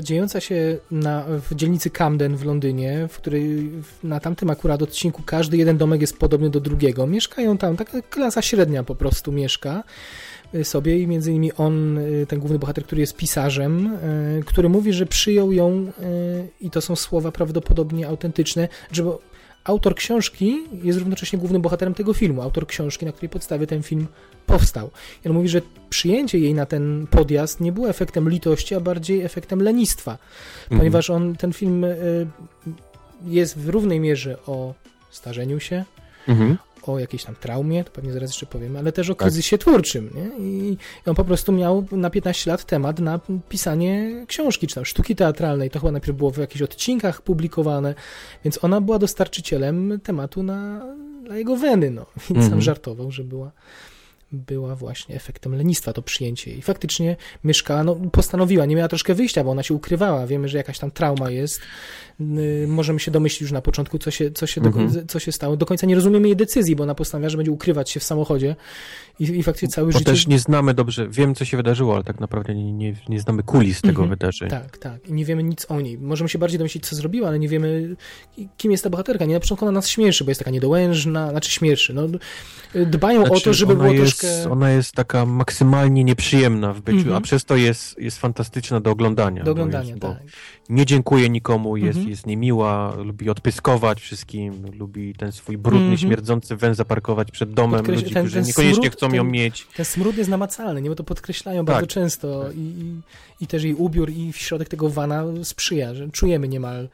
[SPEAKER 2] Dziejąca się na, w dzielnicy Camden w Londynie, w której na tamtym akurat odcinku każdy jeden domek jest podobny do drugiego. Mieszkają tam, taka klasa średnia po prostu mieszka sobie i między innymi on, y, ten główny bohater, który jest pisarzem, który mówi, że przyjął ją i to są słowa prawdopodobnie autentyczne, że autor książki jest równocześnie głównym bohaterem tego filmu, autor książki, na której podstawie ten film powstał. I on mówi, że przyjęcie jej na ten podjazd nie było efektem litości, a bardziej efektem lenistwa, mhm. ponieważ on, ten film jest w równej mierze o starzeniu się, mhm o jakiejś tam traumie, to pewnie zaraz jeszcze powiem, ale też o tak. kryzysie tak. twórczym. Nie? I on po prostu miał na 15 lat temat na pisanie książki, czy tam sztuki teatralnej. To chyba najpierw było w jakichś odcinkach publikowane, więc ona była dostarczycielem tematu na, na jego weny. No. Więc mm -hmm. sam mhm. żartował, że była była właśnie efektem lenistwa to przyjęcie. I faktycznie mieszkała, no postanowiła, nie miała troszkę wyjścia, bo ona się ukrywała. Wiemy, że jakaś tam trauma jest. Możemy się domyślić już na początku, co się, co się, mhm. do, co się stało. Do końca nie rozumiemy jej decyzji, bo ona postanowiła, że będzie ukrywać się w samochodzie i, i faktycznie cały
[SPEAKER 3] bo
[SPEAKER 2] życie...
[SPEAKER 3] też nie znamy dobrze, wiem, co się wydarzyło, ale tak naprawdę nie, nie, nie znamy kulis tego mhm. wydarzenia.
[SPEAKER 2] Tak, tak. I nie wiemy nic o niej. Możemy się bardziej domyślić, co zrobiła, ale nie wiemy, kim jest ta bohaterka. Nie na początku ona nas śmieszy, bo jest taka niedołężna, znaczy śmieszy. No, dbają znaczy, o to, żeby było
[SPEAKER 3] jest,
[SPEAKER 2] troszkę...
[SPEAKER 3] Ona jest taka maksymalnie nieprzyjemna w byciu, mhm. a przez to jest, jest fantastyczna do oglądania.
[SPEAKER 2] Do oglądania, jest, tak.
[SPEAKER 3] Nie dziękuję nikomu, jest, mhm. jest niemiła, lubi odpyskować wszystkim, lubi ten swój brudny, mhm. śmierdzący węz zaparkować przed domem Podkreś... ludzi, ten, którzy ten niekoniecznie smród, chcą ten, ją mieć.
[SPEAKER 2] Ten smród jest namacalny, nie? bo to podkreślają tak. bardzo często tak. I, i, i, też jej ubiór i środek tego wana sprzyja, że czujemy niemal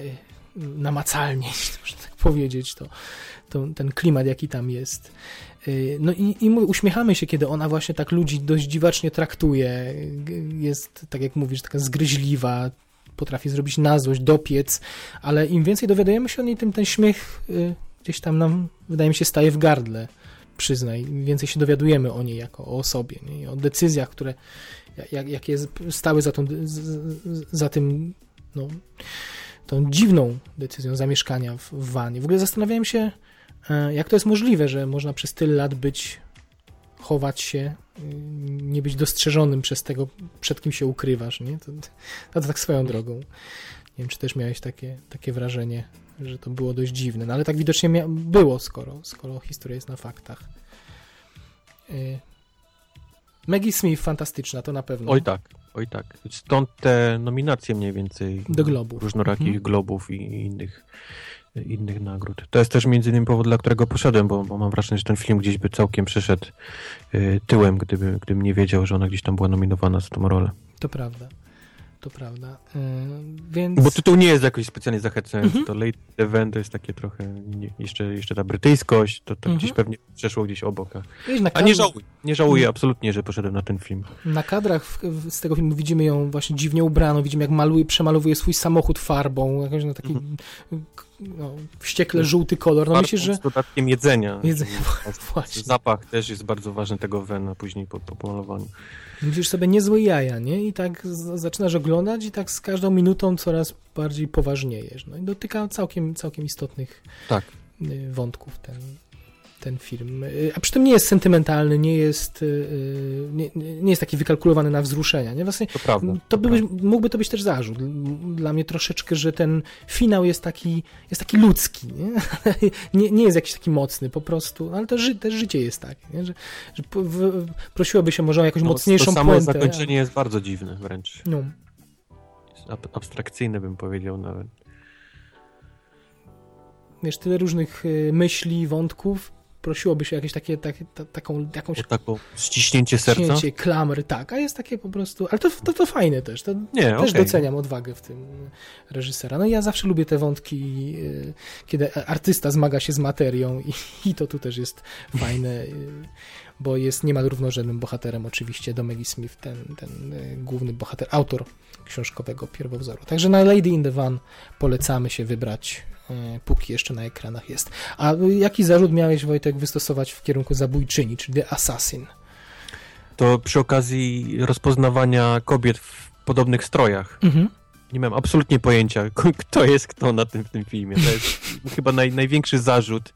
[SPEAKER 2] y, namacalnie, można tak powiedzieć, to, to, ten klimat, jaki tam jest. Y, no i, i uśmiechamy się, kiedy ona właśnie tak ludzi dość dziwacznie traktuje. Jest, tak jak mówisz, taka zgryźliwa, potrafi zrobić na złość, dopiec, ale im więcej dowiadujemy się o niej, tym ten śmiech y, gdzieś tam nam, wydaje mi się, staje w gardle, przyznaj. Im więcej się dowiadujemy o niej jako o osobie, nie? o decyzjach, które jak, jakie stały za, tą, za tym, no, tą dziwną decyzją zamieszkania w, w wanie. W ogóle zastanawiałem się, jak to jest możliwe, że można przez tyle lat być chować się, y, nie być dostrzeżonym przez tego, przed kim się ukrywasz, nie? To, to, to tak swoją drogą. Nie wiem, czy też miałeś takie, takie wrażenie, że to było dość dziwne, no ale tak widocznie mia- było, skoro, skoro historia jest na faktach. Y, Maggie Smith fantastyczna, to na pewno.
[SPEAKER 3] Oj tak, oj tak. Stąd te nominacje mniej więcej.
[SPEAKER 2] Do Globów.
[SPEAKER 3] Różnorakich
[SPEAKER 2] Mhm.
[SPEAKER 3] Globów i innych, innych nagród. To jest też między innymi powód, dla którego poszedłem, bo, bo mam wrażenie, że ten film gdzieś by całkiem przyszedł y, tyłem, gdyby, gdybym nie wiedział, że ona gdzieś tam była nominowana za tą rolę.
[SPEAKER 2] To prawda. To prawda. Y, więc.
[SPEAKER 3] Bo tytuł nie jest jakoś specjalnie zachęcający.
[SPEAKER 2] Mhm.
[SPEAKER 3] To Late Event to jest takie trochę, nie, jeszcze, jeszcze ta brytyjskość, to, to
[SPEAKER 2] Mhm.
[SPEAKER 3] gdzieś pewnie przeszło gdzieś obok. A,
[SPEAKER 2] Wiesz, na
[SPEAKER 3] a nie żałuję, nie żałuję absolutnie, że poszedłem na ten film.
[SPEAKER 2] Na kadrach w, w, z tego filmu widzimy ją właśnie dziwnie ubraną, widzimy jak maluje, przemalowuje swój samochód farbą, jakoś na taki
[SPEAKER 3] Mhm.
[SPEAKER 2] k- no, wściekle żółty kolor. No myślę, że
[SPEAKER 3] Z dodatkiem jedzenia.
[SPEAKER 2] Właśnie.
[SPEAKER 3] Zapach też jest bardzo ważny tego wena później po, po pomalowaniu.
[SPEAKER 2] Myślisz sobie niezłe jaja, nie? I tak zaczynasz oglądać i tak z każdą minutą coraz bardziej poważniejesz. No i dotyka całkiem, całkiem istotnych
[SPEAKER 3] Tak.
[SPEAKER 2] y, wątków ten, ten film. Y, A przy tym nie jest sentymentalny, nie jest, y, y, nie, nie jest taki wykalkulowany na wzruszenia, nie? Właśnie
[SPEAKER 3] To prawda.
[SPEAKER 2] To by, mógłby to być też zarzut. Dla mnie troszeczkę, że ten finał jest taki, jest taki ludzki. Nie? nie, nie jest jakiś taki mocny po prostu, ale to ży, też życie jest takie, nie? że, że w, prosiłoby się może o jakąś
[SPEAKER 3] No,
[SPEAKER 2] mocniejszą
[SPEAKER 3] to samo
[SPEAKER 2] puentę.
[SPEAKER 3] zakończenie jest bardzo dziwne wręcz.
[SPEAKER 2] No,
[SPEAKER 3] ab- abstrakcyjne bym powiedział nawet.
[SPEAKER 2] wiesz, tyle różnych myśli, wątków, prosiłoby się o jakieś takie, takie ta, taką, jakąś
[SPEAKER 3] O taką ściśnięcie serca?
[SPEAKER 2] cięcie, klamry, tak, a jest takie po prostu, ale to, to, to fajne też, to
[SPEAKER 3] Nie,
[SPEAKER 2] Też
[SPEAKER 3] okej.
[SPEAKER 2] doceniam odwagę w tym reżysera. No ja zawsze lubię te wątki, y, kiedy artysta zmaga się z materią i, i to tu też jest fajne, y, bo jest niemal równorzędnym bohaterem oczywiście do Maggie Smith, ten, ten y, główny bohater, autor książkowego pierwowzoru. Także na Lady in the Van polecamy się wybrać, póki jeszcze na ekranach jest. A jaki zarzut miałeś, Wojtek, wystosować w kierunku zabójczyni, czyli The Assassin?
[SPEAKER 3] To przy okazji rozpoznawania kobiet w podobnych strojach.
[SPEAKER 2] Mhm.
[SPEAKER 3] Nie mam absolutnie pojęcia, kto jest kto na tym, w tym filmie. To jest chyba naj, największy zarzut,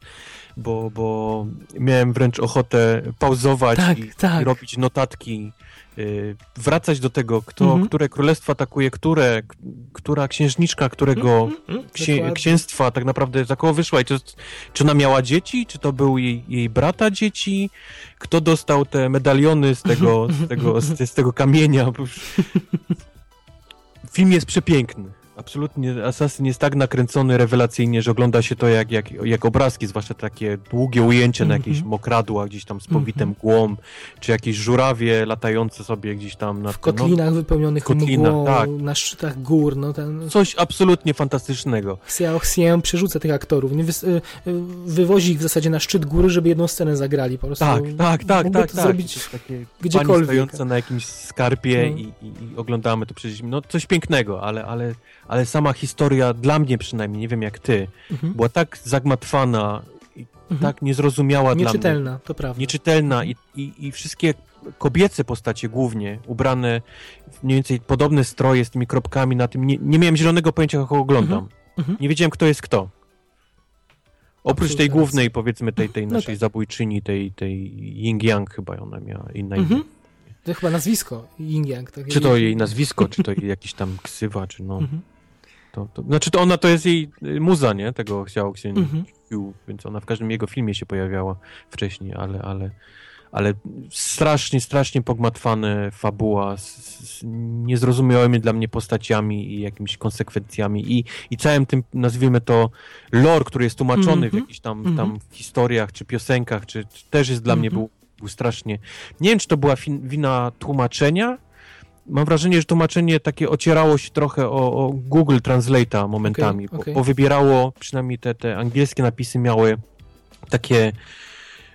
[SPEAKER 3] bo, bo miałem wręcz ochotę pauzować
[SPEAKER 2] Tak,
[SPEAKER 3] i,
[SPEAKER 2] tak.
[SPEAKER 3] i robić notatki, wracać do tego, kto,
[SPEAKER 2] Mhm.
[SPEAKER 3] które królestwo atakuje które, która księżniczka, którego księ,
[SPEAKER 2] Dokładnie.
[SPEAKER 3] księstwa tak naprawdę za koło wyszła i to, czy ona miała dzieci, czy to był jej, jej brata dzieci, kto dostał te medaliony z tego, z tego, z, z tego kamienia. Film jest przepiękny. Absolutnie Assassin jest tak nakręcony rewelacyjnie, że ogląda się to jak, jak, jak obrazki, zwłaszcza takie długie ujęcie na jakieś
[SPEAKER 2] Mhm.
[SPEAKER 3] mokradła gdzieś tam z powitym mgłą, czy jakieś żurawie latające sobie gdzieś tam na
[SPEAKER 2] W kotlinach wypełnionych
[SPEAKER 3] w kotlinach,
[SPEAKER 2] mgłą,
[SPEAKER 3] tak.
[SPEAKER 2] na szczytach gór, no ten
[SPEAKER 3] No, coś absolutnie fantastycznego.
[SPEAKER 2] Xiao Xian przerzuca tych aktorów, nie wys, y, y, wywozi ich w zasadzie na szczyt góry, żeby jedną scenę zagrali, po prostu.
[SPEAKER 3] Tak, tak, tak,
[SPEAKER 2] mógłby
[SPEAKER 3] tak,
[SPEAKER 2] to
[SPEAKER 3] tak.
[SPEAKER 2] zrobić
[SPEAKER 3] takie
[SPEAKER 2] gdziekolwiek.
[SPEAKER 3] Pani stojąca na jakimś skarpie
[SPEAKER 2] No.
[SPEAKER 3] i, i, i oglądamy to przecież. No coś pięknego, ale, ale, ale sama historia, dla mnie przynajmniej, nie wiem jak ty,
[SPEAKER 2] Mhm.
[SPEAKER 3] była tak zagmatwana i
[SPEAKER 2] Mhm.
[SPEAKER 3] tak niezrozumiała dla mnie.
[SPEAKER 2] Nieczytelna, to prawda.
[SPEAKER 3] Nieczytelna i, i, i wszystkie kobiece postacie głównie, ubrane w mniej więcej podobne stroje z tymi kropkami na tym. Nie, nie miałem zielonego pojęcia, kogo oglądam.
[SPEAKER 2] Mhm.
[SPEAKER 3] Nie wiedziałem, kto jest kto. Oprócz tej głównej, powiedzmy, tej, tej
[SPEAKER 2] No
[SPEAKER 3] naszej
[SPEAKER 2] tak.
[SPEAKER 3] zabójczyni, tej, tej Ying Yang chyba ona miała inna
[SPEAKER 2] Mhm. To chyba nazwisko, Ying Yang. Tak
[SPEAKER 3] Czy to jej nazwisko, czy to jakiś tam ksywa, czy no.
[SPEAKER 2] Mhm.
[SPEAKER 3] To, to, znaczy to ona to jest jej y, muza, nie? Tego chciał się
[SPEAKER 2] Mhm.
[SPEAKER 3] więc ona w każdym jego filmie się pojawiała wcześniej, ale, ale, ale strasznie, strasznie pogmatwane fabuła z, z niezrozumiałymi dla mnie postaciami i jakimiś konsekwencjami i, i całym tym, nazwijmy to, lore, który jest tłumaczony w
[SPEAKER 2] Mhm.
[SPEAKER 3] jakichś tam,
[SPEAKER 2] Mhm.
[SPEAKER 3] tam historiach, czy piosenkach, czy, czy też jest dla mnie
[SPEAKER 2] Mhm.
[SPEAKER 3] był, był strasznie... Nie wiem, czy to była wina tłumaczenia, Mam wrażenie, że tłumaczenie takie ocierało się trochę o, o Google Translate'a momentami,
[SPEAKER 2] Okej,
[SPEAKER 3] bo,
[SPEAKER 2] okej.
[SPEAKER 3] bo wybierało, przynajmniej te, te angielskie napisy miały takie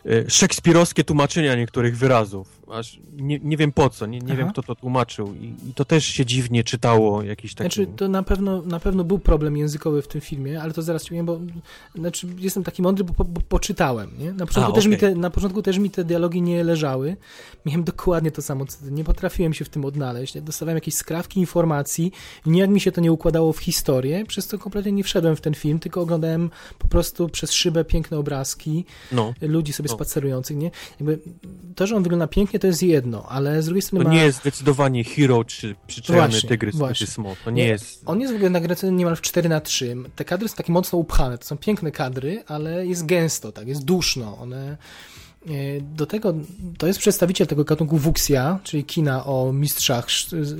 [SPEAKER 3] e, szekspirowskie tłumaczenia niektórych wyrazów. Aż nie, nie wiem po co, nie, nie wiem kto to tłumaczył I, I, to też się dziwnie czytało, jakiś taki...
[SPEAKER 2] Znaczy, to na pewno, na pewno był problem językowy w tym filmie, ale to zaraz ci powiem, bo znaczy, jestem taki mądry, bo, bo, bo poczytałem, nie? Na początku, A, też okay. mi te, na początku też mi te dialogi nie leżały, miałem dokładnie to samo, nie potrafiłem się w tym odnaleźć, dostawałem jakieś skrawki informacji, nijak mi się to nie układało w historię, przez to kompletnie nie wszedłem w ten film, tylko oglądałem po prostu przez szybę piękne obrazki no. ludzi sobie no. spacerujących, nie? Jakby to, że on wygląda pięknie, to jest jedno, ale z drugiej strony
[SPEAKER 3] To
[SPEAKER 2] ma...
[SPEAKER 3] nie jest zdecydowanie Hero czy przyczajony tygrys właśnie. Smok. To nie, nie, jest...
[SPEAKER 2] On jest w ogóle nagrany niemal w 4 na 3 Te kadry są takie mocno upchane, to są piękne kadry, ale jest gęsto, tak, jest duszno. One... E, do tego, to jest przedstawiciel tego gatunku wuxia, czyli kina o mistrzach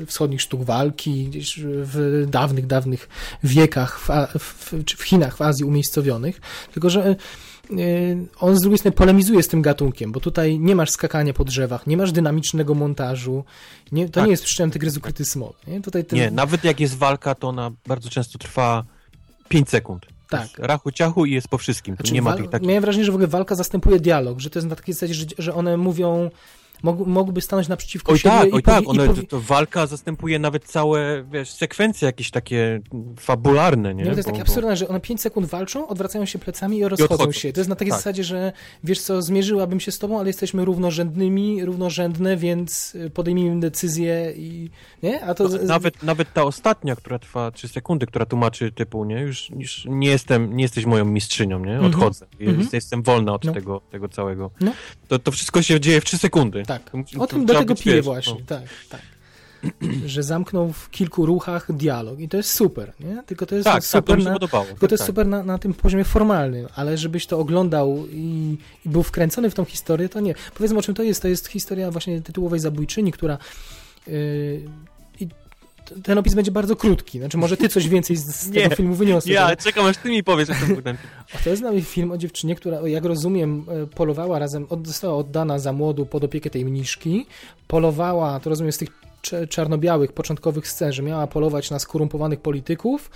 [SPEAKER 2] wschodnich sztuk walki, gdzieś w dawnych, dawnych wiekach w, w, w Chinach, w Azji umiejscowionych. Tylko, że Y, on z drugiej strony polemizuje z tym gatunkiem, bo tutaj nie masz skakania po drzewach, nie masz dynamicznego montażu, nie, to tak. nie jest przyczem tygrysu kryty smog. Nie? Tutaj
[SPEAKER 3] ten... nie, nawet jak jest walka, to ona bardzo często trwa 5 sekund. Tak. Rachu ciachu i jest po wszystkim. Znaczy, nie ma tych takich...
[SPEAKER 2] Miałem wrażenie, że w ogóle walka zastępuje dialog, że to jest na takiej zasadzie, że, że one mówią mógł, mógłby stanąć naprzeciwko
[SPEAKER 3] oj
[SPEAKER 2] siebie
[SPEAKER 3] tak,
[SPEAKER 2] i
[SPEAKER 3] oj tak, one, powi... to, walka zastępuje nawet całe, wiesz, sekwencje jakieś takie fabularne, nie?
[SPEAKER 2] No, to jest bo, takie absurdalne, że one 5 sekund walczą, odwracają się plecami i rozchodzą I się. To jest na takiej tak. zasadzie, że wiesz co, zmierzyłabym się z tobą, ale jesteśmy równorzędnymi, równorzędne, więc podejmijmy decyzję i, nie? A to...
[SPEAKER 3] No, nawet, nawet ta ostatnia, która trwa 3 sekundy, która tłumaczy typu, nie? Już, już nie jestem, nie jesteś moją mistrzynią, nie? Mhm. Odchodzę. Mm -hmm. Jestem wolna od no. tego, tego całego. No. To, to wszystko się dzieje w 3 sekundy.
[SPEAKER 2] Tak. Tak, o tym do tego piję właśnie, no. tak, tak. że zamknął w kilku ruchach dialog i to jest super, nie? Tylko to jest
[SPEAKER 3] tak,
[SPEAKER 2] super,
[SPEAKER 3] tak,
[SPEAKER 2] to
[SPEAKER 3] na, podobało.
[SPEAKER 2] tylko to jest tak. super na, na tym poziomie formalnym, ale żebyś to oglądał i, i, był wkręcony w tą historię, to nie. Powiedzmy o czym to jest. To jest historia właśnie tytułowej zabójczyni, która yy, ten opis będzie bardzo krótki. Znaczy, może ty coś więcej z, z tego filmu wyniosłeś.
[SPEAKER 3] Ja, ale... czekam aż ty mi powiesz, o tym ten
[SPEAKER 2] To jest nawet film o dziewczynie, która, jak rozumiem, e, polowała razem, została oddana za młodu pod opiekę tej mniszki. Polowała, to rozumiem z tych czarno-białych początkowych scen, że miała polować na skorumpowanych polityków,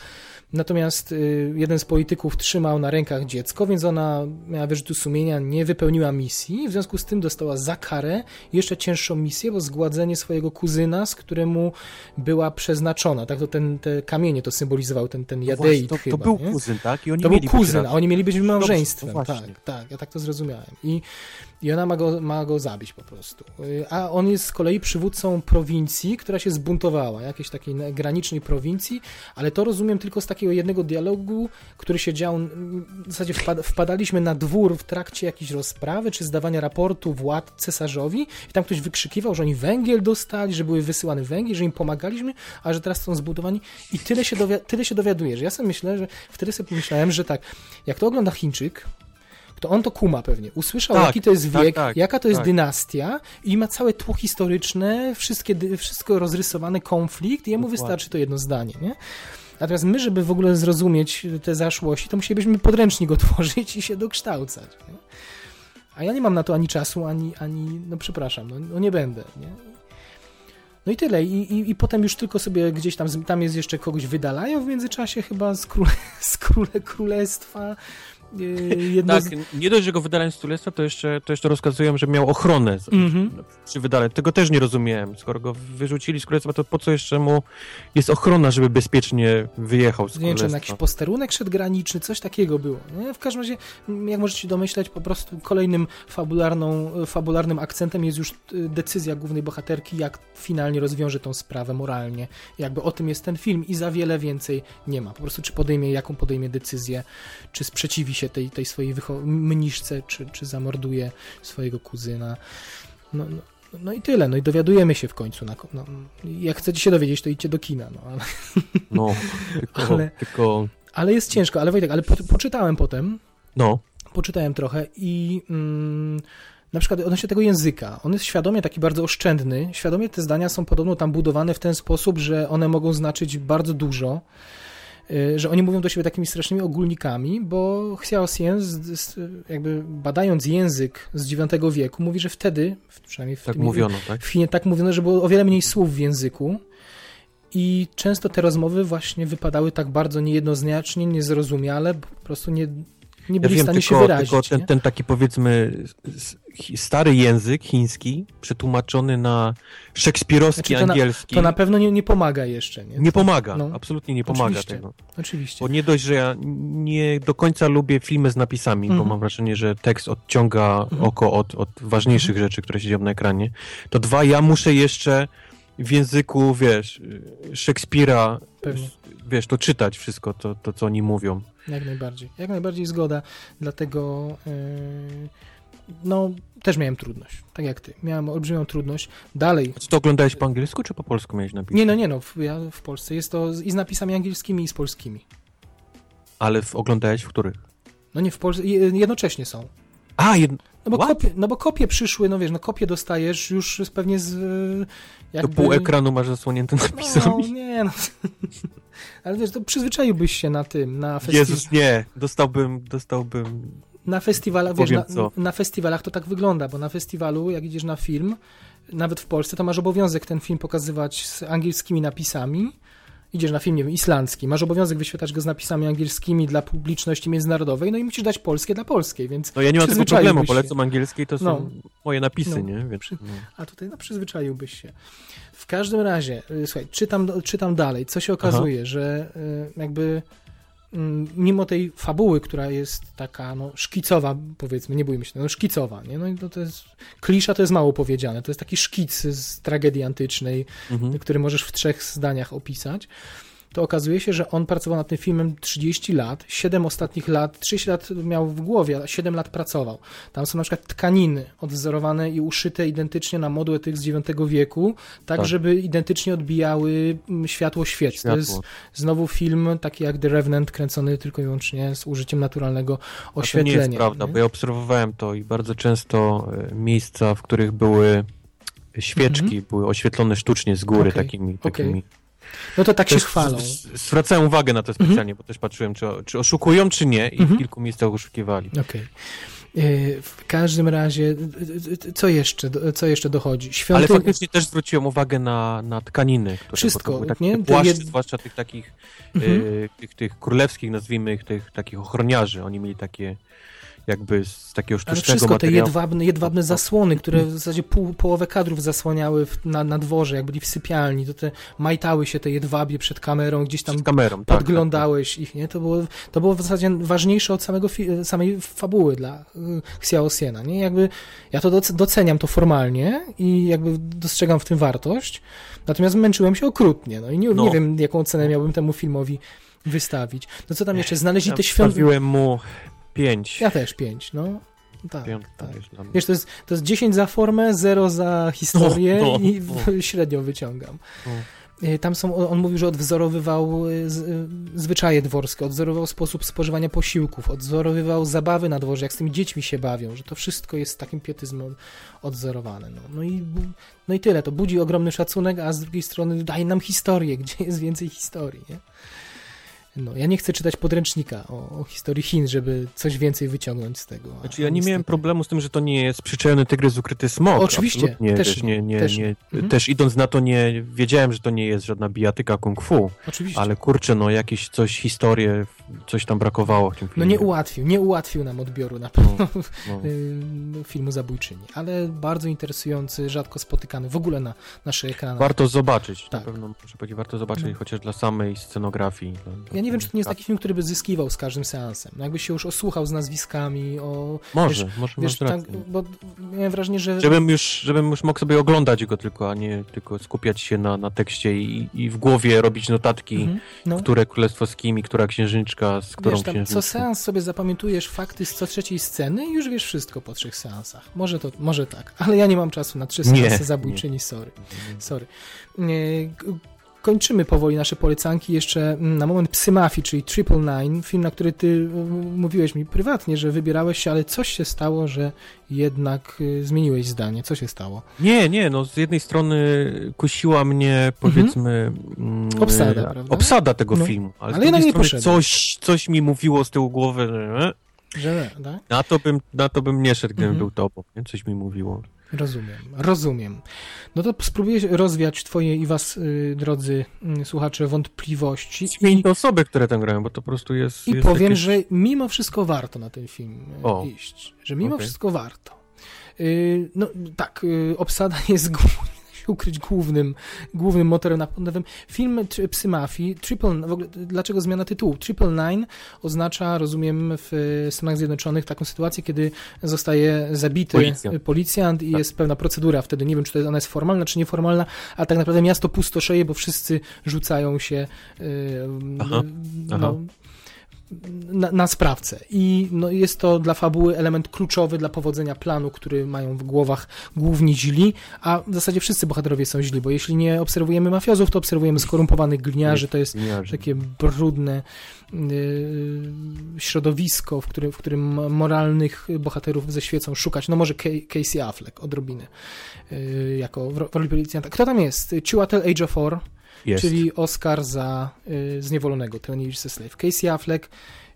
[SPEAKER 2] Natomiast y, jeden z polityków trzymał na rękach dziecko, więc ona miała wyrzuty sumienia, nie wypełniła misji. W związku z tym dostała za karę jeszcze cięższą misję, bo zgładzenie swojego kuzyna, z któremu była przeznaczona. Tak to ten, te kamienie to symbolizował, ten, ten no jadeit
[SPEAKER 3] to,
[SPEAKER 2] chyba.
[SPEAKER 3] To był nie? kuzyn, tak?
[SPEAKER 2] I oni to był kuzyn, a oni mieli być małżeństwem. No tak, tak, ja tak to zrozumiałem. I i ona ma go, ma go zabić po prostu. Y, a on jest z kolei przywódcą prowincji, która się zbuntowała, jakiejś takiej granicznej prowincji, ale to rozumiem tylko z takiego jednego dialogu, który się dział, w zasadzie wpadaliśmy na dwór w trakcie jakiejś rozprawy, czy zdawania raportu władz cesarzowi i tam ktoś wykrzykiwał, że oni węgiel dostali, że były wysyłane węgiel, że im pomagaliśmy, a że teraz są zbudowani i tyle się, dowia tyle się dowiadujesz. Ja sobie myślę, że wtedy sobie pomyślałem, że tak, jak to ogląda Chińczyk, to on to kuma pewnie. Usłyszał, tak, jaki to jest tak, wiek, tak, jaka to jest tak. dynastia i ma całe tło historyczne, wszystkie, wszystko rozrysowany konflikt i jemu Dokładnie. wystarczy to jedno zdanie, nie? Natomiast my, żeby w ogóle zrozumieć te zaszłości, to musielibyśmy podręcznik otworzyć i się dokształcać. Nie? A ja nie mam na to ani czasu, ani, ani no przepraszam, no, no nie będę. Nie? No i tyle. I, i, I potem już tylko sobie gdzieś tam, tam jest jeszcze kogoś wydalają w międzyczasie chyba z, króle, z króle, królestwa,
[SPEAKER 3] jedno tak, z... nie dość, że go wydalałem z Królestwa, to jeszcze, to jeszcze rozkazują, że miał ochronę mm -hmm. przy wydaleniu. Tego też nie rozumiałem. Skoro go wyrzucili z Królestwa, to po co jeszcze mu jest ochrona, żeby bezpiecznie wyjechał z Królestwa? Nie wiem, czy
[SPEAKER 2] jakiś posterunek przedgraniczny, coś takiego było. Nie? W każdym razie, jak możecie domyślać, po prostu kolejnym fabularną, fabularnym akcentem jest już y, decyzja głównej bohaterki, jak finalnie rozwiąże tą sprawę moralnie. Jakby o tym jest ten film i za wiele więcej nie ma. Po prostu czy podejmie, jaką podejmie decyzję, czy sprzeciwi się tej, tej swojej mniszce, czy, czy zamorduje swojego kuzyna. No, no, no i tyle, no i dowiadujemy się w końcu. Na, no, jak chcecie się dowiedzieć, to idźcie do kina. No, ale,
[SPEAKER 3] no tylko, ale, tylko...
[SPEAKER 2] ale jest ciężko, ale Wojtek, ale po, poczytałem potem.
[SPEAKER 3] No.
[SPEAKER 2] Poczytałem trochę i mm, na przykład odnośnie tego języka. On jest świadomie taki bardzo oszczędny. Świadomie te zdania są podobno tam budowane w ten sposób, że one mogą znaczyć bardzo dużo. Y, że oni mówią do siebie takimi strasznymi ogólnikami, bo Xiao Xian, jakby badając język z IX wieku, mówi, że wtedy, przynajmniej w,
[SPEAKER 3] tak tym, mówiono, tak?
[SPEAKER 2] w Chinie tak mówiono, że było o wiele mniej słów w języku i często te rozmowy właśnie wypadały tak bardzo niejednoznacznie, niezrozumiale, po prostu nie, nie byli
[SPEAKER 3] ja wiem,
[SPEAKER 2] w stanie
[SPEAKER 3] tylko,
[SPEAKER 2] się wyrazić.
[SPEAKER 3] Tylko ten, ten taki powiedzmy stary język chiński, przetłumaczony na szekspirowski,
[SPEAKER 2] Znaczy, to na-
[SPEAKER 3] angielski,
[SPEAKER 2] To na pewno nie, nie pomaga jeszcze, nie?
[SPEAKER 3] nie pomaga,
[SPEAKER 2] No.
[SPEAKER 3] absolutnie nie pomaga
[SPEAKER 2] Oczywiście.
[SPEAKER 3] tego.
[SPEAKER 2] Oczywiście.
[SPEAKER 3] Bo nie dość, że ja nie do końca lubię filmy z napisami,
[SPEAKER 2] Mhm.
[SPEAKER 3] bo mam wrażenie, że tekst odciąga
[SPEAKER 2] Mhm.
[SPEAKER 3] oko od, od ważniejszych rzeczy, które się dzieją na ekranie. To dwa, ja muszę jeszcze w języku, wiesz, Szekspira,
[SPEAKER 2] Pewnie.
[SPEAKER 3] wiesz, to czytać wszystko, to, to co oni mówią.
[SPEAKER 2] Jak najbardziej. Jak najbardziej zgoda. Dlatego yy, no, też miałem trudność. Tak jak ty. Miałem olbrzymią trudność. Dalej.
[SPEAKER 3] A co to oglądałeś po angielsku, czy po polsku miałeś napisać?
[SPEAKER 2] Nie, no nie no. W, ja w Polsce jest to z, i z napisami angielskimi, i z polskimi.
[SPEAKER 3] Ale w, oglądałeś w których?
[SPEAKER 2] No nie w Polsce. je- Jednocześnie są.
[SPEAKER 3] A, jed...
[SPEAKER 2] No bo, kopie, no bo kopie przyszły, no wiesz, no kopie dostajesz już pewnie z... Jakby...
[SPEAKER 3] pół ekranu masz zasłonięte
[SPEAKER 2] No,
[SPEAKER 3] napisami.
[SPEAKER 2] nie no. Ale wiesz, to przyzwyczaiłbyś się na tym, na festiwalach.
[SPEAKER 3] Jezus, nie, dostałbym, dostałbym...
[SPEAKER 2] Na festiwalach, wiesz, na, na festiwalach to tak wygląda, bo na festiwalu, jak idziesz na film, nawet w Polsce, to masz obowiązek ten film pokazywać z angielskimi napisami. Idziesz na film, nie wiem, islandzki, masz obowiązek wyświetlać go z napisami angielskimi dla publiczności międzynarodowej, no i musisz dać polskie dla polskiej, więc
[SPEAKER 3] No ja nie mam tego problemu, polecam angielskiej, to są
[SPEAKER 2] No.
[SPEAKER 3] moje napisy,
[SPEAKER 2] No.
[SPEAKER 3] nie? Więc,
[SPEAKER 2] Przy-
[SPEAKER 3] no.
[SPEAKER 2] A tutaj no, przyzwyczaiłbyś się. W każdym razie, y, słuchaj, czytam, czytam dalej. Co się okazuje, że y, jakby mimo tej fabuły, która jest taka no, szkicowa, powiedzmy, nie bójmy się, no szkicowa, nie? No to, to jest, klisza to jest mało powiedziane, to jest taki szkic z tragedii antycznej,
[SPEAKER 3] Mhm.
[SPEAKER 2] który możesz w trzech zdaniach opisać, to okazuje się, że on pracował nad tym filmem 30 lat, 7 ostatnich lat, 30 lat miał w głowie, a 7 lat pracował. Tam są na przykład tkaniny odwzorowane i uszyte identycznie na modłę tych z IX wieku, tak,
[SPEAKER 3] Tak.
[SPEAKER 2] żeby identycznie odbijały mm, światło świec. To jest
[SPEAKER 3] Światło.
[SPEAKER 2] znowu film taki jak The Revenant, kręcony tylko i wyłącznie z użyciem naturalnego
[SPEAKER 3] A to
[SPEAKER 2] oświetlenia.
[SPEAKER 3] nie jest prawda,
[SPEAKER 2] nie?
[SPEAKER 3] bo ja obserwowałem to i bardzo często e, miejsca, w których były świeczki, były oświetlone sztucznie z góry
[SPEAKER 2] Mhm. Okej,
[SPEAKER 3] takimi,
[SPEAKER 2] okej. No to tak się chwalą.
[SPEAKER 3] Zwracałem uwagę na to specjalnie, bo też patrzyłem, czy, czy oszukują, czy nie i
[SPEAKER 2] Mhm.
[SPEAKER 3] w kilku miejscach oszukiwali.
[SPEAKER 2] Okej. Y, W każdym razie, y, y, co jeszcze, co jeszcze dochodzi?
[SPEAKER 3] Ale
[SPEAKER 2] Świątyń...
[SPEAKER 3] faktycznie też zwróciłem uwagę na, na tkaniny, które
[SPEAKER 2] Wszystko,
[SPEAKER 3] były takie
[SPEAKER 2] nie?
[SPEAKER 3] płaszcze,
[SPEAKER 2] jed-
[SPEAKER 3] zwłaszcza tych takich,
[SPEAKER 2] Mhm.
[SPEAKER 3] e, tych, tych królewskich, nazwijmy ich, tych takich ochroniarzy. Oni mieli takie jakby z takiego
[SPEAKER 2] Ale
[SPEAKER 3] sztucznego
[SPEAKER 2] wszystko, te
[SPEAKER 3] materiału.
[SPEAKER 2] jedwabne, jedwabne
[SPEAKER 3] No, no.
[SPEAKER 2] zasłony, które w zasadzie pół, połowę kadrów zasłaniały w, na, na dworze, jak byli w sypialni, to te majtały się te jedwabie przed kamerą, gdzieś tam
[SPEAKER 3] kamerą, tak,
[SPEAKER 2] podglądałeś ich, nie? To było, to było w zasadzie ważniejsze od samego fi- samej fabuły dla y, Xiao Siena, nie? Jakby ja to doc- doceniam to formalnie i jakby dostrzegam w tym wartość, natomiast męczyłem się okrutnie, no i nie,
[SPEAKER 3] No.
[SPEAKER 2] nie wiem, jaką cenę miałbym temu filmowi wystawić. No co tam jeszcze? Znaleźli
[SPEAKER 3] tak.
[SPEAKER 2] te świątynie.
[SPEAKER 3] Mu pięć.
[SPEAKER 2] Ja też pięć, no. Tak,
[SPEAKER 3] Piątka
[SPEAKER 2] tak. Wiesz, to jest, to jest 10 za formę, 0 za historię
[SPEAKER 3] No, no,
[SPEAKER 2] i
[SPEAKER 3] no.
[SPEAKER 2] średnio wyciągam. Y, Tam są, on mówił, że odwzorowywał y, z, y, zwyczaje dworskie, odwzorowywał sposób spożywania posiłków, odwzorowywał zabawy na dworze, jak z tymi dziećmi się bawią, że to wszystko jest takim pietyzmem odzorowane. No, no, i, no i tyle, to budzi ogromny szacunek, a z drugiej strony daje nam historię, gdzie jest więcej historii, nie? No, ja nie chcę czytać podręcznika o, o historii Chin, żeby coś więcej wyciągnąć z tego.
[SPEAKER 3] Znaczy ja nie miałem problemu z tym, że to nie jest przyczajony tygrys ukryty smok.
[SPEAKER 2] Oczywiście,
[SPEAKER 3] Absolutnie,
[SPEAKER 2] też
[SPEAKER 3] wiesz,
[SPEAKER 2] nie,
[SPEAKER 3] nie,
[SPEAKER 2] też
[SPEAKER 3] nie.
[SPEAKER 2] Mhm.
[SPEAKER 3] też idąc na to nie wiedziałem, że to nie jest żadna bijatyka kung fu,
[SPEAKER 2] Oczywiście.
[SPEAKER 3] ale kurczę, no jakieś coś, historię, coś tam brakowało w tym
[SPEAKER 2] No
[SPEAKER 3] filmie.
[SPEAKER 2] nie ułatwił, nie ułatwił nam odbioru na pewno
[SPEAKER 3] no.
[SPEAKER 2] y, filmu Zabójczyni, ale bardzo interesujący, rzadko spotykany w ogóle na naszych ekranach.
[SPEAKER 3] Warto zobaczyć,
[SPEAKER 2] Tak.
[SPEAKER 3] na pewno muszę powiedzieć, warto zobaczyć,
[SPEAKER 2] No.
[SPEAKER 3] chociaż dla samej scenografii. Dla, dla
[SPEAKER 2] Ja nie wiem, czy to nie jest
[SPEAKER 3] tak.
[SPEAKER 2] taki film, który by zyskiwał z każdym seansem. No jakby się już osłuchał z nazwiskami, o...
[SPEAKER 3] Może,
[SPEAKER 2] wiesz,
[SPEAKER 3] może
[SPEAKER 2] Wiesz, bo miałem wrażenie, że...
[SPEAKER 3] Żebym już, żebym już mógł sobie oglądać go tylko, a nie tylko skupiać się na, na tekście i, i w głowie robić notatki,
[SPEAKER 2] Mhm, no.
[SPEAKER 3] które królestwo z kim i która księżniczka z którą
[SPEAKER 2] Wiesz, tam
[SPEAKER 3] księżniczką.
[SPEAKER 2] co seans sobie zapamiętujesz fakty z co trzeciej sceny i już wiesz wszystko po trzech seansach. Może to, może tak, ale ja nie mam czasu na trzy
[SPEAKER 3] Nie,
[SPEAKER 2] seansy zabójczyni, sorry. Sorry. Kończymy powoli nasze polecanki. Jeszcze mm, na moment Psy Mafii, czyli Triple Nine, film, na który ty y, mówiłeś mi prywatnie, że wybierałeś się, ale coś się stało, że jednak y, zmieniłeś zdanie. Co się stało?
[SPEAKER 3] Nie, nie, no z jednej strony kusiła mnie, powiedzmy... mm,
[SPEAKER 2] Mhm. Obsada,
[SPEAKER 3] e,
[SPEAKER 2] prawda?
[SPEAKER 3] Obsada tego
[SPEAKER 2] No.
[SPEAKER 3] filmu, ale,
[SPEAKER 2] Ale
[SPEAKER 3] z
[SPEAKER 2] jednak
[SPEAKER 3] drugiej
[SPEAKER 2] nie
[SPEAKER 3] strony
[SPEAKER 2] poszedłeś.
[SPEAKER 3] coś, coś mi mówiło z tyłu głowy, że e,
[SPEAKER 2] Że tak?
[SPEAKER 3] na to bym, na to bym nie szedł, gdybym
[SPEAKER 2] Mhm.
[SPEAKER 3] był tobą, nie? Coś mi mówiło.
[SPEAKER 2] Rozumiem, rozumiem. No to spróbuję rozwiać twoje i was, y, drodzy y, słuchacze, wątpliwości.
[SPEAKER 3] Zmień te osoby, które tam grają, bo to po prostu jest...
[SPEAKER 2] I
[SPEAKER 3] jest
[SPEAKER 2] powiem,
[SPEAKER 3] jakieś...
[SPEAKER 2] że mimo wszystko warto na ten film y,
[SPEAKER 3] O.
[SPEAKER 2] iść. Że mimo
[SPEAKER 3] Okej.
[SPEAKER 2] wszystko warto. Y, no tak, obsada jest głównie się ukryć głównym, głównym motorem napędowym. Film Psy Mafii, Triple, w ogóle, dlaczego zmiana tytułu? Triple Nine oznacza, rozumiem, w Stanach Zjednoczonych taką sytuację, kiedy zostaje zabity
[SPEAKER 3] Policjant.
[SPEAKER 2] policjant i
[SPEAKER 3] Tak.
[SPEAKER 2] jest pewna procedura wtedy. Nie wiem, czy to jest, ona jest formalna, czy nieformalna, ale tak naprawdę miasto pustoszeje, bo wszyscy rzucają się y,
[SPEAKER 3] Aha,
[SPEAKER 2] no,
[SPEAKER 3] aha.
[SPEAKER 2] Na, na sprawcę. I no, jest to dla fabuły element kluczowy dla powodzenia planu, który mają w głowach główni źli, a w zasadzie wszyscy bohaterowie są źli, bo jeśli nie obserwujemy mafiozów, to obserwujemy skorumpowanych gliniarzy, to jest
[SPEAKER 3] Gliniarzy.
[SPEAKER 2] takie brudne yy, środowisko, w którym, w którym moralnych bohaterów ze świecą szukać. No może Ca- Casey Affleck odrobinę yy, jako w ro- w roli policjanta. Kto tam jest? Chiwetel Ejiofor,
[SPEAKER 3] Jest.
[SPEAKER 2] czyli Oscar za y, Zniewolonego, Ten Years Slave. Casey Affleck,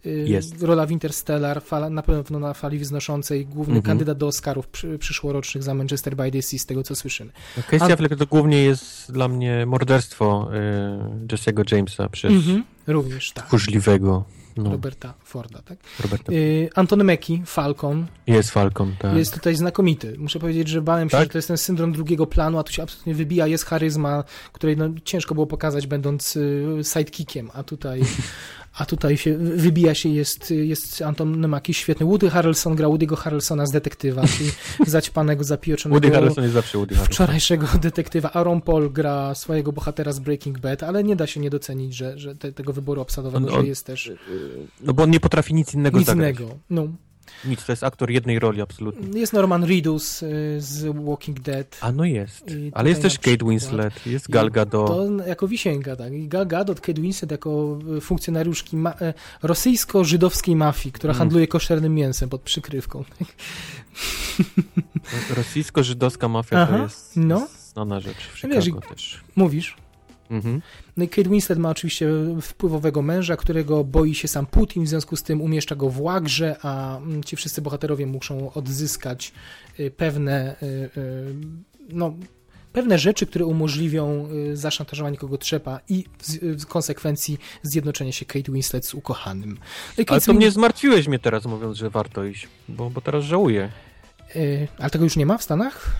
[SPEAKER 2] y,
[SPEAKER 3] Jest.
[SPEAKER 2] rola w Interstellar, fala, na pewno na fali wznoszącej, główny
[SPEAKER 3] Mhm.
[SPEAKER 2] kandydat do Oscarów przy, przyszłorocznych za Manchester by the Sea, z tego co słyszymy.
[SPEAKER 3] No, Casey
[SPEAKER 2] A-
[SPEAKER 3] Affleck to głównie jest dla mnie morderstwo y, Jesse'ego Jamesa przez
[SPEAKER 2] Mhm. Również tak.
[SPEAKER 3] tchórzliwego no,
[SPEAKER 2] Roberta Forda, tak?
[SPEAKER 3] Roberta.
[SPEAKER 2] Y, Antony Mackie, Falcon,
[SPEAKER 3] Jest Falcon, tak.
[SPEAKER 2] jest tutaj znakomity. Muszę powiedzieć, że bałem się,
[SPEAKER 3] Tak?
[SPEAKER 2] że to jest ten syndrom drugiego planu, a tu się absolutnie wybija, jest charyzma, której no, ciężko było pokazać, będąc y, sidekickiem, a tutaj, a tutaj się wybija się, jest, jest Anton Mackie świetny. Woody Harrelson gra Woody'ego Harrelsona z detektywa, czyli zaćpanego, zapioczonego
[SPEAKER 3] Woody Harrelson jest zawsze Woody Harrelson.
[SPEAKER 2] wczorajszego detektywa. Aaron Paul gra swojego bohatera z Breaking Bad, ale nie da się nie docenić, że, że te, tego wyboru obsadowego,
[SPEAKER 3] On- on-
[SPEAKER 2] jest też
[SPEAKER 3] No bo on nie potrafi nic innego
[SPEAKER 2] nic
[SPEAKER 3] zagrać.
[SPEAKER 2] innego. No.
[SPEAKER 3] Nic, to jest aktor jednej roli absolutnie.
[SPEAKER 2] Jest Norman Reedus y, z Walking Dead.
[SPEAKER 3] A no jest. Ale jest też Kate Winslet, jest Gal Gadot.
[SPEAKER 2] To jako wisienka, tak. I Gal Gadot, Kate Winslet jako y, funkcjonariuszki ma- e, rosyjsko-żydowskiej mafii, która
[SPEAKER 3] Mm.
[SPEAKER 2] handluje koszernym mięsem pod przykrywką.
[SPEAKER 3] Rosyjsko-żydowska mafia
[SPEAKER 2] Aha,
[SPEAKER 3] to jest
[SPEAKER 2] no.
[SPEAKER 3] znana rzecz w
[SPEAKER 2] Wiesz,
[SPEAKER 3] też.
[SPEAKER 2] Mówisz?
[SPEAKER 3] Mhm.
[SPEAKER 2] No i Kate Winslet ma oczywiście wpływowego męża, którego boi się sam Putin, w związku z tym umieszcza go w łagrze, a mm, ci wszyscy bohaterowie muszą odzyskać y, pewne, y, y, no, pewne rzeczy, które umożliwią zaszantażowanie kogo trzeba i w, konsekwencji zjednoczenie się Kate Winslet z ukochanym. No i
[SPEAKER 3] Ale
[SPEAKER 2] Kate
[SPEAKER 3] to
[SPEAKER 2] Win-
[SPEAKER 3] mnie zmartwiłeś mnie teraz mówiąc, że warto iść, bo, bo teraz żałuję.
[SPEAKER 2] ale tego już nie ma w Stanach?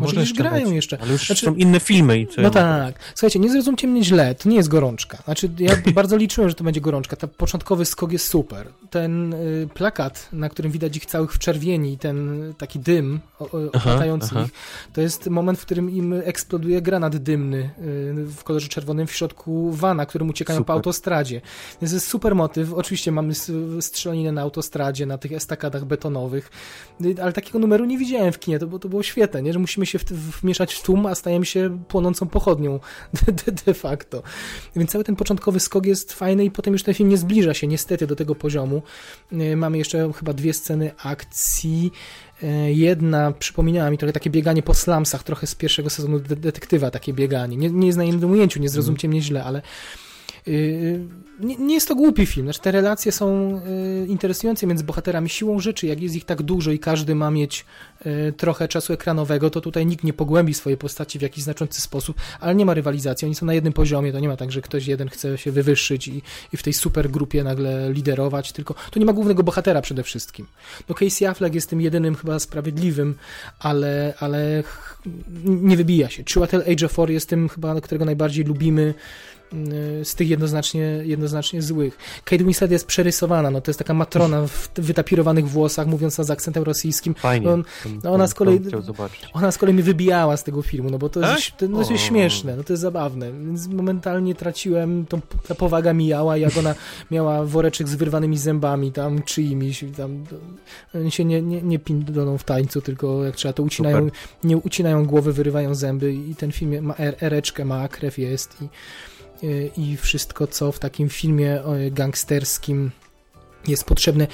[SPEAKER 2] Może gdzieś
[SPEAKER 3] jeszcze
[SPEAKER 2] grają
[SPEAKER 3] być.
[SPEAKER 2] jeszcze.
[SPEAKER 3] Ale już
[SPEAKER 2] Znaczy-
[SPEAKER 3] są inne filmy i co
[SPEAKER 2] No
[SPEAKER 3] ja
[SPEAKER 2] tak. Słuchajcie, nie zrozumcie mnie źle, to nie jest gorączka. Znaczy, ja bardzo liczyłem, że to będzie gorączka. Ten początkowy skok jest super. Ten y, plakat, na którym widać ich całych w czerwieni, ten taki dym o- o-
[SPEAKER 3] Aha,
[SPEAKER 2] oplatający
[SPEAKER 3] aha.
[SPEAKER 2] ich, to jest moment, w którym im eksploduje granat dymny y, w kolorze czerwonym w środku wana, którym uciekają po
[SPEAKER 3] Super.
[SPEAKER 2] autostradzie. Więc jest super motyw. Oczywiście mamy strzelaninę na autostradzie, na tych estakadach betonowych, Y, ale takiego numeru nie widziałem w kinie, to, było- to było świetne, nie? że musimy się wmieszać w tłum, a stajemy się płonącą pochodnią de, de, facto. Więc cały ten początkowy skok jest fajny i potem już ten film nie zbliża się niestety do tego poziomu. Y, Mamy jeszcze chyba dwie sceny akcji. Y, Jedna przypominała mi trochę takie bieganie po slumsach, trochę z pierwszego sezonu de detektywa, takie bieganie. Nie, nie jest na jednym ujęciu, nie zrozumcie mnie źle, ale nie, nie jest to głupi film. Znaczy, te relacje są yy, interesujące między bohaterami siłą rzeczy. Jak jest ich tak dużo i każdy ma mieć trochę czasu ekranowego, to tutaj nikt nie pogłębi swojej postaci w jakiś znaczący sposób, ale nie ma rywalizacji. Oni są na jednym poziomie. To nie ma tak, że ktoś jeden chce się wywyższyć i, i w tej super grupie nagle liderować, tylko tu nie ma głównego bohatera przede wszystkim. No Casey Affleck jest tym jedynym chyba sprawiedliwym, ale, ale nie wybija się. Chiwetel Ejiofor jest tym chyba, którego najbardziej lubimy y, z tych jednoznacznie, jednoznacznie złych. Kate Winslet jest przerysowana, no to jest taka matrona w wytapirowanych włosach, mówiąca z akcentem rosyjskim.
[SPEAKER 3] Fajnie.
[SPEAKER 2] On- no ona z kolei-. Ona z kolei mi wybijała z tego filmu, no bo to jest,
[SPEAKER 3] Tak?
[SPEAKER 2] to, no, to jest śmieszne, no to jest zabawne, więc momentalnie traciłem, tą, ta powaga mijała, jak ona miała woreczek z wyrwanymi zębami tam czyimiś, tam oni się nie, nie, nie pindolą w tańcu, tylko jak trzeba to ucinają,
[SPEAKER 3] Super.
[SPEAKER 2] nie ucinają głowy, wyrywają zęby i ten film ma er, ereczkę, ma, krew jest i, i, i wszystko, co w takim filmie o, gangsterskim jest potrzebne.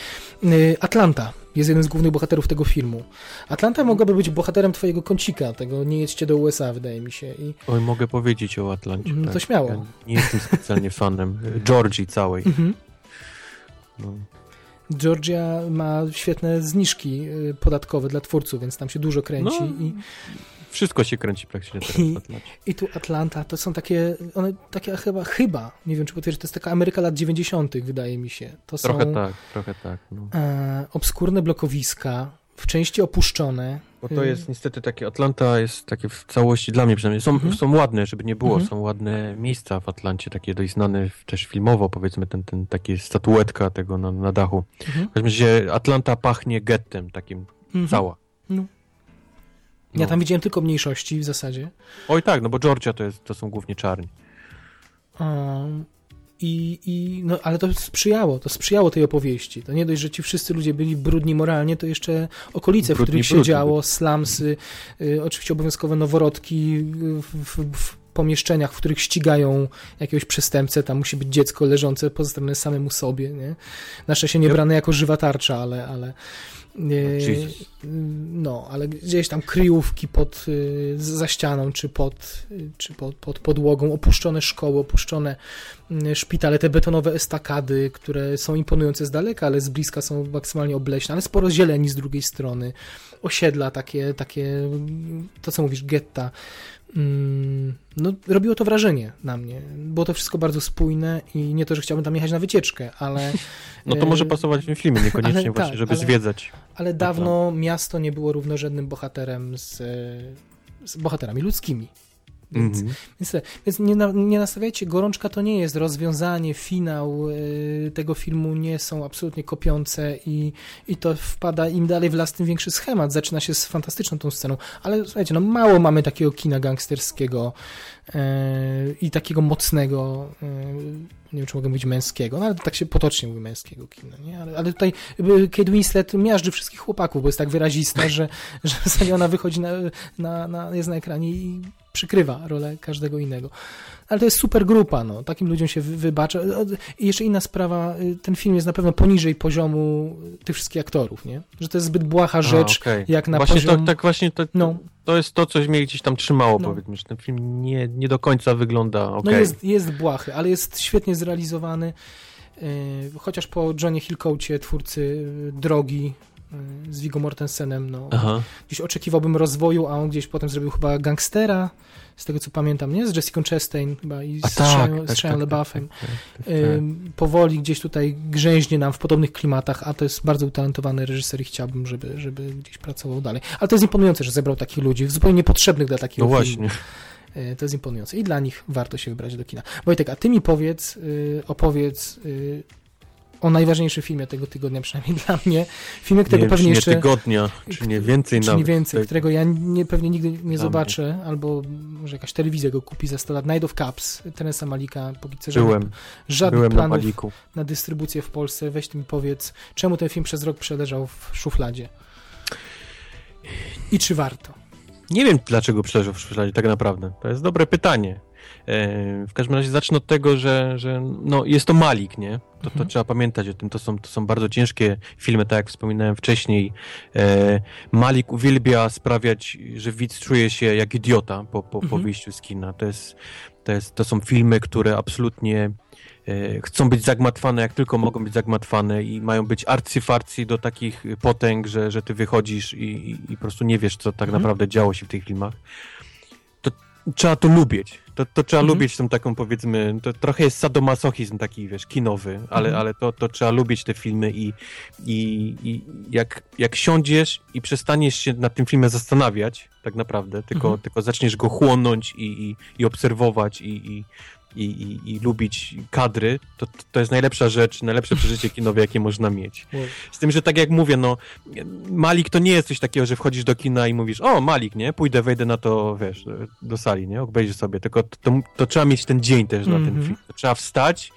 [SPEAKER 2] Y, Atlanta jest jeden z głównych bohaterów tego filmu. Atlanta mogłaby być bohaterem twojego kącika, tego nie jedźcie do USA, wydaje mi się. I,
[SPEAKER 3] Oj, mogę powiedzieć o Atlancie.
[SPEAKER 2] No to
[SPEAKER 3] tak.
[SPEAKER 2] śmiało.
[SPEAKER 3] Ja nie jestem specjalnie fanem Georgii całej.
[SPEAKER 2] mhm.
[SPEAKER 3] No.
[SPEAKER 2] Georgia ma świetne zniżki y, podatkowe dla twórców, więc tam się dużo kręci.
[SPEAKER 3] No,
[SPEAKER 2] i,
[SPEAKER 3] Wszystko się kręci praktycznie teraz
[SPEAKER 2] I-
[SPEAKER 3] w Atlancie.
[SPEAKER 2] I tu Atlanta to są takie, one takie chyba, chyba, nie wiem czy potwierdzisz, to jest taka Ameryka lat 90., wydaje mi się. To są
[SPEAKER 3] Trochę tak, trochę tak. No.
[SPEAKER 2] e, obskurne blokowiska, w części opuszczone.
[SPEAKER 3] Bo to
[SPEAKER 2] Y,
[SPEAKER 3] jest niestety takie, Atlanta jest takie w całości, dla mnie przynajmniej, są,
[SPEAKER 2] Mhm.
[SPEAKER 3] są ładne, żeby nie było,
[SPEAKER 2] Mhm.
[SPEAKER 3] są ładne miejsca w Atlancie, takie dość znane też filmowo, powiedzmy, ten, ten taki statuetka tego na, na dachu.
[SPEAKER 2] Mhm.
[SPEAKER 3] W każdym razie Atlanta pachnie gettem takim, cała.
[SPEAKER 2] No.
[SPEAKER 3] No.
[SPEAKER 2] Ja tam widziałem tylko mniejszości w zasadzie.
[SPEAKER 3] Oj tak, no bo Georgia to, jest, to są głównie czarni.
[SPEAKER 2] Um, i, i, no, ale to sprzyjało, to sprzyjało tej opowieści. To nie dość, że ci wszyscy ludzie byli brudni moralnie, to jeszcze okolice, w
[SPEAKER 3] Brudni,
[SPEAKER 2] których się
[SPEAKER 3] brudni
[SPEAKER 2] działo, slumsy, y, oczywiście obowiązkowe noworodki y, w, w, w pomieszczeniach, w których ścigają jakiegoś przestępcę, tam musi być dziecko leżące pozostawione samemu sobie, nie? Na szczęście nie brane jako żywa tarcza, ale, ale y,
[SPEAKER 3] Jesus.
[SPEAKER 2] no, ale gdzieś tam kryjówki pod, y, za ścianą, czy pod, czy pod, pod podłogą, opuszczone szkoły, opuszczone y, szpitale, te betonowe estakady, które są imponujące z daleka, ale z bliska są maksymalnie obleśne, ale sporo zieleni z drugiej strony, osiedla takie, takie mm, to co mówisz, getta. Mm, No, robiło to wrażenie na mnie. Było to wszystko bardzo spójne i nie to, że chciałbym tam jechać na wycieczkę, ale
[SPEAKER 3] No to może
[SPEAKER 2] y,
[SPEAKER 3] pasować w tym filmie, niekoniecznie
[SPEAKER 2] ale
[SPEAKER 3] właśnie,
[SPEAKER 2] tak,
[SPEAKER 3] żeby
[SPEAKER 2] ale-
[SPEAKER 3] zwiedzać.
[SPEAKER 2] ale dawno miasto nie było równorzędnym bohaterem z, z bohaterami ludzkimi. Więc,
[SPEAKER 3] Mhm.
[SPEAKER 2] więc, tyle. więc nie, na, nie nastawiajcie, gorączka to nie jest rozwiązanie, finał y, tego filmu nie są absolutnie kopiące i, i to wpada im dalej w las, tym większy schemat. Zaczyna się z fantastyczną tą sceną, ale słuchajcie, no mało mamy takiego kina gangsterskiego i takiego mocnego, y, nie wiem czy mogę mówić męskiego, no ale tak się potocznie mówi męskiego kina, nie? Ale, ale tutaj Kate Winslet miażdży wszystkich chłopaków, bo jest tak wyrazista, że, że w zasadzie ona wychodzi na, na, na, jest na ekranie i przykrywa rolę każdego innego. Ale to jest super grupa, no. Takim ludziom się wy- wybacza. I jeszcze inna sprawa, y, ten film jest na pewno poniżej poziomu tych wszystkich aktorów, nie? Że to jest zbyt błaha rzecz,
[SPEAKER 3] A, okej.
[SPEAKER 2] jak na
[SPEAKER 3] właśnie
[SPEAKER 2] poziom...
[SPEAKER 3] to, tak właśnie
[SPEAKER 2] No.
[SPEAKER 3] To jest to, coś mnie gdzieś tam trzymało,
[SPEAKER 2] No.
[SPEAKER 3] powiedzmy, że ten film nie, nie do końca wygląda ok.
[SPEAKER 2] No jest, jest błahy, ale jest świetnie zrealizowany. Yy, chociaż po Johnie Hillcoatie, twórcy y, Drogi y, z Viggo Mortensenem, no,
[SPEAKER 3] Aha.
[SPEAKER 2] gdzieś oczekiwałbym rozwoju, a on gdzieś potem zrobił chyba gangstera, z tego co pamiętam, nie? Z Jessica Chastain chyba i z
[SPEAKER 3] tak,
[SPEAKER 2] Shia-
[SPEAKER 3] tak,
[SPEAKER 2] z
[SPEAKER 3] tak,
[SPEAKER 2] LaBeoufem.
[SPEAKER 3] tak, tak, tak, tak.
[SPEAKER 2] Powoli gdzieś tutaj grzęźnie nam w podobnych klimatach, a to jest bardzo utalentowany reżyser i chciałbym, żeby, żeby gdzieś pracował dalej. Ale to jest imponujące, że zebrał takich ludzi, zupełnie niepotrzebnych dla takiego
[SPEAKER 3] No
[SPEAKER 2] filmu.
[SPEAKER 3] właśnie.
[SPEAKER 2] Y, To jest imponujące i dla nich warto się wybrać do kina. Wojtek, a ty mi powiedz, y, opowiedz y, o najważniejszym filmie tego tygodnia, przynajmniej dla mnie. Filmie,
[SPEAKER 3] Nie
[SPEAKER 2] którego
[SPEAKER 3] czy
[SPEAKER 2] pewnie
[SPEAKER 3] nie
[SPEAKER 2] jeszcze...
[SPEAKER 3] tygodnia, czy nie więcej
[SPEAKER 2] Czy nie więcej,
[SPEAKER 3] Tak.
[SPEAKER 2] którego ja nie, pewnie nigdy nie zobaczę, albo może jakaś telewizja go kupi za 100 lat. Night of Cups, Teresa Malika, póki co żadnych,
[SPEAKER 3] Byłem,
[SPEAKER 2] żadnych
[SPEAKER 3] byłem na
[SPEAKER 2] planów
[SPEAKER 3] Maliku.
[SPEAKER 2] na dystrybucję w Polsce. Weź ty mi powiedz, czemu ten film przez rok przeleżał w szufladzie? I czy warto?
[SPEAKER 3] Nie wiem, dlaczego przeleżał w szufladzie, tak naprawdę. To jest dobre pytanie. E, w każdym razie zacznę od tego, że, że no, jest to Malik, nie? To, to
[SPEAKER 2] Mhm.
[SPEAKER 3] trzeba pamiętać o tym. To są, to są bardzo ciężkie filmy, tak jak wspominałem wcześniej. E, Malik uwielbia sprawiać, że widz czuje się jak idiota po, po, po
[SPEAKER 2] Mhm.
[SPEAKER 3] wyjściu z kina. To, jest, to, jest, to są filmy, które absolutnie e, chcą być zagmatwane, jak tylko mogą być zagmatwane i mają być arcyfarcy do takich potęg, że, że ty wychodzisz i, i, i po prostu nie wiesz, co tak
[SPEAKER 2] Mhm.
[SPEAKER 3] naprawdę działo się w tych filmach. Trzeba to lubić. To, to trzeba
[SPEAKER 2] Mhm.
[SPEAKER 3] lubić tą taką, powiedzmy, to trochę jest sadomasochizm taki, wiesz, kinowy, ale,
[SPEAKER 2] Mhm.
[SPEAKER 3] ale to, to trzeba lubić te filmy i, i, i jak, jak siądziesz i przestaniesz się nad tym filmem zastanawiać, tak naprawdę, tylko,
[SPEAKER 2] Mhm.
[SPEAKER 3] tylko zaczniesz go chłonąć i, i, i obserwować i, i, i, i, i lubić kadry, to, to jest najlepsza rzecz, najlepsze przeżycie kinowe, jakie można mieć.
[SPEAKER 2] Wow.
[SPEAKER 3] Z tym, że tak jak mówię, no Malik to nie jest coś takiego, że wchodzisz do kina i mówisz, o Malik, nie, pójdę, wejdę na to, wiesz, do sali, nie, obejrzyj sobie, tylko to, to, to trzeba mieć ten dzień też na ten
[SPEAKER 2] Mhm.
[SPEAKER 3] film. To trzeba wstać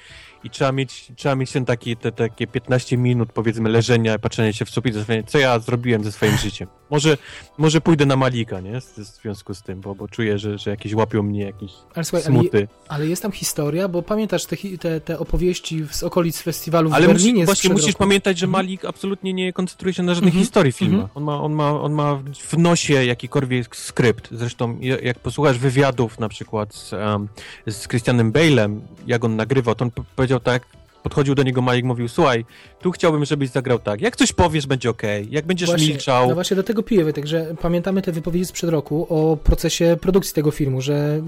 [SPEAKER 3] i trzeba mieć, trzeba mieć ten taki, te, takie 15 minut, powiedzmy, leżenia, patrzenia się w sufit, zastanawiania, co ja zrobiłem ze swoim życiem. Może, może pójdę na Malika, nie, w, związku z tym, bo, bo czuję, że, że jakieś łapią mnie jakieś
[SPEAKER 2] Ale słuchaj, ale,
[SPEAKER 3] smuty.
[SPEAKER 2] ale jest tam historia, bo pamiętasz te, te, te opowieści z okolic festiwalu w
[SPEAKER 3] Ale
[SPEAKER 2] Berlinie
[SPEAKER 3] musi, właśnie musisz
[SPEAKER 2] roku.
[SPEAKER 3] pamiętać, że
[SPEAKER 2] Mhm.
[SPEAKER 3] Malik absolutnie nie koncentruje się na żadnej
[SPEAKER 2] Mhm.
[SPEAKER 3] historii w filmach.
[SPEAKER 2] Mhm.
[SPEAKER 3] On, ma, on, ma, on ma w nosie jakikolwiek skrypt. Zresztą jak posłuchasz wywiadów na przykład z, um, z Christianem Bale'em, jak on nagrywał, to on p- powiedział tak, podchodził do niego Malik, mówił, słuchaj, tu chciałbym, żebyś zagrał tak, jak coś powiesz, będzie okay. jak będziesz
[SPEAKER 2] właśnie,
[SPEAKER 3] milczał...
[SPEAKER 2] No właśnie do tego piję, tak, że pamiętamy te wypowiedzi sprzed roku o procesie produkcji tego filmu, że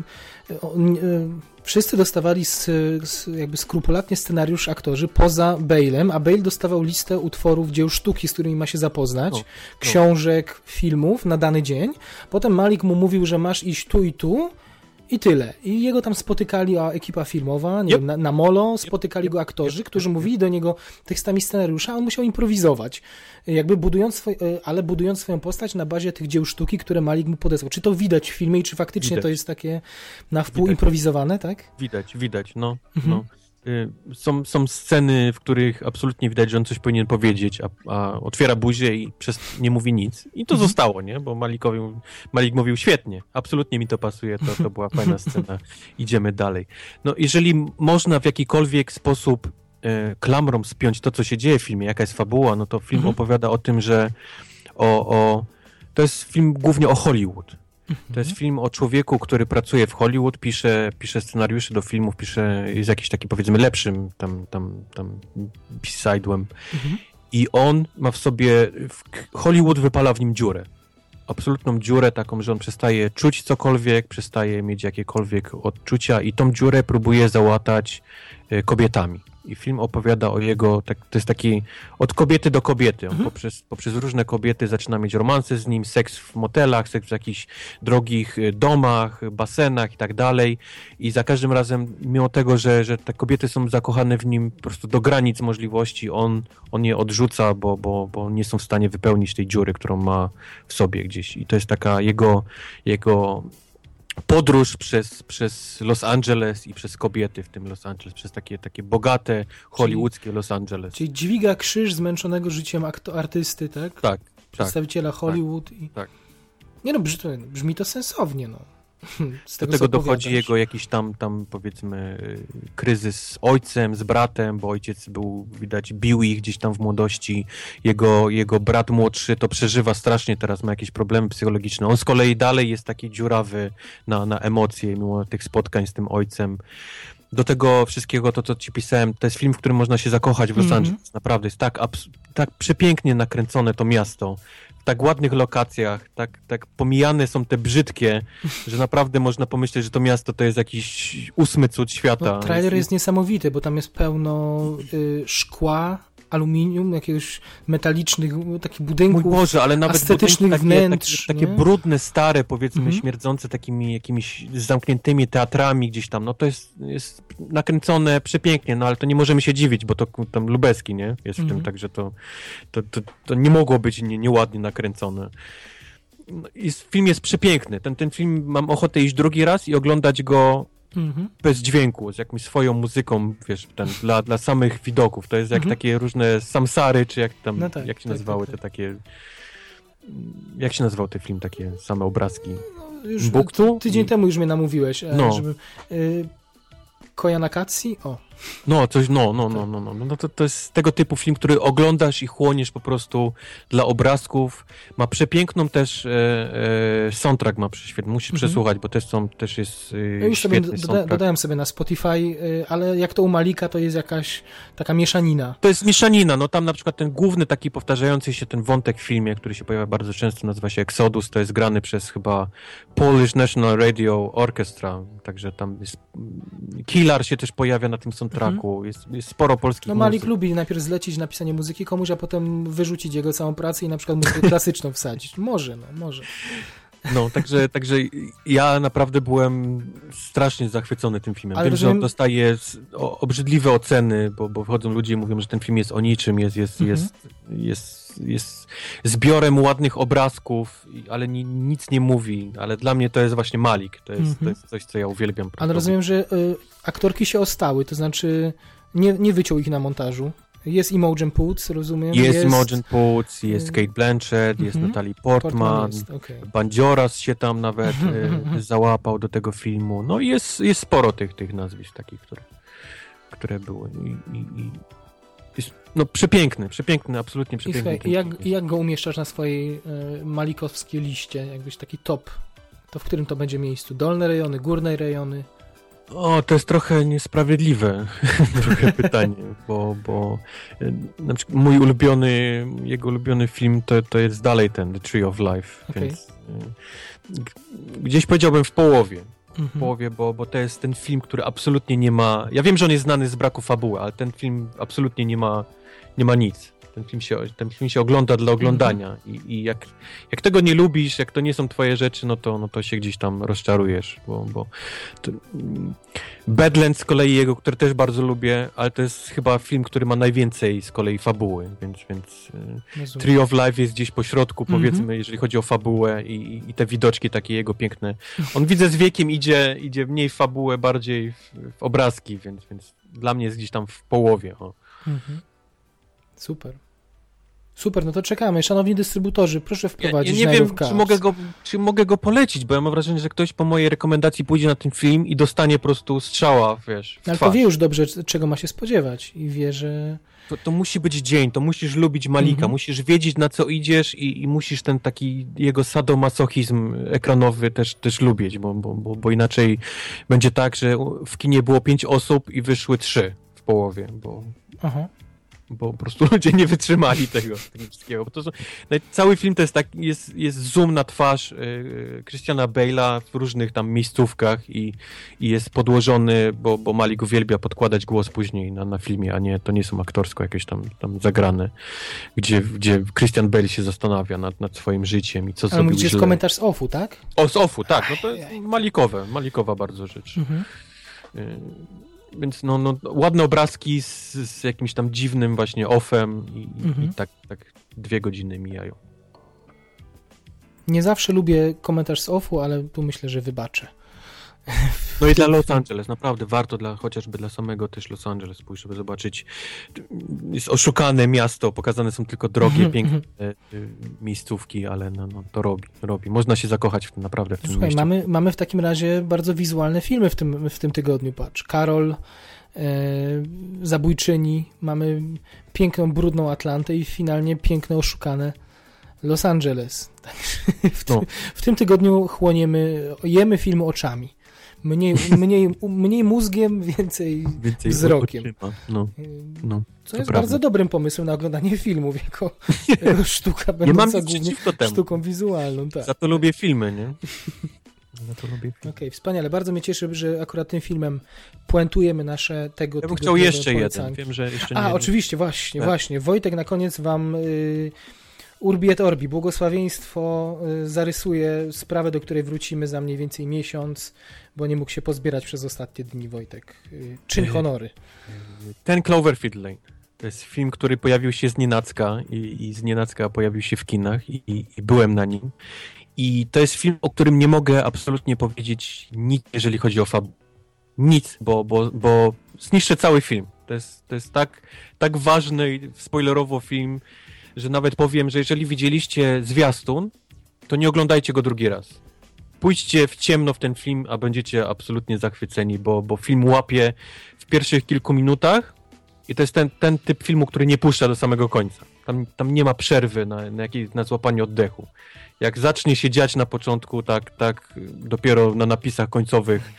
[SPEAKER 2] wszyscy dostawali z, z, jakby skrupulatnie scenariusz aktorzy poza Bale'em, a Bale dostawał listę utworów, dzieł sztuki, z którymi ma się zapoznać, no, no. książek, filmów na dany dzień. Potem Malik mu mówił, że masz iść tu i tu, i tyle. I jego tam spotykali a ekipa filmowa, nie yep. wiem, na, na, Molo, spotykali go aktorzy, którzy mówili do niego tekstami scenariusza, a on musiał improwizować. Jakby budując swoj, e, ale budując swoją postać na bazie tych dzieł sztuki, które Malik mu podesłał. Czy to widać w filmie i czy faktycznie widać. to jest takie na wpół widać. improwizowane, tak?
[SPEAKER 3] Widać, widać, no. Mhm. no. Y, są, są sceny, w których absolutnie widać, że on coś powinien powiedzieć, a, a otwiera buzię i przez nie mówi nic. I to mhm. zostało, nie? Bo Malikowi, Malik mówił świetnie, absolutnie mi to pasuje, to, to była fajna scena. Idziemy dalej. No, jeżeli można w jakikolwiek sposób e, klamrą spiąć to, co się dzieje w filmie, jaka jest fabuła, no to film mhm. opowiada o tym, że o, o, to jest film głównie o Hollywood to jest film o człowieku, który pracuje w Hollywood, pisze, pisze scenariusze do filmów, pisze, jest jakiś taki powiedzmy lepszym tam, tam, tam sidłem. Mhm. I on ma w sobie, Hollywood wypala w nim dziurę. Absolutną dziurę taką, że on przestaje czuć cokolwiek, przestaje mieć jakiekolwiek odczucia i tą dziurę próbuje załatać e, kobietami. I film opowiada o jego, tak, to jest taki od kobiety do kobiety. On mhm. poprzez, poprzez różne kobiety zaczyna mieć romanse z nim, seks w motelach, seks w jakichś drogich y, domach, basenach i tak dalej. I za każdym razem, mimo tego, że, że te kobiety są zakochane w nim po prostu do granic możliwości, on, on je odrzuca, bo, bo, bo nie są w stanie wypełnić tej dziury, którą ma w sobie gdzieś. I to jest taka jego, jego podróż przez, przez Los Angeles i przez kobiety w tym Los Angeles, przez takie, takie bogate, hollywoodzkie czyli, Los Angeles.
[SPEAKER 2] Czyli dźwiga krzyż zmęczonego życiem artysty, tak?
[SPEAKER 3] Tak. tak.
[SPEAKER 2] Przedstawiciela tak, Hollywood.
[SPEAKER 3] Tak, i... tak.
[SPEAKER 2] Nie no, brzmi, brzmi to sensownie, no.
[SPEAKER 3] Z tego, Do tego dochodzi jego jakiś tam, tam powiedzmy kryzys z ojcem, z bratem, bo ojciec był, widać, bił ich gdzieś tam w młodości. Jego, jego brat młodszy to przeżywa strasznie, teraz ma jakieś problemy psychologiczne. On z kolei dalej jest taki dziurawy na, na emocje, mimo tych spotkań z tym ojcem. Do tego wszystkiego, to co ci pisałem, to jest film, w którym można się zakochać w Los mm -hmm. Angeles. Naprawdę jest tak, tak przepięknie nakręcone to miasto tak ładnych lokacjach, tak, tak pomijane są te brzydkie, że naprawdę można pomyśleć, że to miasto to jest jakiś ósmy cud świata. No,
[SPEAKER 2] trailer jest, niesamowity, bo tam jest pełno y, szkła, aluminium, jakiegoś metalicznych takich budynków Mój Boże, ale nawet estetycznych takie, wnętrz.
[SPEAKER 3] Takie, takie, brudne, stare, powiedzmy, mhm. śmierdzące takimi jakimiś zamkniętymi teatrami gdzieś tam, no to jest, jest nakręcone przepięknie, no ale to nie możemy się dziwić, bo to tam Lubeski, nie? Jest w mhm. tym, także to, to, to, to, nie mogło być nie, nieładnie nakręcone. No, film jest przepiękny. Ten, ten film mam ochotę iść drugi raz i oglądać go mhm. bez dźwięku, z jakąś swoją muzyką, wiesz, ten, dla, dla samych widoków. To jest jak mhm. takie różne samsary, czy jak tam, no tak, jak się tak, nazywały tak, te tak. takie... Jak się nazywał ten film, takie same obrazki?
[SPEAKER 2] No, już Buktu? Tydzień temu już mnie namówiłeś, e, no. żeby... Y Koyanakatsi? O.
[SPEAKER 3] No, coś, no, no, no, no, no, no to, to jest tego typu film, który oglądasz i chłoniesz po prostu dla obrazków. Ma przepiękną też e, e, soundtrack, ma świetny, musisz mhm. przesłuchać, bo też, są, też jest e, ja już
[SPEAKER 2] sobie doda dodałem sobie na Spotify, e, ale jak to u Malika, to jest jakaś taka mieszanina.
[SPEAKER 3] To jest mieszanina, no tam na przykład ten główny taki powtarzający się ten wątek w filmie, który się pojawia bardzo często, nazywa się Exodus, to jest grany przez chyba Polish National Radio Orchestra, także tam jest Killer się też pojawia na tym soundtracku, mhm. jest, jest sporo polskich
[SPEAKER 2] No Malik muzyk. lubi najpierw zlecić napisanie muzyki komuś, a potem wyrzucić jego całą pracę i na przykład muzykę klasyczną wsadzić. Może, no, może.
[SPEAKER 3] No, także, także ja naprawdę byłem strasznie zachwycony tym filmem. Ale Wiem, rozumiem... że on dostaje obrzydliwe oceny, bo, bo wchodzą ludzie i mówią, że ten film jest o niczym, jest, jest, mhm. jest, jest, jest zbiorem ładnych obrazków, ale ni, nic nie mówi. Ale dla mnie to jest właśnie Malik. To jest, mhm. to jest coś, co ja uwielbiam.
[SPEAKER 2] Ale rozumiem, że y, aktorki się ostały, to znaczy nie, nie wyciął ich na montażu. Jest Imogen Poots, rozumiem?
[SPEAKER 3] Jest, jest... Imogen Poots, jest Kate Blanchett, jest mm -hmm. Natalie Portman, Portman okay. Się tam nawet e, załapał do tego filmu. No jest, jest sporo tych, tych nazwisk takich, które, które były. I, i, i jest, no przepiękny, przepiękny, absolutnie przepiękny.
[SPEAKER 2] I, jak, jak go umieszczasz na swojej e, malikowskiej liście? Jakbyś taki top, to w którym to będzie miejscu? Dolne rejony, górne rejony?
[SPEAKER 3] O, to jest trochę niesprawiedliwe trochę pytanie, bo, bo e, na przykład mój ulubiony, jego ulubiony film to, to jest dalej ten The Tree of Life,
[SPEAKER 2] Okej.
[SPEAKER 3] więc g- gdzieś powiedziałbym w połowie, w
[SPEAKER 2] Mhm.
[SPEAKER 3] połowie, bo, bo to jest ten film, który absolutnie nie ma, ja wiem, że on jest znany z braku fabuły, ale ten film absolutnie nie ma, nie ma nic. Ten film się, ten film się ogląda dla oglądania i, i jak, jak tego nie lubisz, jak to nie są twoje rzeczy, no to, no to się gdzieś tam rozczarujesz, bo, bo to, mm, Badlands z kolei jego, który też bardzo lubię, ale to jest chyba film, który ma najwięcej z kolei fabuły, więc, więc
[SPEAKER 2] Rozumiem.
[SPEAKER 3] Tree of Life jest gdzieś po środku,
[SPEAKER 2] Mhm.
[SPEAKER 3] powiedzmy, jeżeli chodzi o fabułę i, i- te widoczki takie jego piękne. On widzę z wiekiem idzie, idzie mniej w fabułę, bardziej w, w obrazki, więc, więc dla mnie jest gdzieś tam w połowie. O.
[SPEAKER 2] Mhm. Super. Super, no to czekamy. Szanowni dystrybutorzy, proszę
[SPEAKER 3] Ja, ja
[SPEAKER 2] wprowadzić
[SPEAKER 3] nie wiem, czy mogę, go, czy mogę go polecić, bo ja mam wrażenie, że ktoś po mojej rekomendacji pójdzie na ten film i dostanie po prostu strzała, wiesz,
[SPEAKER 2] Ale to wie już dobrze, czego ma się spodziewać i wie, że...
[SPEAKER 3] To, to musi być dzień, to musisz lubić Malika,
[SPEAKER 2] Mhm.
[SPEAKER 3] musisz wiedzieć na co idziesz i, i musisz ten taki jego sadomasochizm ekranowy też, też lubić, bo, bo, bo, bo inaczej będzie tak, że w kinie było pięć osób i wyszły trzy w połowie, bo,
[SPEAKER 2] Aha.
[SPEAKER 3] Bo po prostu ludzie nie wytrzymali tego, tego wszystkiego. Bo to są, no, cały film to jest tak, jest, jest zoom na twarz yy, Christiana Bale'a w różnych tam miejscówkach i, i jest podłożony, bo, bo Malik uwielbia podkładać głos później na, na filmie, a nie, to nie są aktorsko jakieś tam, tam zagrane, gdzie, gdzie Christian Bale się zastanawia nad, nad swoim życiem i co
[SPEAKER 2] Ale
[SPEAKER 3] zrobił
[SPEAKER 2] mówicie
[SPEAKER 3] źle.
[SPEAKER 2] komentarz z offu, tak?
[SPEAKER 3] O, z offu, tak, no to jest Malikowe, Malikowa bardzo rzecz.
[SPEAKER 2] Mhm.
[SPEAKER 3] Y, Więc no, no, ładne obrazki z, z jakimś tam dziwnym właśnie offem i,
[SPEAKER 2] Mhm.
[SPEAKER 3] i tak, tak dwie godziny mijają.
[SPEAKER 2] Nie zawsze lubię komentarz z offu, ale tu myślę, że wybaczę.
[SPEAKER 3] No i dla Los Angeles, naprawdę warto dla, chociażby dla samego też Los Angeles pójść, żeby zobaczyć. Jest oszukane miasto, pokazane są tylko drogie,
[SPEAKER 2] Mhm,
[SPEAKER 3] piękne y, miejscówki, ale no, no, to robi, robi. Można się zakochać w tym naprawdę w tym
[SPEAKER 2] Słuchaj,
[SPEAKER 3] mieście.
[SPEAKER 2] mamy, mamy w takim razie bardzo wizualne filmy w tym, w tym tygodniu. Patrz, Karol, e, Zabójczyni, mamy piękną, brudną Atlantę i finalnie piękne, oszukane Los Angeles. W, ty,
[SPEAKER 3] No.
[SPEAKER 2] w tym tygodniu chłoniemy, jemy film oczami. Mniej, mniej, mniej mózgiem, więcej
[SPEAKER 3] Więcej
[SPEAKER 2] wzrokiem.
[SPEAKER 3] No,
[SPEAKER 2] e,
[SPEAKER 3] no.
[SPEAKER 2] Co
[SPEAKER 3] To
[SPEAKER 2] jest
[SPEAKER 3] prawda.
[SPEAKER 2] bardzo dobrym pomysłem na oglądanie filmów, jako, jako sztuka
[SPEAKER 3] Nie
[SPEAKER 2] będąca głównie sztuką wizualną. Tak.
[SPEAKER 3] Za to lubię filmy, nie? To lubię.
[SPEAKER 2] Okej, wspaniale. Bardzo mnie cieszy, że akurat tym filmem puentujemy nasze tego
[SPEAKER 3] Ja bym chciał jeszcze jeden.
[SPEAKER 2] polecanki.
[SPEAKER 3] Wiem, że jeszcze nie
[SPEAKER 2] A, oczywiście, właśnie,
[SPEAKER 3] Tak.
[SPEAKER 2] właśnie. Wojtek na koniec wam y, Urbi et Orbi, błogosławieństwo y, zarysuje sprawę, do której wrócimy za mniej więcej miesiąc, bo nie mógł się pozbierać przez ostatnie dni, Wojtek. Y, czyn
[SPEAKER 3] Ej.
[SPEAKER 2] honory.
[SPEAKER 3] Ten Cloverfield Lane. To jest film, który pojawił się z nienacka i, i z nienacka pojawił się w kinach i, i, i byłem na nim. I to jest film, o którym nie mogę absolutnie powiedzieć nic, jeżeli chodzi o fabułę. Nic, bo, bo, bo zniszczę cały film. To jest, to jest tak, tak ważny spoilerowo film, że nawet powiem, że jeżeli widzieliście zwiastun, to nie oglądajcie go drugi raz. Pójdźcie w ciemno w ten film, a będziecie absolutnie zachwyceni, bo, bo film łapie w pierwszych kilku minutach i to jest ten, ten typ filmu, który nie puszcza do samego końca. Tam, tam nie ma przerwy na, na, na złapanie oddechu. Jak zacznie się dziać na początku, tak, tak dopiero na napisach końcowych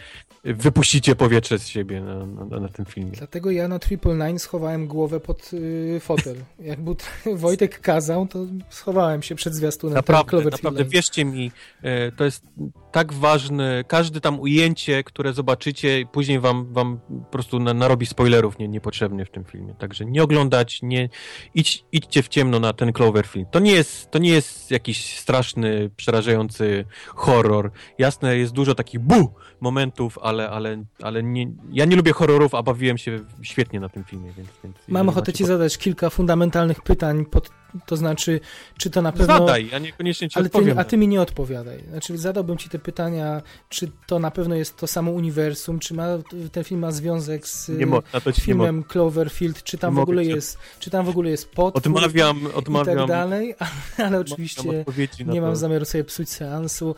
[SPEAKER 3] wypuścicie powietrze z siebie na, na, na tym filmie.
[SPEAKER 2] Dlatego ja na Triple Nine schowałem głowę pod y, fotel. Jak był Wojtek kazał, to schowałem się przed zwiastunem
[SPEAKER 3] Naprawdę, naprawdę, wierzcie mi, e, to jest tak ważne, każde tam ujęcie, które zobaczycie, później wam, wam po prostu na, narobi spoilerów nie, niepotrzebnie w tym filmie. Także nie oglądać, nie, idź, idźcie w ciemno na ten Cloverfield. To nie jest, to nie jest jakiś straszny, przerażający horror. Jasne, jest dużo takich bu momentów, ale, ale, ale nie, ja nie lubię horrorów, a bawiłem się świetnie na tym filmie, więc... więc
[SPEAKER 2] Mam ochotę ci zadać kilka fundamentalnych pytań, pod, to znaczy, czy to na pewno...
[SPEAKER 3] Zadaj, ja niekoniecznie ci
[SPEAKER 2] Ale
[SPEAKER 3] odpowiem.
[SPEAKER 2] ty, a ty mi nie odpowiadaj. Znaczy, zadałbym ci te pytania, czy to na pewno jest to samo uniwersum, czy ma, ten film ma związek z
[SPEAKER 3] mo-
[SPEAKER 2] filmem Cloverfield, czy tam w ogóle jest, czy tam w ogóle jest potwór
[SPEAKER 3] Odmawiam,
[SPEAKER 2] i
[SPEAKER 3] odmawiam.
[SPEAKER 2] tak dalej, ale
[SPEAKER 3] odmawiam
[SPEAKER 2] oczywiście nie
[SPEAKER 3] to.
[SPEAKER 2] mam zamiaru sobie psuć seansu.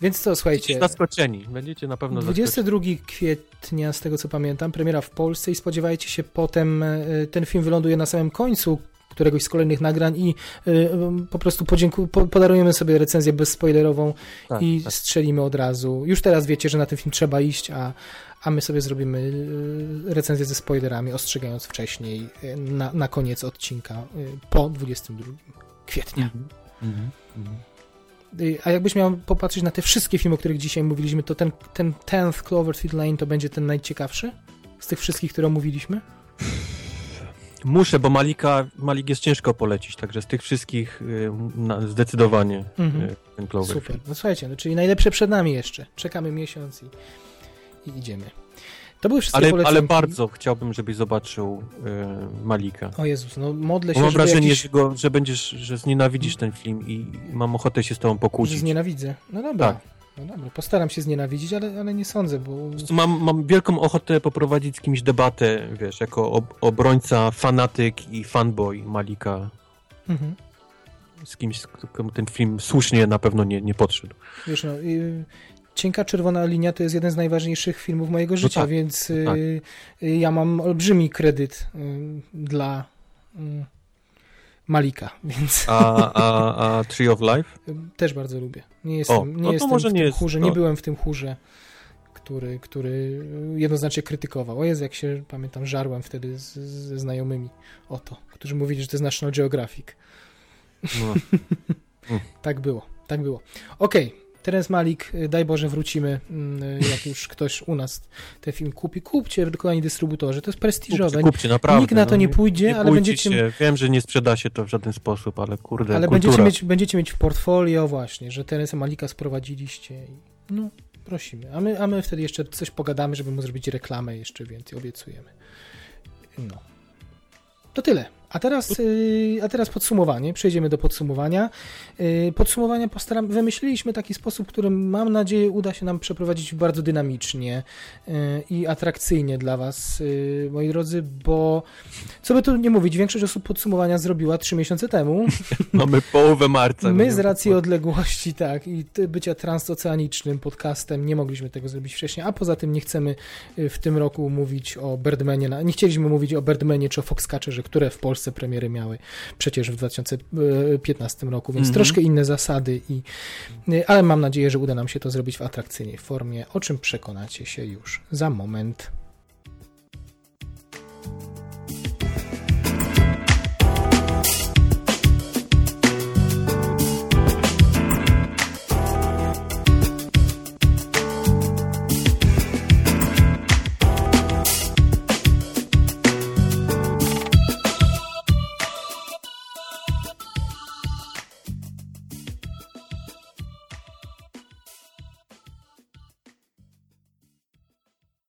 [SPEAKER 2] Więc co, słuchajcie,
[SPEAKER 3] Będziecie zaskoczeni, będziecie na pewno zaskoczeni.
[SPEAKER 2] 22 kwietnia, z tego co pamiętam, premiera w Polsce i spodziewajcie się potem, e, ten film wyląduje na samym końcu któregoś z kolejnych nagrań i e, po prostu podzięku- po, podarujemy sobie recenzję bezspoilerową
[SPEAKER 3] Tak,
[SPEAKER 2] i
[SPEAKER 3] tak.
[SPEAKER 2] strzelimy od razu. Już teraz wiecie, że na ten film trzeba iść, a, a my sobie zrobimy y, recenzję ze spoilerami, ostrzegając wcześniej na, na koniec odcinka po 22 kwietnia.
[SPEAKER 3] Mhm. Mhm.
[SPEAKER 2] Y, A jakbyś miał popatrzeć na te wszystkie filmy, o których dzisiaj mówiliśmy, to ten, ten 10th Cloverfield Lane to będzie ten najciekawszy z tych wszystkich, które omówiliśmy?
[SPEAKER 3] Muszę, bo Malika, Malik jest ciężko polecić, także z tych wszystkich y, na, zdecydowanie
[SPEAKER 2] Mhm.
[SPEAKER 3] y, ten Cloverfield.
[SPEAKER 2] Super. No słuchajcie, no, czyli najlepsze przed nami jeszcze. Czekamy miesiąc i, i idziemy. To były wszystkie
[SPEAKER 3] Ale,
[SPEAKER 2] polecanki.
[SPEAKER 3] ale bardzo chciałbym, żebyś zobaczył y, Malika.
[SPEAKER 2] O Jezus, no modlę się,
[SPEAKER 3] mam wrażenie,
[SPEAKER 2] jakiś...
[SPEAKER 3] że, go, że będziesz, że znienawidzisz ten film i mam ochotę się z tobą
[SPEAKER 2] że
[SPEAKER 3] pokłócić.
[SPEAKER 2] znienawidzę. No dobra.
[SPEAKER 3] Tak.
[SPEAKER 2] No dobra, postaram się znienawidzić, ale, ale nie sądzę, bo...
[SPEAKER 3] Mam, mam wielką ochotę poprowadzić z kimś debatę, wiesz, jako ob, obrońca, fanatyk i fanboy Malika.
[SPEAKER 2] Mhm.
[SPEAKER 3] Z kimś, komu ten film słusznie na pewno nie, nie podszedł.
[SPEAKER 2] Wiesz, no, Cienka Czerwona Linia to jest jeden z najważniejszych filmów mojego życia,
[SPEAKER 3] tak,
[SPEAKER 2] więc y,
[SPEAKER 3] tak.
[SPEAKER 2] y, ja mam olbrzymi kredyt y, dla Malika, więc
[SPEAKER 3] A, a, a Tree of Life?
[SPEAKER 2] też bardzo lubię. Nie jestem,
[SPEAKER 3] O,
[SPEAKER 2] nie
[SPEAKER 3] no to
[SPEAKER 2] jestem
[SPEAKER 3] może
[SPEAKER 2] w
[SPEAKER 3] nie
[SPEAKER 2] tym
[SPEAKER 3] jest-
[SPEAKER 2] chórze,
[SPEAKER 3] no.
[SPEAKER 2] nie byłem w tym chórze, który, który jednoznacznie krytykował. O Jezu, jak się, pamiętam, żarłem wtedy z, ze znajomymi o to, którzy mówili, że to jest National Geographic.
[SPEAKER 3] No.
[SPEAKER 2] Tak było, tak było. Okej, Terence Malik, y, daj Boże wrócimy, mm, jak już ktoś u nas ten film kupi. Kupcie, kochani dystrybutorzy, to jest prestiżowe.
[SPEAKER 3] Kupcie, kupcie, naprawdę.
[SPEAKER 2] Nikt na to
[SPEAKER 3] no,
[SPEAKER 2] nie pójdzie, ale
[SPEAKER 3] bójcie
[SPEAKER 2] będziecie,
[SPEAKER 3] Się. Wiem, że nie sprzeda się to w żaden sposób, ale kurde,
[SPEAKER 2] ale
[SPEAKER 3] kultura.
[SPEAKER 2] będziecie, mieć, będziecie mieć w portfolio właśnie, że Terence Malika sprowadziliście. i- No, prosimy. A my, a my wtedy jeszcze coś pogadamy, żeby mu zrobić reklamę jeszcze więcej, obiecujemy. No. To tyle. A teraz, yy, a teraz podsumowanie. Przejdziemy do podsumowania. Yy, podsumowania postaram, wymyśliliśmy taki sposób, który mam nadzieję uda się nam przeprowadzić bardzo dynamicznie yy, i atrakcyjnie dla Was, moi drodzy, bo co by tu nie mówić, większość osób podsumowania zrobiła trzy miesiące temu.
[SPEAKER 3] Mamy połowę marca.
[SPEAKER 2] My z racji odległości, tak, i bycia transoceanicznym podcastem nie mogliśmy tego zrobić wcześniej, a poza tym nie chcemy y, w tym roku mówić o Birdmanie, nie chcieliśmy mówić o Birdmanie czy o Foxcatcherze, które w Polsce premiery miały przecież w 2015 roku, więc
[SPEAKER 3] Mhm.
[SPEAKER 2] troszkę inne zasady, i, ale mam nadzieję, że uda nam się to zrobić w atrakcyjnej formie, o czym przekonacie się już za moment.